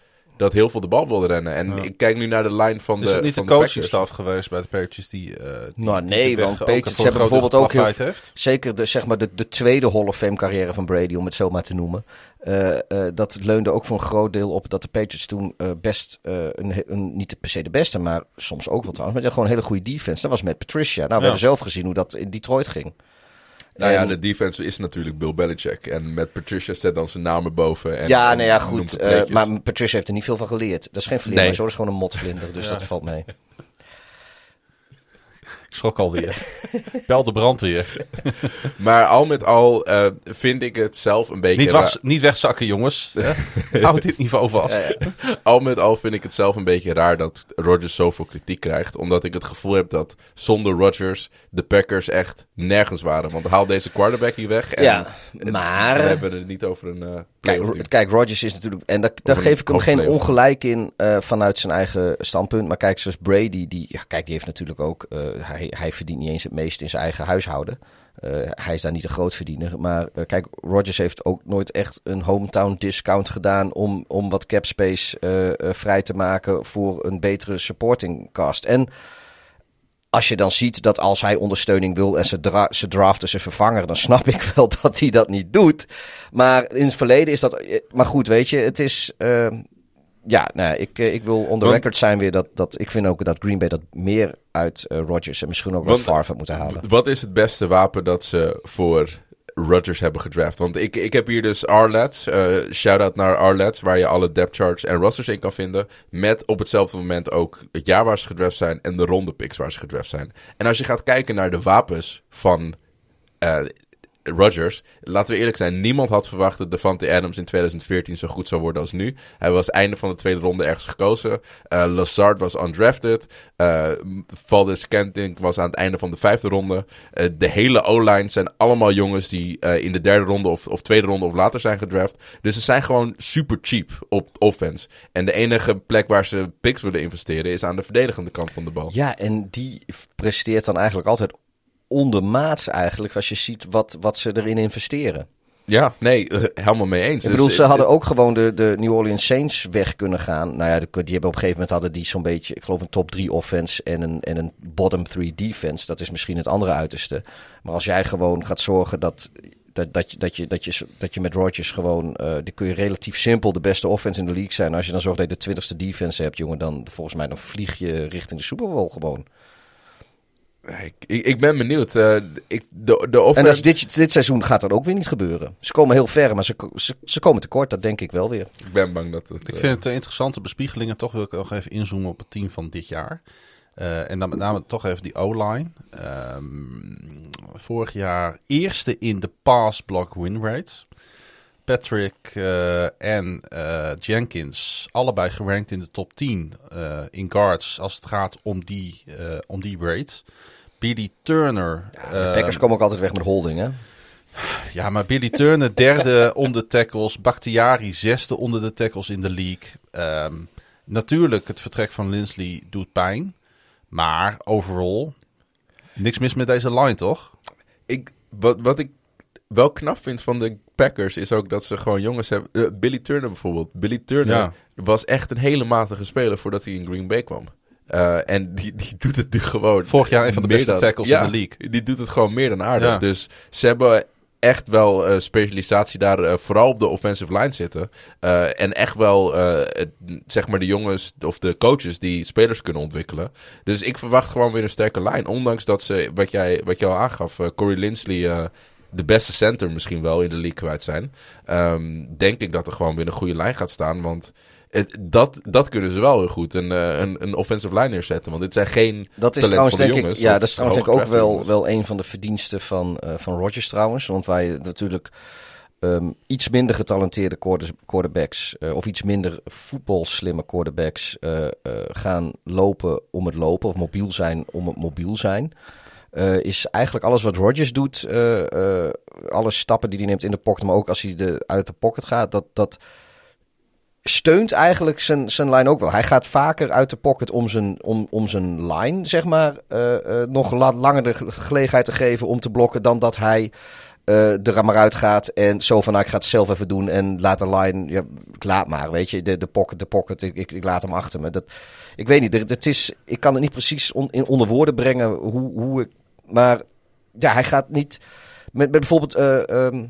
dat heel veel de bal wilde rennen. En
Ja.
ik kijk nu naar de line van de
Is het niet de coachingstaf geweest bij de Patriots die, eh die
Nou, nee,
die
want Patriots hebben bijvoorbeeld ook heel
heeft?
Zeker de, zeg maar de, de tweede Hall of Fame carrière van Brady, om het zo maar te noemen. Eh, eh, dat leunde ook voor een groot deel op dat de Patriots toen best, eh, een, een, niet per se de beste, maar soms ook wel trouwens, maar gewoon een hele goede defense. Dat was met Patricia. Nou, we
Ja.
hebben zelf gezien hoe dat in Detroit ging.
Nou ja, de defense is natuurlijk Bill Belichick. En met Patricia zet dan zijn naam erboven. En,
ja,
en
nou ja, goed. eh, maar Patricia heeft er niet veel van geleerd. Dat is geen vlinder,
Nee.
zo dat is gewoon een motvlinder, dus
Ja.
dat valt mee.
Ik schrok alweer. Bel de brandweer.
Maar al met al eh, vind ik het zelf een beetje...
Niet, wacht, niet wegzakken, jongens. Houd dit niveau vast.
al met al vind ik het zelf een beetje raar dat Rodgers zoveel kritiek krijgt. Omdat ik het gevoel heb dat zonder Rodgers de Packers echt nergens waren. Want haal deze quarterback hier weg. En
Ja, maar-
We hebben het niet over een eh
Kijk, Ro- Rodgers is natuurlijk. En daar, geef ik hem geen ongelijk in eh, vanuit zijn eigen standpunt. Maar kijk, zoals Brady, die, ja, kijk, die heeft natuurlijk ook. eh, hij, hij verdient niet eens het meest in zijn eigen huishouden. Eh, hij is daar niet een grootverdiener. Maar eh, kijk, Rodgers heeft ook nooit echt een hometown discount gedaan. om, om wat cap space eh, vrij te maken voor een betere supporting cast. En als je dan ziet dat als hij ondersteuning wil en ze, dra ze draften zijn vervanger, dan snap ik wel dat hij dat niet doet. Maar in het verleden is dat. Maar goed, weet je, het is. Ja, nou, ik, eh, ik wil on the
Want-
record zijn weer dat, dat. Ik vind ook dat Green Bay dat meer uit eh, Rodgers en misschien ook wat Favre had moeten halen.
Wat is het beste wapen dat ze voor Rodgers hebben gedraft? Want ik, ik heb hier dus Arlets. eh shout-out naar Arlets, waar je alle depth charts en rosters in kan vinden. Met op hetzelfde moment ook het jaar waar ze gedraft zijn en de ronde picks waar ze gedraft zijn. En als je gaat kijken naar de wapens van Rodgers, laten we eerlijk zijn, niemand had verwacht dat Devante Adams in 2014 zo goed zou worden als nu. Hij was einde van de tweede ronde ergens gekozen. Eh Lazard was undrafted. Eh Valdez Scantling was aan het einde van de vijfde ronde. Eh, de hele O-line zijn allemaal jongens die in de derde ronde of, of tweede ronde of later zijn gedraft. Dus ze zijn gewoon super cheap op offense. En de enige plek waar ze picks willen investeren is aan de verdedigende kant van de bal.
Ja, en die presteert dan eigenlijk altijd ondermaats eigenlijk. Als je ziet wat, wat ze erin investeren.
Ja, nee, eh, helemaal mee eens.
Ik bedoel,
Dus,
ze
eh,
hadden ook gewoon de, de New Orleans Saints weg kunnen gaan. Nou ja, die, hebben op een gegeven moment hadden die zo'n beetje, ik geloof een top 3 offense en een, en een bottom 3 defense. Dat is misschien het andere uiterste. Maar als jij gewoon gaat zorgen dat, dat, dat, je, dat, je, dat, je, dat je met Rodgers gewoon, eh die kun je relatief simpel de beste offense in de league zijn. Als je dan zorgt dat je de twintigste defense hebt, jongen, dan volgens mij dan vlieg je richting de Super Bowl gewoon.
Ik, ik, ik ben benieuwd. eh, ik, de, de offense...
En dat is dit, dit seizoen gaat dat ook weer niet gebeuren. Ze komen heel ver, maar ze, ze, ze komen tekort, dat denk ik wel weer.
Ik ben bang dat het...
Ik
eh,
vind het een interessante bespiegeling en toch wil ik nog even inzoomen op het team van dit jaar. Eh, en dan met name toch even die O-line. Ehm, vorig jaar eerste in de pass block win rates. Fitzpatrick eh, en eh, Jenkins, allebei gerankt in de top 10 eh, in guards als het gaat om die, eh, om die rate. Billy Turner.
De
eh,
Packers komen ook altijd weg met holding, hè?
ja, maar Billy Turner derde onder de tackles. Bakhtiari zesde onder de tackles in de league. Ehm, natuurlijk, het vertrek van Lindsley doet pijn. Maar overal, niks mis met deze line, toch?
Ik, wat, wat ik wel knap vind van de Packers is ook dat ze gewoon jongens hebben. eh, Billy Turner bijvoorbeeld. Billy Turner
Ja.
was echt een hele matige speler voordat hij in Green Bay kwam. Eh, en die, die doet het nu gewoon.
Vorig jaar een van de beste
dan-
tackles
ja,
in de league.
Die doet het gewoon meer dan aardig.
Ja.
Dus ze hebben echt wel eh, specialisatie daar vooral op de offensive line zitten. En echt wel, zeg maar, de jongens of de coaches die spelers kunnen ontwikkelen. Dus ik verwacht gewoon weer een sterke lijn. Ondanks dat ze, wat jij, wat jij al aangaf, Corey Linsley. De beste center misschien wel in de league kwijt zijn. ehm, denk ik dat er gewoon weer een goede lijn gaat staan. Want het, dat, dat kunnen ze wel heel goed. Een, eh, een, een offensive line neerzetten. Want dit zijn geen
Dat is trouwens denk ik,
jongens
ja, dat is trouwens denk ik ook wel,
jongens.
wel een van de verdiensten van, eh van Rodgers trouwens. Want wij natuurlijk ehm, iets minder getalenteerde quarter- quarterbacks eh, of iets minder voetbalslimme quarterbacks eh, gaan lopen om het lopen of mobiel zijn om het mobiel zijn. Eh, is eigenlijk alles wat Rodgers doet, eh, eh, alle stappen die hij neemt in de pocket, maar ook als hij de, uit de pocket gaat, dat, dat steunt eigenlijk zijn, zijn line ook wel. Hij gaat vaker uit de pocket om zijn, om, om zijn line, zeg maar, nog la- langer de ge- gelegenheid te geven om te blokken dan dat hij er maar uit gaat en zo van, nou, ik ga het zelf even doen en laat de line, ja, ik laat maar, weet je, de, de pocket, de pocket, ik, ik, laat hem achter me. Dat, ik weet niet, het is, ik kan het niet precies in, onder woorden brengen hoe, hoe ik, maar ja, hij gaat niet, met, met bijvoorbeeld, eh, ehm,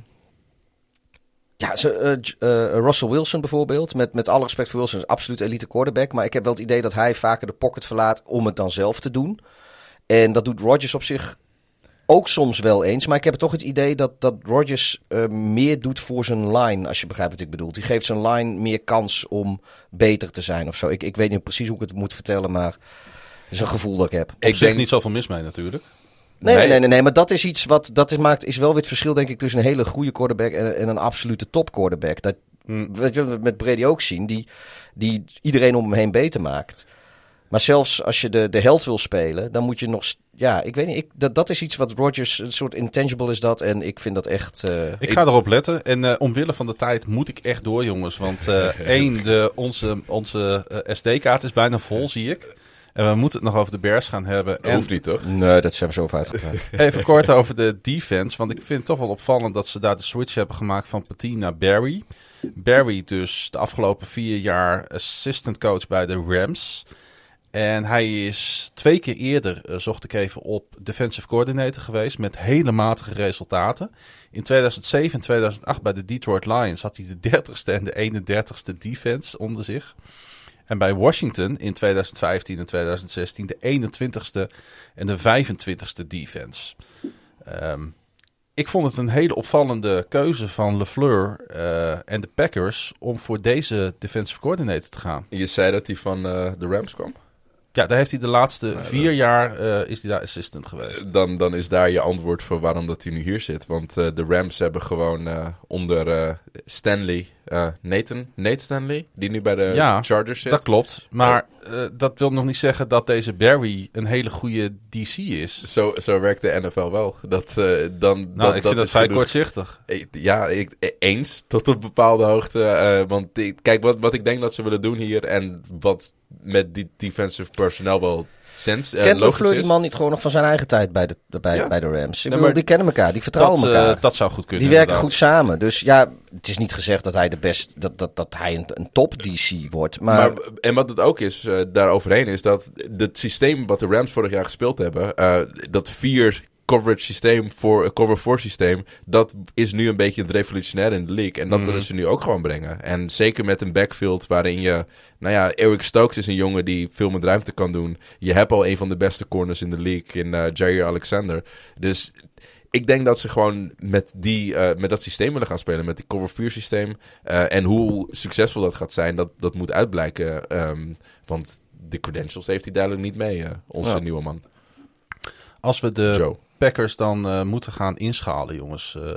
ja, eh, eh, Russell Wilson bijvoorbeeld. Met, met alle respect voor Wilson, is absoluut elite quarterback. Maar ik heb wel het idee dat hij vaker de pocket verlaat om het dan zelf te doen. En dat doet Rodgers op zich ook soms wel eens. Maar ik heb toch het idee dat, dat Rodgers eh, meer doet voor zijn line. Als je begrijpt wat ik bedoel. Die geeft zijn line meer kans om beter te zijn of zo. Ik, ik weet niet precies hoe ik het moet vertellen, maar het is een gevoel dat ik heb.
Op
Ik denk-
niet zoveel mis mee natuurlijk.
Nee, nee,
Nee.
nee, maar dat is iets wat dat is, maakt, is wel weer het verschil, denk ik, tussen een hele goede quarterback en, en een absolute top quarterback. Dat, weet je, wat we met Brady ook zien, die, die iedereen om hem heen beter maakt. Maar zelfs als je de, de held wil spelen, dan moet je nog. Ja, ik weet niet. Ik, dat, dat is iets wat Rodgers, een soort intangible is dat. En ik vind dat echt. eh,
Ik ga erop letten. En eh, omwille van de tijd moet ik echt door, jongens. Want eh één, de, onze, onze SD-kaart is bijna vol, zie ik. En we moeten het nog over de Bears gaan hebben.
Dat
En
hoeft niet, toch?
nee, dat zijn we zo over uitgepraat.
even kort over de defense. Want ik vind het toch wel opvallend dat ze daar de switch hebben gemaakt van Petit naar Barry. Barry dus de afgelopen vier jaar assistant coach bij de Rams. En hij is twee keer eerder, eh, zocht ik even op, defensive coordinator geweest met hele matige resultaten. In 2007 en 2008 bij de Detroit Lions had hij de 30ste en de 31ste defense onder zich. En bij Washington in 2015 en 2016 de 21ste en de 25ste defense. Ehm, ik vond het een hele opvallende keuze van LeFleur eh, en de Packers om voor deze defensive coordinator te gaan.
Je zei dat hij van eh, de Rams kwam.
Ja, daar heeft hij de laatste vier jaar eh, is hij daar assistant geweest.
Dan, dan is daar je antwoord voor waarom dat hij nu hier zit. Want eh, de Rams hebben gewoon eh, onder eh, Stanley, eh, Nathan, Nate Stanley, die nu bij de
Ja,
Chargers zit.
Dat klopt, maar eh, dat wil nog niet zeggen dat deze Barry een hele goede DC is.
Zo, zo werkt de NFL wel. Dat, eh, dan,
Nou,
dat,
ik vind dat
is
vrij
genoeg.
kortzichtig.
Eh, Ja, ik, eh, eens tot op bepaalde hoogte. eh, want ik- kijk, wat, wat ik denk dat ze willen doen hier en wat met die defensive personnel wel sens, eh,
Kent LeFleur die man niet gewoon nog van zijn eigen tijd bij de, bij,
Ja.
bij de Rams? Ik
Nee,
bedoel,
maar
die kennen elkaar, die vertrouwen
Dat, eh,
elkaar.
dat zou goed kunnen.
Die werken
inderdaad.
goed samen. Dus ja, het is niet gezegd dat hij de best, dat, dat, dat hij een, een top DC wordt. Maar,
Maar, en wat het ook is, eh daar overheen is dat het systeem wat de Rams vorig jaar gespeeld hebben, eh, dat vier coverage systeem voor een cover 4 systeem, dat is nu een beetje het revolutionair in de league. En dat
Mhm.
willen ze nu ook gewoon brengen. En zeker met een backfield waarin je, nou ja, Eric Stokes is een jongen die veel met ruimte kan doen. Je hebt al een van de beste corners in de league in eh Jair Alexander. Dus ik denk dat ze gewoon met, die, eh, met dat systeem willen gaan spelen. Met die cover 4 systeem. Eh, en hoe succesvol dat gaat zijn, dat, dat moet uitblijken. Ehm, want de credentials heeft hij duidelijk niet mee, eh, onze
Ja.
nieuwe man.
Als we de
Joe.
Packers dan eh, moeten gaan inschalen, jongens. eh,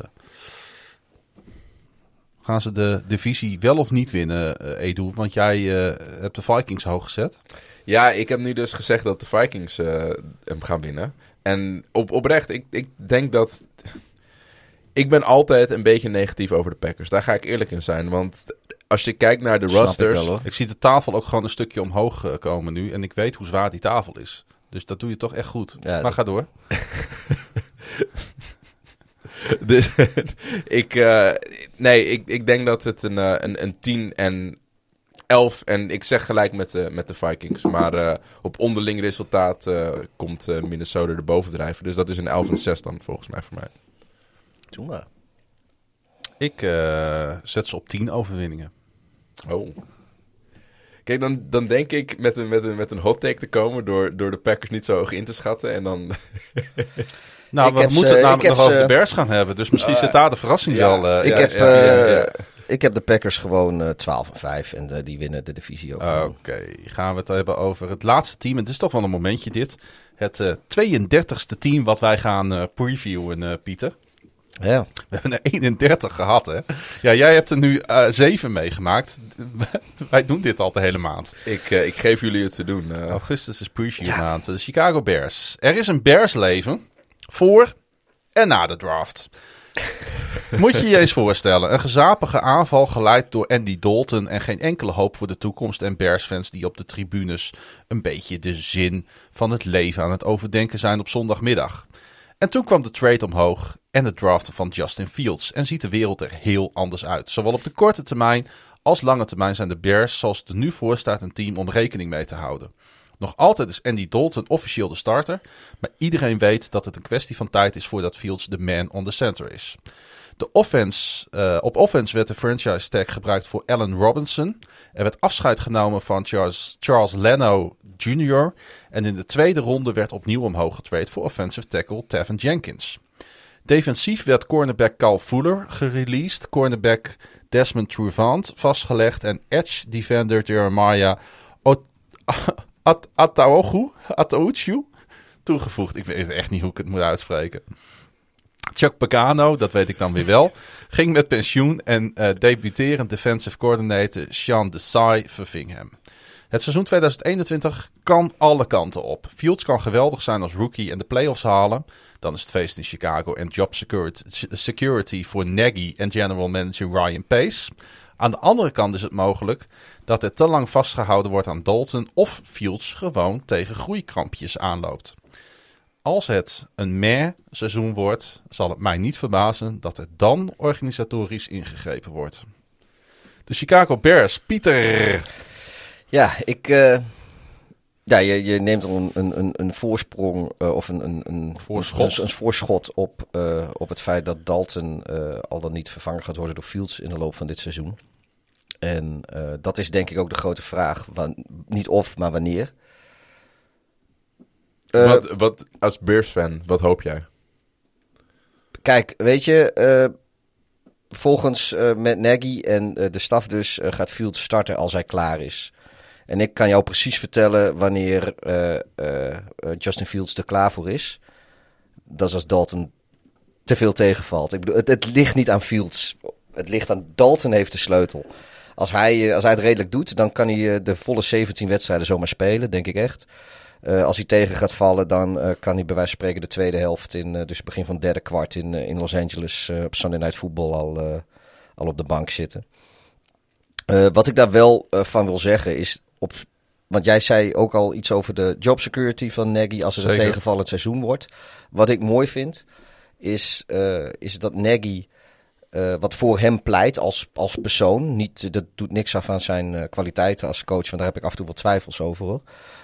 Gaan ze de divisie wel of niet winnen, eh, Edu? Want jij hebt de Vikings hoog gezet.
Ja, ik heb nu dus gezegd dat de Vikings hem gaan winnen. En op, oprecht, ik, ik denk dat... Ik ben altijd een beetje negatief over de Packers. Daar ga ik eerlijk in zijn. Want als je kijkt naar de
Snap ik
rosters...
wel, hoor.
Ik zie de tafel ook gewoon een stukje omhoog komen nu. En ik weet hoe zwaar die tafel is. Dus dat doe je toch echt goed.
Ja,
maar
dat-
ga door.
Dus ik, eh, nee, ik, ik denk dat het een, eh, een, een 10 en 11 en ik zeg gelijk met de, met de Vikings. Maar eh, op onderling resultaat eh, komt Minnesota er bovendrijven. Dus dat is een 11 en 6 dan volgens mij voor mij.
Doe maar.
Ik eh, zet ze op 10 overwinningen.
Oh. Kijk, dan, dan denk ik met een, met, een, met een hot take te komen door, door de Packers niet zo hoog in te schatten. En dan,
Nou,
Ik
we
heb
moeten
ze-
het namelijk nog over de Bears gaan hebben. Dus misschien zit daar de verrassing
ja,
wel. eh,
ik,
ja,
heb,
ja,
eh,
ja.
ik heb de Packers gewoon eh 12 en 5 en eh, die winnen de divisie ook.
Oké, gaan we het hebben over het laatste team. En het is toch wel een momentje dit. Het eh 32e team wat wij gaan eh, previewen, eh, Pieter.
Ja.
We hebben er 31 gehad, hè? Ja, jij hebt er nu eh 7 meegemaakt. wij doen dit al de hele maand.
ik, eh, ik geef jullie het te doen. eh.
Augustus is preview maand. De Chicago Bears. Er is een Bears leven voor en na de draft. Moet je je eens voorstellen. Een gezapige aanval geleid door Andy Dalton en geen enkele hoop voor de toekomst. En Bears-fans die op de tribunes een beetje de zin van het leven aan het overdenken zijn op zondagmiddag. En toen kwam de trade omhoog en het draften van Justin Fields. En ziet de wereld er heel anders uit. Zowel op de korte termijn als lange termijn zijn de Bears, zoals het er nu voor staat, een team om rekening mee te houden. Nog altijd is Andy Dalton officieel de starter, maar iedereen weet dat het een kwestie van tijd is voordat Fields de man on the center is. De offense, eh, op offense werd de franchise tag gebruikt voor Allen Robinson. Er werd afscheid genomen van Charles, Charles Leno Jr. En in de tweede ronde werd opnieuw omhoog getraind voor offensive tackle Tevin Jenkins. Defensief werd cornerback Carl Fuller gereleased, cornerback Desmond Truvant vastgelegd en edge defender Jeremiah Ot- Atauchu toegevoegd. Ik weet echt niet hoe ik het moet uitspreken. Chuck Pagano, dat weet ik dan weer wel, ging met pensioen en eh debuterend defensive coordinator Sean Desai verving hem. Het seizoen 2021 kan alle kanten op. Fields kan geweldig zijn als rookie en de playoffs halen. Dan is het feest in Chicago en job security voor Nagy en general manager Ryan Pace. Aan de andere kant is het mogelijk dat er te lang vastgehouden wordt aan Dalton of Fields gewoon tegen groeikrampjes aanloopt. Als het een meh seizoen wordt, zal het mij niet verbazen dat er dan organisatorisch ingegrepen wordt. De Chicago Bears, Pieter.
Ja, ik. eh, ja, je, je neemt al een, een, een, voorsprong eh, of een, een, een,
Voorschot.
Een, een voorschot op, eh, op het feit dat Dalton al dan niet vervangen gaat worden door Fields in de loop van dit seizoen. En dat is denk ik ook de grote vraag. Niet of, maar wanneer. Eh,
wat, wat, als Bears-fan, wat hoop jij?
Kijk, weet je, eh, volgens eh, met Nagy en de staf dus gaat Fields starten als hij klaar is. En ik kan jou precies vertellen wanneer Justin Fields er klaar voor is. Dat is als Dalton te veel tegenvalt. Ik bedoel, het, het ligt niet aan Fields. Het ligt aan Dalton heeft de sleutel. Als hij, als hij het redelijk doet, dan kan hij de volle 17 wedstrijden zomaar spelen, denk ik echt. Eh, als hij tegen gaat vallen, dan eh, kan hij bij wijze van spreken de tweede helft, in, eh, dus begin van het derde kwart in, in Los Angeles op Sunday Night Football al, al op de bank zitten. Wat ik daar wel van wil zeggen is, op, want jij zei ook al iets over de job security van Nagy als het een tegenvallend seizoen wordt. Wat ik mooi vind, is, is dat Nagy eh, wat voor hem pleit als, als persoon. Niet, dat doet niks af aan zijn eh, kwaliteiten als coach, want daar heb ik af en toe wat twijfels over.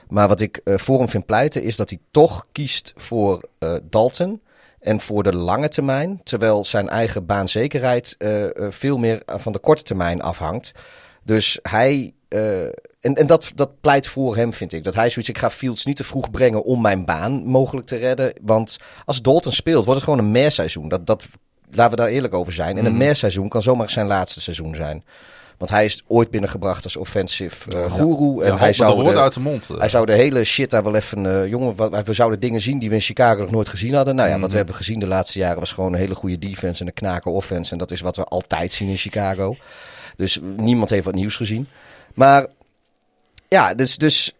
Maar wat ik eh, voor hem vind pleiten is dat hij toch kiest voor eh, Dalton en voor de lange termijn. Terwijl zijn eigen baanzekerheid eh, eh, veel meer van de korte termijn afhangt. Dus hij. eh, en en dat, dat pleit voor hem, vind ik. Dat hij zoiets. Ik ga Fields niet te vroeg brengen om mijn baan mogelijk te redden. Want als Dalton speelt, wordt het gewoon een meerseizoen. Dat, dat, laten we daar eerlijk over zijn. En een meerseizoen kan zomaar zijn laatste seizoen zijn. Want hij is ooit binnengebracht als offensive eh goeroe. En
Ja,
hij, zou
de uit de mond. eh.
hij zou de hele shit daar wel even... eh, jongen, wat- we zouden dingen zien die we in Chicago nog nooit gezien hadden. Nou ja,
Mhm.
wat we hebben gezien de laatste jaren was gewoon een hele goede defense en een knaken offense. En dat is wat we altijd zien in Chicago. Dus niemand heeft wat nieuws gezien. Maar ja, dus... dus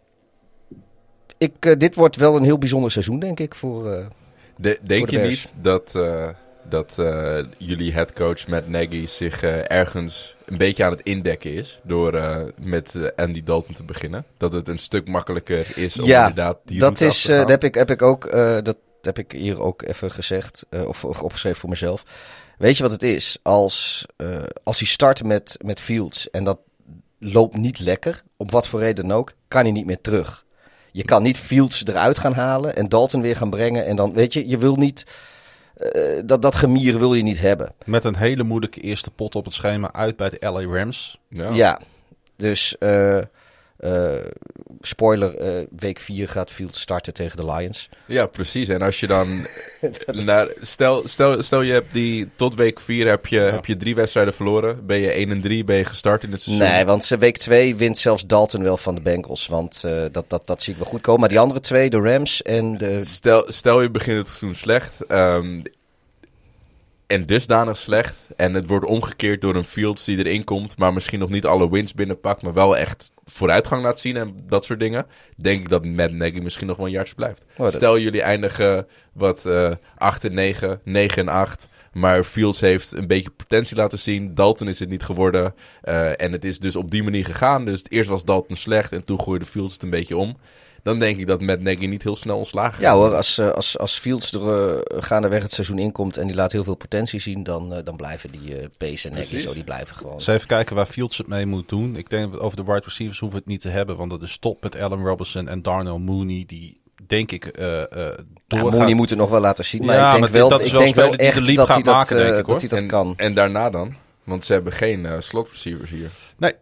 ik, dit wordt wel een heel bijzonder seizoen, denk ik, voor...
De- denk
de
je niet dat, dat eh, jullie headcoach Matt Nagy zich eh, ergens een beetje aan het indekken is door eh, met Andy Dalton te beginnen? Dat het een stuk makkelijker is om
Ja,
inderdaad die
dat is, dat heb ik, heb ik ook, dat heb ik hier ook even gezegd, of, opgeschreven voor mezelf. Weet je wat het is? Als, als hij start met, met Fields en dat loopt niet lekker, op wat voor reden dan ook, kan hij niet meer terug. Je kan niet Fields eruit gaan halen en Dalton weer gaan brengen. En dan, weet je, je wil niet, eh, dat, dat gemier wil je niet hebben.
Met een hele moeilijke eerste pot op het schema uit bij de LA Rams.
Ja.
Ja, dus eh, eh, spoiler, eh, week 4 gaat Fields starten tegen de Lions.
Ja, precies. En als je dan... naar, stel, stel, stel je hebt die... Tot week 4 heb je, heb je drie wedstrijden verloren. Ben je 1 en 3, ben je gestart in het seizoen.
Nee, want week 2 wint zelfs Dalton wel van de Bengals. Want eh, dat, dat, dat zie ik wel goed komen. Maar die andere twee, de Rams en de...
Stel, stel je begint het seizoen slecht. ehm, en dusdanig slecht. En het wordt omgekeerd door een Fields die erin komt. Maar misschien nog niet alle wins binnenpakt. Maar wel echt vooruitgang laat zien en dat soort dingen. Denk ik dat Matt Nagy misschien nog wel een jaartje blijft.
Oh,
Stel jullie eindigen wat eh 8 en 9, 9 en 8. Maar Fields heeft een beetje potentie laten zien. Dalton is het niet geworden. Eh, en het is dus op die manier gegaan. Dus eerst was Dalton slecht en toen gooide Fields het een beetje om. Dan denk ik dat Matt Nagy niet heel snel ontslagen
Ja hoor, als, eh, als, als Fields er eh, gaandeweg het seizoen inkomt en die laat heel veel potentie zien, dan, eh, dan blijven die eh Pace en Nagy zo, die blijven gewoon.
Dus even kijken waar Fields het mee moet doen. Ik denk dat over de wide receivers hoeven we het niet te hebben. Want dat is top met Allen Robinson en Darnell Mooney. Die denk ik eh eh
Ja,
doorgaan.
Mooney moet het nog wel laten zien, maar
Ja,
ik denk
maar
wel,
dat is
ik
wel
denk wel
de
echt
leap
dat hij
gaat
dat,
maken, denk ik,
dat,
hoor.
hij dat
en,
kan.
En daarna dan? Want ze hebben geen eh, slot receivers hier.
Nee,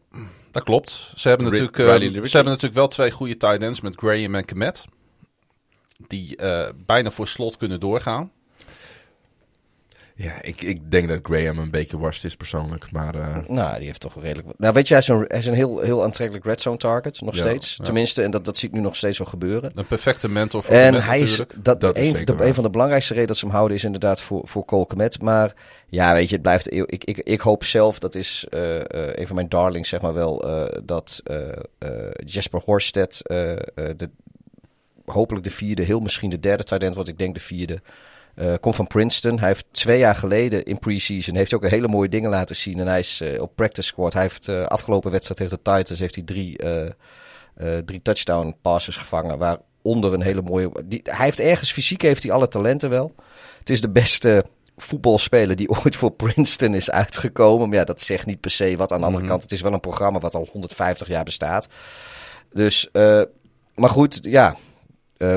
dat klopt. Ze hebben, natuurlijk, eh, ze hebben natuurlijk wel twee goede tight ends met Graham en Kemet. Die eh, bijna voor slot kunnen doorgaan.
Ja, ik, ik denk dat Graham een beetje worst is persoonlijk. Maar eh,
Nou, die heeft toch wel redelijk... Nou, weet je, hij is een, hij is een heel, heel aantrekkelijk red zone target, nog
Ja,
steeds.
ja.
Tenminste, en dat, dat zie ik nu nog steeds wel gebeuren.
Een perfecte mentor voor
En hij is,
natuurlijk.
dat, een, de, van de belangrijkste redenen dat ze hem houden is inderdaad voor, voor Cole Kmet. Maar ja, weet je, het blijft, ik, ik, ik hoop zelf, dat is eh, eh, een van mijn darlings zeg maar wel, eh, dat Jasper Horsted, eh, eh, de, hopelijk de vierde, heel misschien de derde talent, want ik denk de vierde, eh, komt van Princeton. Hij heeft twee jaar geleden in preseason heeft hij ook hele mooie dingen laten zien. En hij is eh, op practice squad. Hij heeft eh, afgelopen wedstrijd tegen de Titans heeft hij drie, drie touchdown passes gevangen. Waaronder een hele mooie. Die, hij heeft ergens fysiek heeft hij alle talenten wel. Het is de beste voetbalspeler die ooit voor Princeton is uitgekomen. Maar ja, dat zegt niet per se wat. Aan de andere
Mhm.
kant, het is wel een programma wat al 150 jaar bestaat. Dus, maar goed, ja.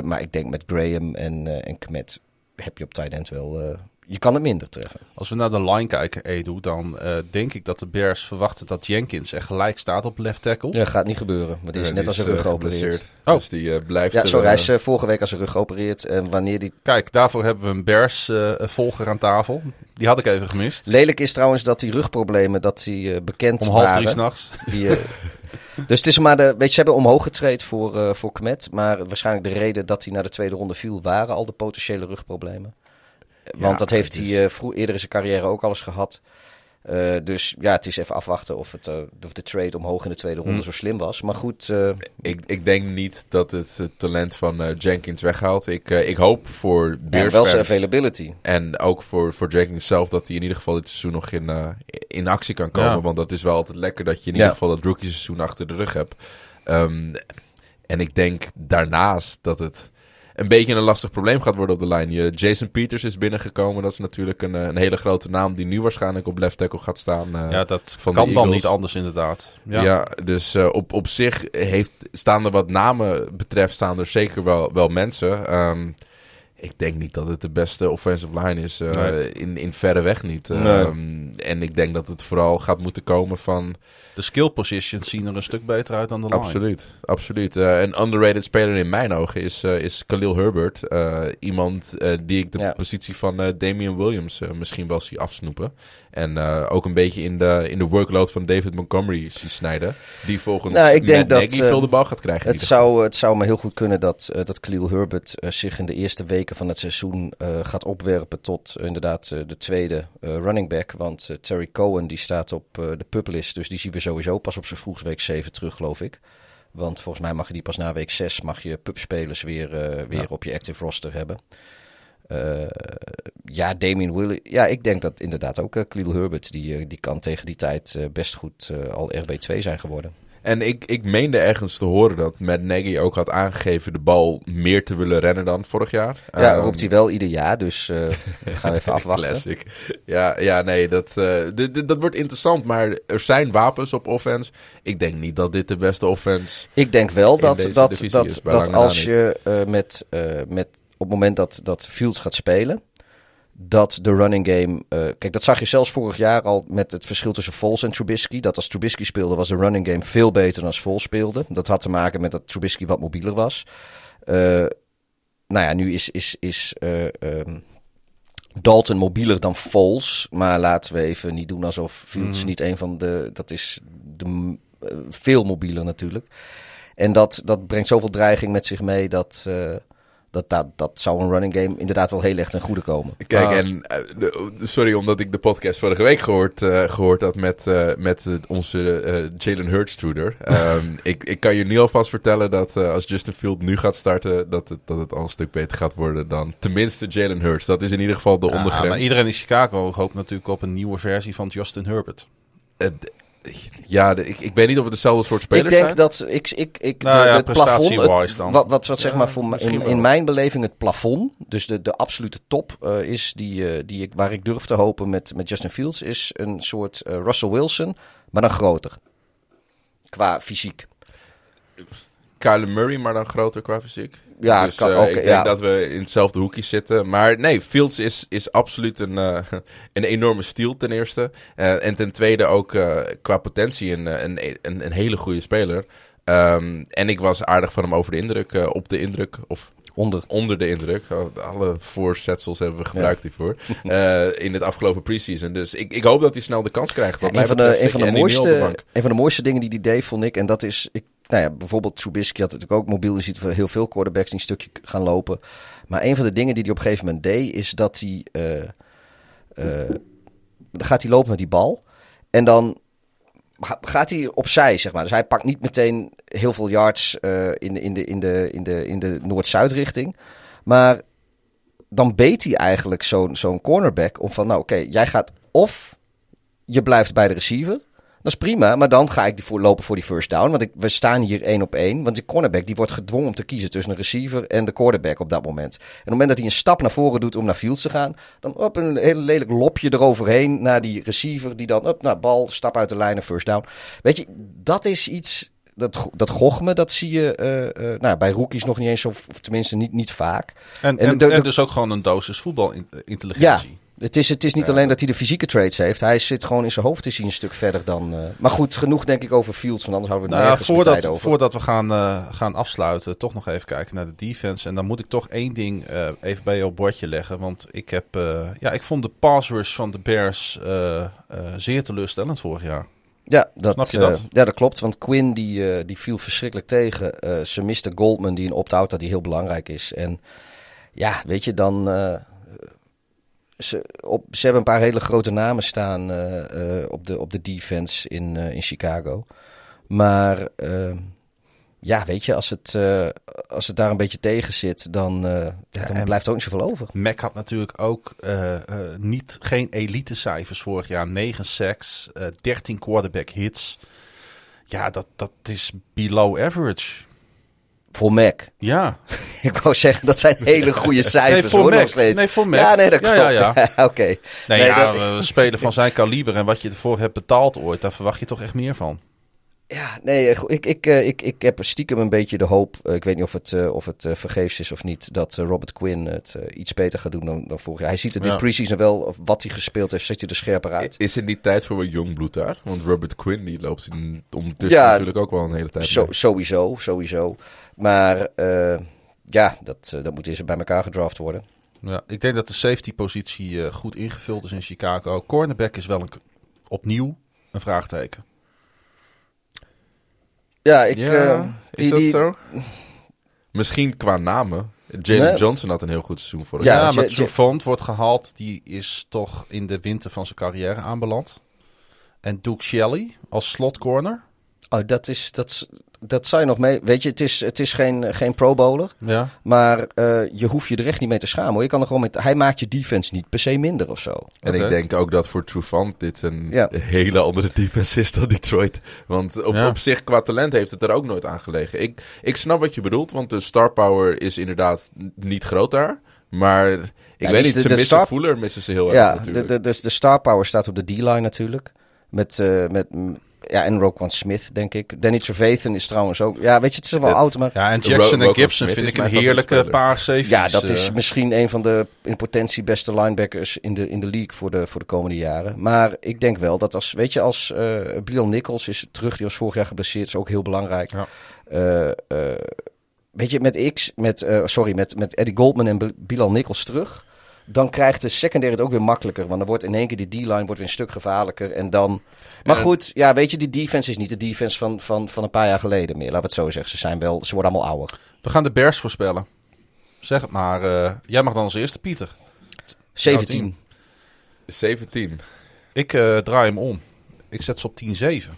Maar ik denk met Graham en, en Kmet heb je op tight end wel... eh, je kan het minder treffen.
Als we naar de line kijken, Edu, dan eh, denk ik dat de Bears verwachten dat Jenkins er gelijk staat op left tackle.
Ja, gaat niet gebeuren. Want die is
eh,
net
die
als een
is,
rug
eh,
geopereerd.
Oh.
Dus die eh, blijft
Ja,
er,
sorry,
eh,
hij is eh, vorige week als een rug geopereerd. En wanneer die...
Kijk, daarvoor hebben we een Bears-volger aan tafel. Die had ik even gemist.
Lelijk is trouwens dat die rugproblemen, dat die eh, bekend
Om half drie s'nachts.
Die, eh, dus het is maar de, weet je, ze hebben omhoog getraind voor, eh voor Kmet. Maar waarschijnlijk de reden dat hij naar de tweede ronde viel, waren al de potentiële rugproblemen. Want
Ja,
dat heeft hij eh, vroeg, eerder in zijn carrière ook al eens gehad. Eh, dus ja, het is even afwachten of, het, eh, of de trade omhoog in de tweede ronde
Hmm.
zo slim was. Maar goed, eh,
ik, ik denk niet dat het, het talent van eh, Jenkins weghaalt. Ik, ik hoop voor Bears
wel zijn availability.
en ook voor, voor Jenkins zelf dat hij in ieder geval dit seizoen nog in, in actie kan komen.
Ja.
Want dat is wel altijd lekker dat je in
Ja.
ieder geval dat rookie seizoen achter de rug hebt. Ehm, en ik denk daarnaast dat het een beetje een lastig probleem gaat worden op de lijn. Je, Jason Peters is binnengekomen. Dat is natuurlijk een, eh, een hele grote naam die nu waarschijnlijk op left tackle gaat staan. eh,
Ja, dat
van
kan dan niet anders inderdaad. Ja.
Ja, dus eh, op, op zich heeft, staan er wat namen betreft, staan er zeker wel, wel mensen. Ehm, Ik denk niet dat het de beste offensive line is.
Nee.
in, in verre weg niet.
Nee.
Ehm, en ik denk dat het vooral gaat moeten komen van...
De skill positions zien er een stuk beter uit dan de line.
Absoluut, absoluut. Eh, een underrated speler in mijn ogen is, eh, is Khalil Herbert. Iemand die ik de
Ja.
positie van Damian Williams misschien wel zie afsnoepen. En eh, ook een beetje in de, in de workload van David Montgomery snijden. Die volgens
Nou, ik denk dat,
Nagy
eh,
veel de bal gaat krijgen.
Het zou, het zou me heel goed kunnen dat, eh, dat Khalil Herbert zich in de eerste weken van het seizoen gaat opwerpen tot inderdaad de tweede running back. Want Terry Cohen die staat op de puplist, dus die zien we sowieso pas op zijn vroegste week 7 terug, geloof ik. Want volgens mij mag je die pas na week 6 mag je pupspelers weer, weer
Ja.
op je active roster hebben. Eh, ja, Damien Willis. Ja, ik denk dat inderdaad ook uh, Khalil Herbert, die, eh, die kan tegen die tijd best goed al RB2 zijn geworden.
En ik, ik meende ergens te horen dat Matt Nagy ook had aangegeven de bal meer te willen rennen dan vorig jaar.
Ja,
Ehm,
roept hij wel ieder jaar, dus gaan we even afwachten.
Classic. Ja, ja nee, dat, dit- dit- dat wordt interessant. Maar er zijn wapens op offense. Ik denk niet dat dit de beste offense...
Ik denk wel dat, dat, dat, dat als je met, met het moment dat, dat Fields gaat spelen, dat de running game. eh, kijk, dat zag je zelfs vorig jaar al met het verschil tussen Foles en Trubisky. Dat als Trubisky speelde, was de running game veel beter dan als Foles speelde. Dat had te maken met dat Trubisky wat mobieler was. Eh, nou ja, nu is, is, is eh, ehm, Dalton mobieler dan Foles. Maar laten we even niet doen alsof Fields
Mhm.
niet een van de. Dat is de, veel mobieler natuurlijk. En dat, dat brengt zoveel dreiging met zich mee dat, dat, dat, dat zou een running game inderdaad wel heel erg ten goede komen.
Kijk,
Ah.
en eh, de- sorry omdat ik de podcast vorige week gehoord, eh, gehoord had met, eh, met onze Jalen Hurts truder. Ehm, ik, ik kan je nu alvast vertellen dat als Justin Field nu gaat starten, dat het, dat het al een stuk beter gaat worden dan tenminste Jalen Hurts. Dat is in ieder geval de
Ja,
ondergrens.
maar iedereen in Chicago hoopt natuurlijk op een nieuwe versie van Justin Herbert.
Ja, de- ik, ik weet niet of het dezelfde soort spelers
ik denk
zijn.
dat ik, ik, ik
Nou
de,
ja,
het plafond,
prestatie-wise
het-
dan.
wat, wat, wat zeg
Ja,
maar voor, in, in mijn beleving het plafond, dus de, de absolute top eh, is die, eh, die ik, waar ik durf te hopen met, met Justin Fields, is een soort eh, Russell Wilson, maar dan groter. Qua fysiek.
Kyler Murray, maar dan groter qua fysiek.
Ja,
dus,
kan
eh,
ook,
ik denk
ja.
dat we in hetzelfde hoekje zitten. Maar nee, Fields is, is absoluut een, eh, een enorme stiel ten eerste. Eh, en ten tweede ook qua potentie een, een, een, een hele goede speler. Ehm, en ik was aardig van hem over de indruk, op de indruk, of
Onder.
onder de indruk. Oh, Alle voorzetsels hebben we gebruikt hiervoor. In het afgelopen preseason. Dus ik, ik hoop dat hij snel de kans krijgt.
Een, van de, een, van de mooiste, een van de mooiste dingen die hij deed, vond ik. En dat is, ik, nou ja, bijvoorbeeld Trubisky had natuurlijk ook mobiel. Je ziet heel veel quarterbacks die een stukje gaan lopen. Maar een van de dingen die hij op een gegeven moment deed, is dat hij. eh, eh, dan gaat hij lopen met die bal. En dan ga- gaat hij opzij, zeg maar. Dus hij pakt niet meteen heel veel yards eh, in, de, in, de, in, de, in, de, in de Noord-Zuid richting. Maar dan beet hij eigenlijk zo'n zo'n cornerback om van, nou oké, jij gaat of je blijft bij de receiver. Dat is prima, maar dan ga ik die voor, lopen voor die first down. Want ik, we staan hier één op één. Want die cornerback die wordt gedwongen om te kiezen tussen een receiver en de quarterback op dat moment. En op het moment dat hij een stap naar voren doet om naar Fields te gaan, dan op een hele lelijk lopje eroverheen naar die receiver. Die dan, op, nou, bal, stap uit de lijn en first down. Weet je, dat is iets. Dat, dat gochme, dat zie je eh, eh, nou, bij rookies nog niet eens, of, of tenminste niet, niet vaak.
En,
En
en,
de- de-
en dus ook gewoon een dosis voetbalintelligentie.
Het is, het is niet alleen dat hij de fysieke traits heeft. Hij zit gewoon in zijn hoofd is hij een stuk verder dan... eh, Maar goed, genoeg denk ik over Fields, want anders houden we het
Nou
nergens
voordat,
tijd over.
voordat we gaan, eh, gaan afsluiten, toch nog even kijken naar de defense. En dan moet ik toch één ding eh, even bij jouw bordje leggen. Want ik heb, ja, ik vond de pass rush van de Bears zeer teleurstellend vorig jaar.
Ja, dat,
je dat?
ja, dat klopt. Want Quinn die, die viel verschrikkelijk tegen. Ze miste Goldman die een opt-out had die heel belangrijk is. En ja, weet je, dan... ze, op, ze hebben een paar hele grote namen staan eh, eh, op, de, op de defense in, eh, in Chicago. Maar eh, ja, weet je, als het, als het daar een beetje tegen zit, dan, ja, dan blijft er ook niet zoveel over.
Mac had natuurlijk ook niet, geen elite cijfers vorig jaar. 9 sacks, eh 13 quarterback hits. Ja, dat, dat is below average.
Voor Mac.
Ja,
Ik wou zeggen, dat zijn hele goede cijfers
Nee, voor
hoor,
Mac.
nog steeds.
Nee, voor Mac.
Ja, nee, dat
Ja,
klopt.
ja,
Oké.
nee,
Nee,
ja,
dat-
van zijn kaliber en wat je ervoor hebt betaald ooit, daar verwacht je toch echt meer van.
Ja, nee, eh, ik, ik, eh, ik, ik heb stiekem een beetje de hoop, eh, ik weet niet of het, of het vergeefs is of niet, dat Robert Quinn het iets beter gaat doen dan, dan vorig jaar. Hij ziet het in
Ja.
preseason wel, of wat hij gespeeld heeft, ziet hij er scherper uit.
Is het niet tijd voor wat jongbloed daar? Want Robert Quinn die loopt ondertussen
Ja,
natuurlijk ook wel een hele tijd
Zo, sowieso, sowieso. Maar ja, dat, dat moet eerst bij elkaar gedraft worden.
Ja, ik denk dat de safety-positie goed ingevuld is in Chicago. Cornerback is wel een, opnieuw een vraagteken.
Ja, ik...
Ja,
eh,
is
die-
dat
die-
zo? Misschien qua namen. Jalen
Nee.
Johnson had een heel goed seizoen vorig
Ja,
jaar.
Ja,
Ja,
maar wordt gehaald. Die is toch in de winter van zijn carrière aanbeland. En Duke Shelley als slotcorner.
Oh, dat is... Dat, is- dat zou je nog mee... Weet je, het is, het is geen, geen pro-bowler.
Ja.
Maar eh, je hoeft je er echt niet mee te schamen. Hoor. Je kan er gewoon met, hij maakt je defense niet per se minder of zo.
En ik denk ook dat voor Trufant dit een
Ja.
hele andere defense is dan Detroit. Want op,
Ja.
op zich, qua talent heeft het er ook nooit aan gelegen. Ik, ik snap wat je bedoelt, want de star power is inderdaad niet groot daar. Maar ik weet niet,
de-
ze
de
missen
star-
Fuller, missen ze heel erg
ja, de,
natuurlijk.
de, dus de star power staat op de D-line natuurlijk. Met, eh, met ja, en Roquan Smith, denk ik. Danny Trevathan is trouwens ook... Ja, weet je, het is wel
Het-
oud, maar...
Ja, en
Ro-
Jackson en Gibson
Smith
vind
is
ik een heerlijke paar safeties.
Ja, dat is
eh.
misschien een van de in potentie beste linebackers in de, in de league voor de, voor de komende jaren. Maar ik denk wel dat als, weet je, als eh Bilal Nichols is terug, die was vorig jaar geblesseerd, is ook heel belangrijk.
Ja.
Eh, eh, weet je, met X, met, eh, sorry, met, met Eddie Goldman en Bil- Bilal Nichols terug, dan krijgt de secondary het ook weer makkelijker. Want dan wordt in één keer die D-line wordt weer een stuk gevaarlijker. En dan... Maar
En-
goed, ja, weet je, die defense is niet de defense van, van, van een paar jaar geleden meer. Laten we het zo zeggen. Ze, zijn wel, ze worden allemaal ouder.
We gaan de Bears voorspellen. Zeg het maar. eh, jij mag dan als eerste, Pieter.
17.
17.
Ik eh, draai hem om. Ik zet ze op 10-7.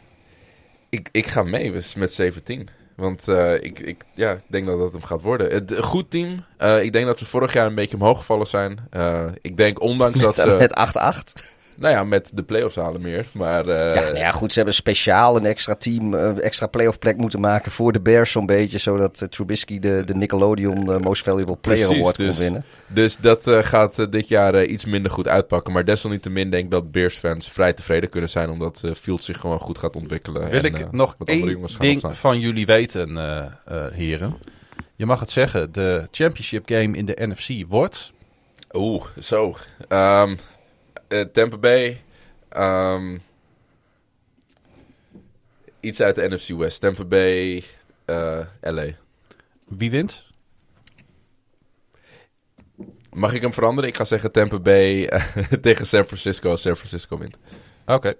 Ik, ik ga mee dus met 17. Want eh, ik, ik, ja, denk dat dat hem gaat worden. Het, goed team. Eh, ik denk dat ze vorig jaar een beetje omhoog gevallen zijn. Eh, ik denk ondanks dat ze...
Met 8-8.
Nou ja, met de play-offs halen meer. Maar eh,
Ja, nou ja, goed. Ze hebben speciaal een extra team, eh, extra playoff plek moeten maken voor de Bears zo'n beetje. Zodat eh, Trubisky de, de Nickelodeon Most Valuable Player
Precies,
Award
dus-
kon winnen.
Dus dat eh, gaat dit jaar iets minder goed uitpakken. Maar desalniettemin denk ik dat Bears-fans vrij tevreden kunnen zijn. Omdat Fields zich gewoon goed gaat ontwikkelen.
Wil
en,
ik
eh,
nog één ding
opstaan.
van jullie weten, heren. Je mag het zeggen. De championship game in de NFC wordt...
Oeh, zo. Ehm, eh, Tampa Bay. ehm, iets uit de NFC West. Tampa Bay, eh, LA.
Wie wint?
Mag ik hem veranderen? Ik ga zeggen Tampa Bay eh, tegen San Francisco als San Francisco wint.
Oké.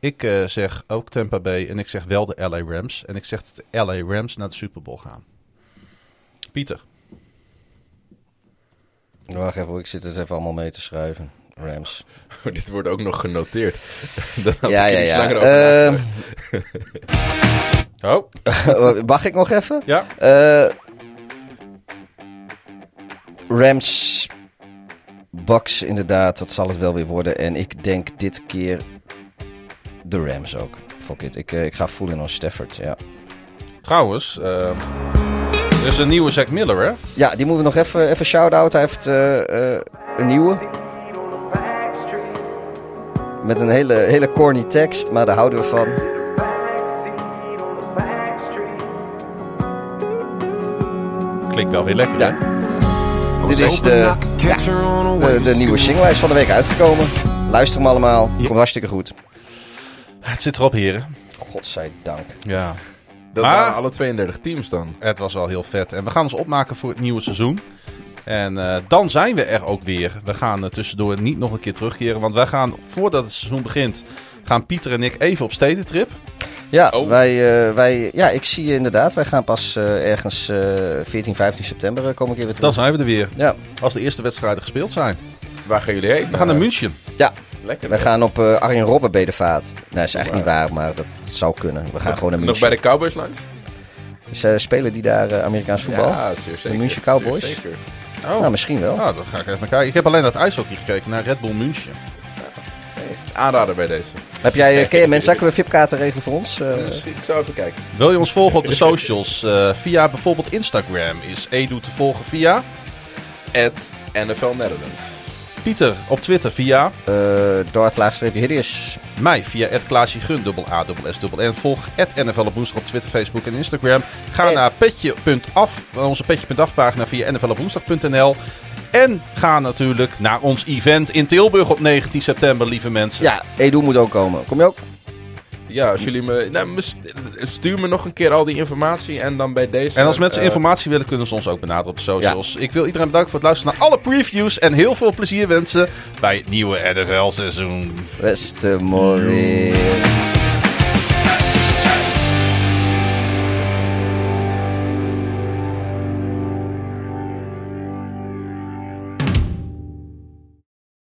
Ik eh, zeg ook Tampa Bay en ik zeg wel de LA Rams. En ik zeg dat de LA Rams naar de Super Bowl gaan. Pieter.
Wacht even, ik zit het even allemaal mee te schrijven. Rams.
Oh, dit wordt ook nog genoteerd. Dan had
ja,
ik
ja,
iets
ja.
langer over nagedacht.
Oh.
Mag ik nog even?
Ja.
Eh, Rams. Bucks, inderdaad, dat zal het wel weer worden. En ik denk dit keer de Rams ook. Fuck it. Ik, eh, ik ga in on Stafford, ja.
Trouwens, eh, er is een nieuwe Zack Miller, hè?
Ja, die moeten we nog even, even shout-out. Hij heeft eh, een nieuwe. Met een hele, hele corny tekst, maar daar houden we van.
Klinkt wel weer lekker,
Ja.
hè?
Dit is de, ja, de, de nieuwe singlelijst van de week uitgekomen. Luister hem allemaal. Komt hartstikke goed.
Het zit erop, heren.
Godzijdank.
Ja.
Dat
Maar-
waren alle 32 teams dan.
Het was wel heel vet. En we gaan ons opmaken voor het nieuwe seizoen. En eh, dan zijn we er ook weer. We gaan eh, tussendoor niet nog een keer terugkeren. Want wij gaan, voordat het seizoen begint, gaan Pieter en ik even op stedentrip.
Ja,
Oh.
wij, eh, wij, ja, ik zie je inderdaad. Wij gaan pas eh, ergens eh 14, 15 september uh, kom ik weer weer
Dan
terug.
zijn we er weer.
Ja,
Als de eerste wedstrijden gespeeld zijn.
Waar gaan jullie heen?
We gaan naar München.
ja.
Lekker.
wij gaan op eh Arjen Robben bedevaart. Nee, dat is echt niet waar, maar dat zou kunnen. We gaan gewoon naar
Nog
München.
bij de Cowboys langs?
Ze spelen die daar eh, Amerikaans voetbal?
Ja, zeer zeker.
München Cowboys?
Zeer zeker.
Oh,
Nou, misschien wel.
nou, dan ga ik even naar kijken. Ik heb alleen naar het ijshockey gekeken, naar Red Bull München.
Aanrader bij deze.
Heb jij, eh, ken je mensen, kunnen we VIP-kaarten regelen voor ons? Eh,
Dus ik zou even kijken.
Wil je ons volgen op de socials? Eh, via bijvoorbeeld Instagram is Edu te volgen via.
At NFL Netherlands.
Pieter op Twitter via
Hideous.
mij via Klaasje Gun, dubbel A, dubbel S, dubbel N. Volg NFL op woensdag op Twitter, Facebook en Instagram. Ga
En-
naar petje.af, onze petje.af pagina via nflopwoensdag.nl. En ga natuurlijk naar ons event in Tilburg op 19 september, lieve mensen.
Ja, Edu moet ook komen. Kom je ook?
Ja, als jullie me, nou, Stuur me nog een keer al die informatie en dan bij deze...
En als mensen
eh,
informatie willen, kunnen ze ons ook benaderen op de socials. Ik wil iedereen bedanken voor het luisteren naar alle previews. En heel veel plezier wensen bij het nieuwe NFL-seizoen.
Beste morgen.